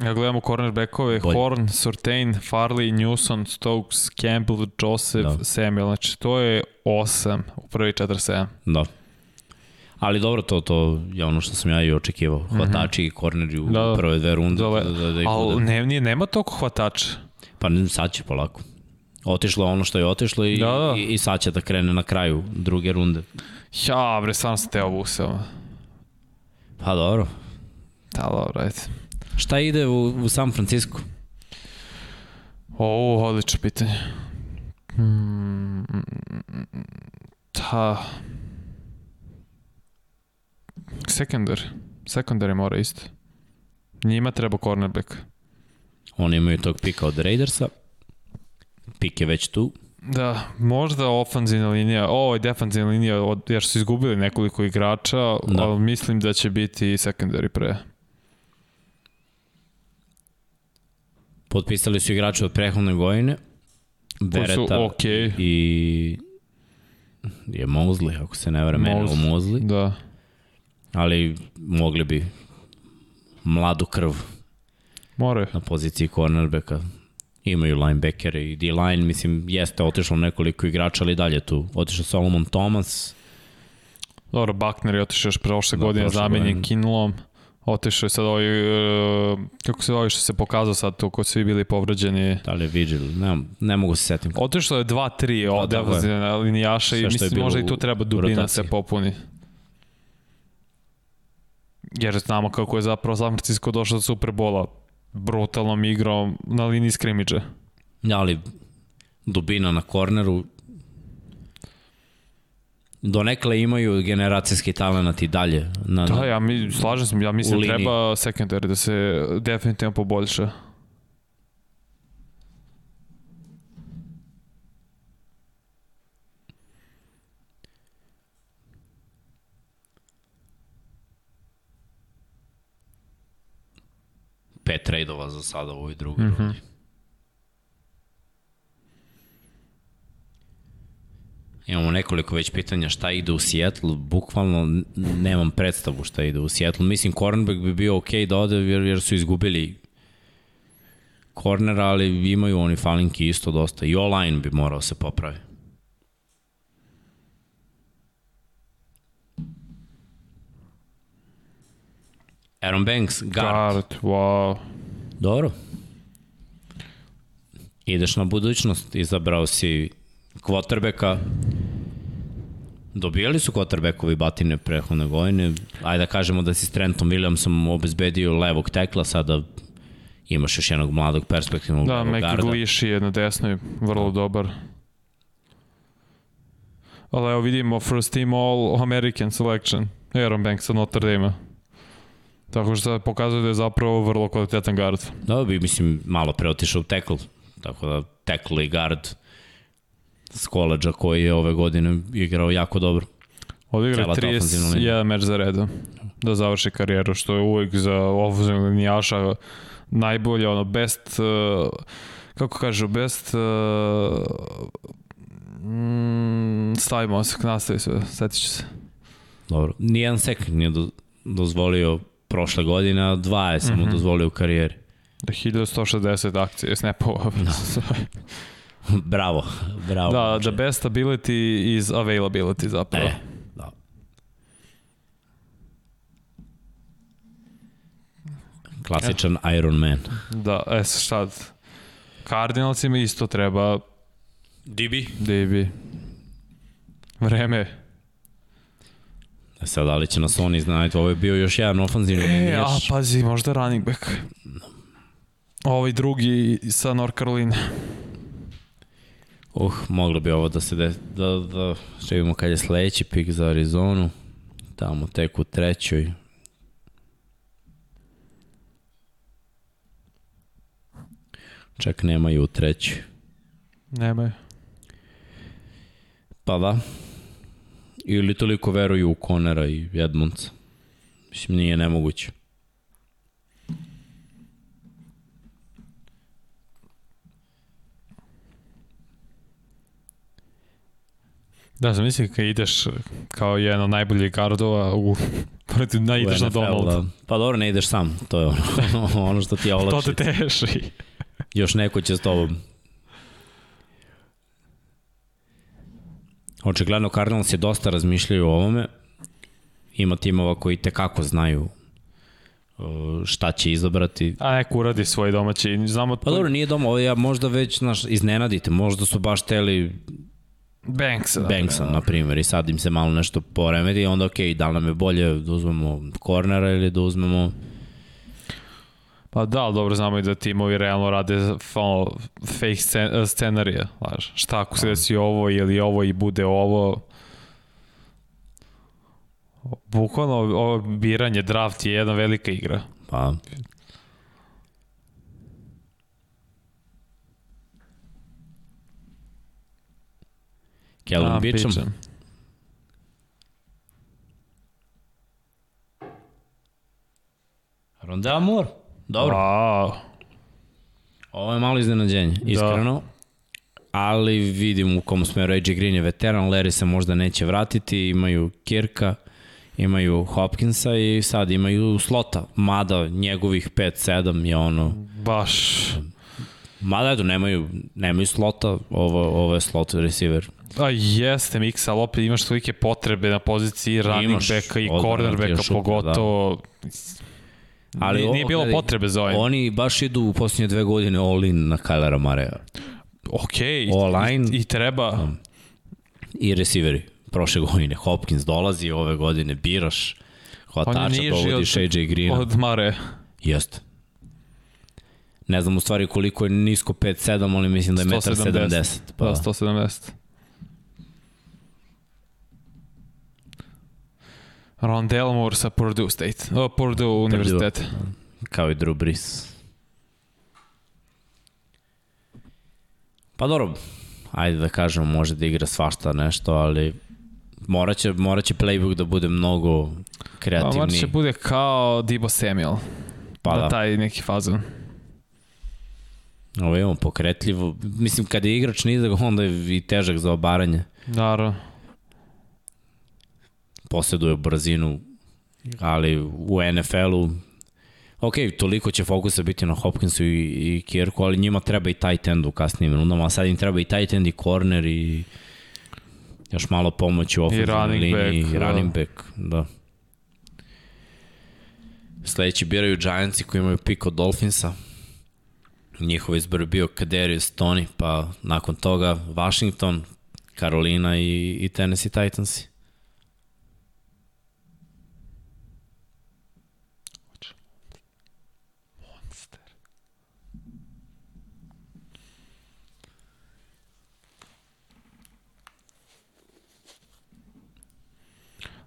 Ja gledamo cornerbackove, Bolje. Horn, Surtain, Farley, Newson, Stokes, Campbell, Joseph, da. Samuel. Znači, to je 8 u prvi 47.
Da. Ali dobro, to, to je ono što sam ja i očekivao. Mhm. Hvatači i korneri u da, prve dve runde. Da, da, da, da
Ali ne, nije, nema tog hvatača.
Pa sad će polako. Otišlo ono što je otišlo i, da, da. i, i sad će da krene na kraju druge runde.
Ja, bre, stvarno sam te obusao.
Pa dobro.
Da, dobro, ajde.
Šta ide u, u San Francisco?
O, odlično pitanje. Hmm, ta, Sekundar. Sekundari mora isto. Njima treba cornerback.
Oni imaju tog pika od Raidersa. Pik je već tu.
Da, možda ofanzivna linija, ovo je defanzivna linija, od, jer su izgubili nekoliko igrača, da. ali mislim da će biti secondary pre.
Potpisali su igrače od prehodne godine.
Bereta su okay.
i je Mosley, ako se ne vreme, Mosley. Mosley.
Da.
Ali mogli bi mladu krv
More.
na poziciji cornerbacka imaju linebackere i D-line, mislim, jeste otišlo nekoliko igrača, ali dalje tu. Otišao Solomon Thomas.
Dobro, Buckner je otišao još prošle da, godine, zamenjen Kinlom. Otišao je sad ovaj, uh, kako se ovaj što se pokazao sad tu, ko svi bili povređeni.
Da li je Vigil, ne, ne mogu se setim.
Otišao je 2-3 od da, defensivne linijaša i mislim možda i tu treba dubina se popuni. Jer znamo kako je zapravo San Francisco došao do Superbola brutalnom igrom na liniji skrimidža.
Ja, ali dubina na korneru donekle imaju generacijski talent i dalje.
Na, da, ja mi, slažem se, ja mislim treba secondary da se definitivno poboljša.
Pet trejdova za sada u ovoj drugoj mm -hmm. rundi. Imamo nekoliko već pitanja šta ide u Seattle, bukvalno nemam predstavu šta ide u Seattle. Mislim, cornerback bi bio ok da ode jer, jer su izgubili cornera, ali imaju oni falinki isto dosta. I online bi morao se popraviti. Aaron Banks, guard. Guard,
wow.
Dobro. Ideš na budućnost, izabrao si quarterbacka. Dobijali su quarterbackovi batine prehodne godine. Ajde da kažemo da si s Trentom Williamsom obezbedio levog tekla, sada imaš još jednog mladog perspektivnog
da, garda. Da, Meki Gliši je na desnoj, vrlo dobar. Ali evo vidimo first team all American selection. Aaron Banks od Notre Dame. Tako što pokazuje da je zapravo vrlo kvalitetan guard.
Da, bi, mislim, malo pre otišao u tackle. Tako da tackle i guard s koleđa koji je ove godine igrao jako dobro.
Odigra 31 meč za redom da završi karijeru, što je uvijek za ofenzivnog linijaša najbolje, ono, best, uh, kako kažu, best uh, mm, stavimo se, nastavi se, setit ću se.
Dobro, nijedan sekund nije do, dozvolio prošle godine, a dva je samo mm -hmm. dozvolio u karijeri.
Da 1160 akcije snapova. Da.
bravo, bravo.
Da, the best ability is availability zapravo. E, da.
Klasičan e. Iron Man.
Da, e sad, Cardinalsima isto treba
DB.
DB. Vreme
sad, da li će nas oni znati, ovo je bio još jedan ofanzivni
e, a pazi, možda running back. Ovaj drugi sa North Carolina.
Uh, moglo bi ovo da se de, da, da vidimo kad je sledeći pik za Arizonu. Tamo tek u trećoj. Čak nemaju u trećoj.
Nemaju.
Pa da. Ili toliko veruju u Konera i Edmondsa. Mislim, nije nemoguće.
Da, znam, mislim kad ideš kao jedan od najboljih gardova u protiv na ideš na Donald. Da.
Pa dobro, ne ideš sam, to je ono, ono što ti je olakši.
to te teši.
Još neko će s tobom Očigledno Cardinals je dosta razmišljaju o ovome. Ima timova koji tekako znaju uh, šta će izabrati.
A neko uradi svoj domaći. Znamo
pa dobro, nije doma, ovo ja možda već naš, iznenadite, možda su baš teli
Banksa,
da, Banksa, na primjer, i sad im se malo nešto poremeti onda ok, da li nam je bolje da uzmemo kornera ili da uzmemo
Pa da, ali dobro znamo i da timovi realno rade ono, fake scen scenarije, laž. Šta ako se desi ovo ili ovo i bude ovo, Bukvalno ovo biranje, draft je jedna velika igra.
Pa, Kellen
Da,
Beacham.
Beacham.
Rondell Moore. Dobro.
Wow.
Ovo je malo iznenađenje, iskreno. Da. Ali vidim u kom smeru AJ Green je veteran, Larry se možda neće vratiti, imaju Kirka, imaju Hopkinsa i sad imaju slota. Mada njegovih 5-7 je ono...
Baš.
Mada eto, nemaju, nemaju slota, ovo, ovo je slot receiver.
A jeste mix, ali opet imaš tolike potrebe na poziciji running backa i cornerbacka
šuter,
pogotovo.
Ali
nije, nije bilo potrebe za ovim.
Oni baš idu u posljednje dve godine all in na Kylera Mareja.
Ok,
All-line.
i, i treba.
I receiveri. Prošle godine Hopkins dolazi, ove godine biraš hvatača, dovodiš
od,
AJ Greena.
od Mare.
Jeste. Ne znam u stvari koliko je nisko 5-7, ali mislim da je 1,70 m.
Pa. Da, 170. Rondell Moore sa Purdue State. O, Purdue univerzitet.
Kao i Drew Brees. Pa dobro, ajde da kažemo, može da igra svašta nešto, ali moraće, moraće playbook da bude mnogo
Pa
kreativniji.
morat će bude kao Debo Samuel.
Pa
da.
da.
taj neki fazon.
Ovo imamo pokretljivo. Mislim, kada je igrač nizak, onda je i težak za obaranje.
Naravno.
Posjeduje brzinu, ali u NFL-u Ok, toliko će fokusa biti na Hopkinsu i, i Kirku, ali njima treba i tight end u kasnijim rundama, a sad im treba i tight end i corner i još malo pomoći u ofenzivnoj liniji
back,
i
da.
running back, da. Sledeći biraju Giantsi koji imaju pik od Dolphinsa. Njihov izbor je bio Kadarius Tony, pa nakon toga Washington, Carolina i, i Tennessee Titansi.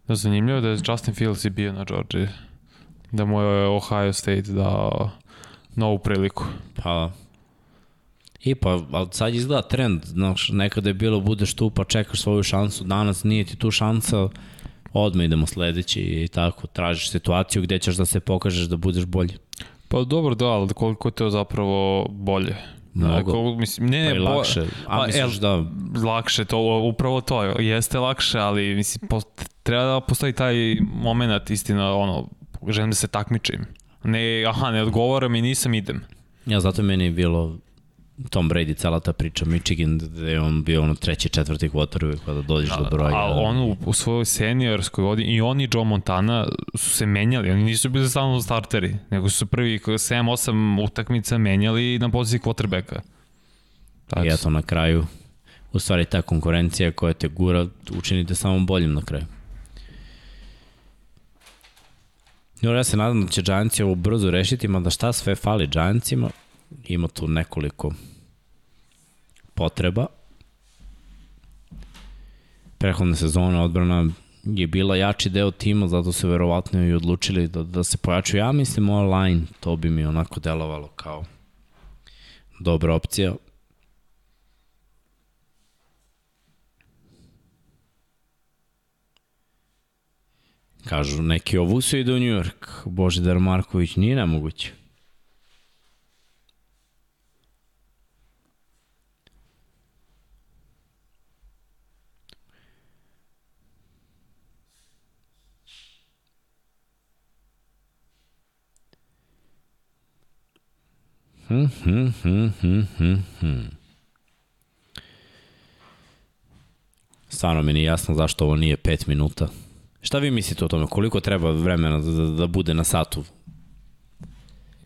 Da, zanimljivo da je Justin Fields i bio na Georgia. Da mu je Ohio State dao novu priliku.
Pa, I pa, ali sad izgleda trend, znaš, nekada je bilo budeš tu pa čekaš svoju šansu, danas nije ti tu šansa, odmah idemo sledeći i tako, tražiš situaciju gde ćeš da se pokažeš da budeš bolji.
Pa dobro da, ali koliko je to zapravo bolje?
Mnogo.
Ako, mislim, ne,
Pa lakše. A
Pa,
misliš da...
lakše, to upravo to, jeste lakše, ali mislim, po, treba da postoji taj moment, istina, ono, želim da se takmičim. Ne, aha, ne odgovaram i nisam, idem.
Ja, zato meni je bilo Tom Brady, cela ta priča, Michigan, gde je on bio ono treći, četvrti kvotor kada dođeš do broja.
A on u, u svojoj seniorskoj godini i on i Joe Montana su se menjali, oni nisu bili stalno starteri, nego su prvi 7-8 utakmica menjali na poziciji quarterbacka.
I eto na kraju, u stvari ta konkurencija koja te gura, učinite samo boljim na kraju. Dobro, ja se nadam da će Giantsi ovo brzo rešiti, mada šta sve fali Giantsima, ima tu nekoliko potreba. Prehodne sezone odbrana je bila jači deo tima, zato su verovatno i odlučili da, da se pojaču. Ja mislim online, to bi mi onako delovalo kao dobra opcija. Kažu neki ovu se ide u New York. Božidar Marković nije nemoguće. Hmm, hmm, hmm. Stvarno mi nije jasno zašto ovo nije 5 minuta. Šta vi mislite o tome? Koliko treba vremena da, da, da bude na satu?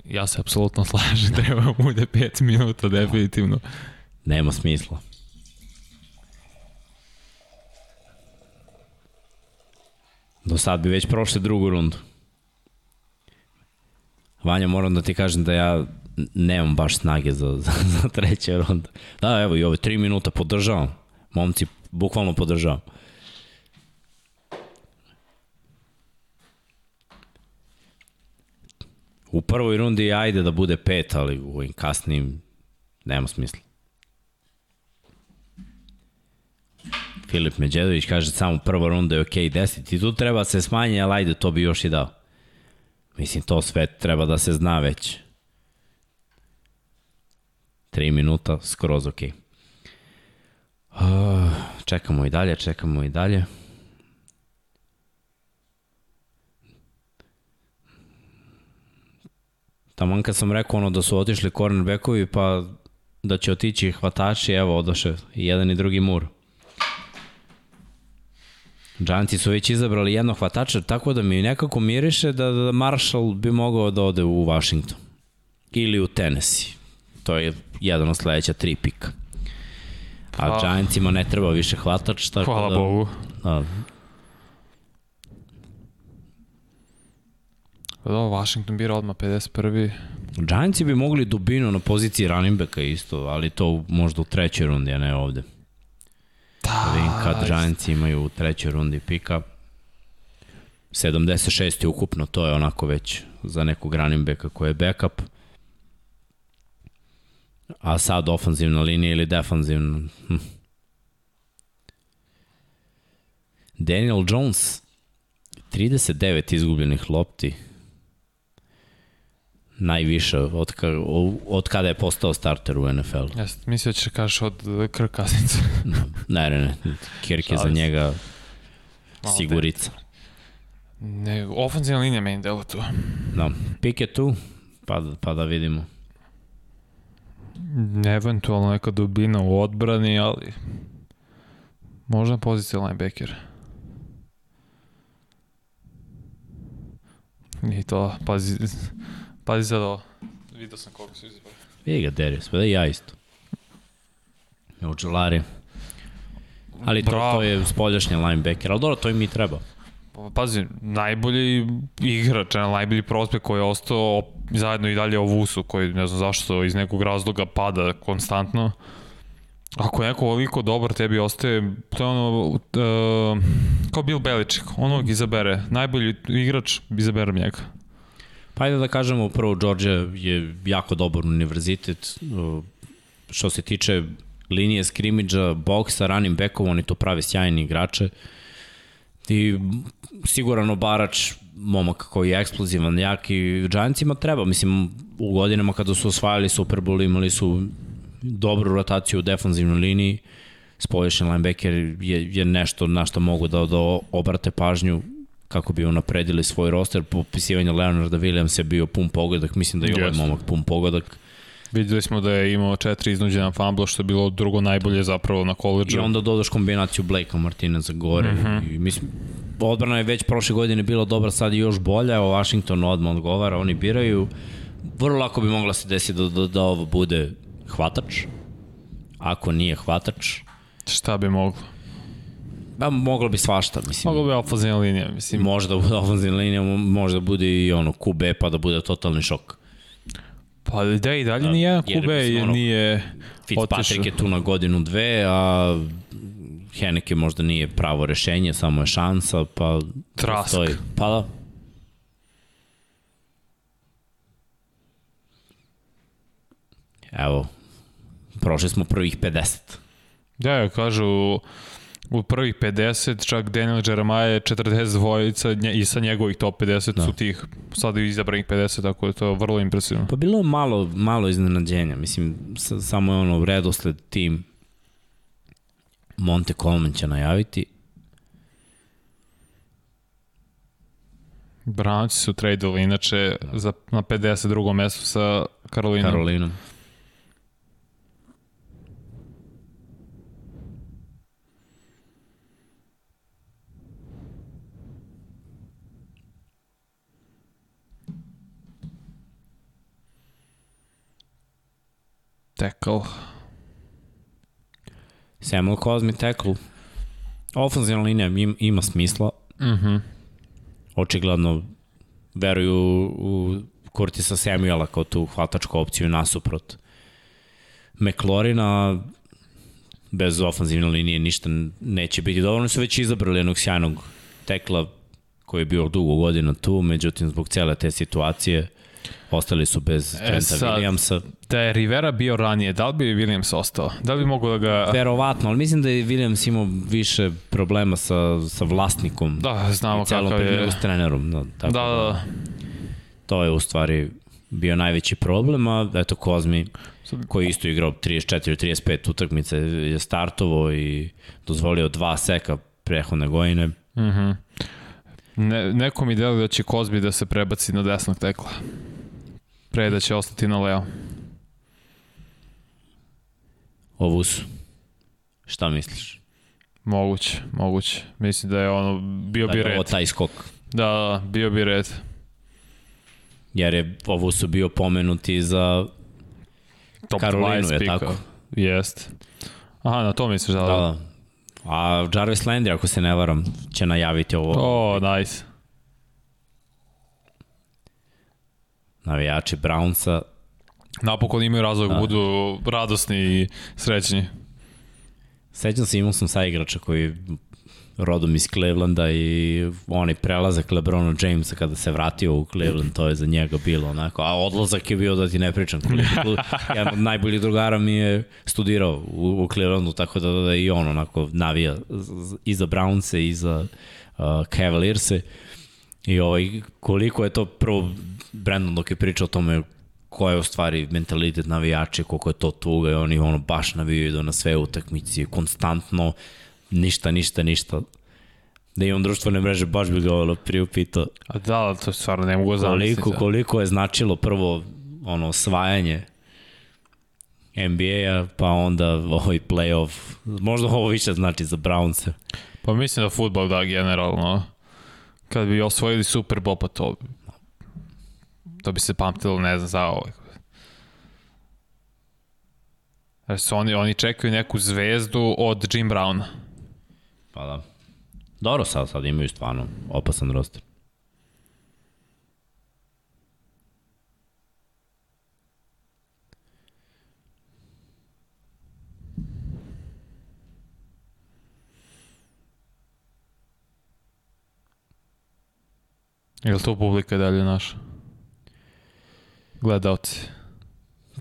Ja se apsolutno slažem, treba da bude 5 minuta definitivno.
Nema smisla. Do sad bi već prošli drugu rundu. Vanja, moram da ti kažem da ja nemam baš snage za, za, za treće ronda. Da, evo i ove tri minuta podržavam. Momci, bukvalno podržavam. U prvoj rundi ajde da bude pet, ali u ovim kasnim nema smisla. Filip Međedović kaže samo prva runda je ok 10 i tu treba se smanje, ali ajde to bi još i dao. Mislim, to sve treba da se zna već. 3 minuta, skroz. Okay. Uh, čekamo i dalje, čekamo i dalje. Taman kad sam rekao ono da su otišli cornerbackovi, pa da će otići hvatači, evo odoše i jedan i drugi mur. Giantsi su već izabrali jednog hvatača, tako da mi nekako miriše da, da Marshall bi mogao da ode u Washington. Ili u Tennessee. To je jedan od sledeća tri pika. A pa. Giantsima ne treba više hvatač, tako
Hvala
da...
Bogu.
Da,
da, Washington bira odmah 51.
Giantsi bi mogli dubinu na poziciji running backa isto, ali to možda u trećoj rundi, a ne ovde. Da, da vidim kad Giants imaju u trećoj rundi pika. 76 je ukupno, to je onako već za nekog running backa koji je backup. A sad ofanzivna linija ili defanzivna? Hm. Daniel Jones, 39 izgubljenih lopti, najviše od, ka, od kada je postao starter u NFL-u.
Jeste, mislio ćeš da kažeš od Kirk Cousins.
ne, ne, ne, Kirk je za njega sigurica.
Ne, ofenzivna linija meni delo tu.
Da, pik je tu, pa, pa da vidimo.
Eventualno neka dubina u odbrani, ali možda pozicija linebacker. I to, pazi, Pazi sad ovo. Vidio sam koliko su izabrali.
Vidi ga Darius, pa da i ja isto. Ođelari. Ali to, to je spoljašnji linebacker, ali dobro, to i mi treba.
Pa, pazi, najbolji igrač, najbolji prospekt koji je ostao zajedno i dalje o Vusu, koji ne znam zašto iz nekog razloga pada konstantno. Ako neko ovoliko dobar, tebi ostaje, to je ono, uh, kao Bill Belichick, onog izabere, najbolji igrač, izaberem njega.
Pa ajde da kažemo, prvo, Georgia je jako dobar univerzitet. Što se tiče linije skrimidža, boksa, running backov, oni to prave sjajni igrače. I siguran obarač, momak koji je eksplozivan, jak i Giantsima treba. Mislim, u godinama kada su osvajali Super Bowl imali su dobru rotaciju u defanzivnoj liniji. Spolješnji linebacker je, je nešto na što mogu da, da obrate pažnju kako bi unapredili svoj roster. Popisivanje Leonarda Williams je bio pun pogodak, mislim da je yes. ovaj momak pun pogodak.
Videli smo da je imao četiri iznuđena fambla, što je bilo drugo najbolje zapravo na koleđu.
I onda dodaš kombinaciju Blakea Martineza gore. Mm -hmm. I mislim, odbrana je već prošle godine bila dobra, sad je još bolja, evo Washington odmah odgovara, oni biraju. Vrlo lako bi mogla se desiti da, da, da ovo bude hvatač. Ako nije hvatač...
Šta bi moglo?
Ba, moglo bi svašta, mislim.
Moglo bi ofenzivna linija, mislim.
Može da bude ofenzivna linija, može da bude i ono QB pa da bude totalni šok.
Pa da i dalje da, nije jedan QB je ono, nije
Fitzpatrick je tu na godinu dve, a Heneke možda nije pravo rešenje, samo je šansa, pa...
Trask. Stoji.
Pa da. Evo, prošli smo prvih 50.
Da, kažu, u prvih 50, čak Daniel Jeremiah je 40 dvojica i sa njegovih top 50 da. su tih sada izabranih 50, tako da je to vrlo impresivno.
Pa bilo je malo, malo iznenađenja, mislim, samo je ono redosled tim Monte Coleman će najaviti.
Browns su tradeali inače za, na 52. mestu sa Karolinom.
Karolinom.
Tackle.
Samuel Cosmi tackle. Ofenzivna linija ima, ima smisla.
Mhm. Uh -huh.
Očigledno veruju u Curtisa Samuela kao tu hvatačku opciju nasuprot McLaurina bez ofenzivne linije ništa neće biti dovoljno. Su već izabrali jednog sjajnog tekla koji je bio dugo godina tu, međutim zbog cele te situacije Ostali su bez Trenta e, sad, Williamsa.
Da je Rivera bio ranije, da li bi Williams ostao? Da li bi mogo da ga...
Verovatno, ali mislim da je Williams imao više problema sa, sa vlasnikom.
Da, znamo kakav je.
s trenerom. Da,
tako da, da, da.
To je u stvari bio najveći problem, a eto Kozmi koji isto igrao 34-35 utakmice je startovao i dozvolio dva seka prehodne gojine.
Mhm. Mm -hmm. Ne, neko mi deli da će Kozbi da se prebaci na desnog tekla. Pre da će ostati na leo.
Ovus. Šta misliš?
Moguće, moguće. Mislim da je ono, bio da bi red.
Ovo taj skok.
Da, da, bio bi red.
Jer je Ovusu bio pomenuti za Top Karolinu, je tako?
Jest. Aha, na to misliš da? Da, da.
A Jarvis Landry, ako se ne varam, će najaviti ovo.
O, nice.
Navijači Brownsa.
Napokon imaju razlog, da. budu radosni i srećni.
Sećam se, imao sam sa igrača koji rodom iz Clevelanda i onaj prelazak LeBrona Jamesa kada se vratio u Cleveland, to je za njega bilo onako, a odlazak je bio da ti ne pričam jedan od najboljih drugara mi je studirao u, u Clevelandu, tako da, da i on onako navija i za Brownse i za uh, Cavalierse i ovaj, koliko je to prvo Brandon dok je pričao o tome ko je u stvari mentalitet navijača, koliko je to tuga i oni ono baš navijaju na sve utakmice, konstantno ništa, ništa, ništa. Da imam društvene mreže, baš bi ga ono priupitao.
A da, to stvarno ne mogu zamisliti.
Koliko, koliko je značilo prvo ono osvajanje NBA-a, pa onda ovaj playoff. Možda ovo više znači za Brownse.
Pa mislim da futbol da generalno, kad bi osvojili Super Bowl, pa to, to bi se pamtilo, ne znam, za ovo. Jer su oni, oni čekaju neku zvezdu od Jim Browna.
Pa da. Dobro, sad, sad imaju stvarno opasan roster.
Je li to publika dalje naša? Gledalci.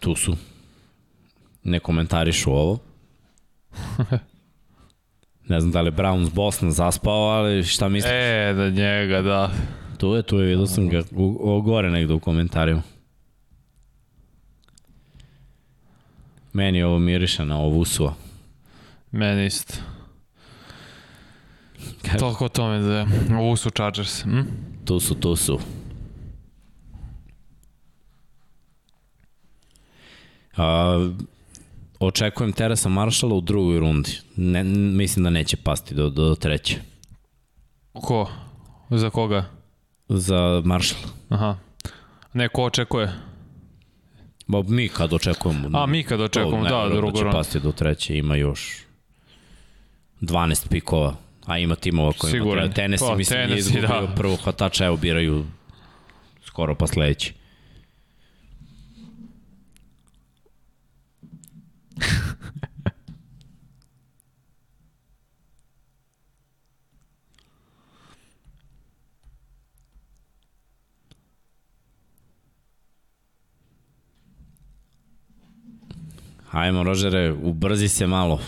Tu su. Ne komentarišu ovo. Ne znam da li Browns Boston zaspao, ali šta misliš?
E, da njega, da.
Tu je, tu je, vidio sam ga u, u, gore negde u komentarima. Meni ovo miriše na ovu sua.
Meni isto. Toliko o tome da je. Ovo su Chargers. Hm?
Tu su, tu su. A, očekujem Teresa Maršala u drugoj rundi. Ne, mislim da neće pasti do, do treće.
Ko? Za koga?
Za Maršala.
Aha. Ne, ko očekuje?
Ba, mi kad očekujemo.
A, mi kad očekujemo, da, da, drugo
da će pasti do treće, ima još 12 pikova, a ima timova koji Siguran. ima Tennessee, pa, mislim, Tennessee, nije izgubio da. prvo hvatača, evo biraju skoro pa sledeći. Hajmo, Rožere, ubrzi se malo.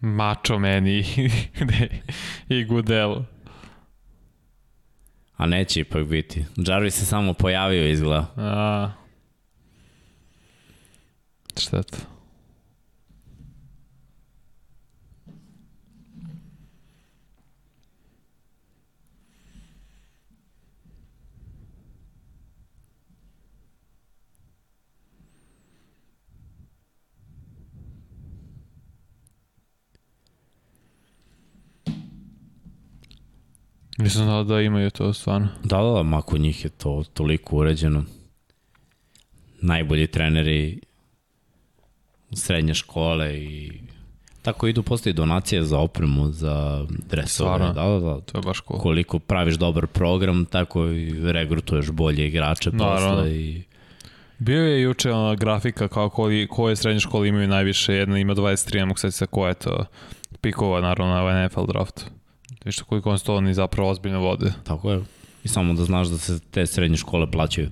Mačo meni i Gudelo.
A neće ipak biti. Jarvis se samo pojavio izgleda.
A. Šteta. Nisam znao da imaju to stvarno.
Da, da, da, mako njih je to toliko uređeno. Najbolji treneri srednje škole i tako idu postoji donacije za opremu, za dresove. Stvarno,
da, da, da. To je baš cool.
Koliko praviš dobar program, tako i regrutuješ bolje igrače Naravno. posle i...
Bio je juče ona grafika kao koji, koje srednje škole imaju najviše, jedna ima 23, ne mogu sad se koja je to pikova naravno na ovaj NFL draftu. Viš koliko on sto oni zapravo ozbiljno vode.
Tako je. I samo da znaš da se te srednje škole plaćaju.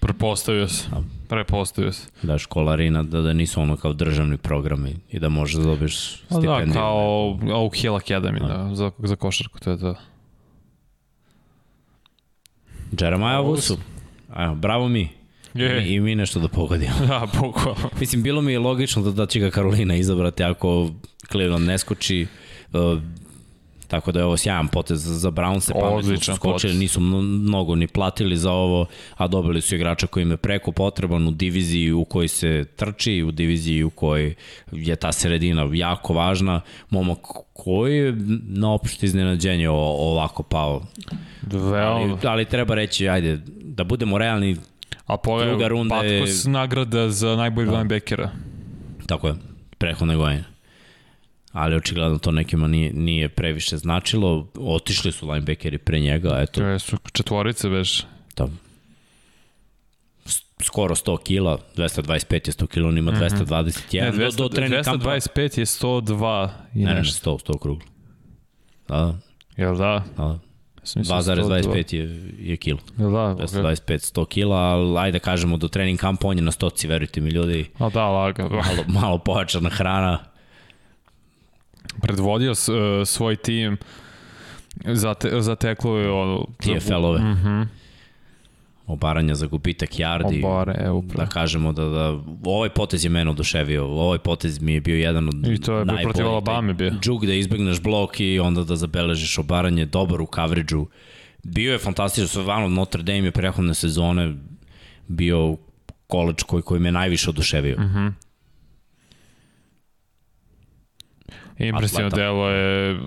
Prepostavio se. Da. Prepostavio se.
Da, školarina, da, da nisu ono kao državni programi i da možeš da dobiješ stipendiju.
Da, kao Oak Hill Academy da. Da, za, za košarku, to je to.
Jeremiah Wusu. Evo, bravo mi. Je. I, I mi nešto da pogodimo.
Da, bukvalno.
Mislim, bilo mi je logično da, da će ga Karolina izabrati ako Cleveland ne skoči. Uh, Tako da je ovo sjajan potez za Brownse, pametno su skočili, nisu mnogo ni platili za ovo, a dobili su igrača koji im je preko potreban u diviziji u kojoj se trči, u diviziji u kojoj je ta sredina jako važna. Momak koji je na opšte iznenađenje ovako pao. Ali, ali treba reći, ajde, da budemo realni,
A pogledaj, druga runda je... Patkos nagrada za najbolji da. linebackera.
Tako je, prehodne godine ali očigledno to nekima nije, nije previše značilo. Otišli su linebackeri pre njega, eto.
To su četvorice već.
Da. Skoro 100 kila, 225 je 100 kila, on ima 221. Ne, 200,
do, do 225 je 102
i ne, ne, 100, 100 kruglo. Da, da.
Jel da?
Da. 2,25 je, je kilo.
Jel da?
225, 100 kila, ali ajde da kažemo do trening kampa on je na stoci, verujte mi ljudi.
A da, laga.
Malo, malo pojačana hrana
predvodio uh, svoj tim za, te, za teklove ono,
TFL-ove. Mhm. Mm obaranja za gubitak yardi.
Obare, evo.
Da kažemo da, da ovaj potez je mene oduševio. Ovaj potez mi je bio jedan od
I to je bio protiv Alabama bio.
Džuk da izbegneš blok i onda da zabeležiš obaranje, dobar u coverage-u. Bio je fantastično, stvarno Notre Dame je prehodne sezone bio koleč koji, koji me najviše oduševio.
Mm Impresivno delo je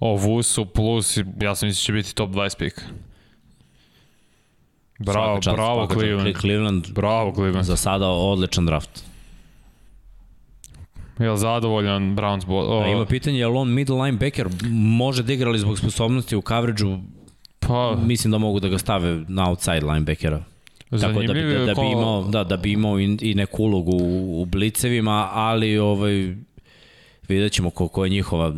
o Vusu plus, ja sam mislim da će biti top 20 pik. Bravo, čast, bravo Cleveland.
Cleveland.
Bravo Cleveland.
Za sada odličan draft.
Je li zadovoljan Browns? Bo
o... ima pitanje, je li on middle linebacker može da igrali zbog sposobnosti u coverage-u? Pa... Mislim da mogu da ga stave na outside linebackera. Tako da bi, da, da, bi imao, da, da bi imao i, i neku ulogu u, u blicevima, ali ovaj, vidjet ćemo koliko je njihova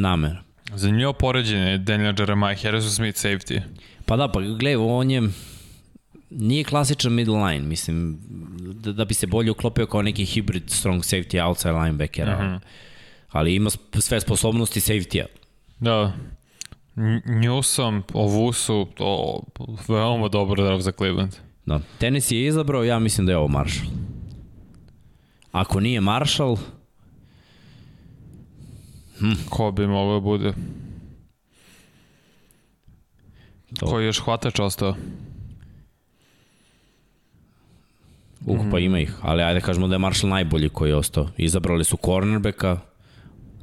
namera.
Zanimljivo poređenje Daniel Jeremiah, Harrison Smith, safety.
Pa da, pa gledaj, on je nije klasičan middle line, mislim, da, da bi se bolje uklopio kao neki hybrid strong safety outside linebackera. Uh mhm. -huh. Ali ima sve sposobnosti safety-a.
Da. Newsom, Ovusu, to veoma dobro draft za Cleveland.
Da. Tennessee je izabrao, ja mislim da je ovo Marshall. Ako nije Marshall,
Hmm. Ko bi mogao da bude? To. Koji još hvatač ostao?
Uh, pa ima ih, ali ajde kažemo da je Marshall najbolji koji je ostao. Izabrali su cornerbacka,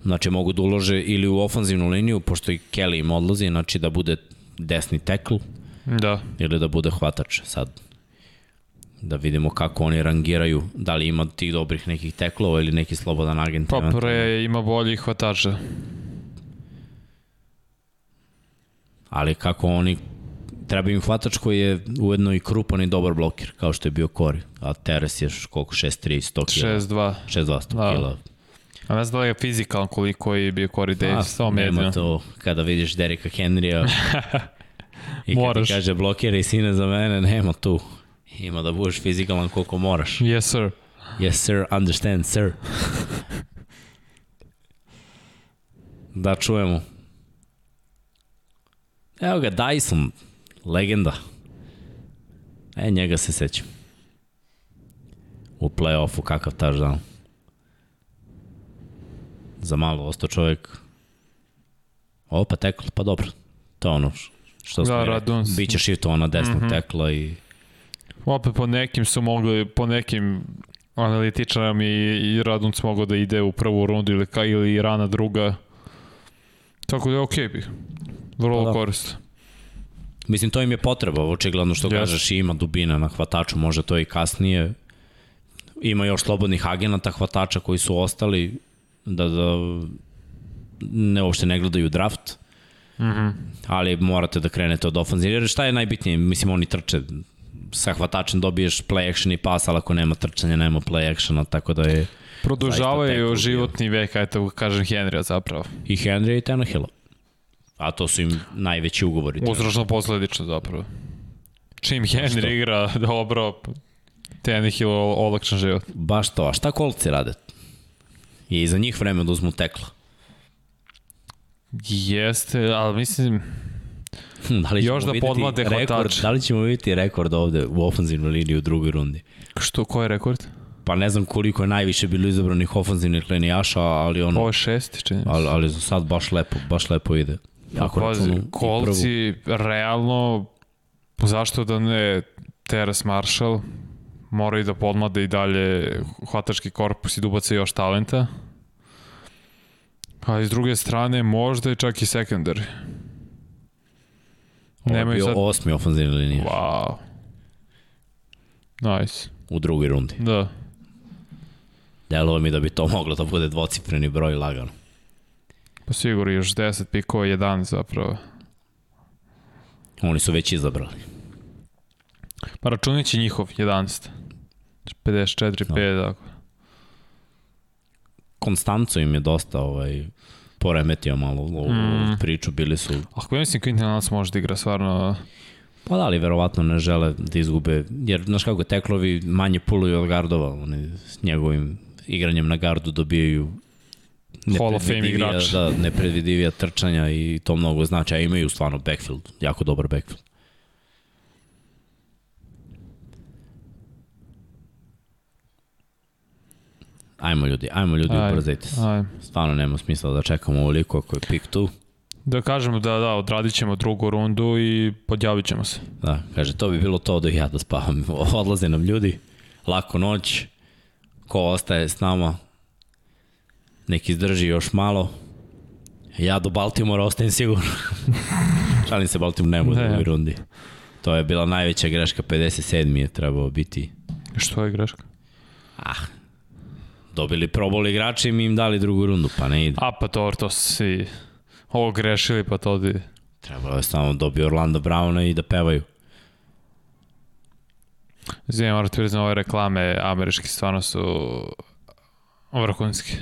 znači mogu da ulože ili u ofanzivnu liniju, pošto i Kelly im odlazi, znači da bude desni tackle.
Da.
Ili da bude hvatač. Sad da vidimo kako oni rangiraju, da li ima tih dobrih nekih teklova ili neki slobodan agent.
Pa pre ima bolji hvatača.
Ali kako oni treba im hvatač koji je ujedno i krupan i dobar bloker, kao što je bio Kori. A Teres je koliko? 6-3, 100 kila.
6-2.
6-2, 100 da. kila.
A ne znam da je fizikalan koliko je bio Corey Davis, to
Nema to, kada vidiš Derika Henrya i kada ti kaže blokere sine za mene, nema tu. Ima da budeš fizikalan koliko moraš.
Yes, sir.
Yes, sir. Understand, sir. da čujemo. Evo ga, Dyson. Legenda. E, njega se sećam. U play-offu kakav touchdown. Za malo ostao čovjek. Pa tekl, pa dobro. To je ono što smo da, Biće shiftovan na desnog mm -hmm. tekla i
Opet po nekim su mogli, po nekim analitičarama i, i Radunc mogao da ide u prvu rundu ili, ka, ili rana druga. Tako da je okej okay bi. Vrlo pa da. korist.
Mislim, to im je potreba, očigledno što yes. kažeš, ima dubina na hvataču, može to i kasnije. Ima još slobodnih agenata hvatača koji su ostali da, da ne uopšte ne gledaju draft. Mm -hmm. Ali morate da krenete od ofenzije. Jer šta je najbitnije? Mislim, oni trče sa hvatačem dobiješ play action i pas, ali ako nema trčanja, nema play actiona, tako da je...
Produžavaju životni vek, ajte kažem Henrya zapravo.
I Henrya i Tannehilla. A to su im najveći ugovori.
Uzračno posledično zapravo. Čim Henry igra dobro, Tannehill olakšan život.
Baš to. A šta kolci rade? I za njih vreme da uzmu tekla.
Jeste, ali mislim...
da li
još da podmlade hvatač.
Da li ćemo vidjeti rekord ovde u ofenzivnoj liniji u drugoj rundi?
Što, ko je rekord?
Pa ne znam koliko je najviše bilo izabranih ofenzivnih linijaša, ali ono...
Ovo je šest, čini
ali, ali za sad baš lepo, baš lepo ide.
Jako pa, pazi, kolci, realno, zašto da ne Teres Marshall, moraju da podmlade i dalje hvatački korpus i da ubace još talenta. A iz druge strane, možda je čak i secondary.
Ovo je bio sad... osmi ofenzivni linija.
Wow. Nice.
U drugoj rundi.
Da.
Delovo mi da bi to moglo da bude dvocifreni broj lagano.
Pa sigurno još 10 pikova, 11 zapravo.
Oni su već izabrali.
Pa računit će njihov 11. 54, 5, no. tako.
Konstanco im je dosta ovaj, poremetio malo ovu mm. priču, bili su...
Ako ja mislim Quintin Lanac može da igra stvarno...
Pa da, ali verovatno ne žele da izgube, jer znaš kako teklovi manje puluju od gardova, oni s njegovim igranjem na gardu dobijaju
Hall of Fame igrač.
Da, nepredvidivija trčanja i to mnogo znači, a imaju stvarno backfield, jako dobar backfield. Ajmo ljudi, ajmo ljudi, ubrzajte se. Stvarno nema smisla da čekamo ovoliko ako je pick tu.
Da kažemo da, da, odradit ćemo drugu rundu i podjavit ćemo se.
Da, kaže, to bi bilo to da ja da spavam. Odlaze nam ljudi, lako noć, ko ostaje s nama, neki izdrži još malo. Ja do Baltimora ostajem sigurno. Šalim se, Baltimore ne bude u rundi. To je bila najveća greška, 57. je trebao biti.
Što je greška?
Ah, dobili proboli igrači i mi im dali drugu rundu, pa ne ide.
A pa to, to si ovo grešili, pa to di...
Trebalo je samo dobio Orlando Browna i da pevaju.
Zijem, moram ti ove reklame američki stvarno su vrhunski.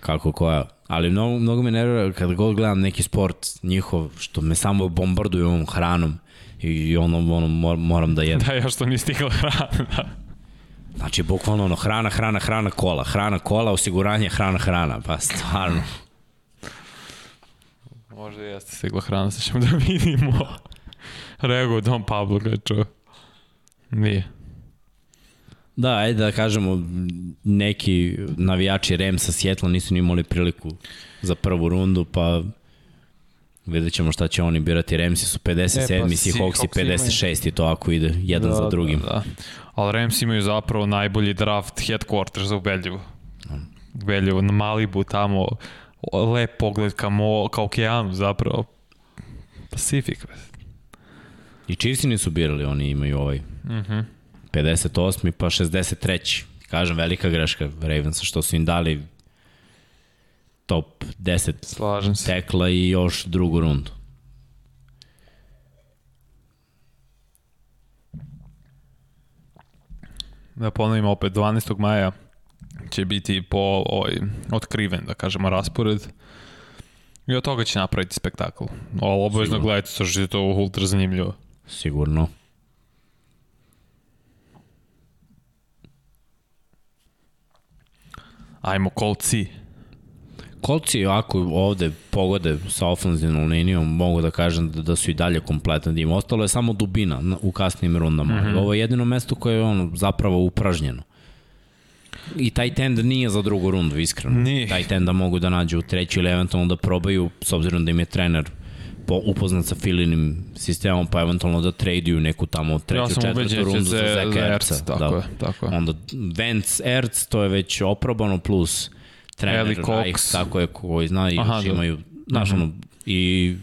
Kako koja? Ali mnogo, mnogo me nervira kada god gledam neki sport njihov, što me samo bombarduju ovom hranom i ono, ono moram da jedem.
Da, još to nije stigla hrana, da.
Znači, bukvalno ono, hrana, hrana, hrana, kola, hrana, kola, osiguranje, hrana, hrana, pa stvarno.
Možda jeste stigla hrana, sad ćemo da vidimo. Rego Don Pablo, kada čuo. Nije.
Da, ajde da kažemo, neki navijači Remsa Sjetla nisu ni imali priliku za prvu rundu, pa vidjet ćemo šta će oni birati. Remsi su 57, e, pa, Seahawks i 56 i to ako ide jedan da, za drugim. Da, da.
Ali Rams imaju zapravo najbolji draft headquarters za Ubeljivu. Ubeljivu, na Malibu tamo, lep pogled ka, mo, ka okeanu zapravo. Pacific.
I Chiefsi nisu birali, oni imaju ovaj. Uh -huh. 58. pa 63. Kažem, velika greška Ravensa što su im dali top 10
Slažem se.
tekla i još drugu rundu.
Da ponovimo opet 12. maja će biti po ovaj, otkriven, da kažemo, raspored. I od toga će napraviti spektakl. Ovo obavezno gledajte, sa što je to ultra zanimljivo.
Sigurno.
Ajmo kolci.
Kolci ovako ovde pogode sa ofenzivnom linijom, mogu da kažem da, da su i dalje kompletan tim. Ostalo je samo dubina u kasnim rundama. Mm -hmm. Ovo je jedino mesto koje je ono zapravo upražnjeno. I taj tend nije za drugu rundu, iskreno.
Nije.
Taj tend da mogu da nađu u treću ili eventualno da probaju, s obzirom da im je trener po, upoznat sa filinim sistemom, pa eventualno da traduju neku tamo treću, ja četvrtu rundu za Zeka Erca.
Tako da. je, tako je.
Onda Vance Erc, to je već oprobano, plus trener Cox. tako je, koji zna i Aha, još da. imaju, znaš, mm -hmm. ono, i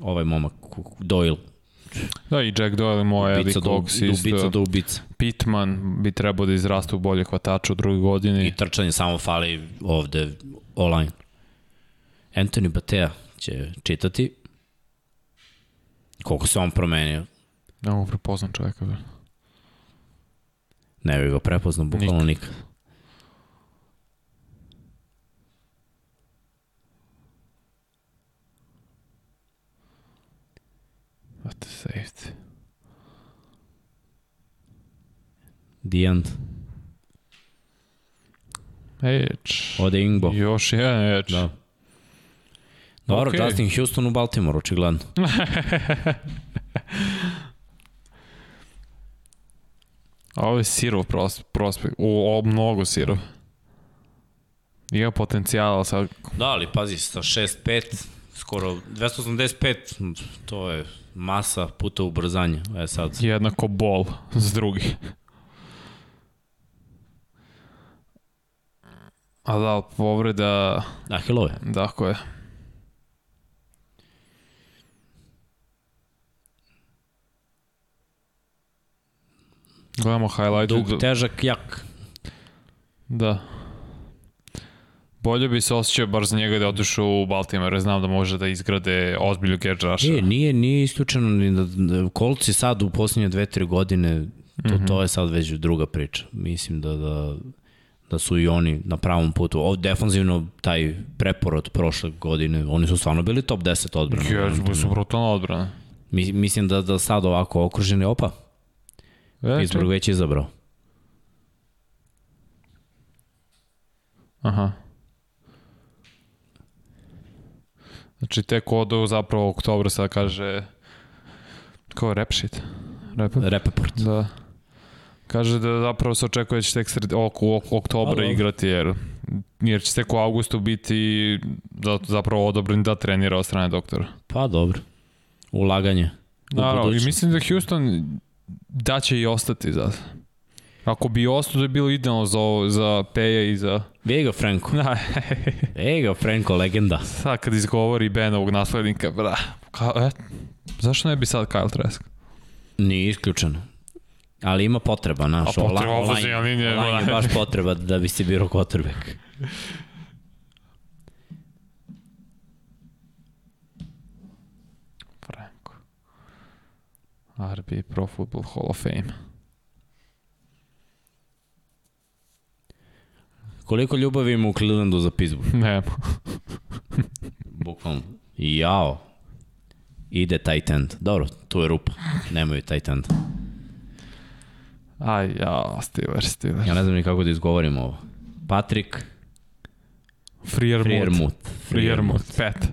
ovaj momak, Doyle,
Da, i Jack Doyle moj, Eli Cox
isto. Dubica do ubica.
Pitman bi trebao da izraste u bolje hvatača u drugoj godini.
I trčanje samo fali ovde online. Anthony Batea će čitati koliko se on promenio.
Ne mogu prepoznam čovjeka. Bre.
Ne bi ga prepoznao, bukvalno nikad.
What safety?
The end.
Edge.
Ode Ingbo.
Još jedan Edge.
Da. Dobro,
Okej.
Justin Houston u Baltimore, očigledno.
A ovo je sirov pros, prospekt. U, o, mnogo sirov. Ima potencijala sad.
Da, ali pazi, sa 6-5, skoro 285, to je masa puta ubrzanje. E sad,
Jednako bol s drugi. A da, povreda...
Ahilove.
Tako je. Gledamo highlight.
Dug, težak, jak.
Da. Bolje bi se osjećao bar za njega da je otišao u Baltimore, znam da može da izgrade ozbiljnu edge rusha.
E, nije, nije isključeno ni da, da kolci sad u posljednje dve, tri godine, to, mm -hmm. to je sad već druga priča. Mislim da, da, da su i oni na pravom putu. Ovo defanzivno, taj preporod prošle godine, oni su stvarno bili top 10 odbrana.
Jesu, bili su brutalna odbrana.
Mi, mislim da, da sad ovako okruženi, opa,
E,
Pittsburgh već izabrao.
Aha. Znači tek odu zapravo u oktobru sad kaže kao rap shit. Rap? Da. Kaže da zapravo se očekuje da će tek sred, oko, oko oktobra
A,
igrati jer, jer će tek u avgustu biti za- zapravo odobren da trenira od strane doktora.
Pa dobro. Ulaganje.
Naravno, i mislim da Houston da će i ostati za Ako bi ostao, da je bilo idealno za, ovo, za Peja i za...
Ej ga Franko.
Da,
Ej ga Franko, legenda.
sad kad izgovori Benovog naslednika, bra, ka, e, zašto ne bi sad Kyle Trask?
Nije isključeno. Ali ima potreba, naš.
A potreba ofenzivna linija,
Online je
da.
baš potreba da bi si birao quarterback.
Franko. RB Pro Football Hall of Fame.
Koliko ljubavi ima u Clevelandu za Pittsburgh?
Nema.
Bukvalno. Jao. Ide tight end. Dobro, tu je rupa. Nemaju tight end.
Aj, ja, Steelers, Steelers.
Ja ne znam ni kako da izgovorim ovo. Patrick
Friermuth.
Friermuth.
Friermuth, pet.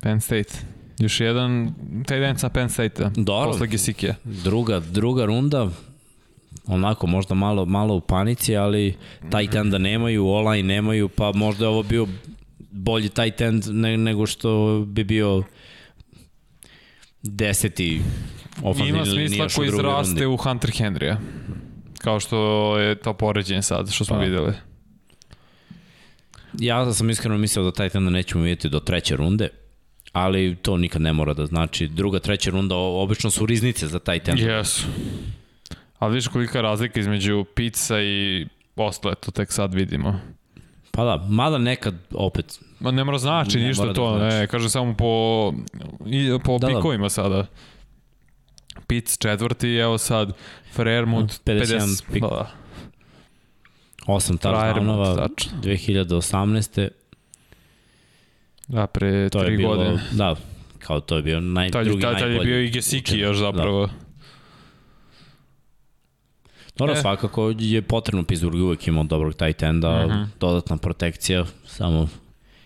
Penn State. Još jedan taj dan sa Penn State-a.
Dobro.
Posle Gesikija.
Druga, druga runda, onako možda malo, malo u panici, ali tight enda nemaju, online nemaju, pa možda je ovo bio bolji tight end ne, nego što bi bio deseti ofenzivni
Ima smisla
linijaš u
koji izraste u Hunter Henrya. Kao što je to poređenje sad, što smo
Pa.
videli.
Ja sam iskreno mislio da tight enda nećemo vidjeti do treće runde, ali to nikad ne mora da znači. Druga, treća runda obično su riznice za tight enda.
Jesu. Ali vidiš kolika je razlika između pizza i ostale, to tek sad vidimo.
Pa da, mada nekad opet
Ma ne mora znači
Ne
ništa
mora da
to,
znači.
ne, kaže samo po, i, po
Da, da.
pikovima sada. Pic četvrti, evo sad Frermut
51
50,
pik.
da, da.
8
Friermuth,
touchdownova
tačno.
2018.
Da, pre
To je
tri
bilo,
godine.
da, kao to je bio naj,
Tad,
drugi
tad, tad je
najbolji.
bio i Gesiki
učenik.
još zapravo.
Da. Dobro,
E.
svakako je potrebno Pittsburgh uvek imao dobrog tight enda,
Mhm.
dodatna protekcija, samo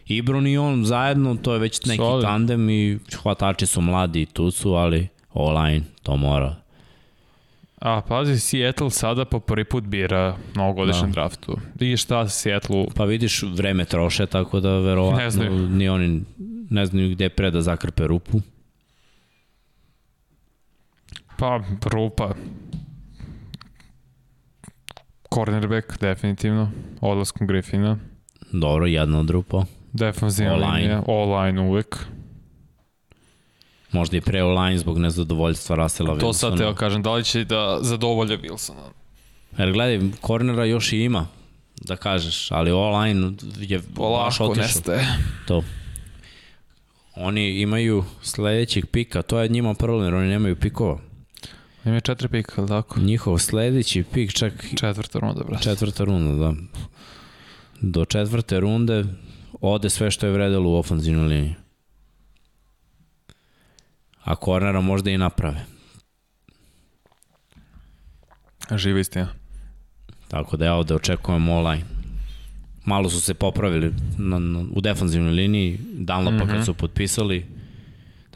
Ibron i on zajedno, to je već neki
Solid.
tandem i hvatači su mladi i tu su, ali online to mora.
A pazi, Seattle sada po prvi put bira novogodišnjem
Da.
draftu. I šta Seattle
Pa vidiš, vreme troše, tako da verovatno ni oni ne znaju gde pre da zakrpe rupu.
Pa, rupa. Cornerback, definitivno. Odlaskom Griffina.
Dobro, jedna od rupa.
Defensivna linija. O-line uvek.
Možda i pre online zbog nezadovoljstva Russella
To sad
Wilsona.
teo kažem, da li će da zadovolje Wilsona?
Jer gledaj, kornera još i ima, da kažeš, ali online je baš
Polako
otišao.
nestaje.
To. Oni imaju sledećeg pika, to je njima problem, jer oni nemaju pikova.
Ima četiri pika, ali tako?
Njihov sledeći pik čak...
Četvrta runda, brate.
Četvrta runda, da. Do četvrte runde ode sve što je vredelo u ofenzivnoj liniji. A kornera možda i naprave.
Živa istina.
Tako da ja ovde očekujem online. Malo su se popravili na, na, u defanzivnoj liniji, Dunlapa mm -hmm. kad mhm. su potpisali,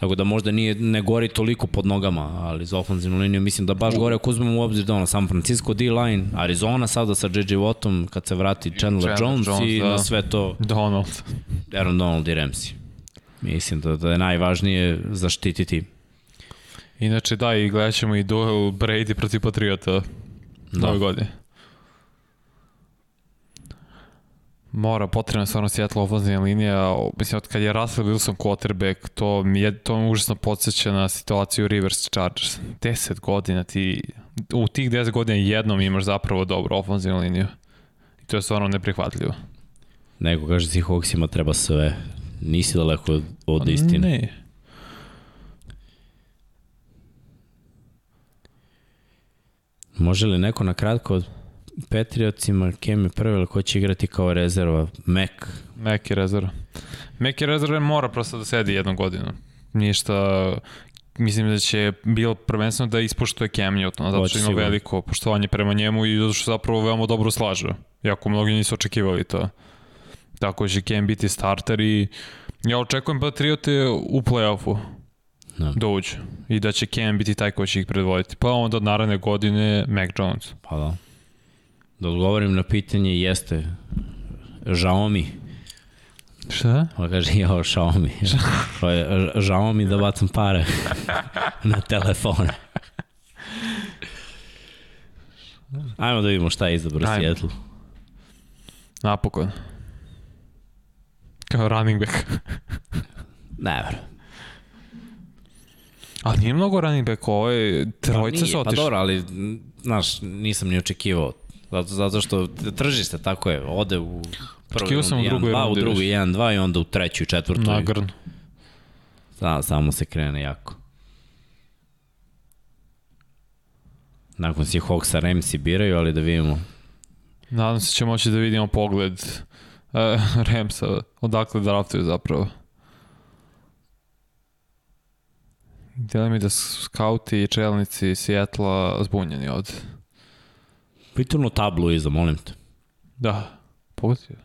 Tako da možda nije, ne gori toliko pod nogama, ali za ofenzivnu liniju mislim da baš gore ako uzmemo u obzir da ono San Francisco D-line, Arizona sada sa J.J. Wattom kad se vrati Chandler, Chandler Jones, Jones i da. na sve to
Donald.
Aaron Donald i Ramsey. Mislim da, da je najvažnije zaštititi.
Inače da, i gledat ćemo i duel Brady protiv Patriota da. nove godine. Mora, potrebna je stvarno Seattle ofenzivna linija. Mislim, od kad je Russell Wilson quarterback, to mi je to mi užasno podsjeća na situaciju Rivers Chargers. 10 godina ti, u tih 10 godina jednom imaš zapravo dobru ofenzivnu liniju. I to je stvarno neprihvatljivo.
Neko kaže Seahawksima treba sve. Nisi daleko od, od pa istine.
Ne.
Može li neko na kratko Patriotsima Kem je prvi, ali ko će igrati kao rezerva? Mac.
Mac je rezerva. Mac je rezerva mora prosto da sedi jednu godinu. Ništa, mislim da će bilo prvenstveno da ispoštuje Cam Newton, zato što ima veliko poštovanje prema njemu i zato što zapravo veoma dobro slaže. Jako mnogi nisu očekivali to. Tako će Cam biti starter i ja očekujem Patriote u play-offu da. da uđu. I da će Cam biti taj ko će ih predvoditi. Pa onda od naravne godine Mac Jones.
Pa da. Da odgovorim na pitanje, jeste. Žao mi.
Šta?
On kaže, jao, šao mi. Žao mi da bacam pare na telefone. Ajmo da vidimo šta je izabro Seattle.
Napokon. Kao running back.
ne verujem.
Ali nije mnogo running back, ovo je trojica pa su otišli.
Pa dobro, ali, znaš, nisam ni očekivao Zato, zato što tržište tako je, ode u
prvi rund, sam u
drugi 1, 2 i onda u treću i četvrtu.
Nagrn.
Sa, samo se krene jako. Nakon si Hawksa Ramsey biraju, ali da vidimo.
Nadam se će moći da vidimo pogled uh, Ramsa, odakle draftuju zapravo. Djelaj mi da skauti i čelnici Sijetla zbunjeni ovde.
Priturnu tablu iza, molim te.
Da, pogodio.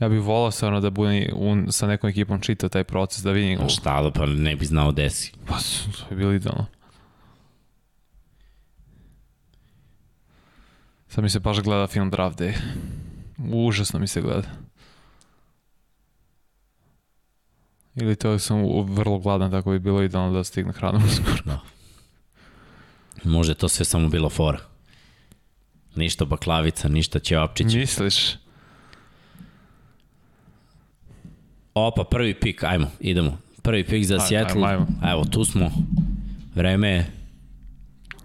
Ja bih volao ono da bude un, sa nekom ekipom čitao taj proces, da vidim...
A šta da, pa ne bi znao desi.
Pa, to je bilo idealno. Sad mi se baš gleda film Draft Day. Užasno mi se gleda. Ili to sam vrlo gladan, tako bi bilo idealno da stigne hranu uskoro. Da.
Može to sve samo bilo fora. Ništa baklavica, ništa ćevapčić.
Misliš?
Opa, prvi pik, ajmo, idemo. Prvi pik za Seattle. Ajmo, ajmo. Evo, tu smo. Vreme je...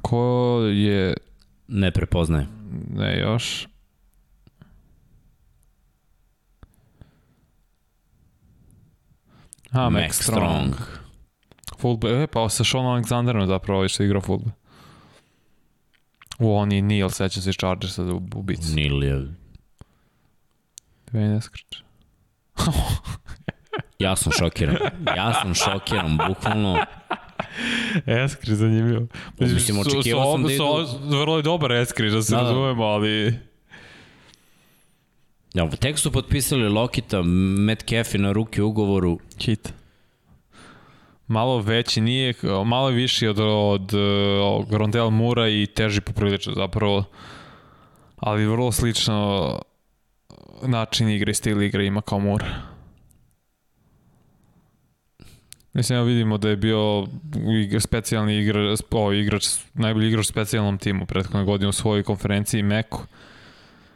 Ko je...
Ne prepoznaje.
Ne, još. A, Max, Max Strong. Strong. Fullback, e, pa sa Sean Alexanderom zapravo što igra fullback. U, on i Neil, sećam se iz Chargersa da ubicu.
Neil je...
Dve ne skrče.
ja sam šokiran. Ja sam šokiran, bukvalno.
Eskri zanimljivo.
Mislim, očekivao sam da idu...
Vrlo je dobar Eskri, da se da, da. razumemo, ali...
Ja, tek su potpisali Lokita, Matt Caffey na ruke ugovoru.
Hit malo veći, nije, malo viši od, od, od Rondel Mura i teži poprilično zapravo, ali vrlo slično način igre i stil igre ima kao Mura. Mislim, ja vidimo da je bio igra, specijalni igra, o, igrač, najbolji igrač u specijalnom timu prethodne godine u svojoj konferenciji Meku.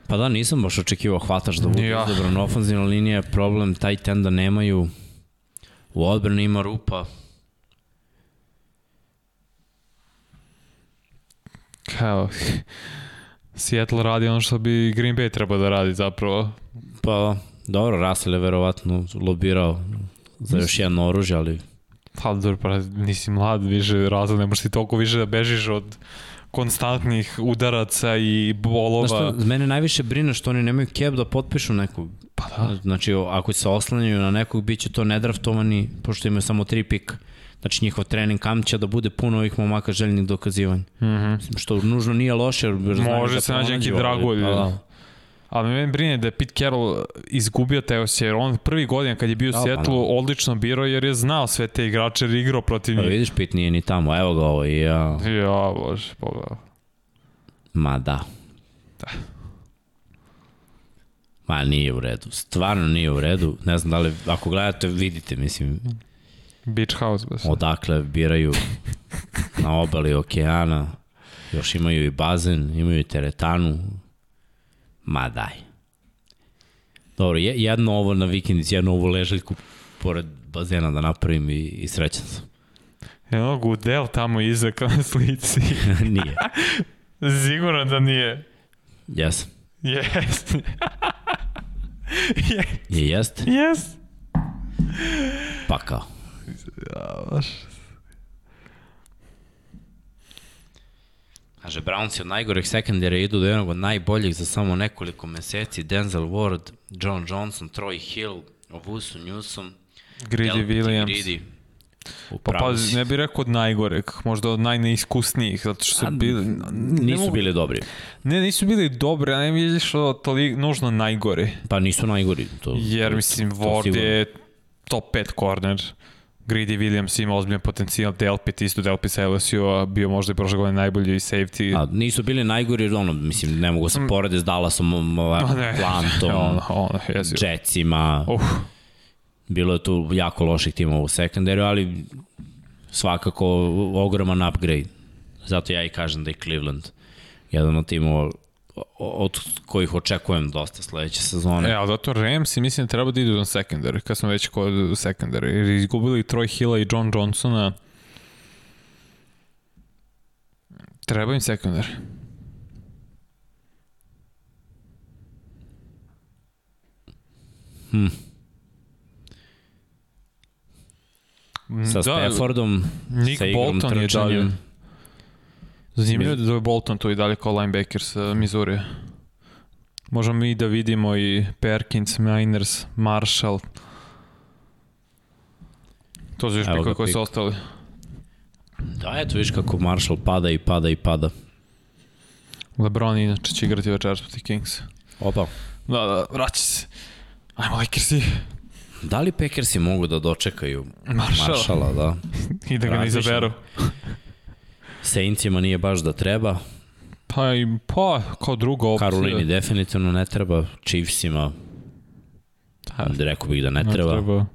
Pa da, nisam baš očekivao hvataš da bude ja. izabran. Ofenzivna linija je problem, taj ten da nemaju u odbrani ima rupa,
kao, Seattle radi ono što bi Green Bay trebao da radi zapravo.
Pa, Dobro, Russell je verovatno lobirao za još jedno oružje, ali...
Pa dobro, pa nisi mlad više razlog, ne možeš ti toliko više da bežiš od konstantnih udaraca i bolova. Znaš
što, mene najviše brine što oni nemaju keb da potpišu nekog.
Pa da.
Znači, ako se oslanjaju na nekog, bit će to nedraftovani, pošto imaju samo tri pika. Znači, njihov trening kamp će da bude puno ovih momaka željnih dokazivanja. Mm -hmm. Što nužno nije loše.
Može da se nađe neki dragulj. Pa, da. Ali me brine da je Pete Carroll izgubio te osje, jer on prvi godin kad je bio u da, Seattle pa, odlično birao jer je znao sve te igrače jer igrao protiv pa njih.
Pa vidiš, Pete nije ni tamo, evo ga ovo i ja.
Ja, bože, pogledao.
Ma da. Da. Ma nije u redu, stvarno nije u redu. Ne znam da li, ako gledate, vidite, mislim.
Beach House, baš.
Odakle biraju na obali okeana. Još imaju i bazen, imaju i teretanu, Ma daj. Dobro, jedno ovo na vikendici, jedno ovo ležaljku pored bazena da napravim i, i srećan sam.
Evo Gudel tamo iza kao na slici.
nije.
Sigurno da nije.
Jesam.
Jest.
Je jest?
Jest.
Pa kao.
Ja, baš.
Kaže, Brownsi od najgorih sekundara idu do jednog od najboljih za samo nekoliko meseci. Denzel Ward, John Johnson, Troy Hill, Ovusu Newsom,
Grady Williams. Pa, pa ne bih rekao od najgoreg, možda od najneiskusnijih, zato što su A, bili...
Nisu mogu, bili dobri.
Ne, nisu bili dobri, a ne vidiš to li, nužno najgori.
Pa nisu najgori. To,
Jer, mislim, Ward je top 5 corner. Grady Williams ima ozbiljan potencijal, Delpit isto, Delpit sa LSU-a bio možda i prošle godine najbolji i safety.
A, nisu bili najgori, ono, mislim, ne mogu se mm. porede s Dallasom, Plantom, ono, ono, Jetsima. Uh. Bilo je tu jako loših timova u sekundariju, ali svakako ogroman upgrade. Zato ja i kažem da je Cleveland jedan od timova od kojih očekujem dosta sledeće sezone.
E, ali zato Rams i mislim da treba da idu na secondary, kad smo već kod secondary, jer izgubili Troy Hilla i John Johnsona. Treba im secondary.
Hmm. Sa da, Staffordom,
Nick sa Bolton je dalje. Zanimljivo da je Bolton tu i dalje kao linebacker sa Missouri. Možemo mi da vidimo i Perkins, Miners, Marshall. To zviš kako koji su ostali.
Da, eto viš kako Marshall pada i pada i pada.
LeBron inače će igrati večeras proti Kings.
Opa.
Da, da, vraća se. Ajmo Lakersi.
Da li Packersi mogu da dočekaju
Marshalla,
Marshalla da?
I da ga ne izaberu.
Saintsima nije baš da treba.
Pa, i, pa kao druga opcija.
Karolini definitivno ne treba. Chiefsima da, rekao bih da ne, ne treba. treba.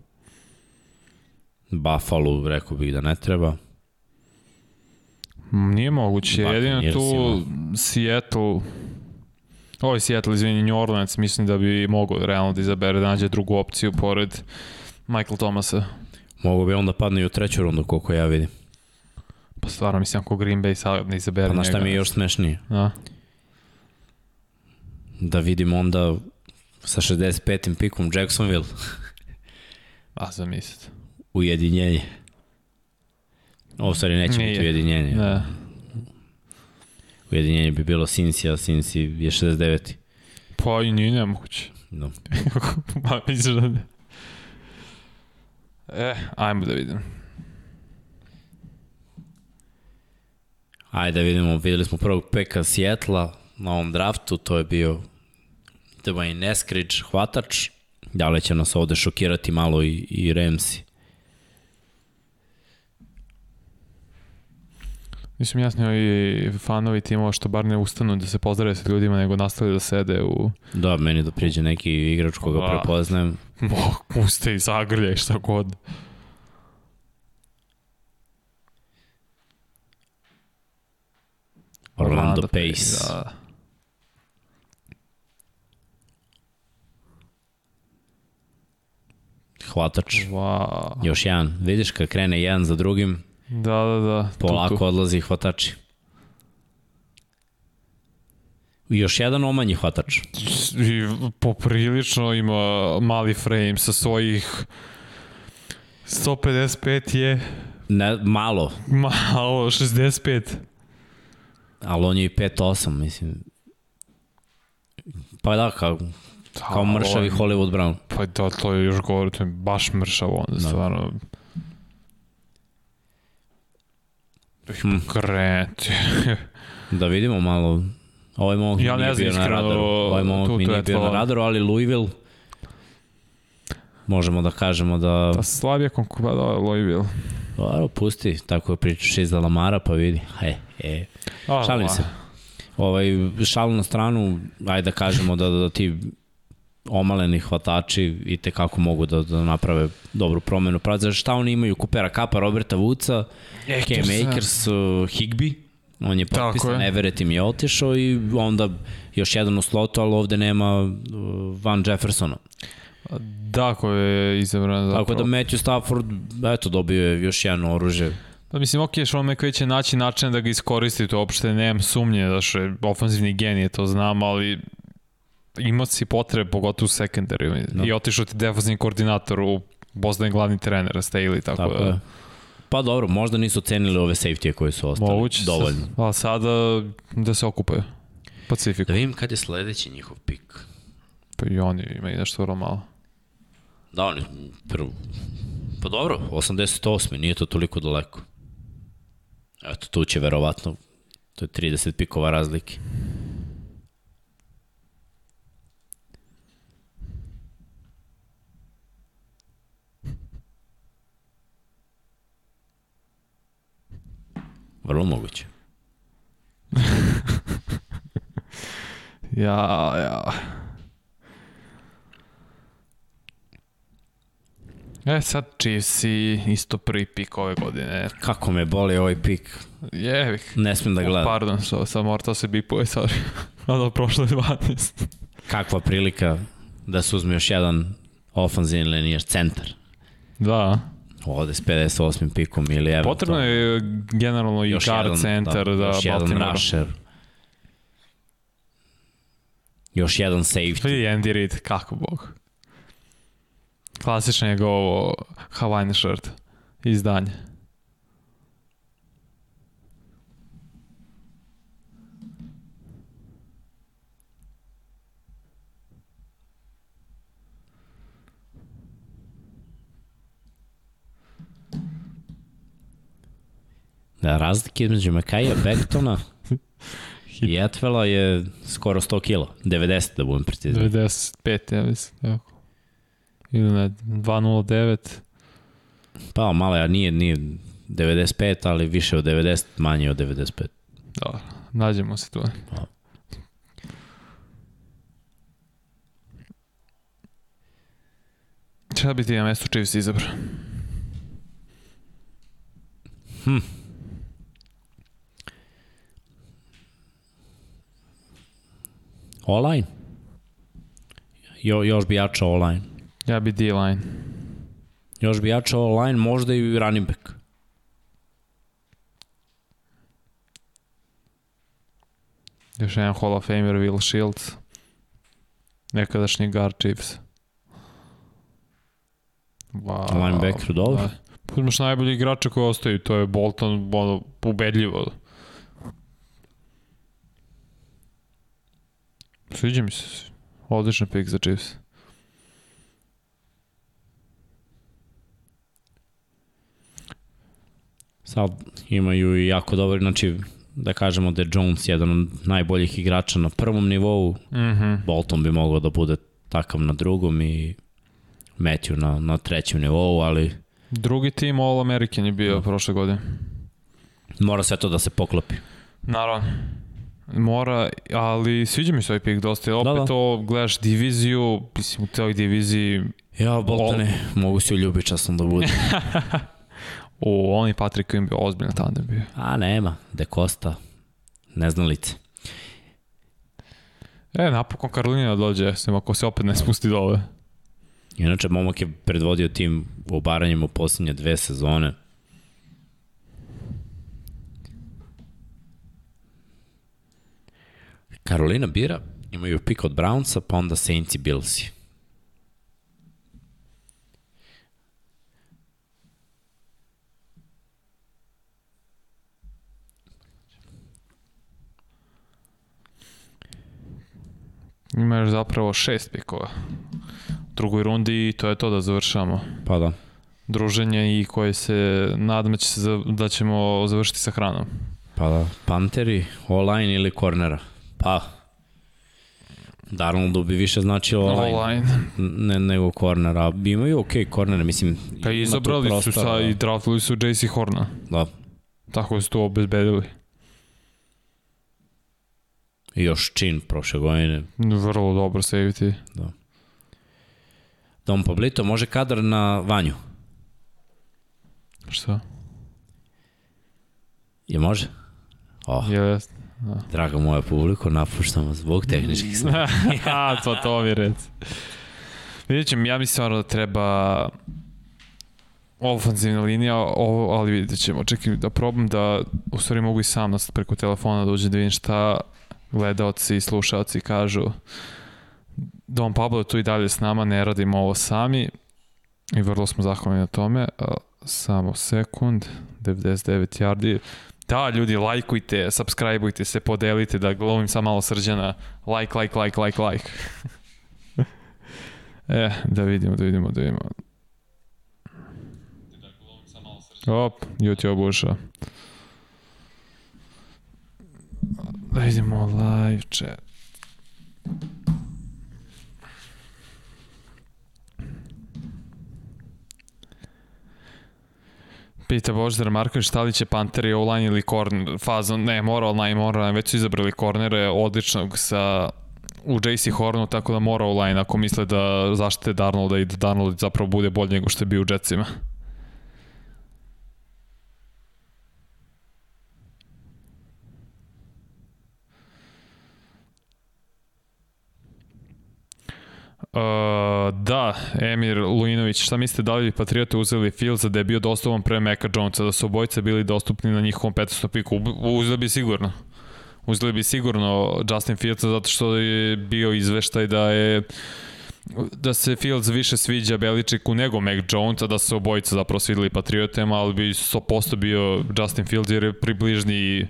Buffalo rekao bih da ne treba.
Nije moguće. Jedino tu Seattle Ovo je Seattle, izvini, New Orleans, mislim da bi mogao realno da izabere da nađe drugu opciju pored Michael Thomasa.
Mogu bi onda padne i u treću rundu, koliko ja vidim.
Pa stvarno mislim ako Green Bay sad ne izabere
pa, njega. Pa šta mi je još smešnije?
Da.
Da vidim onda sa 65. pikom Jacksonville.
A zamislite.
Ujedinjenje. Ovo stvari neće Nije. biti ujedinjenje. Da. Ujedinjenje bi bilo Cincy, a Cincy je 69.
Pa i nije nemoguće.
No.
pa misliš da ne. E, ajmo da vidim.
Ajde da vidimo, videli smo prvog peka Sjetla na ovom draftu, to je bio Dwayne Eskridge, hvatač. Da li će nas ovde šokirati malo i, i Ramsey?
Mislim, jasno i fanovi timova što bar ne ustanu da se pozdrave sa ljudima, nego nastali da sede u...
Da, meni da priđe neki igrač koga A, prepoznajem.
Mo, uste i zagrljaj šta god.
Orlando Pace. Da. Hvatač.
Wow.
Još jedan. Vidiš kad krene jedan za drugim,
da, da, da.
polako tu, tu. odlazi hvatači. Još jedan omanji hvatač.
I poprilično ima mali frame sa svojih 155 je...
Ne, malo.
Malo, 65.
Ali on je i 5-8, mislim. Pa da, kao, kao mršavi on, Hollywood Brown.
Pa da, to je još govori, to je baš mršavo onda, da. stvarno. Hmm. Kreti.
da vidimo malo. Ovaj momak
ja
nije bio na radaru. Ovaj momak mi nije bio na radaru, ali Louisville možemo da kažemo da...
Da slabije konkurencija, da, Louisville.
Dobro, pusti, tako je pričaš iz Lamara, pa vidi. He, he. Šalim se. Ovaj, šalu na stranu, ajde da kažemo da, da ti omaleni hvatači i te kako mogu da, da naprave dobru promenu. Pravi, šta oni imaju? Kupera Kapa, Roberta Vuca, Cam Akers, uh, Higby, on je potpisan, je. Everett im je otišao i onda još jedan u slotu, ali ovde nema uh, Van Jeffersona.
Da, ko je izabran zapravo.
Tako da Matthew Stafford, eto, dobio je još jedno oružje.
Pa mislim, ok, Sean McVay će naći način da ga iskoristi, to uopšte nemam sumnje, da što je ofenzivni genije, to znam, ali imao si potrebe, pogotovo u secondary. No. I otišao ti defensivni koordinator u Boston glavni trener, Staley, tako, tako da... Je.
Pa dobro, možda nisu cenili ove safety koje su ostali. Moguće dovoljno.
A sada da se okupaju. Pacifiku.
Da vidim kad je sledeći njihov pik.
Pa i oni imaju nešto vrlo malo.
Da, oni prvo... Pa dobro, 88. Nije to toliko daleko. Eto, tu će verovatno, to je 30 pikova razlike. Vrlo moguće.
ja, ja. E, sad Chiefs i isto prvi pik ove godine.
Kako me boli ovaj pik.
Je,
Ne smem da gledam.
Pardon, so, sam morao se bipuje, sorry. Ono prošlo je 12.
Kakva prilika da se uzme još jedan ofanzivni linijaš centar.
Da.
Ovde s 58. pikom ili evo.
Potrebno je generalno i guard centar da, da
još jedan rusher. Još jedan safety.
Vidi Andy Reid, kako bog. Klasičan je go ovo Hawaiian shirt izdanje.
Razlike između Mekaja, Bektona i Etvela je skoro 100 kila. 90 da budem precizan.
95, ja mislim. Tako. Ili ne, 209.
Pa, malo, ja nije, nije 95, ali više od 90, manje od 95.
Da, nađemo se tu. Pa. Šta bi ti na mestu Chiefs izabrao?
Hm. Online? Jo, još bi jačao online.
Ja bi D-line.
Još bi jačao online, možda i running back.
Još jedan Hall of Famer, Will Shields. Nekadašnji guard Chiefs.
Wow. Linebacker, dobro.
Da. Imaš najbolji igrača koji ostaju, to je Bolton, ono, ubedljivo. Sviđa mi se. Odličan pik za Chiefs.
Sad imaju i jako dobro, znači da kažemo da je Jones jedan od najboljih igrača na prvom nivou, mm -hmm. Bolton bi mogao da bude takav na drugom i Matthew na, na trećem nivou, ali...
Drugi tim All American je bio no. Da. prošle godine.
Mora sve to da se poklopi.
Naravno. Mora, ali sviđa mi se ovaj pik dosta. Opet da, da. to gledaš diviziju, mislim u toj diviziji...
Ja, Boltone, All... mogu se uljubiti časno da bude.
O, on i Patrick im bio ozbiljno tandem bio.
A, nema. De Costa. Neznalice.
E, napokon Karolina dođe, sem ako se opet ne spusti dole.
Inače, momak je predvodio tim obaranjem u poslednje dve sezone. Karolina bira, imaju pik od Brownsa, pa onda Saints i Billsi.
Imaš zapravo šest pikova u drugoj rundi i to je to da završamo.
Pa da.
Druženje i koje se nadam da, će se, da ćemo završiti sa hranom.
Pa da, Panteri, online ili kornera? Pa, Darnoldu bi više značilo online, online. Ne, nego korner, a imaju ok kornere, mislim.
Pa izabrali su sa i draftili su JC Horna.
Da.
Tako su to obezbedili.
I još čin prošle godine.
Vrlo dobro safety.
Da. Dom Pablito, može kadar na vanju?
Šta?
Je može?
Oh. Yes.
Draga moja publiko, napuštam vas zbog tehničkih
stvari. ja, to to mi rec. Vidjet ćemo, ja mislim da treba ofanzivna linija, ovo, ali vidjet ćemo. Čekaj da probam da, u stvari mogu i sam nas preko telefona da uđe da vidim šta gledaoci i slušaoci kažu. Don Pablo je tu i dalje s nama, ne radimo ovo sami i vrlo smo zahvalni na tome. Samo sekund, 99 yardi. Da, ljudi, lajkujte, subscribeujte se, podelite, da glovim sam malo srđana. Like, like, like, like, like. e, da vidimo, da vidimo, da vidimo. Op, YouTube ušao. Da vidimo live chat. Pita Boždar Marković, šta li će Panteri online ili corner fazon? Ne, mora online, mora, već su izabrali kornere odličnog sa u JC Hornu, tako da mora online ako misle da zaštite Darnolda i da Darnold zapravo bude bolji nego što je bio u Jetsima. Uh, da, Emir Lujinović, šta mislite da li bi Patriote uzeli Fieldsa da je bio dostupan pre Meka Jonesa, da su obojice bili dostupni na njihovom 15. piku? Uzeli bi sigurno. Uzeli bi sigurno Justin Fieldsa zato što je bio izveštaj da je da se Fields više sviđa Beličeku nego Mac Jones, a da se obojica zapravo svidili Patriotema, ali bi 100% bio Justin Fields jer je približni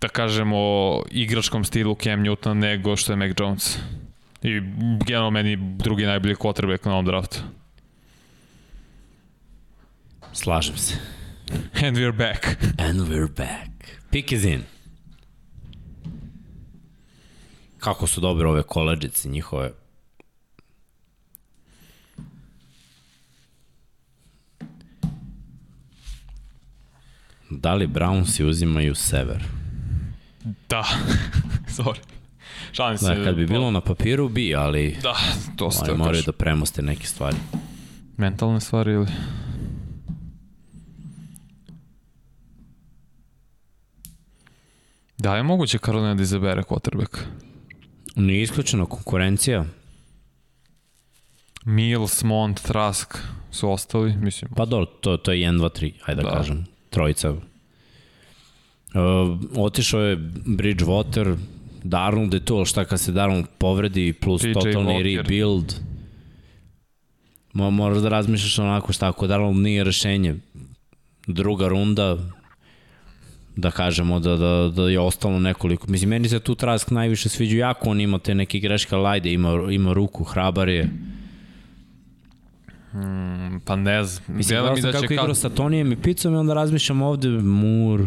da kažemo igračkom stilu Cam Newton nego što je Mac Jones. I generalno meni drugi najbolji quarterback na ovom draftu.
Slažem se.
And we're back.
And we're back. Pick is in. Kako su dobre ove koleđice njihove. Da li Brownsi uzimaju sever?
Da. Sorry. Šalim se.
Da, kad bi bilo na papiru bi, ali
da, to ste
oni moraju da premoste neke stvari.
Mentalne stvari ili? Da je moguće Karolina da izabere quarterback?
Nije isključena konkurencija.
Mills, Mont, Trask su ostali, mislim.
Pa dobro, to, to je 1, 2, 3, ajde da, da kažem. Trojica. Uh, otišao je Bridgewater, Darnold je to, šta kad se Darnold povredi plus PJ totalni Walker. rebuild. Mo, moraš da razmišljaš onako šta ako Darnold nije rešenje. Druga runda, da kažemo da, da, da je ostalo nekoliko. Mislim, meni se tu Trask najviše sviđu jako, on ima te neke greške, ali ajde, ima, ima ruku, hrabar je.
Hmm, pa ne znam.
Mislim, mi da kako će igrao sa Tonijem i Picom i onda razmišljam ovde Moore,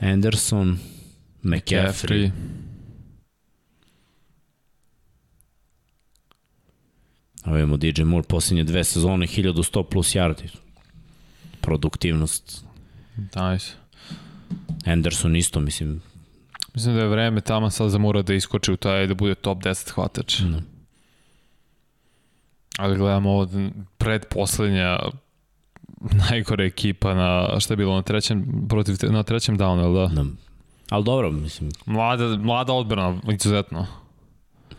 Anderson, McCaffrey. A imamo DJ Moore posljednje dve sezone, 1100 plus yardi. Produktivnost.
Nice.
Anderson isto, mislim.
Mislim da je vreme tamo sad za Mura da iskoči u taj, da bude top 10 hvatač. No. Ali gledamo ovo predposlednja najgore ekipa na, šta je bilo, na trećem, protiv, na trećem downu, da? Da.
Ali dobro, mislim.
Mlada, mlada odbrana, izuzetno.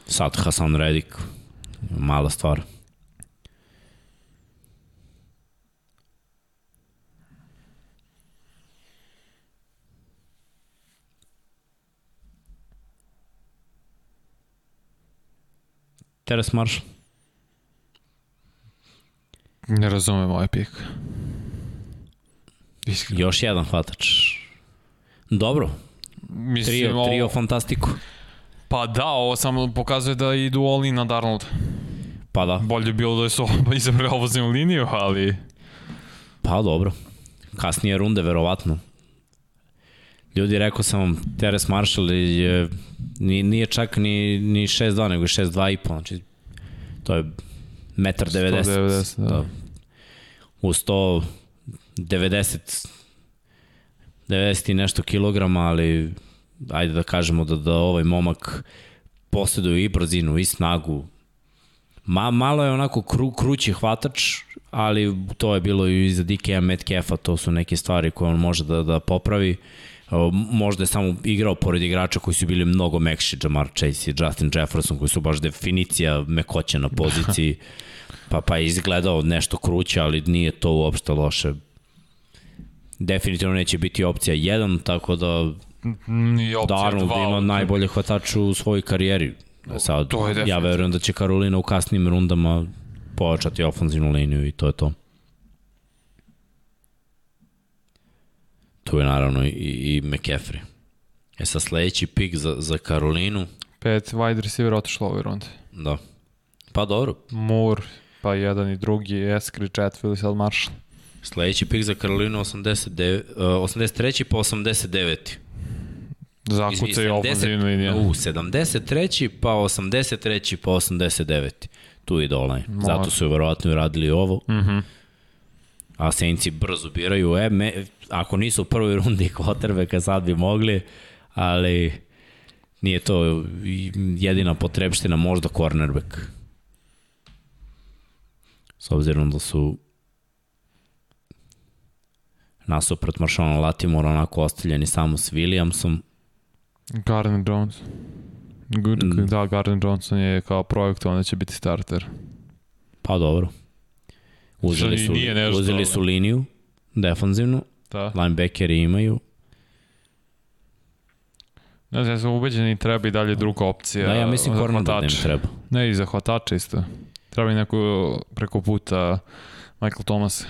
Sad Hasan Redik, mala stvar. Teres Marshall.
Ne razumem ovaj pik.
Iskreno. Još jedan hvatač. Dobro, Mislim, trio, ovo... trio fantastiku.
Pa da, ovo samo pokazuje da idu all in na Darnold.
Pa da.
Bolje bi bilo da su izabrali ovozinu liniju, ali...
Pa dobro. Kasnije runde, verovatno. Ljudi, rekao sam vam, Teres Marshall je, nije čak ni, ni 6'2, nego 6'2 i po, znači to je metar 90. 190, da. da. U 190 90 i nešto kilograma, ali ajde da kažemo da, da ovaj momak posjeduje i brzinu i snagu. Ma, malo je onako kru, krući hvatač, ali to je bilo i za DK Metcalfa, to su neke stvari koje on može da, da popravi. Možda je samo igrao pored igrača koji su bili mnogo mekši, Jamar Chase i Justin Jefferson, koji su baš definicija mekoća na poziciji, pa, pa je izgledao nešto kruće, ali nije to uopšte loše. Definitivno neće biti opcija 1, tako da
Ni opcija
Darnold dva, ima najbolje hvatač u svojoj karijeri. Sad, to je ja verujem da će Karolina u kasnim rundama pojačati ofenzivnu liniju i to je to. Tu je naravno i, i McCaffrey. E sa sledeći pik za, za Karolinu.
Pet wide receiver otišlo ove runde.
Da. Pa dobro.
Moore, pa jedan i drugi, Eskri, Chatfield i sad Marshall.
Sledeći pik za Karolinu 89, uh, 83. pa 89.
Zakuca i ofenzivna linija.
U, 73. pa 83. pa 89. Tu je dole. Zato su verovatno i radili ovo.
Mhm. Mm
a Saintsi brzo biraju. E, me, ako nisu u prvoj rundi kvotrbeka, sad bi mogli, ali nije to jedina potrebština, možda cornerback. S obzirom da su nasuprot Marshallom Latimore onako ostavljeni samo s Williamsom.
Gardner Jones. Good, mm. Da, Gardner Johnson je kao projekt, onda će biti starter.
Pa dobro. Uzeli su, nešto, uzeli su liniju, defanzivnu, da. linebackeri imaju.
Ne znam, ja sam ubeđen i treba i dalje druga opcija.
Da, ja mislim cornerback da im treba.
Ne, i za hvatača isto. Treba i neko preko puta Michael Thomas.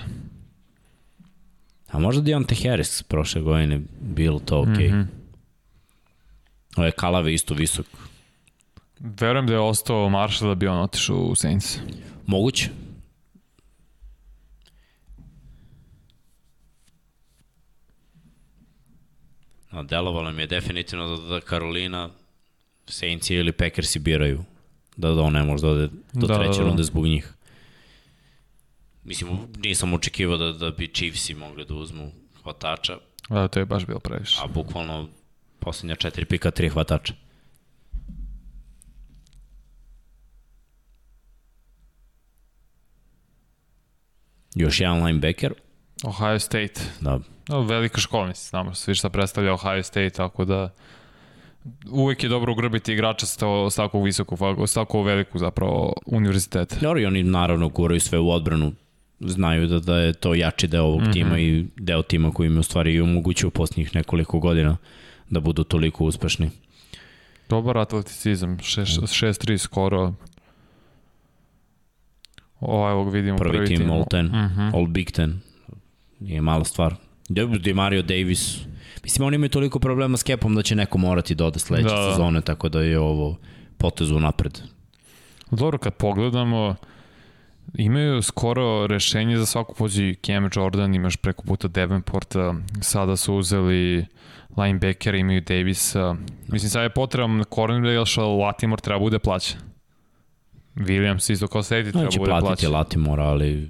A možda Deontay Harris prošle godine bilo to okej. Okay. Mm -hmm. Ovo je Kalave isto visok.
Verujem da je ostao Marshall da bi on otišao u Saints.
Moguće. No, delovalo mi je definitivno da, da Karolina, Saints ili Packersi biraju. Da, da on ne može da ode do da, treće da, da. runde zbog njih. Mislim, nisam očekivao da, da bi Chiefsi mogli da uzmu hvatača.
Da, to je baš bilo previše.
A bukvalno poslednja četiri pika, tri hvatača. Još jedan linebacker.
Ohio State.
Da.
No, velika škola, mislim, znamo svi šta predstavlja Ohio State, tako da uvek je dobro ugrbiti igrača sa takvog visokog, sa takvog veliku zapravo univerziteta.
Dobro, i oni naravno guraju sve u odbranu, znaju da, da je to jači deo ovog mm -hmm. tima i deo tima koji im u stvari i omogućuju posljednjih nekoliko godina da budu toliko uspešni.
Dobar atleticizam, 6-3 skoro. Ovo, evo vidimo
prvi, prvi tim. Tim All Ten, mm -hmm. All Big Ten. Nije mala stvar. De Mario Davis. Mislim, oni imaju toliko problema s kepom da će neko morati da ode sledeće da, da. sezone, tako da je ovo potezu napred.
Dobro, kad pogledamo, imaju skoro rešenje za svaku poziciju. Cam Jordan, imaš preko puta Davenporta, sada su uzeli linebackera, imaju Davisa. Mislim, sad je potreban corner, jer što Latimore treba bude plaćan. Williams isto kao safety treba bude plaćan. Neće platiti
Latimore, ali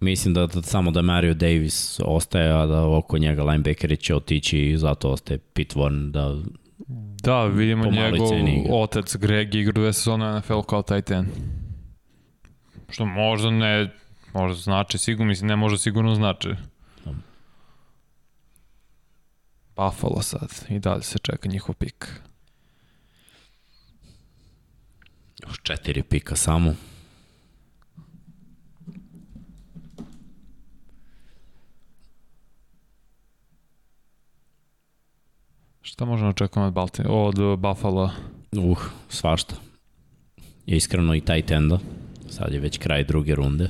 Mislim da, da samo da Mario Davis ostaje, a da oko njega linebackeri će otići i zato ostaje Pit Warren da
Da, vidimo njegov otac Greg igra dve sezone NFL kao tight end. Što možda ne, možda znači sigurno, mislim ne možda sigurno znači. Buffalo sad i dalje se čeka njihov pik.
Još četiri pika samo.
Šta možemo očekati od, Balti, od Buffalo?
Uh, svašta. iskreno i taj tenda. Sad je već kraj druge runde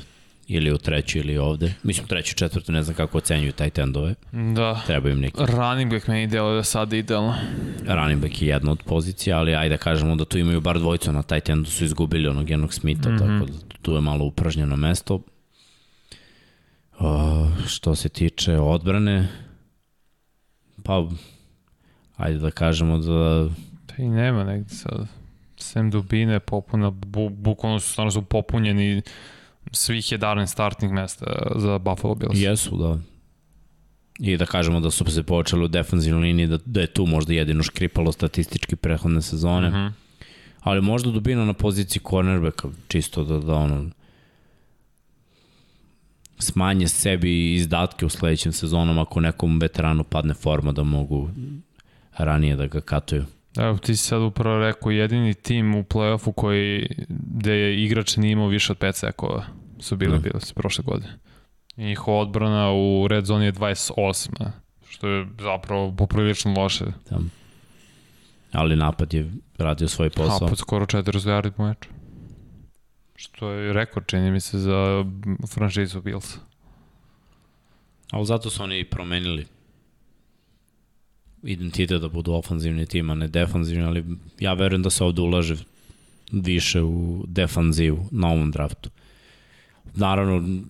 ili u trećoj ili ovde. Mislim, treću, četvrtu, ne znam kako ocenjuju taj tendove.
Da.
Treba im neki.
Running back meni delo da sad idealno.
Running back je jedna od pozicija, ali ajde da kažemo da tu imaju bar dvojicu na taj tendu su izgubili onog jednog Smitha, mm -hmm. tako da tu je malo upražnjeno mesto. Uh, što se tiče odbrane, pa ajde da kažemo da...
Pa i nema negde sad. Sem dubine popuna, bu, bukvalno su stvarno su popunjeni svih 11 startnih mesta za Buffalo Bills.
Jesu, da. I da kažemo da su se počeli u defensivnoj liniji, da, da je tu možda jedino škripalo statistički prehodne sezone. Uh mhm. -huh. Ali možda dubina na poziciji cornerbacka, čisto da, da ono, smanje sebi izdatke u sledećem sezonom ako nekom veteranu padne forma da mogu ranije da ga katuju.
Evo, ti si sad upravo rekao, jedini tim u play-offu koji, gde je igrač nije imao više od 5 sekova su bili, mm. bili se prošle godine. Njihova odbrana u red zoni je 28, što je zapravo poprilično loše. Tam.
Ali napad je radio svoj posao.
Napad skoro 400 yardi po meču. Što je rekord, čini mi se, za franšizu Bills.
Ali zato su oni promenili identitet da budu ofanzivni tim, a ne defanzivni, ali ja verujem da se ovde ulaže više u defanzivu na ovom draftu. Naravno,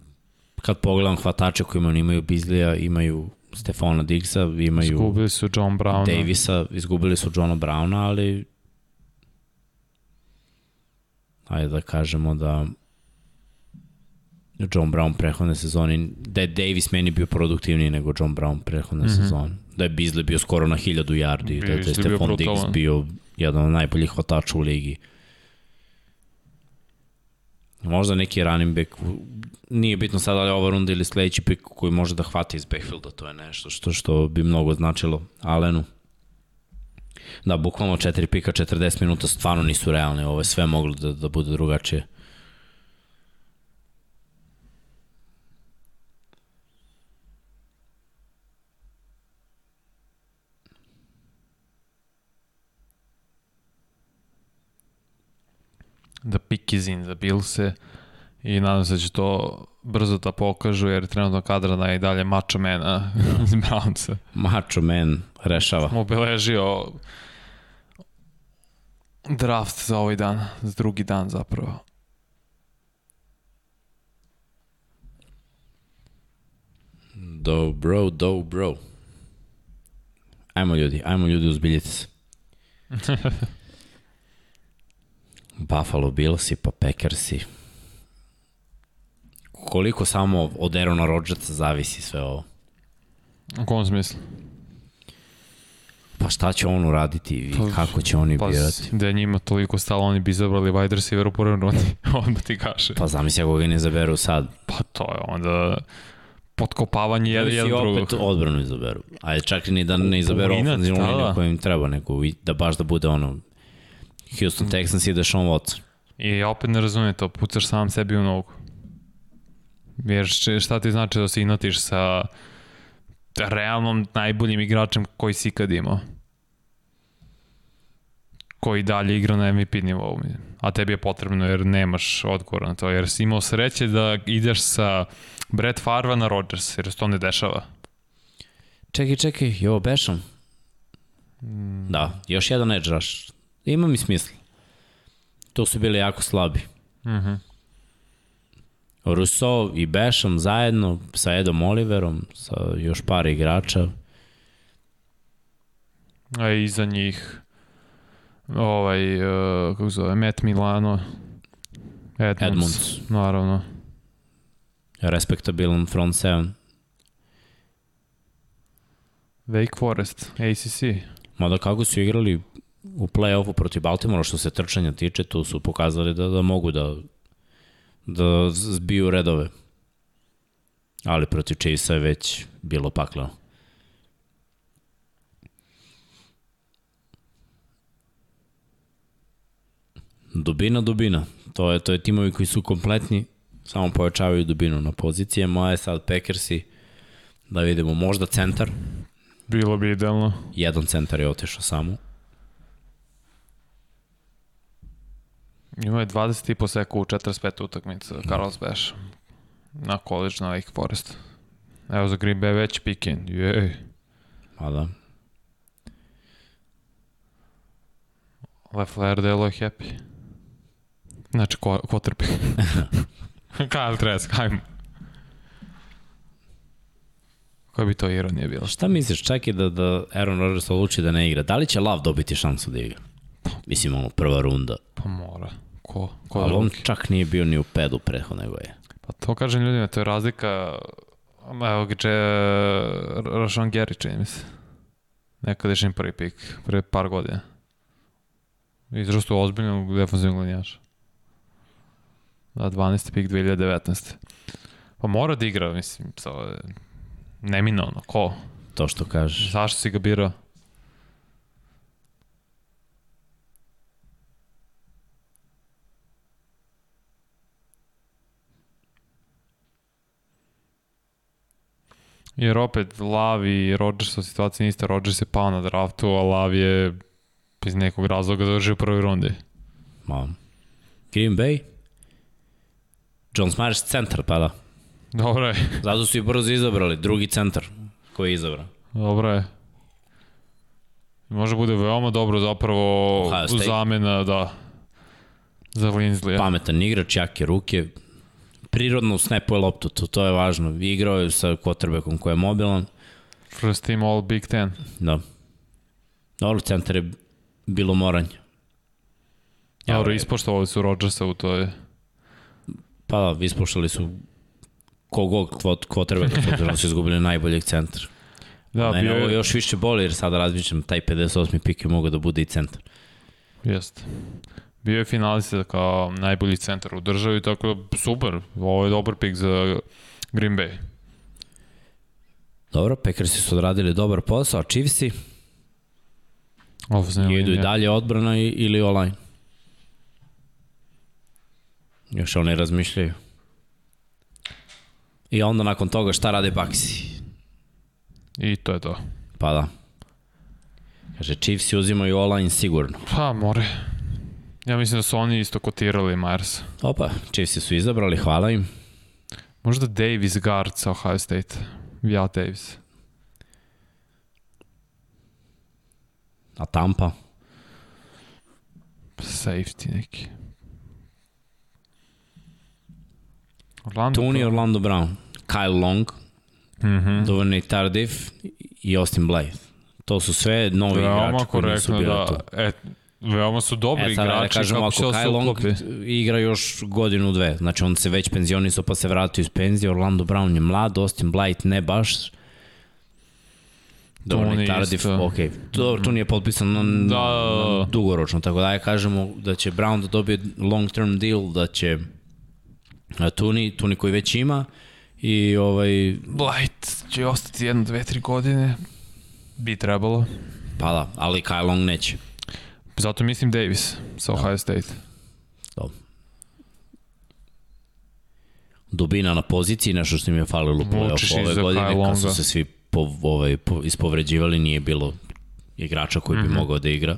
kad pogledam hvatače koji imaju, imaju Bizlija, imaju Stefana Diggsa, imaju
izgubili su John Browna.
Davisa, izgubili su Johna Browna, ali ajde da kažemo da John Brown prehodne sezone, da je Davis meni bio produktivniji nego John Brown prehodne mm -hmm. sezone. Da je Beasley bio skoro na 1000 yardi, da, je Stefan Diggs bio jedan od najboljih hvatača u ligi. Možda neki running back, nije bitno sad da li ova runda ili sledeći pik koji može da hvati iz backfielda, to je nešto što, što bi mnogo značilo Alenu. Da, bukvalno 4 pika, 40 minuta stvarno nisu realne, ovo je sve moglo da, da bude drugačije.
Da pick is in za Bilse i nadam se da će to brzo da pokažu jer trenutno kadra da je i dalje Macho Man iz Brownsa.
Macho Man rešava.
Smo obeležio draft za ovaj dan, za drugi dan zapravo.
Do bro, do bro. Ajmo ljudi, ajmo ljudi, uzbiljite se. Buffalo Billsi pa Packersi. Koliko samo od Aarona Rodgersa zavisi sve ovo?
U kom smislu?
Pa šta će on uraditi i pa, kako će oni pa, birati?
Da je njima toliko stalo, oni bi izabrali wide receiver u prvoj rundi, odmah ti kaže.
Pa zamisli ako ga ne izaberu sad.
Pa to je onda potkopavanje jedan, jedan drugog. I opet
odbranu izaberu. Ajde čak i ni da ne izaberu ofenzivnu da, liniju da. koju im treba, neko, da baš da bude ono Houston mm. Texans i Deshaun Watson.
I ja opet ne razumijem to, pucaš sam sebi u nogu. Jer šta ti znači da se inotiš sa realnom najboljim igračem koji si ikad imao? koji dalje igra na MVP nivou. A tebi je potrebno jer nemaš odgovor na to. Jer si imao sreće da ideš sa Brett Farva na Rodgers, jer se to ne dešava.
Čekaj, čekaj, jo, Bešom. Mm. Da, još jedan edge rush. Ima mi smisla. To su bili jako slabi. Mhm. Uh -huh. Rousseau i Bešam zajedno sa Edom Oliverom, sa još par igrača.
A iza njih ovaj, uh, kako zove, Matt Milano, Edmonds, Edmonds. naravno.
Respektabilan front seven.
Wake Forest, ACC.
Mada kako su igrali u play-offu protiv Baltimora što se trčanja tiče, tu su pokazali da, da mogu da, da zbiju redove. Ali protiv Chiefsa je već bilo pakleno. Dubina, dubina. To je, to je timovi koji su kompletni, samo pojačavaju dubinu na pozicije. Moje sad Packersi, da vidimo, možda centar.
Bilo bi idealno.
Jedan centar je otišao samo.
Ima je 20 i po seku u 45 utakmica, Carlos Beš. Na college na Wake Forest. Evo za Green Bay već piken. Jej.
Pa da.
Lefler delo je happy. Znači, quarterback. Kyle Trask, hajmo. Koja bi to ironija bila?
Šta misliš, čak i da, da Aaron Rodgers odluči da ne igra, da li će Love dobiti šansu da igra? Mislim, ono, prva runda.
Pa mora. Ko? Ko
Ali on čak nije bio ni u pedu prethodne je.
Pa to kažem ljudima, to je razlika Evo ga če Rašon Geri, čini mi se. Nekadašnji prvi pik, pre par godina. Izrastu ozbiljnog defensivnog linjaša. Da, 12. pik 2019. Pa mora da igra, mislim, to je neminovno. Ko?
To što kažeš.
Zašto si ga birao? Jer opet Lav i Rodgers u situaciji niste, Rodgers je pao na draftu, a Lav je iz nekog razloga završio u prvoj rundi.
Ma. Green Bay? John Smyers centar, pa da.
Dobro je.
Zato su i brzo izabrali, drugi centar koji je izabran.
Dobro je. Može bude veoma dobro zapravo u zamena, da, za Linsley.
Pametan igrač, jake ruke, prirodno snapuje loptu, to, to je važno. Igrao je sa quarterbackom koji je mobilan.
First team all Big Ten.
Da. Dobro, centar je bilo moranje.
Ja, Dobro, ispoštovali su Rodgersa u toj...
Pa da, ispoštovali su kogog quarterbacka, s da su izgubili najboljeg centra. Da, Mene bio ovo još više boli jer sada razmišljam taj 58. pik je mogao da bude i centar.
Jeste. Bio je finalista kao najbolji centar u državi, tako da super. Ovo je dobar pik za Green Bay.
Dobro, Packersi su odradili dobar posao, Chiefsi?
Ofenzivna
Idu i dalje odbrana ili online? Još oni razmišljaju. I onda nakon toga šta rade Baxi?
I to je to.
Pa da. Kaže, Chiefs uzimaju online sigurno.
Pa, more. Ja mislim da su oni isto kotirali Myers.
Opa, Chiefs su izabrali, hvala im.
Možda Davis guard sa Ohio State. Ja Davis.
A Tampa?
Safety neki.
Orlando Tony Orlando Brown, Kyle Long, mm -hmm. Duvernay Tardif i Austin Blythe. To su sve novi igrači koji nisu bili da, tu.
E, Veoma su dobri e, igrači, da kažemo, kako ako Kyle Long
igra još godinu, dve, znači on se već penzionisao pa se vratio iz penzije, Orlando Brown je mlad, Austin Blight ne baš, Dobro, ni Tardif, ok. To, to nije potpisano na, da, na dugoročno, tako da ja kažemo da će Brown da dobije long term deal, da će Tuni, Tuni koji već ima i ovaj...
Blight će ostati jedno, dve, tri godine, bi trebalo.
Pa da, ali Kyle Long neće.
Zato mislim Davis sa Ohio State.
Dobro. Dubina na poziciji, nešto što im je falilo po ove godine, kad su se svi po, ovaj, po, ispovređivali, nije bilo igrača koji bi mm -hmm. mogao da igra.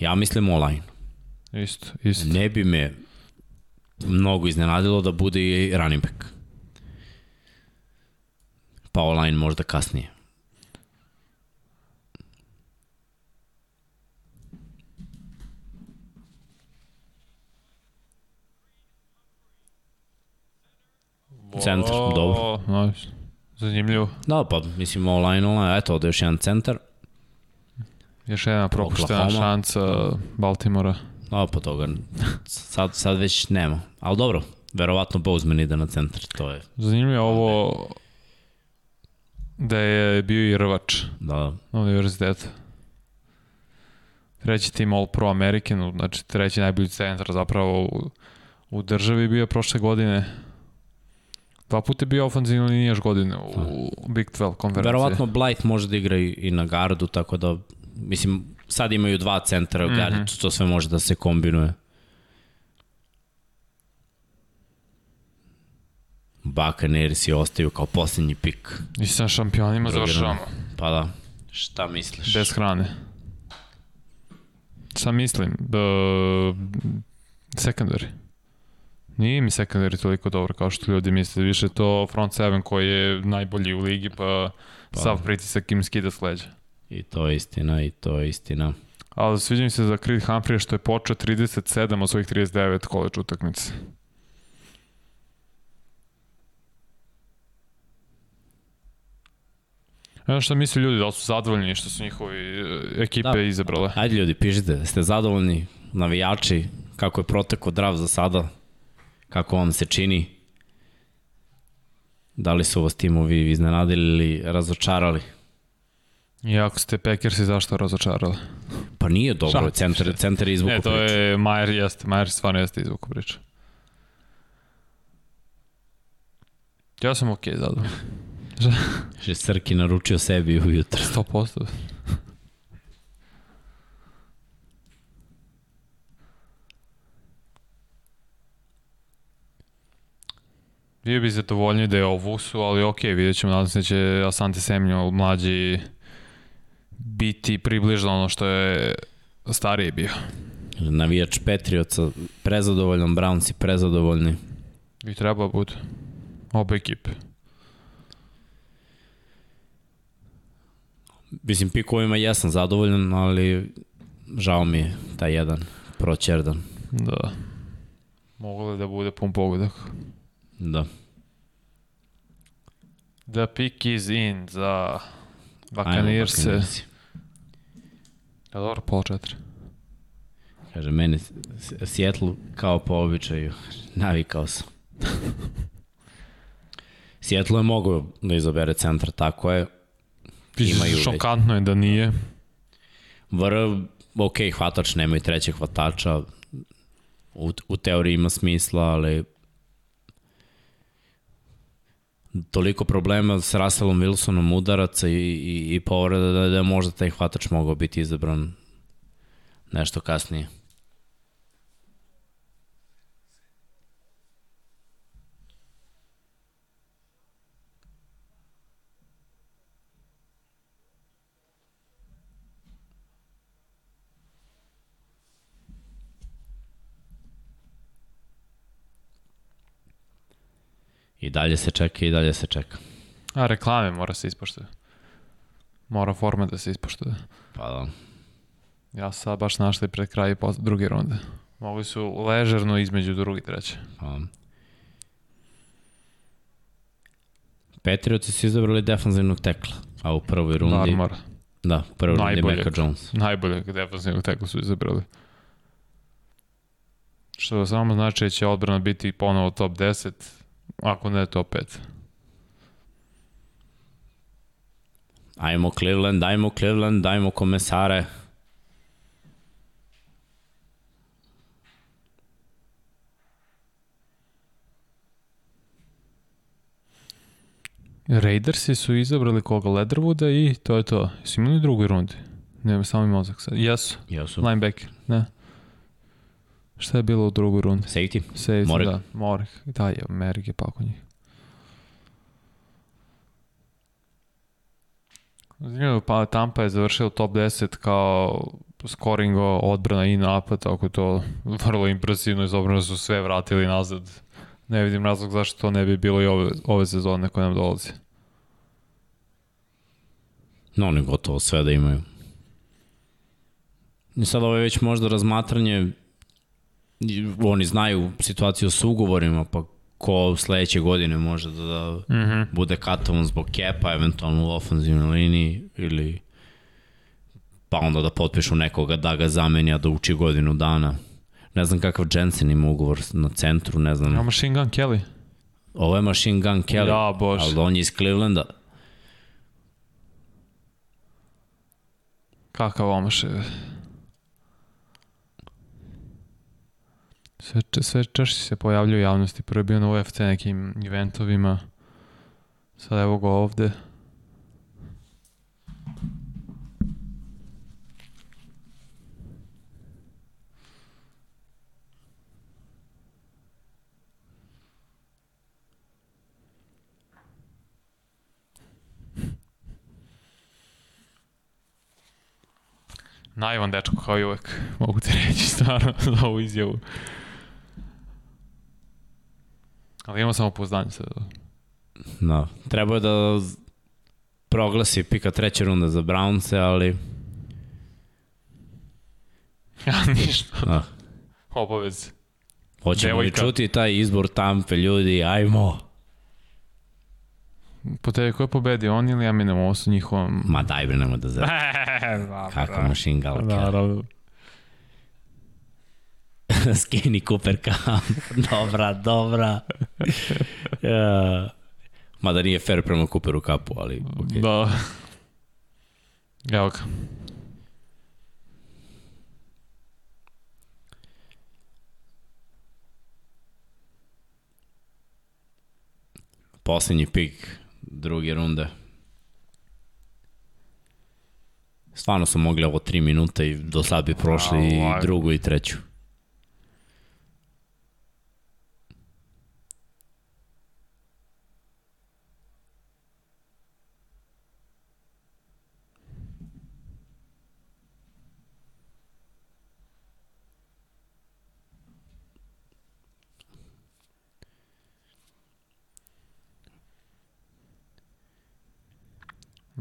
Ja mislim online.
Isto, isto.
Ne bi me mnogo iznenadilo da bude i running back. Pa online možda kasnije. Centar, o, dobro.
Nice. Zanimljivo.
Da, pa mislim online, online, eto, ovde još jedan centar.
Još jedna propuštena šanca Baltimora.
Da, pa toga sad, sad već nema. Ali dobro, verovatno Bozeman ide na centar, to je...
Zanimljivo ovo da je bio i rvač
da.
na univerzitetu. Treći tim All Pro American, znači treći najbolji centar zapravo u, u državi bio prošle godine. Dva puta je bio ofenzivno linijaš godine u Big 12 konferenciji.
Verovatno Blight može da igra i na gardu, tako da, mislim, sad imaju dva centra, mm -hmm. gardu, to sve može da se kombinuje. Buccaneers ostaju kao posljednji pik.
I sa šampionima završavamo.
Pa da, šta misliš?
Bez hrane. Šta mislim? Uh, secondary. Nije mi secondary toliko dobro kao što ljudi misle. Više to front seven koji je najbolji u ligi, pa, pa. sav pritisak im skida s leđa.
I to je istina, i to je istina.
Ali sviđa mi se za Creed Humphrey što je počeo 37 od svojih 39 koleđ utakmice. Evo što misli ljudi, da li su zadovoljni što su njihovi e, ekipe da. izabrale?
Ajde ljudi, pišite, ste zadovoljni, navijači, kako je proteko drav za sada, kako vam se čini, da li su vas timovi iznenadili ili razočarali?
I ako ste Packersi, zašto razočarali?
Pa nije dobro, Šak, centar, centar je izvuku
Ne, to je, Majer jeste, Majer stvarno jeste izvuku priču. Ja sam okej okay, zadovoljno.
Že Srki naručio sebi ujutro.
100%. Bio bi zadovoljni da je ovo su, ali ok, vidjet ćemo, nadam se da će Asante Semnjo mlađi biti približno ono što je stariji bio.
Navijač Petrioca, prezadovoljan, Brownsi prezadovoljni.
I treba bude. Oba ekipe.
Mislim, pikovima jesam zadovoljan, ali žao mi je taj jedan proćerdan.
Da. Moglo da bude pun pogodak.
Da.
The pick is in za Buccaneers-e. Da, dobro, pol četiri.
Kaže, meni Seattle kao po običaju, navikao sam. Seattle je mogao da izabere centar, tako je.
Imaju Šokantno je da nije.
Vr, ok, hvatač, nemaju trećeg hvatača, u, u teoriji ima smisla, ali toliko problema s Russellom Wilsonom udaraca i, i, i povreda da, da je možda taj hvatač mogao biti izabran nešto kasnije. I dalje se čeka i dalje se čeka.
A reklame mora se ispoštuje. Mora format da se ispoštuje.
Pa da.
Ja sad baš našli pred kraj druge runde. Mogli su ležerno između drugi i treće. Pa.
Patriotsi su izabrali defanzivnog tekla, a u prvoj rundi...
Narmar.
Da, u prvoj rundi Mecca Jones.
Najboljeg defanzivnog tekla su izabrali. Što samo znači da će odbrana biti ponovo top 10, Ako ne, to opet.
Ajmo Cleveland, ajmo Cleveland, dajmo komesare.
Raidersi su izabrali koga? Leatherwooda i to je to. Su imali u drugoj rundi? Nema samo mozak sad. Jesu.
Jesu.
Linebacker, ne. Šta je bilo u drugoj rundi?
Safety.
Safety, Morek. da. Morek. Da, je, Merg je pako njih. Zanimljivo, pa Tampa je završila top 10 kao scoring odbrana i napad, tako to vrlo impresivno, iz obrana su sve vratili nazad. Ne vidim razlog zašto to ne bi bilo i ove, ove sezone koje nam dolazi.
No, oni gotovo sve da imaju. I sad ovo je već možda razmatranje oni znaju situaciju s ugovorima, pa ko sledeće godine može da, da mm -hmm. bude katovan zbog kepa, eventualno u ofenzivnoj liniji ili pa onda da potpišu nekoga da ga zameni, a da uči godinu dana. Ne znam kakav Jensen ima ugovor na centru, ne znam.
Ja, Machine Gun Kelly.
Ovo je Machine Gun Kelly,
ja, bož.
ali on je iz Clevelanda.
Kakav omaš Sve, sve češće se pojavljaju u javnosti. Prvo je bio na UFC nekim eventovima. Sad evo ga ovde. Naivan dečko kao i uvek, mogu ti reći stvarno za ovu izjavu. Ali ima samo poznanje sad.
No, treba da proglasi pika treća runda za Brownse, ali...
Ja, ništa.
Ah.
Obavez.
Hoćemo li čuti taj izbor Tampe, ljudi, ajmo.
Po tebi ko je pobedio, on ili Eminem, ovo su njihovom...
Ma daj bre, nemoj da zara. Kako mašin galaka. Da, da. Skinny Cooper Cup. dobra, dobra. ja. Mada nije fair prema Cooperu Cupu, ali... Okay.
Da. Evo ga.
Poslednji pik druge runde. Stvarno su mogli ovo 3 minuta i do sad bi prošli i drugu i treću.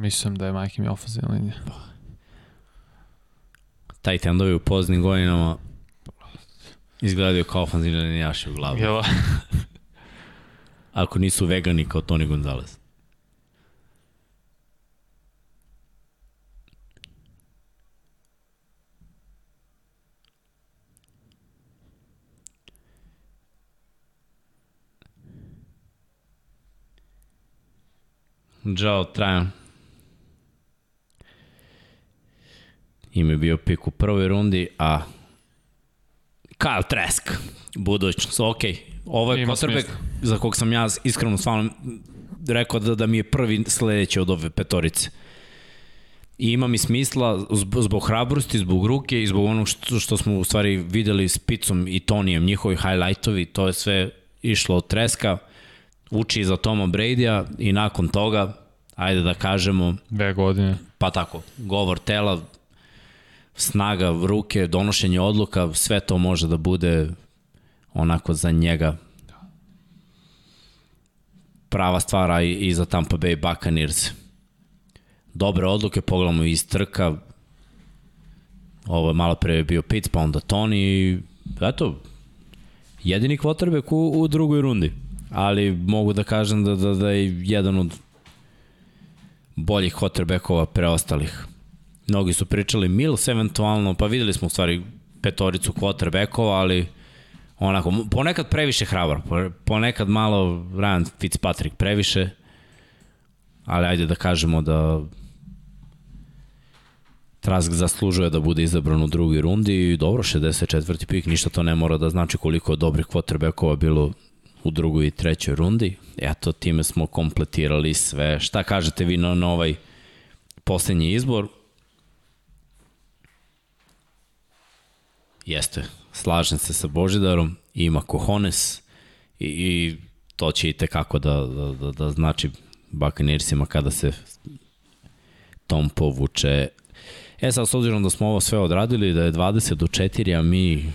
Mislim da je majke mi ofazina linija.
Taj tendovi u poznim godinama izgledaju kao ofazina linijaši u glavu.
Jela.
Ako nisu vegani kao Toni Gonzalez. Jao Trajan. Im je bio pik u prvoj rundi, a Kyle Trask, budućnost, ok. Ovo je quarterback za kog sam ja iskreno stvarno rekao da, da mi je prvi sledeći od ove petorice. I ima mi smisla zbog hrabrosti, zbog ruke i zbog onog što, što smo u stvari videli s Picom i Tonijem, njihovi highlightovi, to je sve išlo od treska, uči za Toma Brady-a i nakon toga, ajde da kažemo...
Dve godine.
Pa tako, govor tela, snaga ruke, donošenje odluka, sve to može da bude onako za njega prava stvara i, i za Tampa Bay Buccaneers. Dobre odluke, pogledamo iz trka, ovo je malo pre bio Pitts, pa onda Tony i eto, jedini quarterback u, u drugoj rundi. Ali mogu da kažem da, da, da je jedan od boljih quarterbackova preostalih. Mnogi su pričali Mills eventualno, pa videli smo u stvari petoricu quarterbackova, ali onako, ponekad previše hrabar, ponekad malo Ryan Fitzpatrick previše, ali ajde da kažemo da Trask zaslužuje da bude izabran u drugi rundi i dobro, 64. pik, ništa to ne mora da znači koliko je dobrih quarterbackova bilo u drugoj i trećoj rundi. Eto, time smo kompletirali sve. Šta kažete vi na, na ovaj poslednji izbor? Jeste, slažem se sa Božidarom, ima kohones i, i to će i tekako da, da, da, da znači Buccaneersima kada se Tom povuče. E sad, s obzirom da smo ovo sve odradili, da je 20 do 4, a mi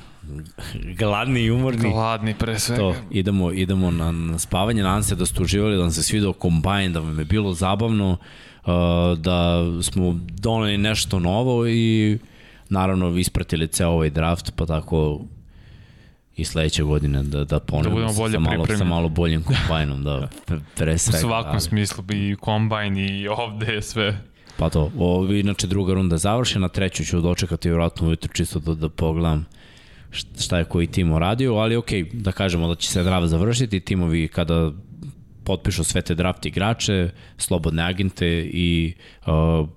gladni i umorni.
Gladni pre svega. To,
idemo, idemo na, na spavanje, nadam se da ste uživali, da vam se svidao kombajn, da vam je bilo zabavno, da smo doneli nešto novo i naravno ispratili ceo ovaj draft, pa tako i sledeće godine da, da ponovimo da sa, malo, sa malo boljim kombajnom, da pre svega.
U svakom ali. smislu, i kombajn i ovde sve.
Pa to, ovo, inače druga runda završena, treću ću dočekati vjerojatno ujutru čisto da, da pogledam šta je koji tim uradio, ali ok, da kažemo da će se draft završiti, timovi kada potpišu sve te draft igrače, slobodne agente i uh,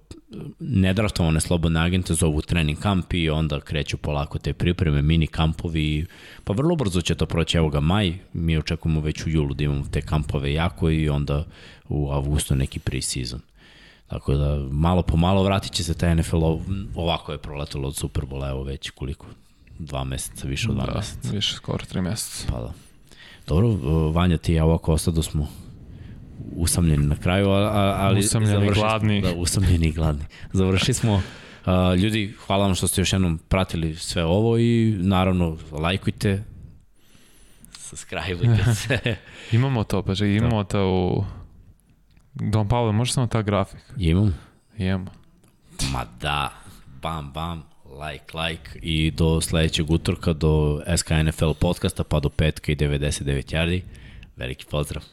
nedraftovane slobodne agente zovu trening kamp i onda kreću polako te pripreme, mini kampovi, pa vrlo brzo će to proći, evo ga maj, mi očekujemo već u julu da imamo te kampove jako i onda u avgustu neki pre-season. Tako da malo po malo vratit će se taj NFL, ovako je proletalo od Superbola, evo već koliko, dva meseca, više od dva da, meseca.
više, skoro tri meseca.
Pa da. Dobro, Vanja, ti ja ovako ostado smo usamljeni na kraju, ali
usamljeni,
gladni.
Smo,
da, usamljeni i gladni. Završili smo Uh, ljudi, hvala vam što ste još jednom pratili sve ovo i naravno lajkujte, subscribeujte se.
imamo to, pa že imamo to u... Don Pavle, može samo ta grafik?
Imam.
Imamo.
Ma da, bam, bam, like, like i do sledećeg utorka, do SKNFL podcasta, pa do petka i 99 yardi. Veliki pozdrav.